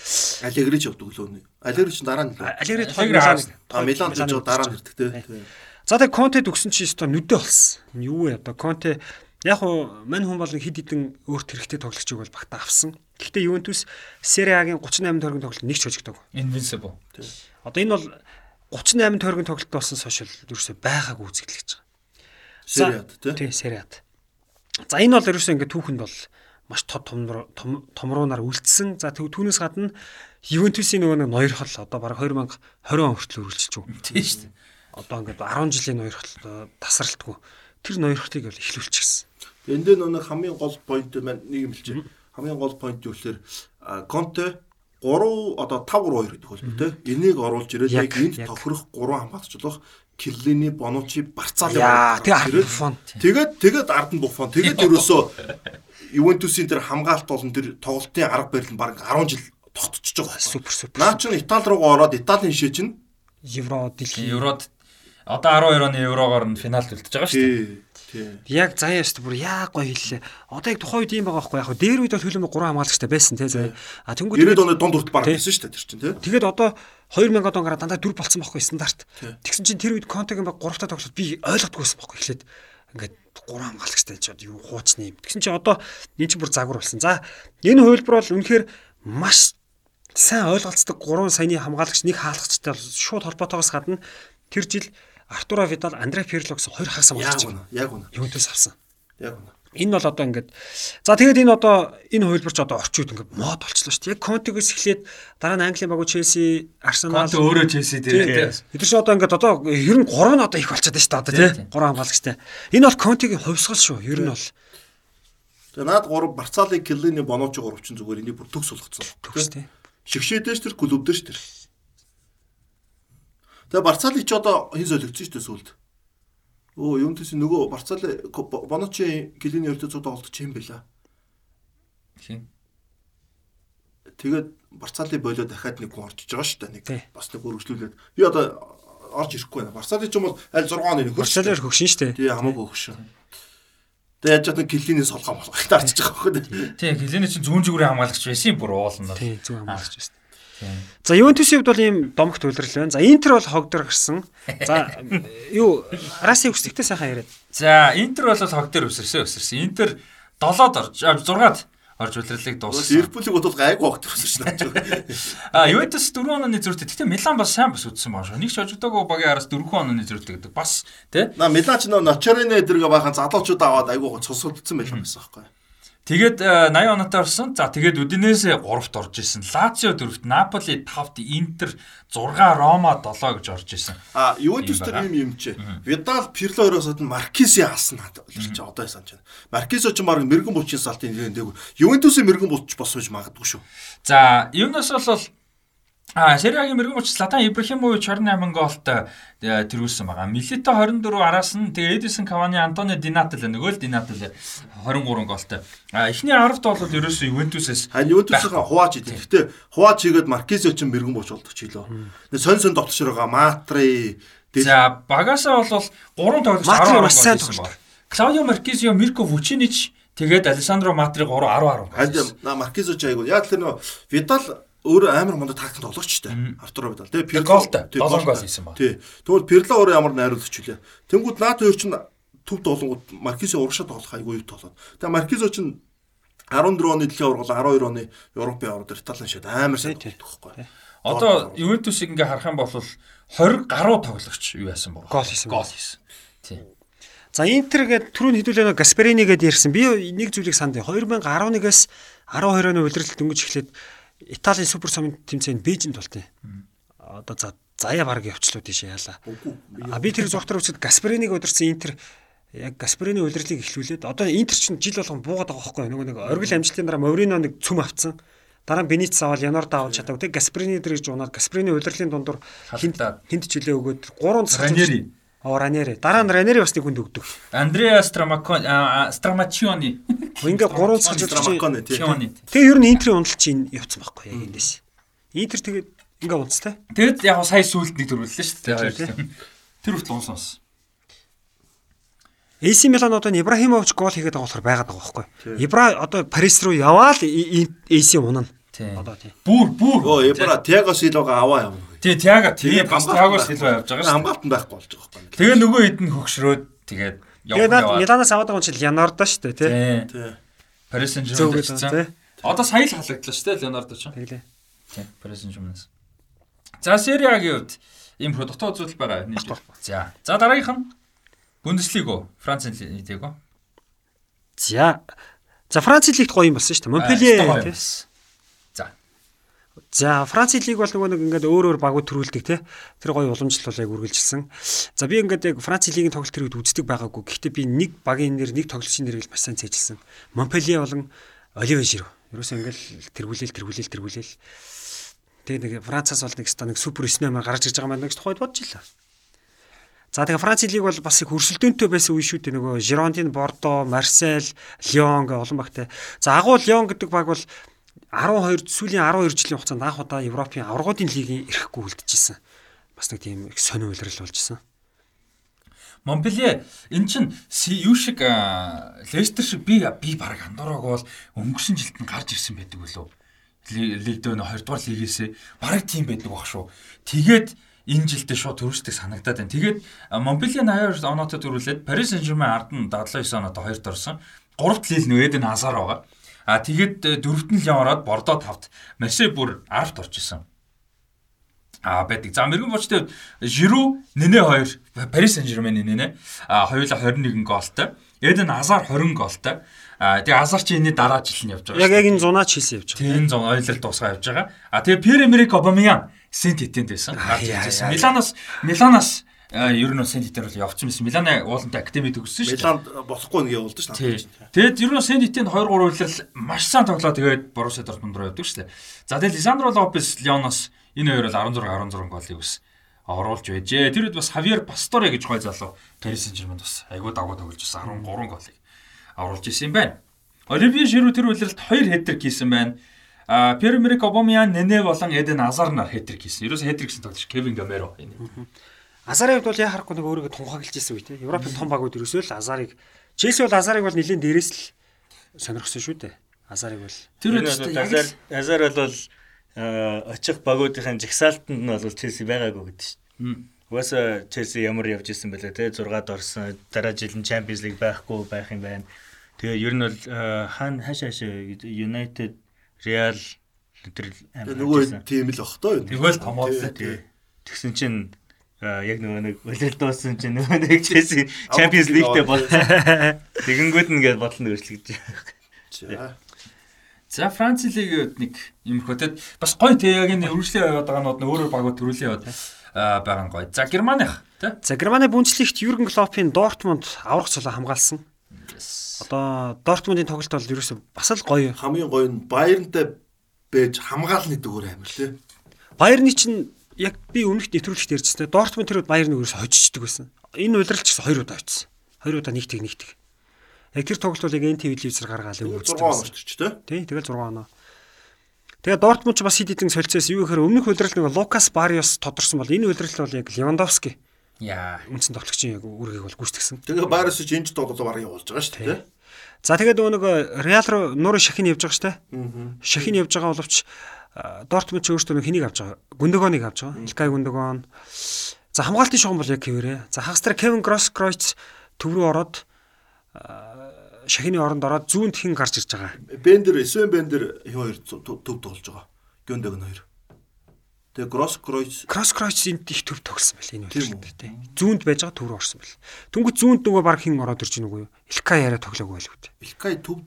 Алегри ч явдаг лөө. Алегри ч дараа нь лөө. Алегри А Милан ч дараа нь ирдэг те. За тэгээ Конте төгсөн чи өстой нүдэ болсон. Юу вэ одоо Конте яг уу мань хүн бол хид хідэн өөрт хэрэгтэй тоглогчийг бол багтаа авсан. Гэхдээ Ювентус Serie A-гийн 38 тойргийн тоглолт нэг ч хожигдог. invincible. Одоо энэ бол 38 тойргийн тоглолт болсон сошиал ерөөсөй байгаагүй үзэгдэл гэж байгаа. Сериад те. Тий, Serie-ад. За энэ бол ерөөсөй ингээд түүхэнд бол маш тод томроо- том томруунаар үлдсэн. За түүнээс гадна Ювентусийн нөгөө нэг ноёр хол одоо бараг 2020 он хүртэл үргэлжилж байгаа. Тийм шүү дээ. Одоо ингээд 10 жилийн ноёр хол э, тасралтгүй. Тэр ноёр хотыг бол эхлүүлчихсэн. Энд дээр нэг хамгийн гол point маань нэг юм хэлчих. Хамгийн гол point юу гэхээр Конте 3 одоо 5 3 2 гэдэг хөл те. Энийг оруулж ирээд Яг, энд тохирох 3 хамгаалцчлах Кирлини, Бонучи, Барцаали Яа, тэгээ ард Ирээд- Буффон. Тэгээд тэгээд ард нь Буффон. Тэгээд ерөөсөө Ювентусийн тэр хамгаалт болон тэр тоглолтын арга барил нь баг 10 жил тогтчихж байгаа. Супер супер. Наа чин Итали руугаа ороод Италийн шээ чинь Евро дэлхийн. Еврод одоо 12 оны еврогоор нь финалд үлдэж байгаа шүү дээ. Яг заяа шүү дээ бүр яг гоё хэллээ. Одоо яг тухайн үед юм байгаа байхгүй яг дээр үед бол хөлөмө 3 хамгаалагчтай байсан те заяа. А тэнгууд 90-ад оны дунд хүртэл баг байсан шүү дээ тэр чинь тий. тэгээд одоо 2000 он гараа дандаа 4 болцсон байхгүй стандарт. Тэгсэн чинь тэр үед Контегийн баг 3 та тоглолт би ойлгохгүй байсан байхгүй эхлээд ингээд 3 хамгаалагчтай ч одоо юу хуучны юм. Тэгсэн чинь одоо энэ чинь бүр загвар болсон. За энэ хувилбар бол үнэхээр маш сайн ойлголцдог 3 саяны хамгаалагч нэг хаалгачтай бол шууд холбоотойгоос гадна тэр жил Артура Видал, Андре Пирло гэсэн хоёр хагас хамгаалагч үнэ. Яг үнэ. Ювентус авсан. Яг үнэ. Энэ бол одоо ингээд за тэгээд энэ одоо энэ хувилбарч одоо орчууд ингээд мод болчихлоо шүү дээ. Яг Контегээс эхлээд дараа нь Английн багуу Челси, Арсенал Конте өөрөө Челси дээр тий. Эдгээр чинь одоо ингээд одоо ер нь 3 нь одоо их болчиход байна шүү дээ одоо Тийм, тий. 3 хамгаалагчтай. Энэ бол Контегийн хувьсгал шүү. Ер нь бол Тэгээ наад 3 Барцаали, Кирлини, Бонучи 3 чинь зүгээр энийг бүр төгс болгоцсон. төгс тий. Шигшээдэж тэр клубдэр ш тэр. Тэгээ Барцаали ч одоо хин солигдсон шүү дээ сүлд. Өө Ювентус нөгөө Барцали Боночи Гэлиний өртөө цуг тоглолт чинь байла. Хин. Тэгээд Барцали болоо дахиад нэг хүн орчиж байгаа шүү дээ. Нэг Тий. бас нэг өргөжлүүлээд. Би одоо орж ирэхгүй байна. Барцали ч юм бол аль 6 оны нэг хөрч. Барселонаар хөгшин шүү дээ. Тий хамаагүй хөрш. Тэгээд яаж чадна Гэлиний солгоо молгоо ихтэй арчиж байгаа байхгүй дээ. Тийм Хелене чинь зүүн зүгүүрийн хамгаалагч байсан бүр уулна. Тий, зүг хамгаалж байна. За Ювентусын хувьд бол ийм домогт үйлрэл байна. За Интер бол хогдор гэрсэн. За юу Раси өсөлттэй сайхан яриад. За Интер бол хог дээр өсөрсөн өсөрсөн. Интер 7-д орж 6-ад орж үлрэлийг дууссан. Ливерпулийн бодвол гайгүй багт төрсөн шнэ. А Ювентус 4 онооны зөрүүтэй. Гэтэ Милан бас сайн бас үдсэн баа шүү. Нэг ч хожигдоогүй багийн араас 4 онооны зөрүүтэй гэдэг. Бас тий. На Милан ч нөө Ночорине дэргээ бахан залуучууд аваад айгүй гоо цусгдсан байлаа гэсэн байхгүй. Тэгээд э, 80 оноотой орсон. За тэгээд Удинесе 3-т орж исэн. Лацио 4-т, Наполи 5-т, Интер 6, Рома 7 гэж орж исэн. А Ювентус байгаа. юм юм чи. Видал Пирло ороосод нь Маркиси алсан надад одоо санаж байна. Маркисо ч баг мэрэгэн булчин салтын нэг Ювентусын мэрэгэн булч босож магадгүй шүү. За юунаас бол А Сериагийн мэрэгэн уч Златан Ибрахимович 28 гоолт э, тэргүүлсэн байгаа. Милито 24 араас нь тэгээ Эдисон Кавани Антонио Динатл нөгөө л Динатл 23 гоолт. А эхний 10-т бол ерөөсөө Ювентусээс А Ювентусийн хувааж идэв. Гэтэ хувааж хийгээд Маркисо ч мэрэгэн булч болдог ч илүү. Нэг сонь сонь довтлож байгаа Матри За багасаа бол 3 тоглогч Матри 10 маш сайн байна. Клаудио Маркизио, Мирко Вучинич тэгээд Алессандро Матри 3 10 10. Ханд на Маркизо ч айгуу. Яг тэр нөө Видал өөр амар мондо тактик тоглогч штэ. Артуро Видал. Тэгээ голтой. тий, Долоон голтой. гол хийсэн ба. Тий. Тэгвэл Пирло өөрөө ямар найруулагч хүлээ. Тэнгүүд НАТО хоёр чинь төв долонгууд Маркизо урагшаа тоглох айгуу юу тоглоод. Тэгээ Маркизо чинь 14 оны дэлхийн аваргал 12 оны Европын аварга дээр Италиан шат амар сайн тоглох байхгүй. Одоо Ювентусыг ингээ харах юм бол 20 гаруй тоглогч юу яасан боо. Гол хийсэн. Гол хийсэн. Тийм. За Интер гээд түрүүн хэдүүлээ нэг Гасперини гээд ярьсан. Би нэг зүйлийг санд. 2011-аас 12 оны улиралд дөнгөж эхлээд Италийн супер сумын тэмцээнд Бээжинд болтой. Одоо за заяа баг явчлаа тийш яалаа. А би тэр зургатар үсэд Гаспериниг удирсан Интер яг Гасперины улирлыг эхлүүлээд одоо Интер чинь жил болгон буугаад байгаа байхгүй нөгөө нэг оргил амжилтын дараа Моврино нэг цөм авцсан. Дараа нь Бениц аваад Янорд аваад чадаагүй. Дээр гэж унаад Гасперины улирлын дундуур хинт хинт жилээ өгөөд 3 цаг Ранери. Оо Ранери. Дараа нь Ранери бас нэг хүнд өгдөг. Андреа Страмакон Страмачиони. Ингээ 3 цаг Страмаконе тий. Чиони. Тэгээ ер нь Интерийн ундлт чинь явцсан байхгүй яг эндээс. Интер тэгээд ингээ унцтай. Тэгэд яг сая сүулт нэг төрүүллээ шүү дээ. Тийм. Тэр хүртэл унсанс. AC Milan одоо Ибрахимович гол хийгээд байгаа болохоор байгаад байгаа байхгүй. Ибра одоо Парис руу яваал AC унана. Одоо тийм. Бүр бүр. Оо Эбра Тиаго Силвага аваа юм. Тий, Тиага тий бас Тиагоос илүү явж байгаа шүү. Хамгаалтан байхгүй болж байгаа байхгүй. Тэгээ нөгөө хэд нь хөгшрөөд тэгээд Тэгээ наад Миланаас аваад байгаа юм чинь Леонардо шүү дээ тий. Тий. Тий. Зөөгөл Жермен тий. Одоо сая л халагдлаа шүү дээ Леонардо ч. Тэглээ. Тий, Парис Сен Жерменс. За Serie A-гийн хувьд ийм продуктов үзүүлэл байгаа. Нийт. За. За дараагийнх нь Бундеслига, Францын лига. За. За Франц лигт гоё юм болсон шүү дээ. Монпелье тий. За. Франц лиг бол нөгөө нэг ингээд өөр өөр багууд төрүүлдэг тий. Тэр гоё уламжлалыг үргэлжилсэн. За би ингээд яг Франц лигийн тоглолт төрүүд үздэг байгаагүй. Гэхдээ би нэг багийн нэр, нэг тоглолчийн нэрийг л маш сайн цээжилсэн. Монпелье болон Оливе Жиро. Ерөөсөө ингээд тэргүүлэл тэргүүлэл тэргүүлэл. Тэгээ нэг Францаас бол нэг ста нэг супер 9 амар гарч ирж байгаа маань нэг тухайд бодож илаа. За тэгээ Франц лиг бол бас их хөрсөлдөөнтэй байсан үе шүү дээ. Нөгөө Жиронтин, Бордо, Марсель, Лион гэх олон багтай. За агуу Лион гэдэг баг бол 12 сүүлийн 12 жилийн хугацаанд анх удаа Европын аваргуудын лигийн ирэхгүй үлдчихсэн. Бас нэг тийм их сонир үйлрэл болжсэн. Монпелье эн чин юу шиг Лестер шиг би би баг андуураг бол өнгөрсөн жилд нь гарч ирсэн байдаг үлээ. Лиг нөө 20 дугаар лигээс баг тийм байдаг баг шүү. Тэгээд энэ жилдээ шууд төрөстэй санагдаад байна. Тэгээд Монпелье 82 оноотой төрүүлээд Paris Saint-Germain ард нь 79 оноотой хоёрт орсон. Гуравт лил нөөд нь азар байгаа. А тэгээд э, дөрөвт нь Лион ороод Бордо тавт Марсей бүр 10-т орж исэн. А байдаг. За мэрэгэн бочтой Жиру нэнэ 2 Paris Saint-Germain нэнэ а хоёулаа 21 гоолтой. Эден Азар 20 гоолтой. А тэгээ Азар чи энэ дараа жил нь явж байгаа. Яг яг энэ зунаач хийсэн явж байгаа. Тэр энэ зон ойлол дуусгаа явж байгаа. А тэгээ Пьер Эмерик Обамян Сент Этенд байсан. Гарч ирсэн. Миланаас а, ер нь Сент Этен руу явчихсан байсан. Миланы уулантай академи төгссөн шүү дээ. Миланд болохгүй нэг явуулдаг шүү дээ. Тэгээд ер нь Сент Этенд 2 3 үйлрэл маш сайн тоглоо тэгээд Боруссия Дортмунд руу явдаг шүү дээ. За тэгээд Лисандро Лопес Леоноос энэ хоёр бол 16 16 гол хийвс. оруулж байжээ. Тэр үед бас Хавьер Пасторе гэж гой залуу Paris Saint-Germain бас айгуу дагуу тоглож байсан 13 голыг оруулж исэн юм байна. Оливье Жиру тэр үйлрэлт 2 хэтрик хийсэн байна. А Пьер-Эмерик Обамян, Нене болон Эден Азар нар хэтрик хийсэн. Ерөөсө хэтрик гэсэн тоглож Кевин Гамеро энэ. Азарын хувьд бол яа харахгүй нэг өөрийгөө тунхаглаж ирсэн үе тийм. Европын том багууд ерөөсөө л Азарыг Челси бол Азарыг бол нэлээд дээрээс л сонирхсон шүү дээ. Азарыг бол Тэр үед Азар Азар бол очих багуудын жагсаалтанд нь бол Челси байгаагүй гэдэг шүү. Угаасаа Челси ямар явж исэн бэлээ те 6-д орсон. Дараа жил нь Champions League байхгүй байх юм байна. Тэгээ ер нь бол хаана хаашаа United Реал тэр нөгөө тийм л бах тоо. Тэгвэл томоодлоо. Тэгсэн чинь яг нөгөө нэг үлэл дуусан чинь нөгөө нэг Челси Champions League-тэй бол тэгэнгүүт нь ингээд бодлоо өөрчлөгдөж. За. За Франц лиг нэг юм хөтөд бас гоё те яг энэ үргэлжлэн яваад байгаа нууд өөрөөр багууд төрүүлээ яваад байгаа нь гоё. За Германых тий. За Германы бүнцлэгт Юрген Клоппийн Дортмунд аврах цолоо хамгаалсан. Одоо Дортмундын тоглолт бол ерөөсөө бас л гоё. Хамгийн гоё нь Баернтай бэж хамгаалны дүүгээр амир тий. Баерны чинь яг би өмнөх нэвтрүүлэгт ярьжсэн. Дортмунд тэр Баерны ерөөсөө хожиждаг байсан. Энэ удиралч гэсэн хоёр удаа очсон. Хоёр удаа нэгтэг нэгтэг. Яг тэр тоглолт бол яг NTV телевизээр гаргаал юм үздэг. 6 оноо ч тий. Тий, тэгэл 6 оноо. Тэгээ Дортмунд ч бас хэд хэдэн солилцоос юу гэхээр өмнөх удиралт нэг Лукас Бариос тодорсон бол энэ удиралт бол яг Левандовски Яа. үндсэн тоглогчийн яг үүргийг бол гүйцэтгсэн. Тэгээ Байерс ч энэ тоглолоо бараг явуулж байгаа шүү дээ. За тэгээд нөгөө Реал руу нуурын шахин явж байгаа шүү дээ. Шахин явж байгаа боловч Дортмунд ч өөртөө хэнийг авч байгаа. Гүндөгоныг авч байгаа. Илкай Гүндөгон. За хамгаалтын шугам бол яг хэвээрээ. За хагас дээр Кевин Гросс Кройц төв рүү ороод шахины оронд ороод зүүнд хин гарч ирж байгаа. Бендер, Свен Бендер хоёр төв тоглож байгаа. Гүндөгон хоёр. Тэгээ Гросс Кройц Кросс Кройц энд их төв тогсон байл энэ үйлчлэгтэй тий. Зүүнд байж байгаа төв рүү орсон байл. Түнгүүд зүүнд нөгөө баг хин ороод ирж гинүү юу? Илкай яриа тоглоогүй байл үү. Илкай төв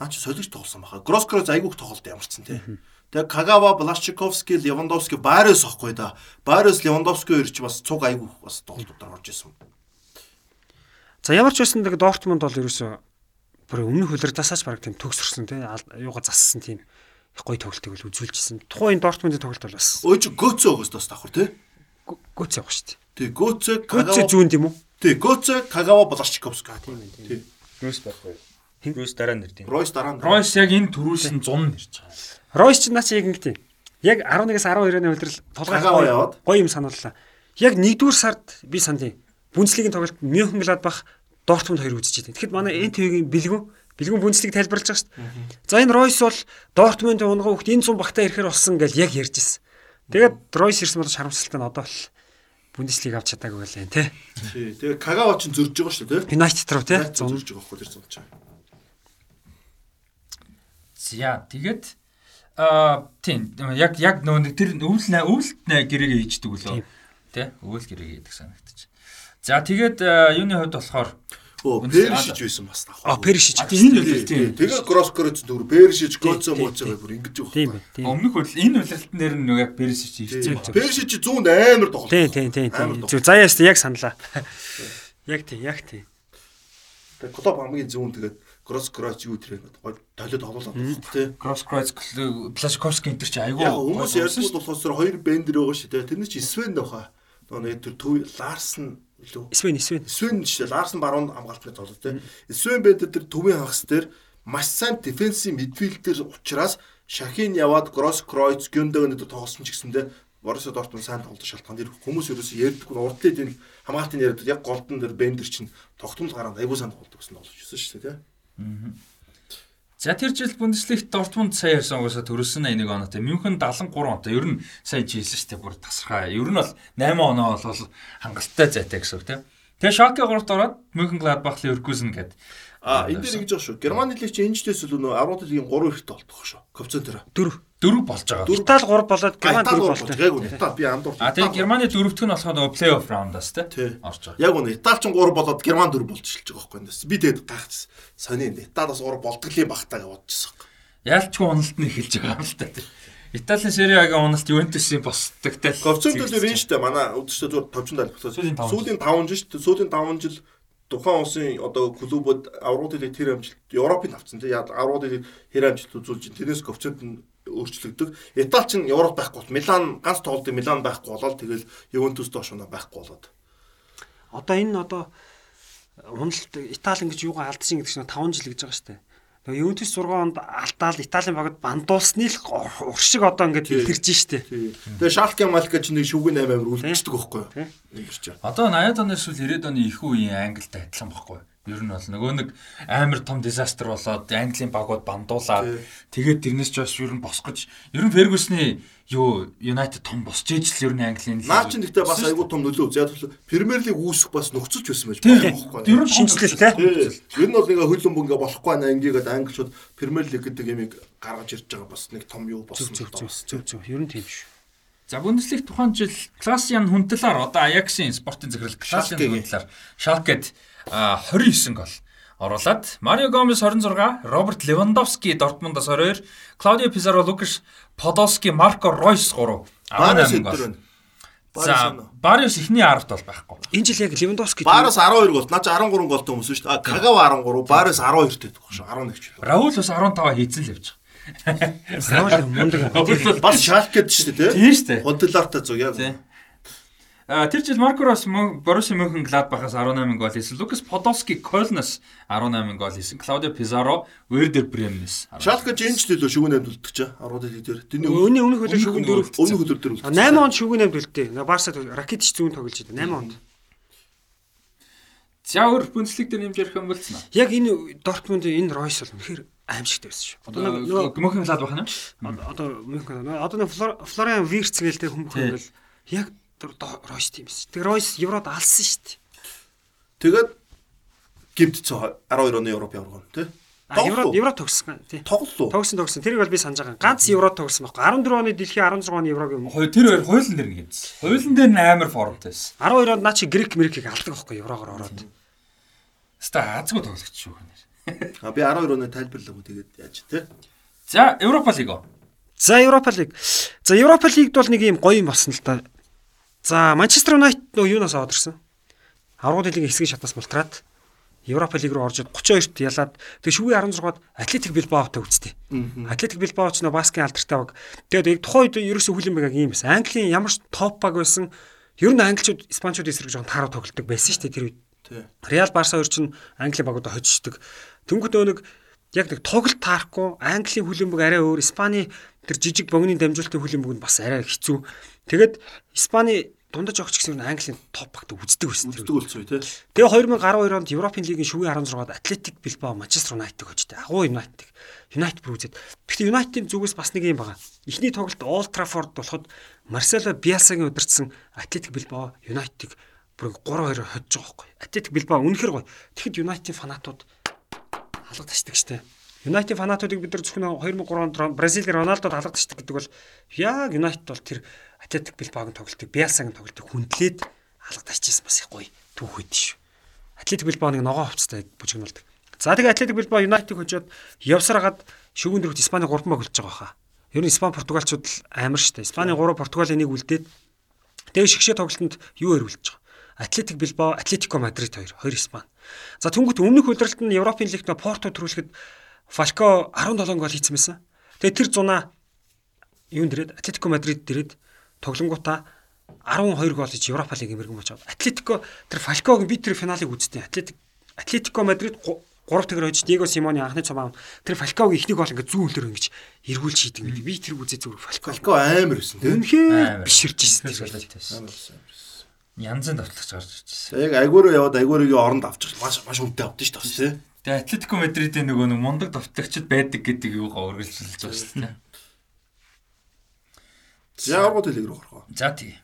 наа чи солигч тоглосон баха. Гросс Кройц айгүйх тоглолт ямарчсан тий. Тэгээ Кагава, Блашчиковски, Левандовски, Барес ахгүй да. Барес, Левандовски хоёр ч бас цуг айгүйх бас тоглолтууд орж исэн. За ямар ч байсан тэгээ Дортмунд бол ерөөсөө бүр өмнөх хөлөрдөөсаач баг тийм төгсөрсөн тий. Юугаа зассан тийм гоё тоглолтыг бол үзүүлжсэн. Тухайн Дортмундын тоглолт бол бас Өө чи Götze өгөөс бас давхар тий. гүц явах шүү дээ. Тий Гүцээ Кагава. зүүн тийм үү? Тий Götze, Кагава, Блашчиковски. Тийм ээ, тий. Рус байхгүй. Рус дараа нэр тийм. Ройс дараа нь. Ройс яг энэ төрүүлсэн 100 нэрч байгаа. Ройс ч наа чи яг ингэдэг. Яг 11-аас 12-ны үлрэл Кагава толгой яваад. гоё юм санууллаа. Яг 1-р сард би сандын Бүнцлигийн тоглолт Мюнхен Гладбах Дортмунд хоёр үзэж байна. Тэгэхэд манай НТВ-гийн бэлгүүн бэлгүүн Бүнцлиг тайлбарлаж байгаа шүү дээ. За энэ Ройс бол Дортмундын унгаа хөхт энэ 100 багтаа ирэхээр болсон гэж яг ярьж ирсэн. Тэгээд Ройс ирсэн бол харамсалтай нь одоо бол Бүнцлиг авч чадаагүй байлаа тий. Тэгээ Кагава ч зөрж байгаа шүү дээ. Юнайтед руу тий. Зөрж байгаа хөө тэр зон чаа. За тэгээд аа тийм яг яг нөө тэр өвөл өвөлт гэрээгээ хийждэг үлээ. Тэ? Өвөл гэрээгээ хийдэг санагдчих. За тэгээд юуны хувьд болохоор Өө Першиж байсан бас давхар. А Першиж. энэ үлрэлт тийм. Тэгээ Гросс Кройц дүр Першиж Götze моцоо бүр ингэж байгаа. Тийм байна. Өмнөх хөл энэ үлрэлтэн дээр нь яг Персич ирсэн. Першиж зүүнд амар тоглох. Тийм тийм тийм. Зүг заяа өстө яг саналаа. Яг тийм яг тийм. Тэгээ клуб хамгийн зүүн тэгээд Гросс Кройц юу тэр гоё толиод тоглуулаад байна тий. Кросс Кройц Плашковский энэ төр чи айгүй. Яг хүмүүс ярьсан болохоор тэр хоёр бендер байгаа шүү дээ. Тэрний чи Свен давха. Нөгөө нэг тэр төв Ларсен илүү Свен Свен. Свен шүү дээ. Ларсен баруун хамгаалтны тоглолт тий. Свен бендер тэр төвийн хагас дээр маш сайн дефенсив мидфилдер учраас Шахин яваад Гросс Кройц Гюндөгнөд тоглосон ч гэсэндээ Боруссия Дортмунд сайн тоглолт шалтгаан дэр хүмүүс ерөөсөө ярьдаггүй урдлын энэ хамгаалтын яриад яг голдон дээр бендер чинь тогтмол гараад аягүй сайн тоглолт гэсэн болж өссөн шүү дээ тий. За тэр жил Бундеслигт Дортмунд сая 9 оноос төрүүлсэн 81 оноотой. Мюнхен 73 оноотой. Ер нь сайн жилсэн шүү дээ. Бүр тасархаа. Ер нь бол 8 оноо бол хангалттай зайтай гэсэн үг тийм. Тэгээ Шоке 3-т ороод Мюнхен Гладбах Леркүзен гэдэг А энэ дээр ингэж байгаа шүү. Германы лиг чи энэ жилээс л нөө 10 дэлхийн 3 ихтэй болдог шүү. Коэффициент дээр. 4 дөрв болж байгаа. Итали 3 болоод Герман 4 болтой. Яг үнэ Итали би амд урт. А тийм Германы дөрөвт нь болоход плей-офф раундаас тий орж байгаа. Яг үнэ Итали ч 3 болоод Герман 4 болж шилж байгаа байхгүй энэ. Би тэгэд гайхаж сони Италиас 3 болдголын багтаа гэж бодчихсон. Яалчгүй уналт нь эхэлж байгаа юм л та тий. Италийн Сери А-гийн уналт Ювентусын босдогтай. Говцонд л энэ штэ манай үдштэй зүгээр товчонд албацсан. Сүүлийн 5 жил штэ сүүлийн 5 жил тухайн улсын одоо клубуд аврууд хэлээ тэр амжилт Европын авцсан тий. Аврууд хэлээ хэр амжилт үзүүлж тэрнээс говцонд нь өөрчлөгдөг. Итали ч Европ байхгүй бол Милан ганц тоглолтын Милан байхгүй болоод тэгэл Ювентус доош унаа байхгүй болоод. Одоо энэ одоо уналт Итали ингэж юугаа алдсан гэдэг чинь 5 жил гэж байгаа шүү дээ. Тэгээ Ювентус 6 онд алдаал Италийн багт бандуулсны л уршиг одоо ингэж илэрж штэ. Тэгээ Шалке Малка ч нэг шүгэн 8 амир үлдчихдэг байхгүй юу? Ингэрч. Одоо 80-аад оны эсвэл 90-аад оны их үеийн Англитай адилхан байхгүй юу? Ер нь бол нөгөө нэг амар том дизастер болоод Английн багууд бандуулаад тэгээд тэрнээс ч бас ер нь босгож ер нь Фергюсны юу Юнайтед том босч ээж л ер нь Английн Наа чи нэгтээ бас айгүй том нөлөө үзээд Премьер лиг үүсэх бас нөхцөлж байсан байж болохгүй. Ер нь шинжлэлтэй. Ер нь бол ингээ хөлбөмбө ингээ болохгүй байна ангигээд англичууд Премьер лиг гэдэг ямиг гаргаж ирж байгаа бас нэг том юу болсон. Зөв зөв зөв зөв ер нь тийм шүү. За Бундеслиг тухайн жил Классиан хүндлээр одоо Аяксын спортын захирал Классиан хүндлээр Шалкед 29 гол оруулаад Марио Гомес 26, Роберт Левандовски Дортмундаас 22, Клаудио Пизаро, Лукаш Подолски, Марко Ройс 3 18 гол. За Бариус ихний 10-т бол байхгүй. Энэ жил яг Левандовски Бариус 12 гол. Наа чи 13 голтой хүмүүс шүү дээ. Кагава 13, Бариус 12 тэй байх шүү. 11 ч. Раул бас 15 хийцэн л явж байгаа. Раул мундаг. Бас шалкэд шүү дээ, Тийм шүү дээ. Хондлаартай зүг яг. А тэр жил Марко Рос Боруссия Мөнхенгладбахаас 18 гол хийсэн. Лукас Подолски Кольнос 18 гол хийсэн. Клаудио Пизаро Вердер Бремнес. Шалка Жинч төлөө шүгэн амд үлдчих чаа. 10 дэх дээр. Тэний Өний өмнөх хөлөө шүгэн дөрөв. өмнөх хөлөөр дээр үлдчих. 8 онд шүгэн амд үлдээ. Барса Ракетич зүүн тоглож идэв 8 онд. За өөр Бундслиг дээр нэмж ярих юм бол цана. Яг энэ Дортмунд энэ Ройс бол үнэхээр аимшигтай байсан шүү. Одоо нөгөө Мөнхенгладбах нь. Одоо Мөнхен одоо нэг Флориан Вирц гэлтэй хүмүүс бол яг Ройс тийм эс. Тэг Ройс Еврод алсан шүү дээ. Тэгээд гимтцээ 12 оны Европ явган тий. А Евро Евро тогссон тий. Тоглолоо. Тогсон тогсон. Тэрийг бол би санаж байгаа. Ганц Евро тогссон байхгүй. 14 оны дэлхийн 16 оны Еврог юм. Хоёр тэр хоёр хуулийн дээр нэг юмсэн. Хуулийн дээр нь амар формтой байсан. 12 онд наа чи Грек Мерикийг алдаг байхгүй Еврогоор ороод. Ста азгүй тоглогч шүү хэнэ. А би 12 оны тайлбарлаагүй тэгээд яаж тий. За Европа лиг. За Европа лиг. За Европа лигд бол нэг юм гоё юм болсон л та. За Манчестер Юнайтед нөө юунаас аваад ирсэн? Аврагын лигийн хэсгийн шатаас мултраад Европа лиг руу орж 32-т ялаад тэг шүгэн 16-д Атлетик Билбаотой үзтээ. Атлетик Билбао ч нөө баскын алдартай баг. Тэгээд яг тухайн үед ерөөсөө хүлэмбэг юм байсан. Английн ямар ч топ баг байсан. Ер нь англичууд, испанчууд эсрэг жоохон тааруу тоглолдог байсан шүү дээ тэр үед. Реал Барса хоёр чинь Англи багуудаа хожиждаг. Тэнгүүд нэг яг нэг тоглолт таарахгүй Английн хүлэмбэг арай өөр, Испани тэр жижиг богны дамжуулалтын хүлэмбэг нь бас арай хэцүү. Тэгээд Испани дундаж огч гэсэн нь Английн топ багт үздэг байсан. Үздэг болсон тий. Тэгээ 2012 онд Европын лигийн шүгэн 16-д Атлетик Билбао Манчестер Юнайтед хожтой. Агуу Юнайтед. Юнайтед бүр үзээд. Гэхдээ Юнайтедийн зүгээс бас нэг юм байгаа. Эхний тоглолт Олд Траффорд болоход Марсело Биасагийн удирдсан Атлетик Билбао Юнайтед бүр 3-2 хожж байгаа байхгүй. Атлетик Билбао үнэхэр гоё. Тэгэхэд Юнайтедийн фанатууд алга ташдаг штэ. Юнайтед фанатуудыг бид нар зөвхөн 2003 онд Бразилийн Роналдод алга ташдаг гэдэг бол яг Юнайтед бол тэр Атлетик Билбаогийн тоглолтыг Биасагийн тоглолтыг хүндлээд алга ташчихсан бас их гоё түүх үед шүү. Атлетик Билбаоныг ногоо хувцастай бужигнуулдаг. За тэгээ Атлетик Билбао Юнайтед хожоод явсараад шүүгэн дөрөвт Испани 3 баг үлдэж байгаа хаа. Ер нь Испани Португалчууд л амар штэ. Испани 3 Португалийн нэг үлдээд тэгээ шигшээ тоглолтод юу хэрүүлж байгаа. Атлетик Билбао, Атлетико Мадрид 2, 2 Испани. За түнгүүт өмнөх удирдалт нь Европын лигт Порто төрүүлэхэд Фалко 17 гол хийсэн байсан. Тэгээ тэр зунаа юунд дэрээд Атлетико Мадрид дэрээд тоглонгуудаа 12 гол хийж Европа лигийн мэрэгэн байгаа. Атлетико тэр Фалкогийн би тэр финалыг үзтээ. Атлетик Атлетико Мадрид 3 тэгэр хожиж Диего Симоны анхны цом аав тэр Фалкогийн ихний гол ингээд зүүн үлээр ингэж эргүүлж хийдэг. Би тэр үзээ зүгээр Фалко. Фалко амар байсан тийм. Үнхээр биширж ирсэн Тэр байсан. Янзын давтлагч гарч ирсэн. Яг агуур яваад агуурыгийн оронд авчих маш маш үнэтэй авдсан шүү дээ. Тэгээ Атлетико Мадридын нөгөө нэг мундаг давтлагчд байдаг гэдэг юугаа үргэлжлүүлж байгаа шүү дээ. За аргууд лиг рүү орох. За тий.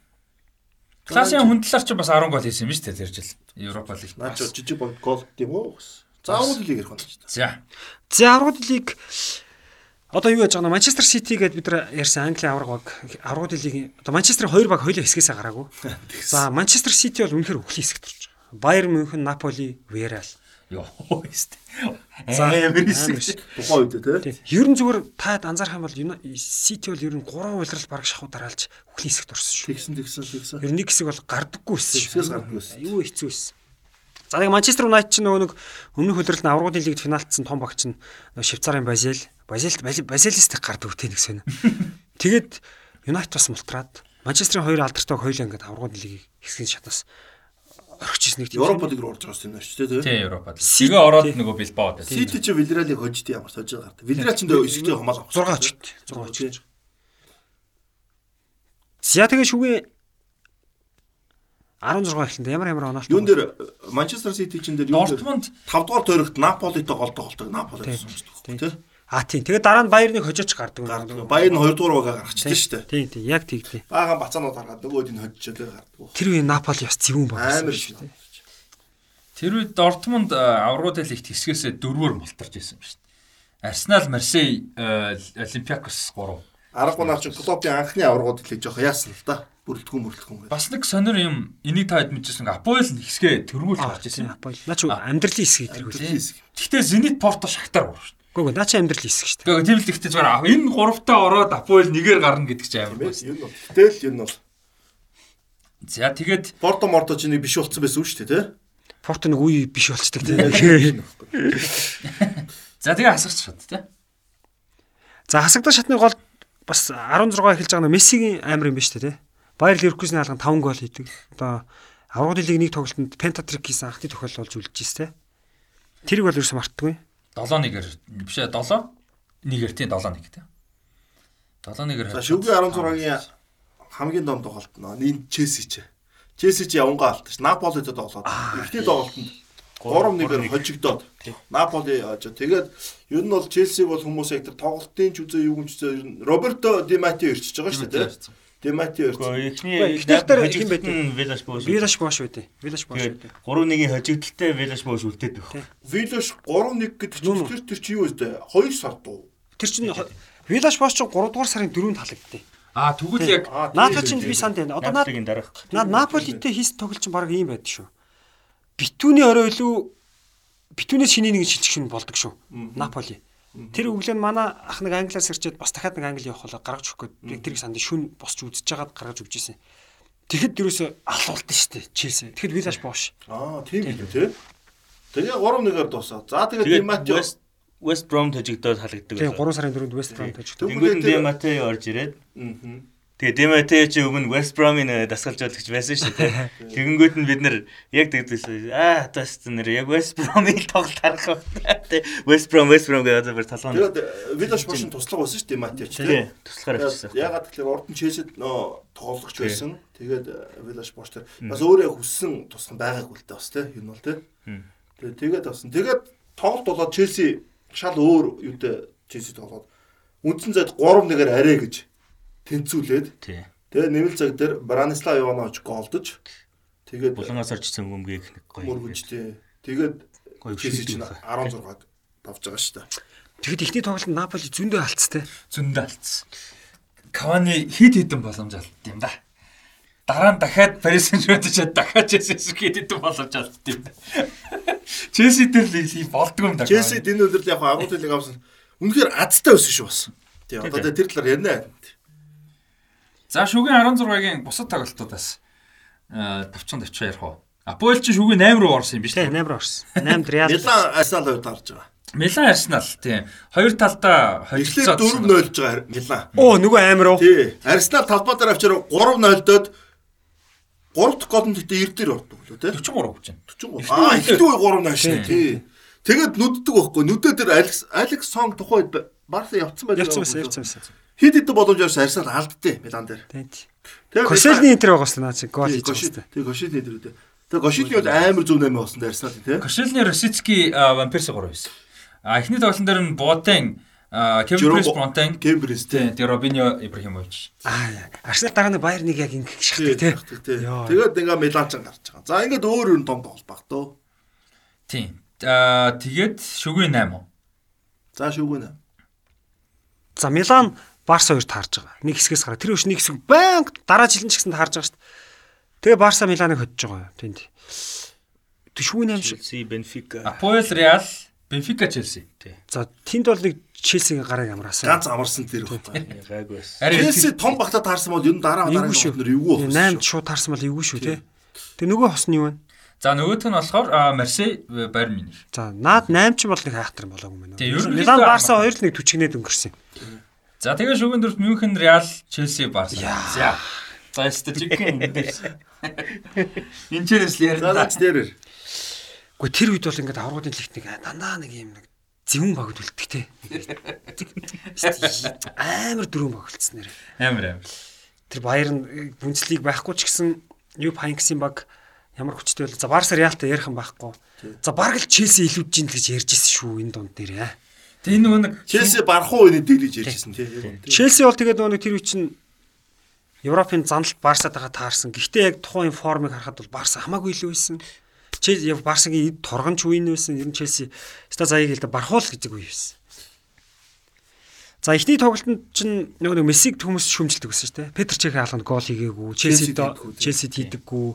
Класын хүндлэлээр ч бас 10 гол хийсэн юм шүү дээ тэр жил. Европа лиг. Наач жижиг баг гол тийм үү? За аргууд лиг ярих байна. За. За аврагд лиг одоо юу яаж байгаа нь Манчестер Сити гэдээ бид нар ярьсан Английн авраг баг аврагд лигийн одоо Манчестерийн хоёр баг хоёулаа хэсгээсээ гараагүй. За Манчестер Сити бол үнэхээр өхлийн хэсэгт орж байгаа. Байер Мюнхен, Наполи, Виарал. Йоо өст. За, Амар хэсэг. шиг. Тухайн үед тий. Ер нь зүгээр таад анзаарах юм бол Сити бол ер нь 3 улирал баг шахуу дараалж өхлийн хэсэгт орсон шүү. Тэгсэн тэгсэн тэгсэн. Ер нь нэг хэсэг бол гардаггүй байсан Хэсгээс шүү. гардаггүй байсан. Юу хэцүү байсан. За нэг Манчестер Юнайтед ч нөгөө нэг өмнөх хөлрөлт нь аврагын лигт финалцсан том багч нь нөгөө Швейцарын Базил, Базил Базилист гардаг үтэй нэгс байна. Тэгээд Юнайтед бас мултраад Манчестерийн хоёр алдартай хоёулаа ингээд аврагын лигийг хэсгийн шатнаас орчихсон нэг тийм. Европод игэр орж байгаа юм байна шүү дээ. Тий, Европод. Тэгээ ороод нөгөө Билбаод. Сити ч Вильяралыг хожид ямар сож гардаг. Вильярал ч нөө эсэгтэй хамаал авах. 6 очигт. 6 очигт. За тэгээ шүгэ 16 эхлэнд ямар ямар оноолт. Юун дээр Манчестер Сити чин дээр юун дээр Дортмунд 5 дугаар тойрогт Наполитой голдоо голдог. Наполи гэсэн юм шүү дээ. А тийм. Тэгээ дараа нь Баерныг хожиж гардаг. Нь 2 дугаар байгаа гаргачихсан шүү дээ. Тийм тийм. Яг тэгдэ. Бага бацаанууд гаргаад нөгөөд нь тэгээ гардаг. Тэр үе Наполи бас зэвүүн баг. Амар шүү дээ. тэр үед Дортмунд аврагын лигт хэсгээс дөрвөөр мултарч байсан шүү дээ. Арсенал, Марсей, э, Олимпиакос 3. Аргагүй наа чи клубын анхны аврагууд хэлээ жоох яасан л да. Бүрэлдэхүүн бүрэлдэхүүн. Бас нэг сонир юм энийг та хэд мэдчихсэн Апоэл хэсгээ тэргүүл гарч ирсэн. Аполи. Наа чи амьдралын хэсэг тэргүй. Гэхдээ Зенит Порто Шахтар гур шүү дээ. Гүг наа чи амьдралын хэсэг шүү дээ. Гэхдээ тийм л ихтэй зүгээр энэ гуравтаа ороод Апоэл нэгээр гарна гэдэг чинь амар байсан. Юм бол гэтэл энэ бол За тэгээд Порто Морто чи нэг биш болцсон байсан шүү дээ, тий? Порто нэг үе биш болцдог тийм. за тэгээ хасагч шат тий. За хасагдах шатны гол бас 16 эхэлж байгаа нь Мессигийн амар юм ба шүү дээ тий. Баяр Ливеркузны хаалган 5 гол хийдэг. Одоо аврагын лиг нэг тоглолтод пентатрик хийсэн анхны тохиолдол болж шээ тий. Тэрийг бол ерөөсө мартдаггүй. 7-1-ээр биш ээ 7 1-ээр тий 7-1 тий. 7-1-ээр. За шүгэ 16-гийн хамгийн том тоглолт нь энэ Челси ч. Челси ч явангаа алдчих. Наполид тоглоод. Эхний тоглолтод 3-1-ээр хожигдоод. Наполи яаж тэгээд ер нь бол Челсиг бол хүмүүс яг тэр тоглолтын ч үзээ юу юм ч үзээ ер нь Роберто Ди Мати ирчихэж байгаа шүү дээ. Демати өрч. Эхний эхнийхтэр хин байдیں۔ Village Boys. Village Boys байдیں۔ Village Boys байдیں۔ 3-1-ийн хожигдолтой Village Boys үлдээд өгөх. Village 3-1 гэдэг чинь тэр тэр чи юу вэ? 2 сар дуу. Тэр чинь Village Boys чинь 3 дугаар сарын 4-нд халагдтыг. А тэгвэл яг Наполи чинь би санд байна. Одоо наад Наполитэй хийс тоглолч баг ийм байдаг шүү. Битүүний орой илүү битүүнээс шиний нэг шилжих шин болдог шүү. Наполи. Тэр өглөө нь манай ах нэг англиас ирчээд бас дахиад нэг англи явах болоо гаргаж өгөх гээд яг тэрийг санд шүн босч үзэж жагаад гаргаж өгч ийсэн. Тэгэхэд дөрөөсө алуулсан шүү дээ. Челси. Тэгэхэд Вилаш бош. Аа тийм билүү тий. Тэгээ 3-1-ээр дуусаа. За тэгээд Ди Тэгээд Мати West Brom хожигдоод халагддаг. Тэгээ 3 сарын 4-нд West Brom таж. Тэнгүүд нь Демате орж ирээд Аа. Тэгээ Демате чи өмнө West Brom-ийн дасгалж болгож байсан шүү дээ. Тэгэнгүүт нь бид нэр яг тэгдэгсэн. Аа тас нэр яг West Brom-ийн тоглолт харах байна. Тэ West Brom West Brom гэдэг бүр толгойн. Тэгээд Вилош Бошин туслага байсан шүү дээ Мати ч тий. Тэгээ туслахаар авчихсан. Ягаад тэгэхээр урд нь Челсид нөө тоглогч байсан. Тэгээд Вилош Бош тэр бас өөрөө хүссэн тусган байгаагүй л дээ бас тий. Энэ бол тий. Тэгээд тэгээд бас тэгээд тоглолт болоод Челси шал өөр юутай Челси тоглоод үндсэн зайд 3-1-ээр арай гэж тэнцүүлээд Тий. тэгээд нэмэлт цаг дээр Бранислав Иванович голдож тэгээд Булангаас орчсон өмгөгийг нэг гоё. мөргөжтэй. Тэгээд Гоё Челси чинь шийдвэр 16-г давж байгаа шүү дээ. Тэгэхэд ихний тоглолтод Наполи зөндөө алдцтай. зөндөө алдсан. Кавани хит хитэн боломж алдсан юм да. Дараа нь дахиад Парис Сен-Жермен дахиад Челсис хит хитэн боломж алдсан юм да. Челси дээр л болдгоо юм да. Челси энэ өдрөл яг агуулгыг авсан. Үнэхээр азтай байсан шүү бас. Тий одоо тэр талаар ярина. За шүгийн 16-гийн бусад тоглолтуудаас э тавчсан тавчаа ярих уу. Апоэл чи шүгийн 8 руу орсон юм биш үү? 8 орсон. 8 Реал. Милан Арсенал хоёр таарж байгаа. Милан Арсенал тийм. Хоёр талдаа Эхлээд холилцоод 4-0 ж байгаа Милан. Оо нөгөө амир уу? Тий. Арсенал талбай дээр авчаар 3-0 доод 3 дахь гол нь тэгтээ 90 дээр ордог лөө тий. 43 гэж байна. 43. Аа ихтэй үе 3-0 шээ тий. Тэгэд нүддэг байхгүй. Нүдээ дээр Алекс Алекс Сон тухайд Барса явцсан байдаг. Явцсан байсан, явцсан байсан. Хид хид боломж явсан Арсенал алдтыг Милан дээр. Тийм. Тэгээ Кошелний интер байгаа шүү наа чи гол хийж байгаа шүү. Тэгээ Кошелний дээр үү. Тэгээ Кошелний бол амар зөв нэмээ болсон Арсенал тий. Кошелны Росицки Вампирс 3 байсан. А эхний тоглолтын дээр нь Ботен Кевин Прис Бронтен Кембрис тий. тэгээ Робиньо Ибрахимович. Аа Арсенал дараа нь Баерныг яг ингэ шахдаг тий. тий. Тэгээд ингээ Милан ч гарч байгаа. За ингээд өөр өөр том тоглолт баг тоо. Тийм. Аа тэгээд шүгийн 8 уу? За шүүгүнэ. За Милан Барса хоёр таарж байгаа. Нэг хэсгээс гараа. Тэр өш нэг хэсэг баян дараа жилийн ч гэсэн таарж байгаа шүү дээ. Тэгээ Барса Миланыг хөдж байгаа юу? Тэнд. Тэшүүн юм шиг. Челси, Бенфика. Апоэл Реал, Бенфика Челси. За тэнд бол нэг Челсигийн гарыг амраасан. Ганц амарсан тэр байхгүй. Гайгүй байсан. Челси том багтаа таарсан бол ер нь дараа дараа нөр эвгүй болсон. 8-д шууд таарсан бол эвгүй шүү тий. Тэгээ нөгөө хос нь юу вэ? За нөгөөх нь болохоор Марсей Байерн Мюнхен. За наад 8 ч бол нэг хайхтар болоогүй. Тэгээ, ерөнхийдөө Милан Барса хамаагүй. 2-1 түчгнээд өнгөрсөн. За тэгээ шүүгийн дөрөвт Мюнхен, Реал, Челси, Барса. За. За статистикийн энэ чэнэс л За ярина. наач дээрэр. Гэхдээ тэр үед бол ингээд аврагын лигт нэг дандаа нэг юм нэг зэвүүн багд үлддэг те. Амар дөрөв баг үлдсэн нэр. Амар амар. Тэр Баерн Бундслиг байхгүй ч гэсэн Юп Хайнксийн баг ямар хүчтэй бол за Барса Реалтай ярих юм байхгүй. За бараг л Челси илүүдж ийн л гэж ярьж ирсэн шүү энэ дунд дээр яа. Тэгээ энэ нөгөө нэг Челси барахуу үний дийлж ярьжсэн тий. Челси бол тэгээд нөгөө нэг тэр үе чинь Европын заналт Барсатайгаа таарсан. Гэхдээ яг тухайн формыг харахад бол Барса хамаагүй илүү байсан. Челси яг Барсагийн эд торгонч үе нь байсан. Ер нь Челси ста заяг хэлдэ бархуул гэдэг үе байсан. За эхний тоглолтод чинь нөгөө нэг Мессиг хүмүүс шүмжилдэг гэсэн шүү дээ. Петр Чех хаалганд гол хийгээгүй. Челси Челсид хийдэггүй, тий. Челсид хийдэггүй.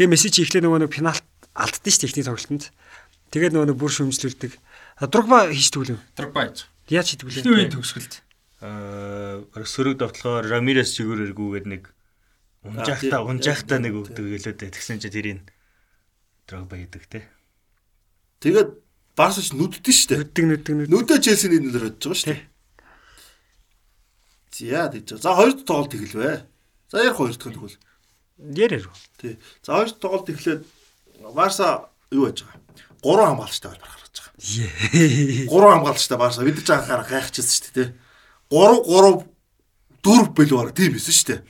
Тэгээ Месси чи эхлээ нөгөө нэг пенальт алддсан шүү дээ эхний тоглолтод. Тэгээд нөгөө нэг бүр шүмжлүүлдэг. Дрогба хийж тгүүлв. Дрогбач. Яаж хийж тгүүлээ? Эхний үеийн төгсгөлд. Аа сөрөг довтлохоор Рамирес чигээр эргүүгээд нэг унжаахта унжаахта нэг өгдөг гэлээ дээ. Тэгсэн чи тэрийг Дрогба хийдэг те. Тэгээд Барса ч нүддэн штэ. Нүддэг нүддэг нүд. Нүдэ Челсиний нэр бодож байгаа штэ. За тэгж. За хоёр дахь тоглолт эхэлвэ. За ярих хоёр дахь нь тэгвэл. Ярэр. Тий. За хоёр дахь тоглолт эхлээд Барса юу байж байгаа? Гурван хамгаалагчтай болж гаргаж байгаа. Гурван хамгаалагчтай Барса бид ч анхаараа гайхчихсан шүү дээ. 3 3 4 бэл баг тийм байсан шүү дээ.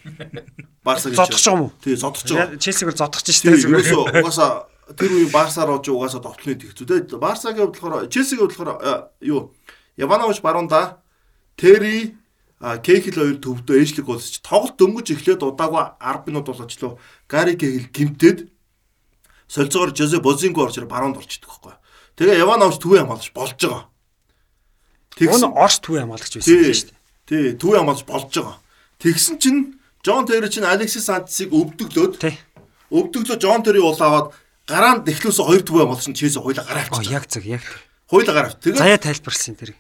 Барса гэж. Зодох ч юм уу? Тий, уу. Челсиг бол Тийм шүү дээ. ерөөсөө угаасаа тэр үеийн Барсаар оож угаасаа довтлын тэгцүү дээ. Барсагийн хувьд болохоор Челсигийн хувьд болохоор юу Яванович баруунда Тери а Кехил хоёр төвдөө ээжлэг болсч тоглолт дөнгөж эхлээд удаагүй 10 минут болоочлоо Гари Кехил гимтээд солилцоогоор Жозе Бозинго орж баруунд орчдөг байхгүй. Тэгээ Яванович төвөө хамгаалж болж байгаа. Уг нь Орс төв хамгаалагч байсан шүү дээ. Тий, төвөө хамгаалж болж байгаа. Тэгсэн чинь Жон Терри чинь Алексис Сантисыг өвдөглөөд өвдөглөө Жон Терри уул аваад гараанд дэхлөөсөө хоёр төвөө хамгаалсан Челси хоёлаа гараа авчиж. яг зөв яг. тэр. Хоёлаа гараа авч. Тэгээд Заяа тайлбарлсан тэр.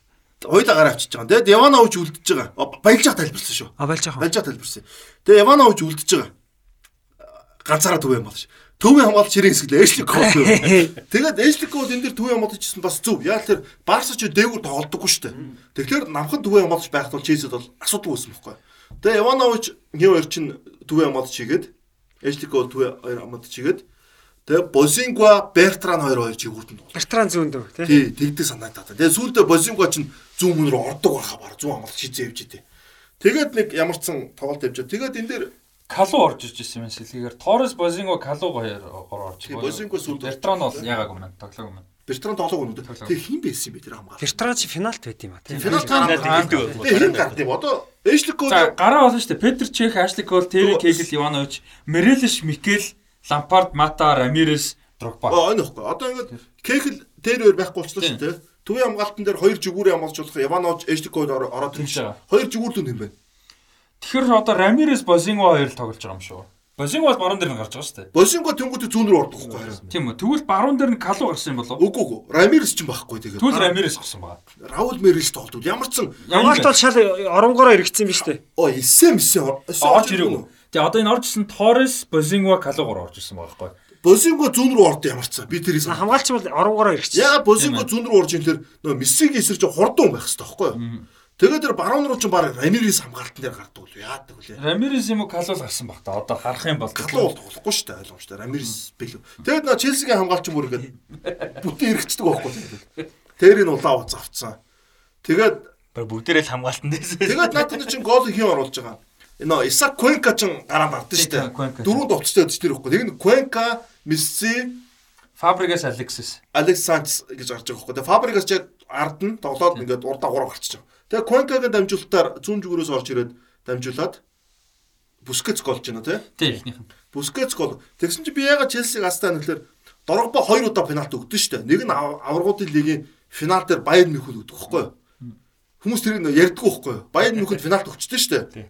хоёлаа гараа авчиж байгаа. Тэгээд Яванович үлдчихэж байгаа. О, Баялж ах тайлбарсан шүү. А болж байгаа. Баялж ах тайлбарсан. Тэгээд Яванович үлдчихэж байгаа. Ганцаараа төвөө хамгаалж. Төвөө хамгаалж ирэн хэсэг л Эшлик Кол. Тэгээд Эшлик Кол энэ дэр төвөө хамгаалчихсан бас зөв. Яг тэр Барса ч дээгүүр тоглодоггүй шүү дээ. Тэгэхээр намхан төвөө хамгаалж байхад бол Челсид бол асуудал үүсэн байхгүй. Тэгээд Яванович нэг хоёр чинь төвөө хамгаалж чигээд Эшлик Кол төвөө хоёр хамгаалж чигээд тэгээд Бозингва Бертран хоёр хоёр чигүүрд нь Бертран зүүн дөө тий. Тэгдэг санагдаад. Тэгээ сүүлдээ Бозинго чинь зүүн мөн рүү ордог байхаа бараг зүүн хамгаалт шизээ явж идэв. Тэгээд нэг ямар ч сан тоглолт явж. Тэгээд энэ дээр Калу орж иж ирсэн юм сэлгээр. Торрес Бозинго Калу хоёр гоор орж. Тий, Бозинго сүүлд- Бертран бол яагаагүй маань тоглоагүй маань. Бертран тоглоог. Тоглоог. Тэгээ хин байсан юм бэ тэр хамгаалт. Бертран чи финалт байт юм а тий. Финал Финалд гараад эхэлдэг. Тэгээ хин гард юм. Одоо Эшликෝ За гараа болно шүү дээ. Петр Чех, Ашли Кол, Терри Кегл, Иванович, Мерелиш, Микел, Лампард, Мата, Рамирес, Дрогба. Аа энэ ихгүй. Одоо ингээд Кехл тэр хоёр байхгүй болчихлоо шүү дээ. Төвийн хамгаалтан дээр хоёр жигүүрээ хамгаалж болох Иванович Эшликоо ороод Тийм ирж шүү. Хоёр жигүүрлүүд юм байна. Тэгэхээр одоо Рамирес, Бозинго хоёр тоглож байгаа юм шүү. Бозинго бол баруун дээр нь гарч байгаа шүү дээ. Бозинго тэнгуүтэ зүүн рүү ордог байхгүй харин. Тийм үү. Тэгвэл баруун дээр нь Калу гарсан юм болов уу? Үгүй үгүй. Рамирес ч юм байхгүй тэгээд. Тэгвэл Рамирес гарсан байгаа. Раул Мерис тоглолт. Ямар ч сан Хамгаалт бол шал оронгороо эргэцсэн биз дээ. Оо, эсэм эсэм Орж ирээгүй. Тэгээ одоо энэ орж ирсэн Торрес, Бозинго, Калу гоор орж ирсэн байгаа байхгүй. Бозинго зүүн рүү орд ямар ч цаа. Би тэрийг. Хамгаалч бол оронгороо эргэцсэн. Яа Бозинго зүүн рүү орж ирэхээр нөө Мессигийн эсрэг чи хурдан байх хэрэгтэй байхгүй юу? Тэгээд тэр баруун руу ч баг Рамирес хамгаалтан дээр гардаг уу? Яадаг вэ? Рамирес юм уу Калу гарсан баг та. Одоо харах юм бол Галуу бол тоглохгүй шүү дээ ойлгомжтой. Рамирес бэлв. Тэгээд нөө Челсигийн хамгаалчин бүр ингээд бүтэн эргэцдэг байхгүй? Тэрийг нь улаан уц авцсан. Тэгээд бүгдээрээ л хамгаалтан дээсэн. тэгээд наадад чинь гол хийн оруулж байгаа. Нөө Исак Куенка ч гараа бардсан шүү дээ. Дөрөв довцтой байдаг тэр ихгүй. Тэгээд Куенка, Месси, Фабригас, Алексис. Алекс Санчес гэж гарч байгаа. Тэгээ Фабригас ч ард нь тоглоод ингээд урдаа гурав гарчиж байгаа. Тэгээ Куенкагийн дамжуулалтаар зүүн зүгээрээс орж ирээд дамжуулаад Бускетс голж байна тий. Тийм ихнийх нь. Бускетс гол. Тэгсэн чинь би ягаад Челсиг астаа нэхлээр Дорогба хоёр удаа пенальт өгдөн шүү дээ. Нэг нь ав- аврагуудын лигийн финал дээр Баяр Мюнхен өгдөг юу? Хүмүүс тэрийг ярьдгүй байхгүй юу? Баяр Мюнхенд финалт өгчтэй шүү дээ.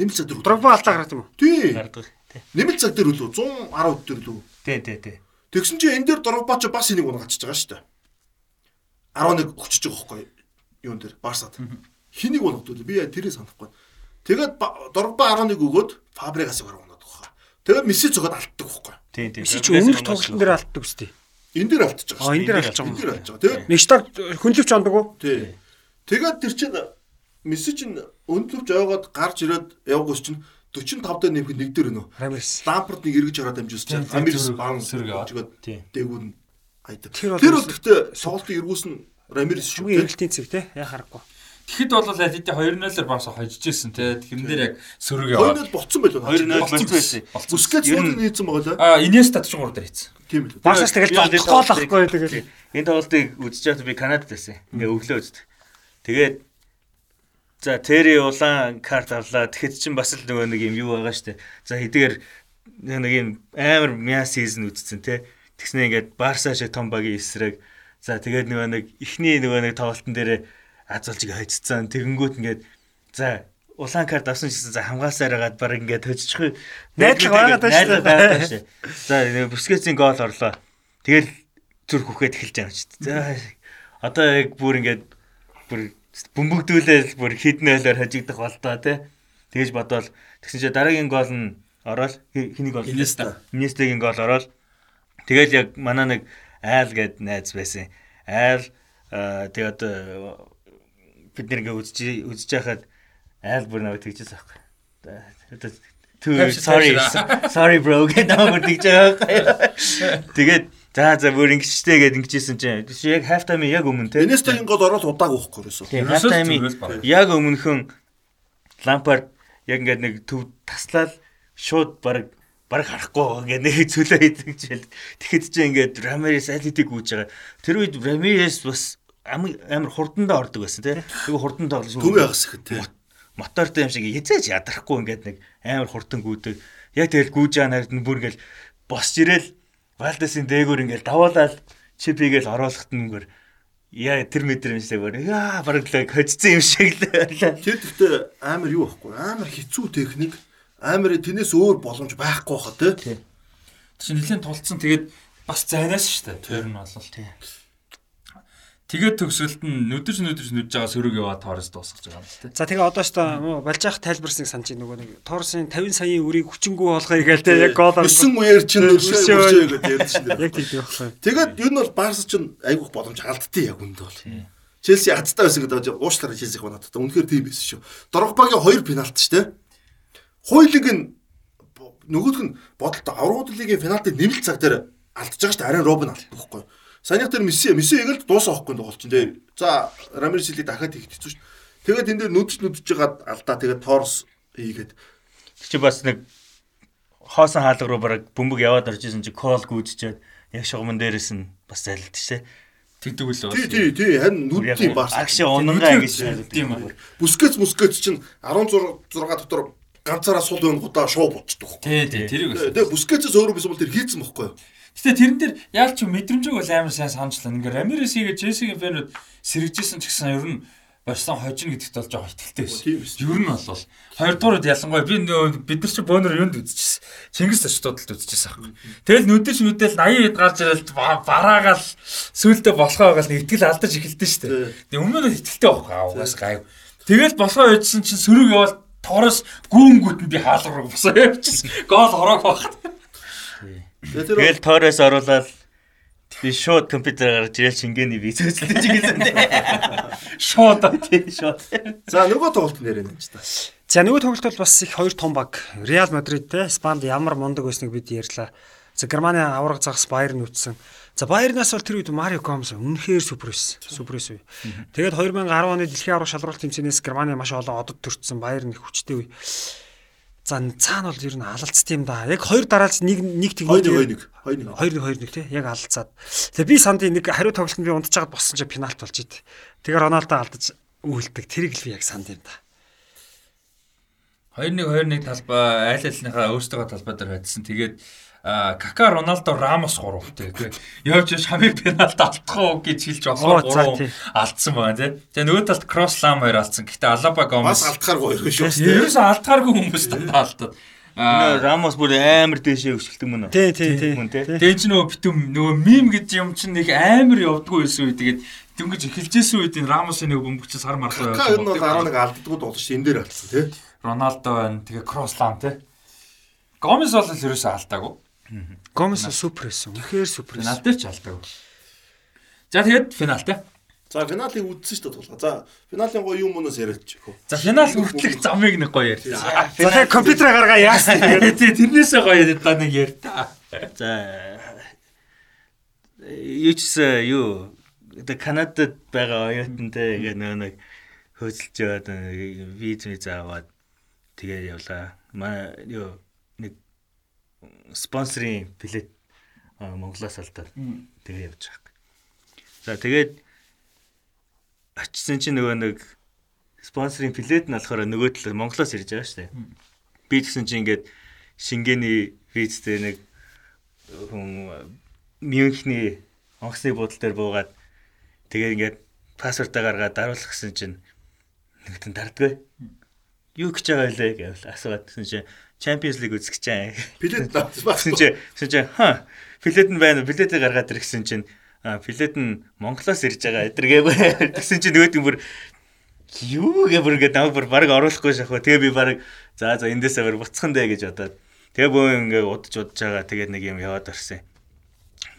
Нэмэлт цаг дээр. Дрогба алдаа гараад юм уу? Тий. Тий. Нэмэлт цаг дээр үлээ 110 дээр лөө. Тий, тий, тий. Тэгсэн чинь энэ дээр Дорогба ч бас энийг унгачиж байгаа шүү дээ. 11 өгчөж байгаа байхгүй юун дээр Барсад. Хэнийг болгоод би яа тэрийг санахгүй. Тэгээд Ба- Дорогба 11 өгөөд Фабригасыг ороод унаад байгаа. Тэгээд Месси зөгөөд алддаг байхгүй. Тийм тийм. Месси ч өмнөх тоглолтын дээр алддаг үстэй. энэ дээр алдчих А энэ дээр алдчих юм. энэ дээр алдчих. Тэгээ Нэг штаг хөнлөвч ондог уу? тий. Тэгээд тэр чинь Месси чинь өндлөвж ойгоод гарч ирээд явгоос чинь 45 дээр нэмэх нэг дээр нөө. Рамирс. Лампард нэг эргэж хараад амжуулсан Тийм, Амирс баан сэрэг Тийм. дээгүүр нь айдаг. Тэр бол гэхдээ тоглолтын эргүүс нь Рамирс шүү. Хамгийн тий. эргэлтийн цэг те яа харахгүй. Тэгэхэд бол хэдийн 2-0-оор багс хожижсэн те. Тэрэн дээр яг сөрөг яваад. Хоёрнод болцсон байлгүй. 2-0 Болцсон болцсон байсан. Бүскет суудын нийцсэн байгаа лээ. А Инеста ч 3 дээр хийсэн. Тийм л. Барсаас тэгэл Би тоглох байхгүй тэгэл. Энэ тоглолтыг үзэж байхдаа би Канадад байсан. Ингээ өглөө үздэг. Тэгээд за Тэри улаан карт авлаа. Тэгэхэд чинь бас л нөгөө нэг юм юу байгаа штэ. За хэдийгээр нэг юм амар мяа сизон үзсэн те. Тэгснэ ингээд Барса шиг том багийн эсрэг. За тэгээд нөгөө нэг ихний нөгөө нэг тоглолтын дээр азуулж хайцсан. Тэгэнгүүт ингээд за улаан карт авсан гэсэн за хамгаалсаар хагаад баг ингээд төжчих. Найдлага байгаад байна шүү байгаад. За Бускетсийн гол орлоо. Тэгэл зүрх үхээд эхэлж байгаа юм шүү. За одоо яг бүр ингээд бүр бөмбөгдүүлээл бүр хідэн ойлоор хажигдах болдоо тий. Тэгэж бодвол тэгсэн чинь дараагийн гол нь ороод хэнийг гол Инеста. Инестагийн гол ороод тэгэл яг манай нэг айл гэд найз байсан. Айл тэгээ одоо бид нэр ингээ үзэж үзэж байхад айл бүр наваа тэгжээс аахгүй. Одоо Too sorry. Sorry bro гэдэг намайг тэгж байгаа. Тэгээд за за бүр ингэжтэй гээд ингэжсэн чинь чи яг half time яг өмнө те. Энестагийн гол ороод удааг уухгүй ерөөсөө. Тийм half time яг өмнөхөн Лампард яг ингээд нэг төв таслаад шууд баг баг харахгүй ингээд нэг цөлөө хийдэг жишээл. Тэгэхэд чи ингээд Рамирес алидиг гүйж байгаа. Тэр үед Рамирес бас амар хурдандаа ордог байсан тий. Тэгээ хурдан тоглож Төвөө ягс ихэд тий. мотортой юм шиг хязгаарч ядрахгүй ингээд нэг амар хурдан гүйдэг. Яг тэгэл гүйж байгаа нард нь бүр ингээд босч ирэл Валдесийн дээгүүр ингээд даваалал чипигээл оруулахт бүр яа тэр метр юм шиг бүр яа бараг л хоцсон юм шиг л. Тэр гэхдээ амар юу байхгүй амар хэцүү техник амар тэрнээс өөр боломж байхгүй хаа тий. Чинь нэлээд тулцсан тэгээд бас зайнаас шүү дээ. Тэр нь бол. Тэгээд төгсөлт нь нүдэрч нүдэрч нүдж байгаа сөрөг яваад тоороос дуусгаж байгаа юм шүү дээ. За тэгээ одоо ч та балжаах тайлбарсныг санаж байна нөгөө нэг Торсын 50 саяын үрийг хүчингүү болгоё гээл те яг гол орсон. 9 үеэр чинь Өршөө. өршөө гэдэг ярьж шин. Яг тийм байхгүй. Тэгээд юу нь бол Барс чинь айгүйх боломж алдтыг яг үндэ бол. Челси хацтай байсан гэдэг уушлаараа Челсиг банаад та. Үнэхээр тийм байсан шүү. Дрогбагийн хоёр пенальт шүү дээ. Хойлог нь нөгөөх нь бодолтой аврагууд лигийн пенальтыг нэмэлт цаг дээр алдчихж байгаа шүү дээ. Арен Робин алддаг байхгүй. Санийх дээр Месси Месси эгэл дуусаа байхгүй тоглолт чинь тий. За Рамирес илийг дахиад хийх хэцүү шүү. Тэгээд энэ дээр нүдж нүдж жагаад алдаа тэгээд Торс хийгээд Чи бас нэг хоосон хаалга руу бараг бөмбөг яваад орж исэн чи кол гүйдчихэд яг шугамн дээрээс нь бас зайлт шээ. Тэгдэг үл тий тий тий харин нүдний Барс. Агш унангаа ингэж Тийм үү. Бүскэц мүскэц чинь 16 6 дотор ганцаараа сул өнгөдөө шоу болчдөг. Тий, тий, тэрийг бас. Тэгээ бүскэцээс өөрөө биш бол тэр хийцэн бохгүй юу? Гэтэ тэрэн дээр яаль ч мэдрэмжийг бол амар сайн санджлаа. Ингээ Рамирес хийгээ Челсигийн фэнүүд сэрэгжсэн ч гэсэн ер нь Барсан хожно гэдэгт бол жоохон ихтэй Тийм байсан. Ер нь бол хоёрдугаард ялангуяа би бид нар чи бөөнөр юунд үзчихсэн. Чингис очтодолд үзчихсэн аахгүй. Тэгэл нүдэж нүдэл 80 хэд гарч ирэл ба- бараагаал сүултээ болохоо байгаал нэг итгэл алдаж эхэлдэж штэ. Тэгээ өмнө нь итгэлтэй байхгүй аа угаас гайв. Тэгэл болохоо яжсан чинь сөрөг явал Торос гүүнгүүт нь би хаалга руу босоо явчихсан. Гол ороог багт. Тэгэл тоороос оруулаад би шууд компьютер гаргаж ирэл шингээний виз үзлээ гэсэн. Шууд Тийм шууд. за нөгөө тоглолт нэрэн юм ч та. За нөгөө тоглолт бол бас их хоёр том баг. Реал Мадрид те Спанд ямар мундаг байсныг бид ярьлаа. За Германы авраг загас Баерн үтсэн. За Баернаас бол тэр үед Марио Гомс үнэхээр супер байсан. Супер байсан. Тэгээд 2010 оны дэлхийн авраг шалралт тэмцээнээс Германы маш олон одод төрчихсөн Баерн их хүчтэй үе. За цаана бол ер нь алалцт юм да. Яг хоёр дараалж нэг нэг тэгнэ. нэг хоёр нэг. 2 1 2 1 тий яг алдцаад. Тэгээ би сандын нэг хариу тоглолтод би унтж чагаад боссон чи пенальт болж ид. Тэгээ Роналдо алдаж үйлдэг. Тэрийг л би яг санд юм да. 2-1 2-1 талбай айл альныхаа өөрсдөө талбай дээр хайдсан. Тэгээд Кака Роналдо Рамос 3 тэгээ явж шамиг пенальт алдах уу гэж хэлж Оо, болохоор за, 3 тий. алдсан байна тий. Тэгээ нөгөө талд Кросс Лам 2 алдсан. Гэтэ Алаба Бас Гомес алдахаар гоё шүү дээ. ерөөсөө алдгааргүй хүмүүс таалтад. Нөө Рамос бүр амар дэшээ өшөлдөг мөн үү? Тий, тий, тий. Тэгээ чи нөгөө битүүм нөгөө мим гэж юм чинь нэг амар явдггүй байсан үе. Тэгээд дөнгөж эхэлжсэн үед энэ Рамосын нэг бөмбөгч сар мархаа Ка ер нь бол 11 алддаггүй болж. Энэ дээр алдсан тий. Роналдо байна. Тэгээ Кросс Лам тий. Гомес бол ерөөсөө алдаагүй. Гомес супер байсан. Үнэхээр супер байсан. Финал дээр ч алдаг. За тэгээд финал те. За финалыг үзсэн шүү дээ тулга. За финалийн гоё юм мөнөөс яриач хөө. За финал хүртэлх замыг нэг гоё ярьж. За тэгээд компьютер гаргаа яасан. Тий тэрнээсээ гоё да нэг яар та. За юу ч гэсэн юу одоо Канадад байгаа оюутантай ингээ нөө нэг хөөцөлж яваад виз виз аваад тэгээ явлаа. Маа юу спонсорын билет Монголоос алдаад тэгээ явж байгаа. За тэгээд очисан чинь нөгөө нэг спонсорын билет нь болохоор нөгөө талаас Монголоос ирж байгаа шүү дээ. Би тэгсэн чинь ингээд Шингэний визтэй нэг хүн Мюнхний онгоцны буудлын дээр буугаад тэгээ ингээд паспортаа гаргаад даруулах гэсэн чинь нэгтэн дардгүй. Юу гэж байгаа вэ гэвэл асууад гэсэн чинь Champions League үзэх гэж байгаа. Билет Гэсэн чинь гэсэн чинь ха билет нь байна. Билетээ гаргаад ирсэн чинь билет нь Монголоос ирж байгаа эдэргээ гэсэн чинь нөгөөд бүр юу гэ бүр ингээд намайг бүр баг оруулахгүй шахав. Тэгээ би баг за за эндээсээ бүр буцхан дээ гэж бодоод тэгээ бөө ингээд удаж удаж байгаа. Тэгээд нэг юм яваад орсон.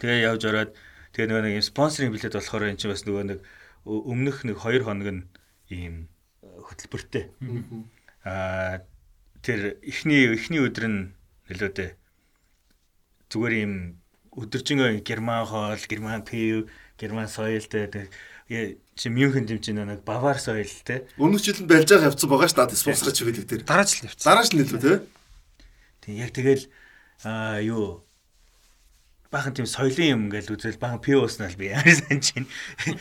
Тэгээ явж ороод тэгээ нөгөө нэг юм спонсорын билет болохоор эн чинь бас нөгөө нэг өмнөх нэг 2 хоног нь ийм хөтөлбөртэй. Аа тэр эхний эхний өдөр нь нөлөөдөө зүгээр ийм өдөржингөө герман хоол, герман пив, герман соёлтэй чи Мюнхен дэмжин нэг бавар соёлтэй. Өмнөх жил нь барьж байгаа явцсан байгаа шүү дээ спонсорч гэдэг дээр. Дараа жил явцсан. Дараа жил нэлээ тий. Тэг яг тэгэл аа юу баахан тийм соёлын юм ингээл үзэл баахан пив ууснаа би яар санаж байна.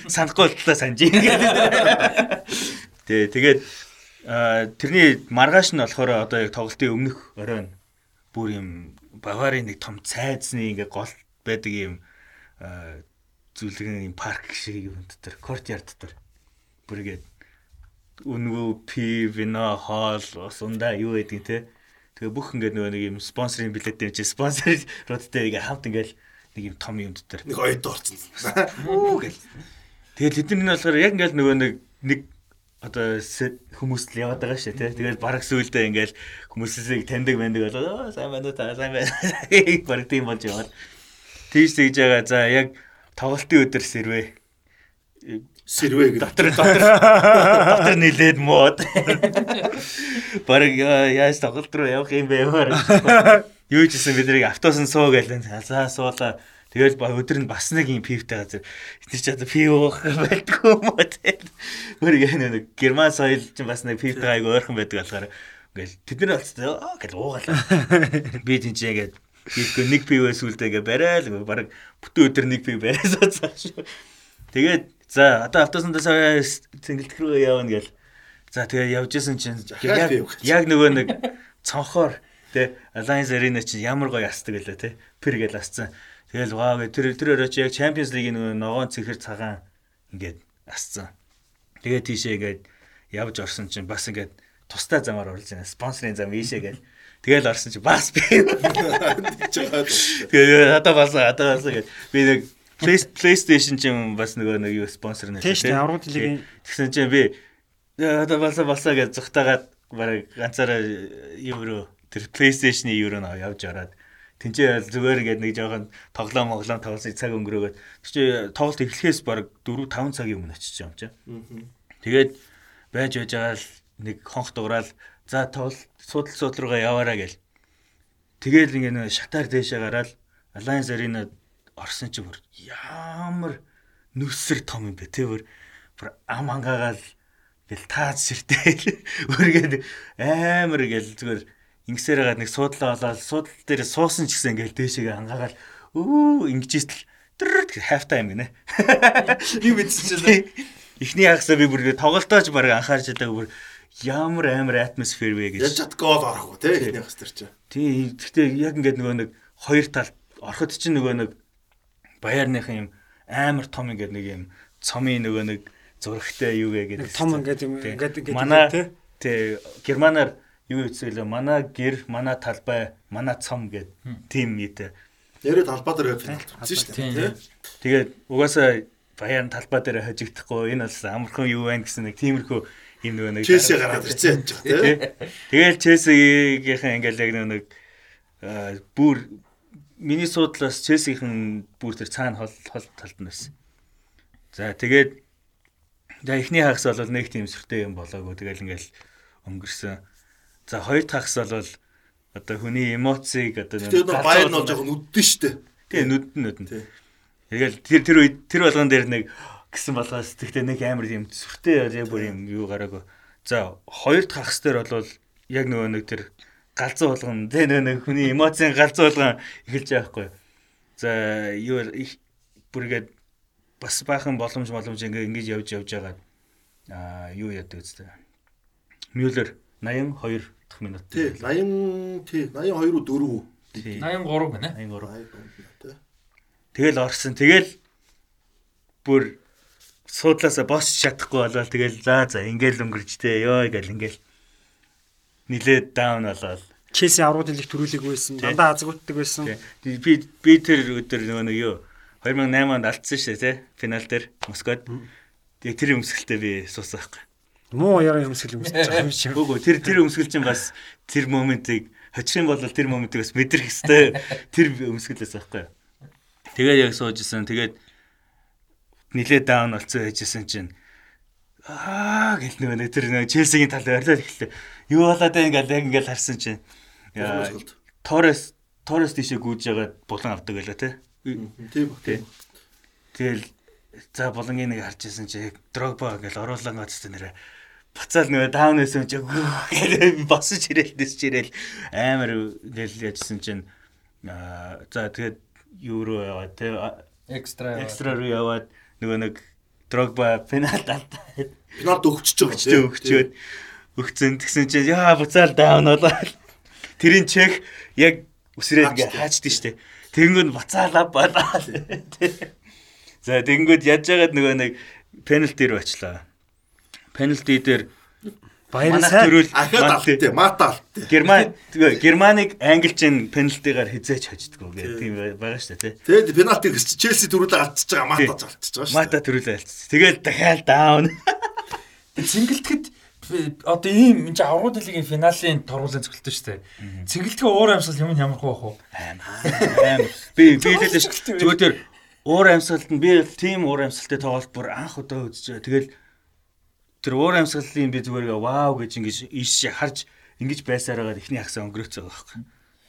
Санахгүй болтлоо санаж. Тэгээ тэгээд тэрний маргааш нь болохоор одоо яг тоглолтын өмнөх оройн бүр юм Баварын нэг том цайзны ингээ гол байдаг юм зүйлгэн юм парк шиг юм дотор кортьярд дотор бүр ингээд үнгүү пи вино хоол ундаа юу гэдэг те тэгээ бүх ингээд нөгөө нэг юм спонсорын билет дээр чи спонсоруудтай ингээ хамт ингээл нэг юм том юм дотор Нэг ойд орсон. Үу гэл. Тэгэл тэдний нь болохоор яг ингээл нөгөө нэг нэг одоо хүмүүст л яваад байгаа шүү тий. Тэгэл бараг сүулдэ ингээл хүмүүсийг таньдаг мэндэг болоо сайн байна уу та сайн байна. Бараг тийм болж яваад. Тийш тэгж байгаа. За яг тоглолтын өдөр сэрвэ. Сэрвэ гэдэг. Дотор дотор дотор нилээд мод. Бараг яаж тоглолт руу явах юм бэ? Юу ч гэсэн бидний автобусан суу гэлэн. За суулаа. Тэгэл ба өдөр нь бас нэг юм пивтэй газар. Тэр ч одоо пив уух байдгүй юм уу те. Бүр яг нэг герман соёл ч бас нэг пивтэй айгу ойрхон байдаг болохоор ингээл тэд нар болцсон аа гэж уугалаа. Би тийч ягээд хийхгүй нэг пивээс үлдээгээ барайл баг бүтэн өдөр нэг пив бараасаа цааш. Тэгээд за одоо автобусандаа цэнгэлт рүү явна гэл. За тэгээ явж исэн чинь яг яг нөгөө нэг цонхоор те Alliance Arena чинь ямар гоё асдаг гэлээ те. Пэр гээл асцсан. Тэгэл ваа гэ тэр тэр өрөөч яг Champions League-ийн нөгөө ногоон цэхэр цагаан ингээд асцсан. Тэгээ тийшээ ингээд явж орсон чинь бас ингээд тустай замаар орлож байна. Спонсорын зам ийшээ гээл. Тэгэл орсон чинь бас би. Тэгээ одоо бас одоо бас гээд би нэг PlayStation чинь бас нөгөө нэг юу спонсор нэ. Тийм. Аврагын телевизийн Тэгсэн чинь би одоо басаа басаа гэж зүхтагаад бараг ганцаараа евро тэр PlayStation-ийн евро нь явж ороод тэнцээ зүгээр ингээд нэг жоохон тоглоом моглоом тоглосон цаг өнгөрөөгөөд тэр чи тоглолт эхлэхээс баг 4 5 цагийн өмнө очиж юм чи. Тэгээд байж байж байгаа л нэг хонх дуурал за тоглолт судал судал руугаа яваараа гэл. Тэгээл ингээд шатаар дээшээ гараад Alliance Arena орсон чи бүр ямар нүсэр том юм бэ те бүр ам ангаагаал гэл таац ширтэй өөргээд амар гэл зүгээр ингэсээр хагаад нэг суудлаа болоод суудлал дээр суусан ч гэсэн ингээл дээшээгээ ангаагаал өө ингэж ийтэл хайф тайм гинэ. Мэдсэн чинь Эхний хагасаа би бүр тоглолтооч баг анхаарч байгааг бүр ямар амар атмосфер вэ гэж. Яаж чад гол орохгүй те эхний хагас төр чи. Тий, гэхдээ яг ингээд нөгөө нэг хоёр талд ороход чинь нөгөө нэг баярныхан юм амар том ингээд нэг юм цомын нөгөө нэг зурагтай юу вэ гэдэг. том ингээд юм ингээд ингээд манай тий германаар юу хэлсэлээ манай гэр манай талбай манай цом гэд тим нийт Нэрээ талбай дээр финалт үзсэн шүү дээ. тэгээд угаасаа баяр талбай дээр хожигдохгүй энэ бол амархан юу байна гэсэн нэг тиймэрхүү юм нөгөө нэг Челси гараад ирсэн яаж байгаа те. Тэгэл Челсигийнхэн ингээл яг нэг бүр миний суудлаас Челсигийн бүр тэр цаана хол хол талд нь байсан. За тэгээд за эхний хагас бол нэг тийм сүртэй юм болоогүй. Тэгэл ингээл өнгөрсөн. За хоёр дахь хагас бол одоо хүний эмоцийг одоо нөө баяр нь бол жоохон үддэн штэ. тий нүд нүд. Тэгэл тэр тэр үед тэр болгон дээр нэг гисэн болгоос тэгтээ нэг амар юм сүртэй яг бүр юм юу гараагүй. За хоёр дахь хагас дээр бол яг нөгөө нэг тэр галзуу болгон тий нөгөө нэг хүний эмоцийн галзуу болгон эхэлж байгаа хгүй. За юу их бүргээд бас баахан боломж боломж ингээ ингэж явж явж байгаа. Аа юу яадаг үстэй. Мюллер 82 дахь минут. Тий 80 тий 82 4. Тий. 83 гэнэ. 83. Тий. Тэгэл орсон. Тэгэл бүр суудлаасаа босч чадахгүй болоод тэгэл за за ингээл өнгөрчтэй ёо гэл ингээл нилээд даун болоод Челси аврагын лиг төрүүлэг байсан. Дандаа азгууддаг байсан. Би би тэр өдөр нөгөө нэг юу 2008 онд алдсан шүү тий финал дээр Москвад. Тэгээ тэр өмсгөлтэй би суусан байхгүй. Муу яраа юмсгэл юмсч байгаа юм шиг. Үгүй тэр тэр өмсгөл чинь бас тэр моментыг хочих юм бол тэр моментыг бас мэдрэх хэвээр тэр өмсгөлээс байхгүй. Тэгээд яг суужсэн. Тэгээд нилээ даун болцсон байжсэн чинь аа гэл нөгөө нэг тэр нөгөө Челсигийн тал орилол эхэллээ. Юу болоод байна ингээл яг ингээл харсан чинь Торрес Торрес тийшээ гүйж ягаад булан авдаг байлаа те. Тийм ба. Тэгэл за булангийн нэг харж ирсэн чи Дрогба гэл оруулан гацтай нэрэ буцаал нөгөө даун байсан чи. Гэл босч ирээл дэсч ирээл амар гэл яжсэн чинь. За тэгээд юу руу яваа те Экстра. экстра руу яваад нөгөө нэг Дрогба пенальт алдаа Пенальт өгчөж байгаа. өгчөө өгчөөд өгцөн тэгсэн чинь яа буцаал даун болоо тэрийн чек яг үсрээд ингээ хаачдээ штэ. Тэгэнгүүт буцаалаа болоо. За тэгэнгүүт яаж яагаад нөгөө нэг пенальти руу очлоо пенальти дээр Баярын сайн. төрүүл Ахад алттай, мата алттай. Герман Германыг англич пенальтигаар хизээч хождгоо гэх тийм байгаа шүү дээ тий Тэгээд пенальти гэж Челси төрүүлээ алдчихж байгаа, мата залтчихж байгаа шүү. Мата төрүүлээ альцсан тэгэл дахиад даун Цэнгэлтгэд одоо ийм энэ аврагын лигийн финалийн торгуулийн цогцолтой шүү дээ. Цэнгэлтгэн уур амьсгал юм нь ямар хөө бах уу? аим би би хэлээ ш зүгээр тэр уур амьсгалд нь би тийм уур амьсгалтай тоглолт бүр анх удаа үзэж байгаа. Тэгэл тэр уур амьсгалын би зүгээр вау гэж ингэж иш харж ингэж байсараагаар ихний хагсаа өнгөрөөцөө байгаа байхгүй.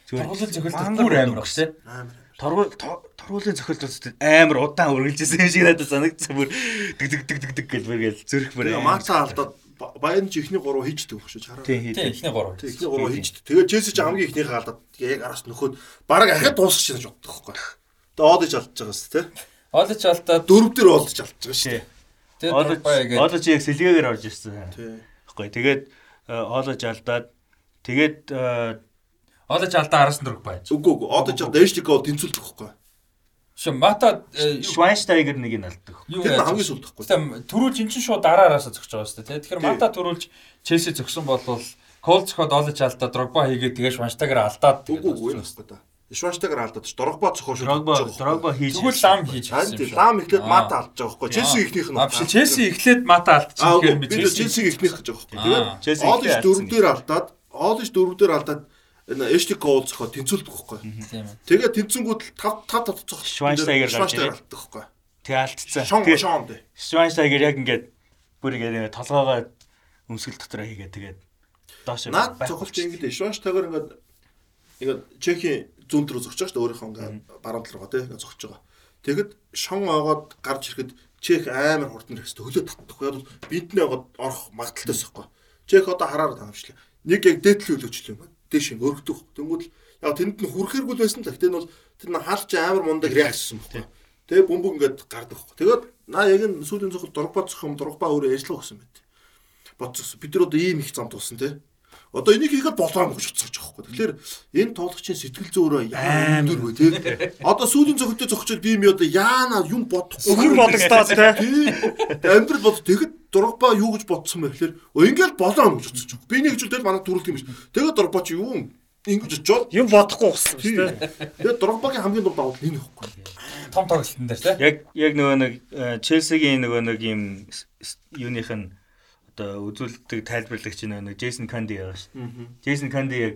Торгуулийн цогцолтой мангар бүр амар баг тий. Амар. Торгуул торгуулийн цохилт үзтээ амар удаан үргэлжсэн юм шиг надад санагдсан бүр дэг дэг дэг дэг дэг гэл бүргээл зүрх бүр Тэгээ мата алдаад баян ч ихний 3 хийждэг байх шүү чараа. тий Тий, эхний 3. Тэг ихний 3 хийждэг. Тэгээ Челси ч хамгийн ихнийхээ алдаад яг араас нөхөд бараг ахад дуусах гэж боддог байхгүй. Тэгээ одож алдчихж байгаа шүү тий. Олж алдаад Дөрөв дээр одож алдчихж байгаа шүү. Тэгээд Олж Дрогба яг олж яг сэлгээгээр орж ирсэн. Тий. Баггүй тэгээд э, олж алдаад тэгээд э, олж алдаа араас нь Дрогба байж. Үгүй үгүй одож алдаа Эштикоо тэнцүүлдэг байхгүй. Шо мата э, Швайнштайгер нэг нь алддаг. юу Тэр нь хамгийн сүүлд байхгүй. Гэтэ төрүүлж эн чинь шууд дараараасаа зогсож байгаа шүү дээ. Тэгэхээр мата төрүүлж Челси зогсон болвол Кол цохоод олж алдаа Дрогба хийгээд тэгээ Шванштагаар алдаад Үгүй үгүй да. Шванштайгаар алдаад Дрогба цохоо шүү. Дрогба Дрогба хийж Тэгвэл лам хийж юм тийм лам ихлээд Аа. мата алдаж байгаа байхгүй. Челси ихнийх нь. А биш Челси эхлээд алдчихсан үгүй гэхээр би Челси ихнийх гэж байгаа байхгүй. Тэгээд Олж ихтэй дөрөв алдсан. дээр алдаад Олж дөрөв дээр алдаад энэ Эштикоо цохоо тэнцүүлдэг байхгүй. тийм ээ. Тэгээ тэнцэнгүүд 5 5 5 цох. Швайнштайгер гарч Швайнштайгер Э? алддаг байхгүй. Тэгээ алдцсан. Шон шон дээ. Швайнштайгер яг ингээд бүр ингээд толгоогоо өмсгөл дотор хийгээд тэгээд доош Наад цохолч ингэдэ Швайнштайгер ингээд ингээд Чехийн зүүн рүү зогсож байгаа шүү дээ өөрийнхөө ингээд баруун тал руугаа тий ингээд зогсож байгаа. Тэгэд шон оогоод гарч ирэхэд Чех амар хурдан ирэхс хөлөө татдаггүй. Яг бол бинтнээ оогоод орох магадaltaйс байхгүй. Чех одоо хараар таамжлаа. Нэг яг дээдлийн хөлөөчлөө юм. Дээш ин өргөдөх. Тэнгүүд л яг тэнд нь хүрхээргүй л байсан л. Гэтэ нь бол тэр нь хаалч амар мундаг реакцсэн байхгүй. Тэгээ бөмбөг ингээд гардаг байхгүй. Тэгээд наа яг нь сүүлийн цохол дургба цох юм дургба өөрөө ажиллах гэсэн мэт. Бодсоо бид нар одоо ийм их зам тулсан тий. Одоо энийг хийхэд болоогүй гэж утсаж байгаа байхгүй. Тэгэхээр энэ тоглогчийн сэтгэл зөөрөө яа өндөр вэ тий. Одоо сүүлийн цохолтой зогчод би юм одоо яана юм бодохгүй. Өхөр бодогдоод тий. Амьдрал бод тэгэхэд дургба юу гэж бодсон бэ гэхээр ингээд болоо гэж утсаж байгаа. Би нэг үл манай төрүүлдэг юм биш. Тэгээд дургба чи юу ингэж очоод Юм бодохгүй тий. шүү дээ. Тэгээд дургбагийн хамгийн дунд давал энэ ихгүй. том тоглолтын дээр тий. Яг яг нөгөө нэг э, Челсигийн нөгөө нэг юм юуных нь одоо үзүүлдэг тайлбарлагч нэг Джейсон Канди байгаа шүү. дээ. Джейсон Канди яг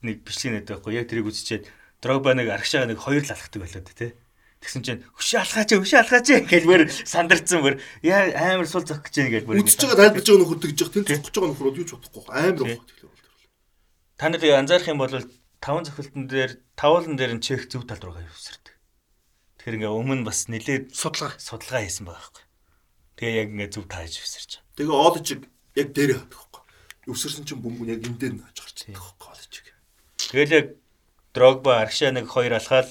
нэг бичлэг нэт байхгүй яг тэрийг үзчихээд Дрогба нэг аргашаага нэг хоёр л алхдаг болоод тий. Тэгсэн чинь хөшөө алхаач хөшөө алхаач бүр сандарцсан бүр яа амар сул зөх гэж гэж бүр Үдсэж байгаа тайлбарж байгаа нөхөр тэгж байгаа тэн зогсож байгаа нөхөр юу ч бодохгүй амар байгаа тэгэхээр. Та нар анзаарах юм бол таван зохилтон дээр тавуулан дээр нь чек зөв тал руугаа явсардаг. Тэгэхээр ингээ өмнө бас нилээд Судлага. судалгаа хийсэн байгаа байхгүй. Тэгээ яг ингээ зөв тааж явсарч. Тэгээ оолчиг яг дээрээ хатдаг байхгүй. Өвсөрсөн чинь бөмбөг яг эндээ нааж гарч байгаа байхгүй оолчиг. Тэгэл яг Дрогба аргашаа нэг хоёр алхаал,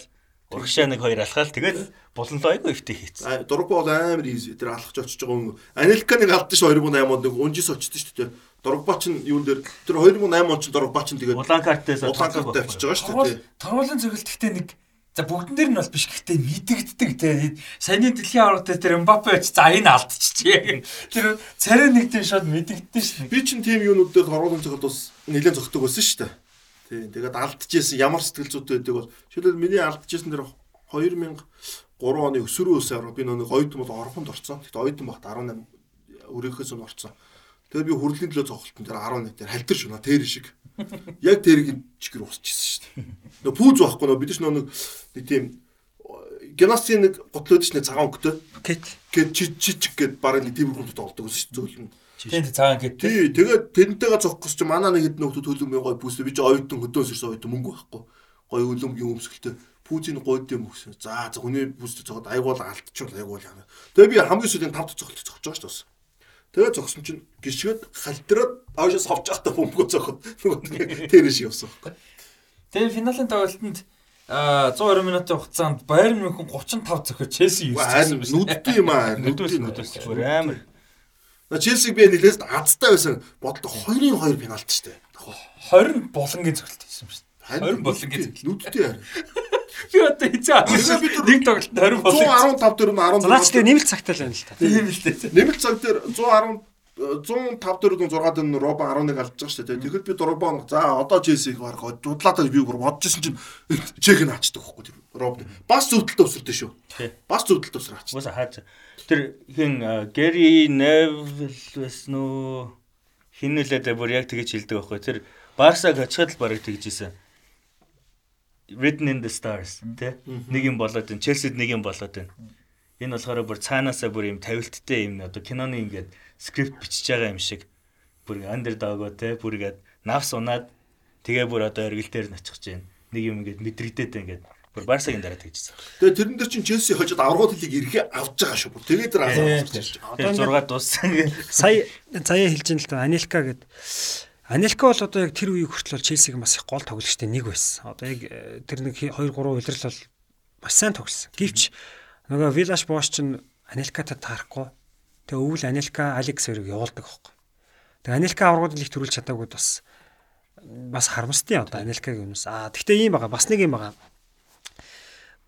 урагшаа нэг хоёр алхаал тэгэл буланлоо айгүй өвтэй хийцэн. А Дорогба бол амар изи. Тэр алхаж очиж байгаа хүн. Анелка нэг алдсан ш 2008 онд нэг унжис очсон шүү дээ. Дорогба чинь юун дээр тэр 2008 онд чинь Дорогба чинь тэгээд Улаанкартаас Улаанкарт авчиж байгаа шүү дээ. Торгуулийн зөвлөлт гэхдээ нэг за бүгдэн дээр нь бол биш гэхдээ мэдэгддэг те саяны дэлхийн аврагтай тэр Мбаппе ч за энэ алдчихжээ. Тэр царай нэг тийм шууд мэдэгддэн шүү. Би чинь тийм юунууд дээр торгуулийн цогт бас нэлээд зөгтөг байсан шүү дээ. Тийм. Тэгээд алдчихсэн ямар сэтгэл зүйтэй байдаг бол шилбэл миний алдчихсэн тэр 2003 оны өсвөрөөс аваа би нэг оюутан бол орхонд орцсон. Тэгтээ оюутан багт 18 өрөөхөөс нь орцсон. Тэгээд би хүрлийн төлөө цогцолтон тэр 11 дээр хальтар шуна тэр шиг. Яг тэрийг чигэр усчихсан шүү дээ. Нөө пүүз байхгүй нөө бид ч нөө нэг тийм гимнастикийн нэг готлоод ч нэг цагаан өнгөтэй. Кет. Гэт чичиг гэд бараг нэг тийм хүмүүс тоглодог шүү дээ. Тийм цагаан гэдэг. Тий, тэгээд тэрнтэйгээ зогсох чи манай нэг хэд нөхдөд төлөмгийн гой бүстэй би чи оюутан хөдөөс ирсэн оюутан мөнгө байхгүй. Гой үлэмгийн өмсгөлтэй пүүзийн гойд юм өгсөн. За хүний бүстэй зогоод айгуул алдчихвал айгуул яана. Тэгээ би хамгийн сүүлийн 5 цогт зогсож байгаа шүү дээ. Тэгээ зогсон чинь гიშгэд халтраад аашаас ховч ахта бөмбөгөө зогход нөгөө тэр шиг явсан. Тэгээ финалийн тоглолтод а 120 минутын хугацаанд Байерн Мюнхен 35 зөхөж Челси юу Харин хийсэн бэ? нүдтэй юм аа. Нүдтэй нүдээс бүр амар. Челсиг би нэлээс азтай байсан. Бодлоо 2-ын 2 пенальт шүү дээ. 20 болонгийн зөвлөлт хийсэн юм шүү. Харин 20 болонгийн зөвлөлт. нүдтэй харин. Би одоо хизээ нэг тоглолтод 20 болон. 115 дөрөв 16 Наач тэгээ нэмэлт цагтай л байна л та. Тийм л дээ. Нэмэлт цаг дээр 110 105 дөрөв 6 дээр Роба 11 алдж байгаа шүү дээ. Тэгэхээр би Роба за одоо Челсиг баг дудлаад би бүр бодож исэн чинь чек нь ачдаг байхгүй тэр Роб. Бас зөвдөлтөд өсөрдөө шүү. Бас зөвдөлтөд өсөр ачдаг. Уусаа хаач. Тэр хин Гэри Невл байсан уу? Хин нэлээд бүр яг тэгэж хэлдэг байхгүй. Тэр Барсаг очиход л барыг тэгж исэн. Written in the stars тэ нэг юм болоод байна. Челсид нэг юм болоод байна. Энэ болохоор бүр цаанаасаа бүр юм тавилттай юм одоо киноны ингээд скрипт бичиж байгаа юм шиг бүр андердог тэ бүр ингээд навс унаад тэгээ бүр одоо эргэлтээр нь очих гэж байна. Нэг юм ингээд мэдрэгдээд ингээд бүр Барсагийн дараа тэгжсэн. Тэгээ тэрэн дээр чинь Челси хожид аврагууд хэлийг эргээ авч байгаа шүү. Бүр тэгээд тэр аваад авчихсан. Тэгээ 6 дууссан. Сая заяа хэлж ин л та Анелка гэд Анелка бол одоо яг тэр үеийг хүртэл бол Челсигийн бас их гол тоглогчтой нэг байсан. Одоо яг э, тэр нэг 2 3 удирдал бол бас сайн тоглосон. Гэвч нөгөө Вилаш Бош ч Анелкатай таарахгүй. Тэгээ өвөл Анелка Алекс хоёрыг явуулдаг байхгүй. Тэгээ Анелка аврагуудыг их төрүүлж чадаагүй бас бас харамстай одоо Анелкагийн юмс. Аа тэгтээ ийм байгаа. Бас нэг юм байгаа.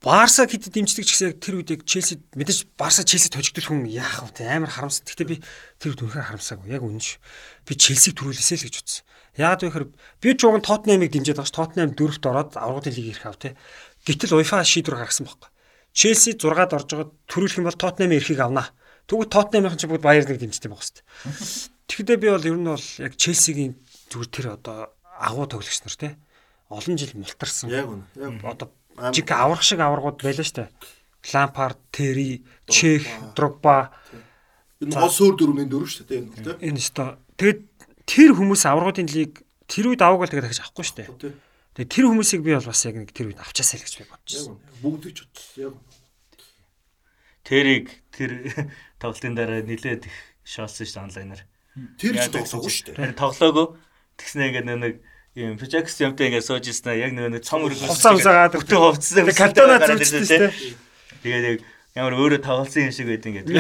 Барса хэд дэмждэг ч гэсэн яг тэр үед яг Челси мэдээж Барса Челси тожигдох хүн яах вэ? Амар харамсал. Гэхдээ би тэр үед үнэхээр харамсаагүй. Яг үнэн ш. Би Челсиг төрүүлээсэй л гэж утсан. Яагаад вэ гэхээр би нь Тоттенхэмыг дэмжиж байгаа ш. Тоттенхэм дөрөвт ороод аврагын лиг ирэх ав те. Гэтэл UEFA шийдвэр гаргасан байхгүй. Челси 6-ад орж байгаа төрүүлэх юм бол Тоттенхэмийн эрхийг авнаа. Тэгвэл Тоттенхэмийн ч бүгд Баерныг дэмждэг байх хэвээр. Тэгэхдээ би бол ер нь бол яг Челсигийн зүгээр тэр одоо агуу тоглогч нар те. Олон жил мултарсан. Яг үнэ. Яг Одоо жиг аврах шиг аврагууд байлаа штэ. Лампард, Тери, Чех, Дрогба энэ гол суур дөрвийн дөрөв шүү дээ энэ бол тийм. энэ өстой. Тэгээд тэр хүмүүс аврагуудын лиг тэр үед аваагүй л тэгээд дахиж авахгүй штэ. Тийм. Тэгээд тэр хүмүүсийг би бол бас яг нэг тэр үед авчаасаа л гэж би бодож Яг байна. үнэ. Бүгд ч утсан. Яг. Тэрийг тэр тоглолтын дараа нилээд их шоолсон шүү дээ онлайнаар. Тэр ч тоглоогүй шүү дээ. Тэр тоглоагүй. Тэгснэ ингээд нэг юм project юмтай ингээд сууж ирсэн яг нэг цом өргөс. Хувцаагаад өтөө хувцсан. картона зүрчсэн штэ. Тэгээд яг ямар өөрөө тоглосон юм шиг байд ингээд.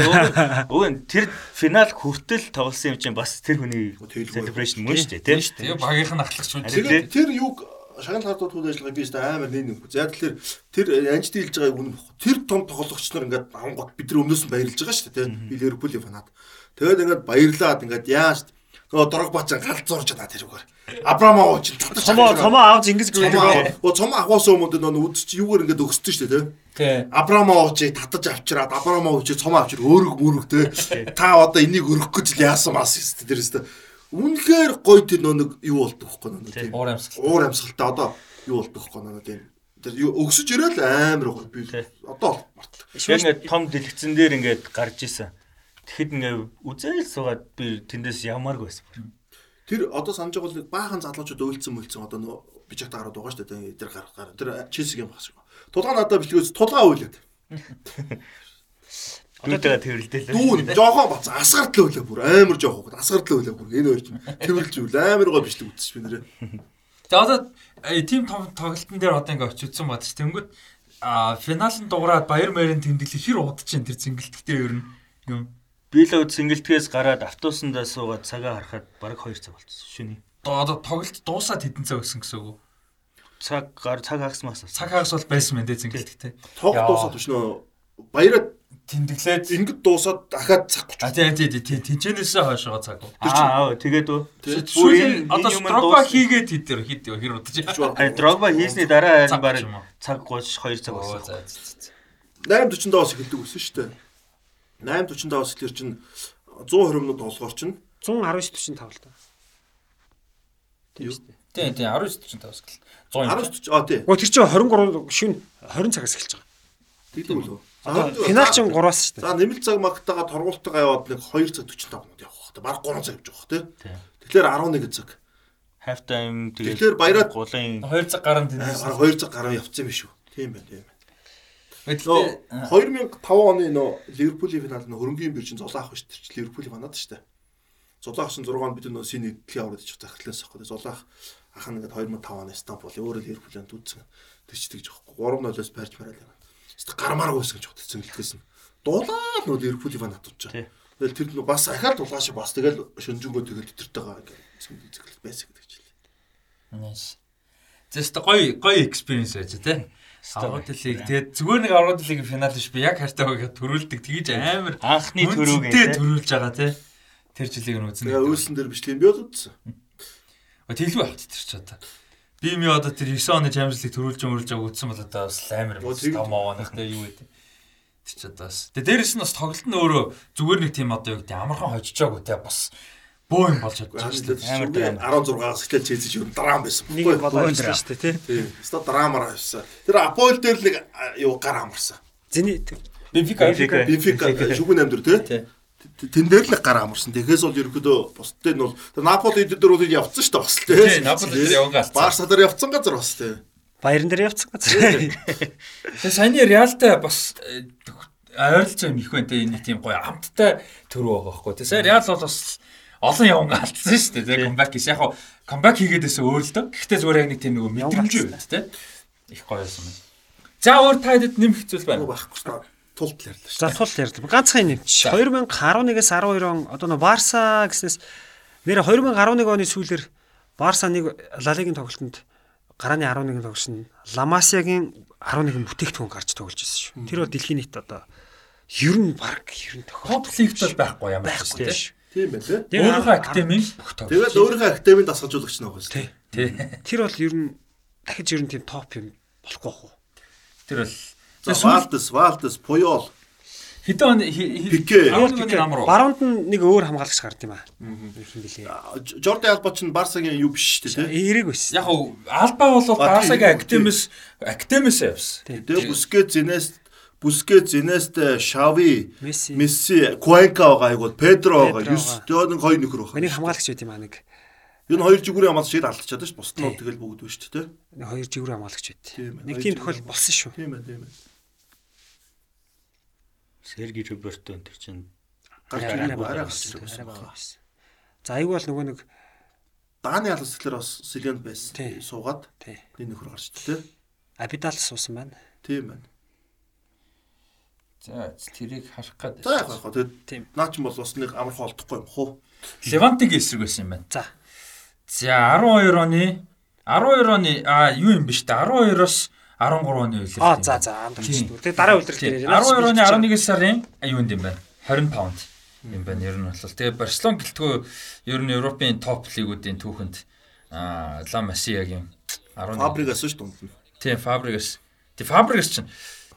Өвөн тэр финал хүртэл тоглосон юм чинь бас тэр хүний celebration мөн шүү дээ тийм. Тэгээ багийнх нь ахлагч. Тэгээд тэр юг шагнал хардууд үйл ажиллагааг би өөртөө амар нэг нэг. За тэгэхээр тэр анжид хэлж байгаа юм баггүй. Тэр том тоглогч нар ингээд авангот бид нар өмнөөс нь баярлж байгаа шүү дээ. Би Ливерпулийн фанат. Тэгээд ингээд баярлаад ингээд яаж нөгөө дорог баачаа галзуурч байгаа тэр үгээр. Абрамович татаж Цомоо цомоо авч ингэж гүйдэг. Оо цом авахаас өмнө нөгөө үдч юугаар ингээд өгсдөө шүү дээ тийм. Тий. Абрамовичийг татаж авчираад Абрамовичийг цом авчир өөрөг мөрөг те. Та одоо энийг өрөх гэж л яасан мас юм тэр өстө. Үнэхээр гоё тэр нэг юу болдог вэ хөөе нөө тийм. Уур амьсгал. Уур амьсгалтай одоо юу болдог вэ нөө тийм. Тэр өгсөж ирээл амар гоё би одоо мартдаг. Яг ингээд том дэлгэцэн дээр ингээд гарч исэн. Тэгэхэд ингээд үзээл суугаад би тэндээс ямааргүй байсан. Тэр одоо санаж байгаа бол баахан залуучууд өөлцөн мөлцөн одоо нөө бижагт гараад байгаа шүү дээ. Тэр гар гар. Тэр Челсигийн багш. Тулгаа надад бичлгээс тулгаа үйлээд. Дүүтэйгээ тэрэлдэл. Дүүн жоохон бац асгардлаа үлээ бүр амар жоохон асгардлаа үлээ бүр энэ хоёр чинь тэрэлж үл амар гоо бичлэг үзчих би нэрээ. Тэгээ одоо тим том тоглолтын дээр одоо ингээ очиж үзсэн бат ш. Тэнгүүт а финалын дугаараад Баяр Мэрийн тэмдэглэл хэр удаж чинь тэр зингэлтгтээ ер нь юм Би л сингэлтгээс гараад автобусандаа суугаад цагаа харахад бараг 2 цаг болчихсон шүний. одоо тоглолт дуусаад хэдэн цаг өссөн гэсэн үг үү? Цаг гар цаг хагасмаас. Цаг хагас бол байсан мэн дээ зингэлтгтээ. Тоог Яа. дуусаад биш нөө баяраа Тэмдэглээд ингэж дуусаад дахиад цаг А тий тий тий тэнчэнээсээ хойшоо цаг. Аа тэгээд үү. Сүүлийн одоо Дрогба хийгээд хидэр хид хэр удаж байна. Харин Дрогба хийсний дараа бараг цаг 32 цаг болсон. за, за, за. 8:45-аас эхэлдэг гэсэн шүү дээ. 8:45-аас эхлэр чинь 120 минут толгоор чинь 119.45 л та. юу? Тий тий 19:45 гэл. 100 юм. 19 а тий. Гоо тэр чинь 23 шүн 20 цагаас эхэлж байгаа. Үлээ. Одоо финал чинь 3-аас шүү дээ. За нэмэлт цаг магтаага торгуултаа яваад нэг 2 цаг 45 минут явах хэрэгтэй. Бараг 3 цаг явж байгаа Тий. тий. Тэгэхээр 11 цаг. Half time тэгээд Тэгэхээр баяраад- гулын 2 цаг гарan тэнэс. Бараг 2 цаг гараа явцсан юм биш үү? Тийм байна, тийм. Гэхдээ Нөө 2005 оны нөө Ливерпулийн финалд нөө хөрөнгөний биржин зулаах шүү дээ. Ливерпулийн фанат шүү дээ. Зулаах шин 6 бид нөө синий дэлхийн аврагч захирлаас авах. Зулаах ах нь ингээд 2005 оны Стамбул өөрөө Ливерпулийн дүүцэн тэгч тэгж авахгүй. 3-0-оос барьж мараад байна. Эсвэл гармааргүй байсан гэж бодсон гэлтгээс нь. Дулаа нөө Ливерпулийн Тий. байгаа. Тэгэл тэр нөө бас ахаад дулааш бас тэгэл шөнжөнгөө тэгэл тэтэртэйгаа ингээд зэглэл байсан гэдэг чинь. Nice. Зэст гоё гоё experience байж тээ. Аврал лиг тэгээд зүгээр нэг аврал лигийн финал биш би яг хайртай байгаад төрүүлдэг тэгж амар анхны төрөөг үнцэнтэй энэ төрүүлж байгаа тий. Тэр жилиг нь үзнэ. Тэгээ үйлсэн дээр бичлэг би бол үзсэн. Тэлгүй авт тэр ч одоо. Би ми одоо тэр 9 оны Champions League төрүүлж өмөрлж байгааг үзсэн бол одоо бас амар тэг- 5 маванах тий юу гэдэг. Тэр ч одоо бас. Тэгээд дээрэс нь бас тоглолт нь өөрөө зүгээр нэг тийм одоо юу гэдэг амархан хожижаагүй тий бас бөө юм болж чадчих шүү дээ. Амар драма. 16-аас эхлэл чийзэж юм драм байсан. Нэг юу? болоо ирсэн шүү дээ тий. Ста драмаар авсан. Тэр Аполь дээр л нэг юу гар амарсан. Зэний Бенфика Бенфика. Бенфика шүгэн амдэр тий. Тэн дээр л гар амарсан. Тэгэхээс бол ерөөдөө бусдын нь бол тэр Наполи дээр бол явцсан шүү дээ бас тий. Тий, Наполи дээр явган алдсан. Барса дээр явцсан газар бас тий. баяран дээр явцсан газар. Тэгээ саяны Реалтай бас э, ойролцоо юм их байна те энэ тийм гоё амттай төрөө байгаа байхгүй. Тэгээ сая Реал бол бас олон явган алдсан шүү дээ. Тэгээ камбэк хийс. Яг хоо камбэк хийгээдээс өөр л дөө. Гэхдээ зүгээр яг нэг тийм нэг мэдрэмж үү те. Их гоё байсан байна. За өөр та хэд нэмэх зүйл байна. Байхгүй шүү. Тулт л ярьлаа шүү. За тул ярьлаа. Ганцхан нэмч. 2011-аас 12 он одоо нөө Барса гэснээс нэр 2011 оны сүүлээр Барса нэг Ла Лигийн тоглолтод гарааны 11 тоглолтод Ламасиагийн 11 бүтээгдэхүүн гарч тоглож байсан шүү. Тэр бол дэлхийн нийт одоо ер нь баг ер нь тохиол Топ лигт бол байхгүй байхгүй тийм. шүү. Тийм байна. Тэгээ Өөрийнхөө академийн бүх топ. Тэгээд өөрийнхөө академийн дасгалжуулагч нэг байсан. Тий. Тэр бол ер нь дахиж ер нь тийм топ юм болохгүй хөө. Тэр бол Валдес, Валдес, Пуйол. хэдэн он Пике. Амар уу? Баруунд нь нэг өөр хамгаалагч гард юм аа. Юу юм бэлээ. Жорди Алба ч Барсагийн юу биш шүү дээ тий. Эерэг байсан. Яг уу Алба бол Барсагийн академис академис явсан. Тэгээ Бүскет, Зинест, Бүскет, Зинест, Шави, Месси. Месси, Куенка байгаа айгуул, Педро байгаа, Педро Юс байгаа. тэгээ нэг хоёр нөхөр байгаа. Энийг хамгаалагч байт юм аа нэг. Энэ хоёр жигүүрийн хамгаалч шиг алдчихад шүү. Бусдын Тий. тэгэл бүгд биш шүү. Нэг хоёр жигүүр хамгаалагч байт. Нэг тийм тохиол болсон шүү. Тийм ээ, тийм ээ. Серги Роберто энэ чинь Гарч Арай ирэх арай гарч. За айгүй бол нөгөө нэг Дааны алс тэгэхээр бас Силент байсан. Суугаад нэг нөхөр гарч иртээ. Абидал суусан байна. Тийм байна. За тэрийг харах гээд. За яг хаа тэгээд Тийм. наа ч бол бас нэг амархан олдохгүй юм хуу. Левантигийн эсрэг байсан юм байна. За. За 12 оны 12 оны а юу юм биш үү? 12-оос 13 оны үеэр. Аа за за амдч Тийм. шүү. Тэгээ дараа үлрэл дээр 12 оны 11 сарын а, юунд юм байна? 20 паунд юм байна. Ер нь бол тэгээ Барселон гэлтгөө ер нь Европын топ лигүүдийн түүхэнд а Ла Масиягийн 11 Фабригас шүү нь. Тийм Фабригас. Тийм Фабригас чинь.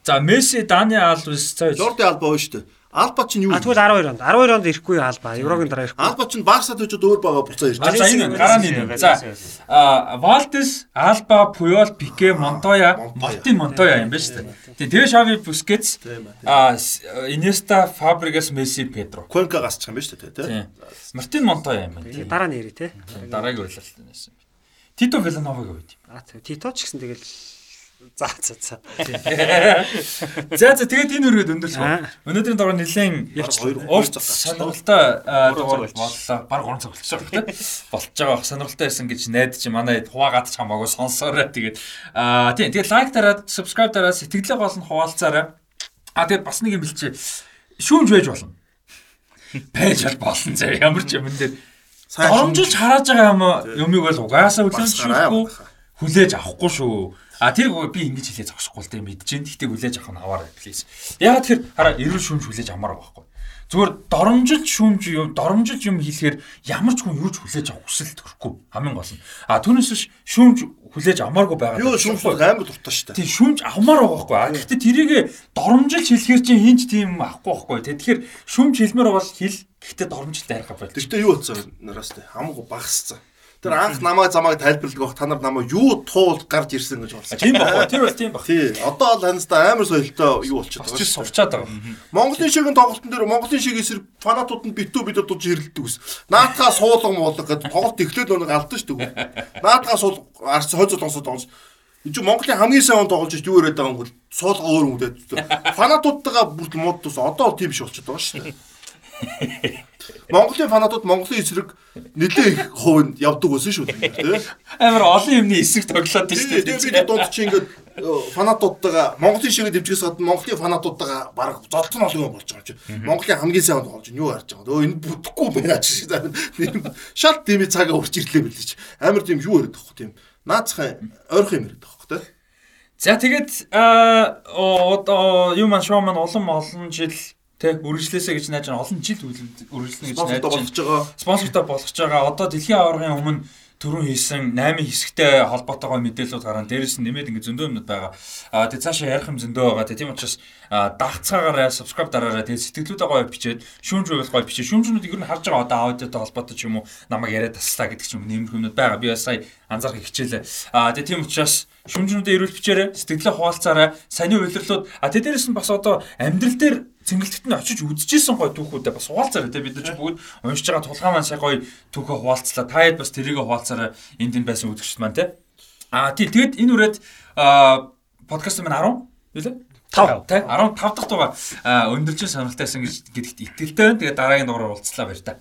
За Месси, Дани Алвес цаа Жорди Алба шүү дээ. Алба чинь юу? А тэгвэл 12 онд 12 онд ирэхгүй алба. Еврогийн дараа ирэхгүй. Алба чинь Барсад очоод өөр байгаа буцаа ирж А за энэ гарааны юм. За а Валтес, Алба, Пуйол, Пике, Монтоя, Мартин Монтоя юм байна шүү дээ. Тэгээ Шави Бускетс, а Инеста, Фабригас, Месси, Педро. Куэнка гасчих юм байна шүү дээ тий. Тийм. Мартин Монтоя юм байна. Дараа нь ирээ те. Дараагийн уйлалт нэсэн. Тито Велановыг үед. А Тито ч гэсэн тэгэл за за за. За за тэгээд энэ үргээд өндөрлөх. Өнөөдрийн дугаар нэлээд цаг сонирхолтой дугаар боллоо. Баг 3 цаг болчихсон байна. Болж байгаа бах сонирхолтой байсан гэж найдаж манай хуваагаад ч хамаагүй сонсоорой. Тэгээд аа тийм тэгээд лайк дараад, subscribe дараад сэтгэлээ гол нь хуваалцаарай. А тэгээд бас нэг юм бэлчээ. Шүүмж байж болно. Байж бол болно зэ. Ямар ч юм дээр доромжилж харааж байгаа юм юмыг бол угаасаа хүлээж авахгүй шүү. А тэр би ингэж хэлээ зогсохгүй л дээ мэдэж дээ. Гэхдээ хүлээж авах нь аваарай please. Ягаад тэр хараа эрүүл шүүмж хүлээж авмаар байхгүй. Зүгээр доромжилж шүүмж юм доромжилж юм хэлэхээр ямар ч хүн юу ч хүлээж авах хүсэл төрөхгүй хамгийн гол нь. А түүнээс биш шүүмж хүлээж авмааргүй байгаа. Юу шүүмж амар дуртай шүү дээ. Тийм шүүмж авмаар байгаа байхгүй. А гэхдээ тэрийг доромжилж хэлэхээр чинь хинч тийм авахгүй байхгүй. Тэгэхээр шүүмж хэлмээр бол хэл гэхдээ доромжилт арих байх. Тэгтээ юу болсон нараас тэ хамаагүй багасцсан. Тэр анх намайг замайг тайлбарладаг бах та нар намайг юу туул гарч ирсэн гэж болсон. Тийм баг. Тэр бол тийм баг. Тий. Одоо л ханастай амар соёлтой юу болчиход байгаа. ч сурчаад байгаа. Монголын шигийн тоглолтын дээр Монголын шиг эсрэг фанатууд нь битүү битүү дууж ирэлдэг ус. Наатгаа суулган муулга гэдэг тоглолт эхлээд нэг алдсан шүү дээ. Наатгаа суул арц хойд зулгансууд тоглож энэ чинь Монголын хамгийн сайн он тоглож юу яриад байгаа юм бол суулга өөр юм дээ. Фанатуудтайгаа бүртэл мууд тус одоо л тийм биш болчиход байгаа шүү дээ. Монголын фанатууд Монголын эсрэг нэлээ их хувинд явдаг байсан шүү дээ. Тэ? Амар олон юмны эсрэг тоглоод тийм шүү дээ. би дунд чи ингээд э, фанатуудтайгаа Монголын шигээ дэмжихээс гадна Монголын фанатуудтайгаа баг золтон олон юм болж байгаа юм чи. Монголын хамгийн сайн тоглож байна. Юу харж байгаа. Өө энэ бүтэхгүй байна ч шиг заа. Шал тийм цагаа урч ирлээ бэл чи. Амар тийм юу яриад байхгүй тийм. Наацхан ойрхон юм яриад байхгүй те. За тэгээд аа одоо юу маань шоу маань улам олон жил тэ үргэлжлээсэ гэж найж олон жил үргэлжлэнэ гэж найж байгаа. Спонсортой болгож байгаа. Одоо дэлхийн аваргын өмнө түрүүн хийсэн 8 хэсэгтэй холбоотойгоо мэдээлэлүүд гарan дээрээс нь нэмээд ингэ зөндөө юмнууд байгаа. Аа тэгээд цаашаа ярих юм зөндөө байгаа. Тийм учраас аа, дагцгаагаараа subscribe дараарай. Тэгээд сэтгэлдээ гоё бичээд шүүмж байвал гоё бичээ. Шүүмжнүүдийг ер нь харж байгаа одоо аудиотой холбоотой ч юм уу намайг яриад таслаа гэдэг ч юм нэмэх юмнууд байгаа. Би сая анзаарах хичээлээ. Аа тэгээд тийм учраас шүүмжнүүдэд ирүүл бичээрэй. Сэтгэлээ хуваалцаарай. Саяны удирлууд а тэ дээрээс нь бас одоо амьдрал дээр цэнгэлтэд нь очиж үзчихсэн гой түүхүүдээ бас хуваалцаарай те бид нар ч бүгд уншиж байгаа тулгаан маань сая гой түүхээ хуваалцлаа. Та хэд бас тэрийг хуваалцаарай. Энд энэ байсан үзэгчд маань те. А тий тэгэд энэ үрээд подкаст маань 10 юу лээ? 5 те 15 дахь дугаар а, өндөрлжин сонирхолтойсэн гэж гэдэгт итгэлтэй байна. Тэгээд дараагийн дугаараар уулзлаа баяр та.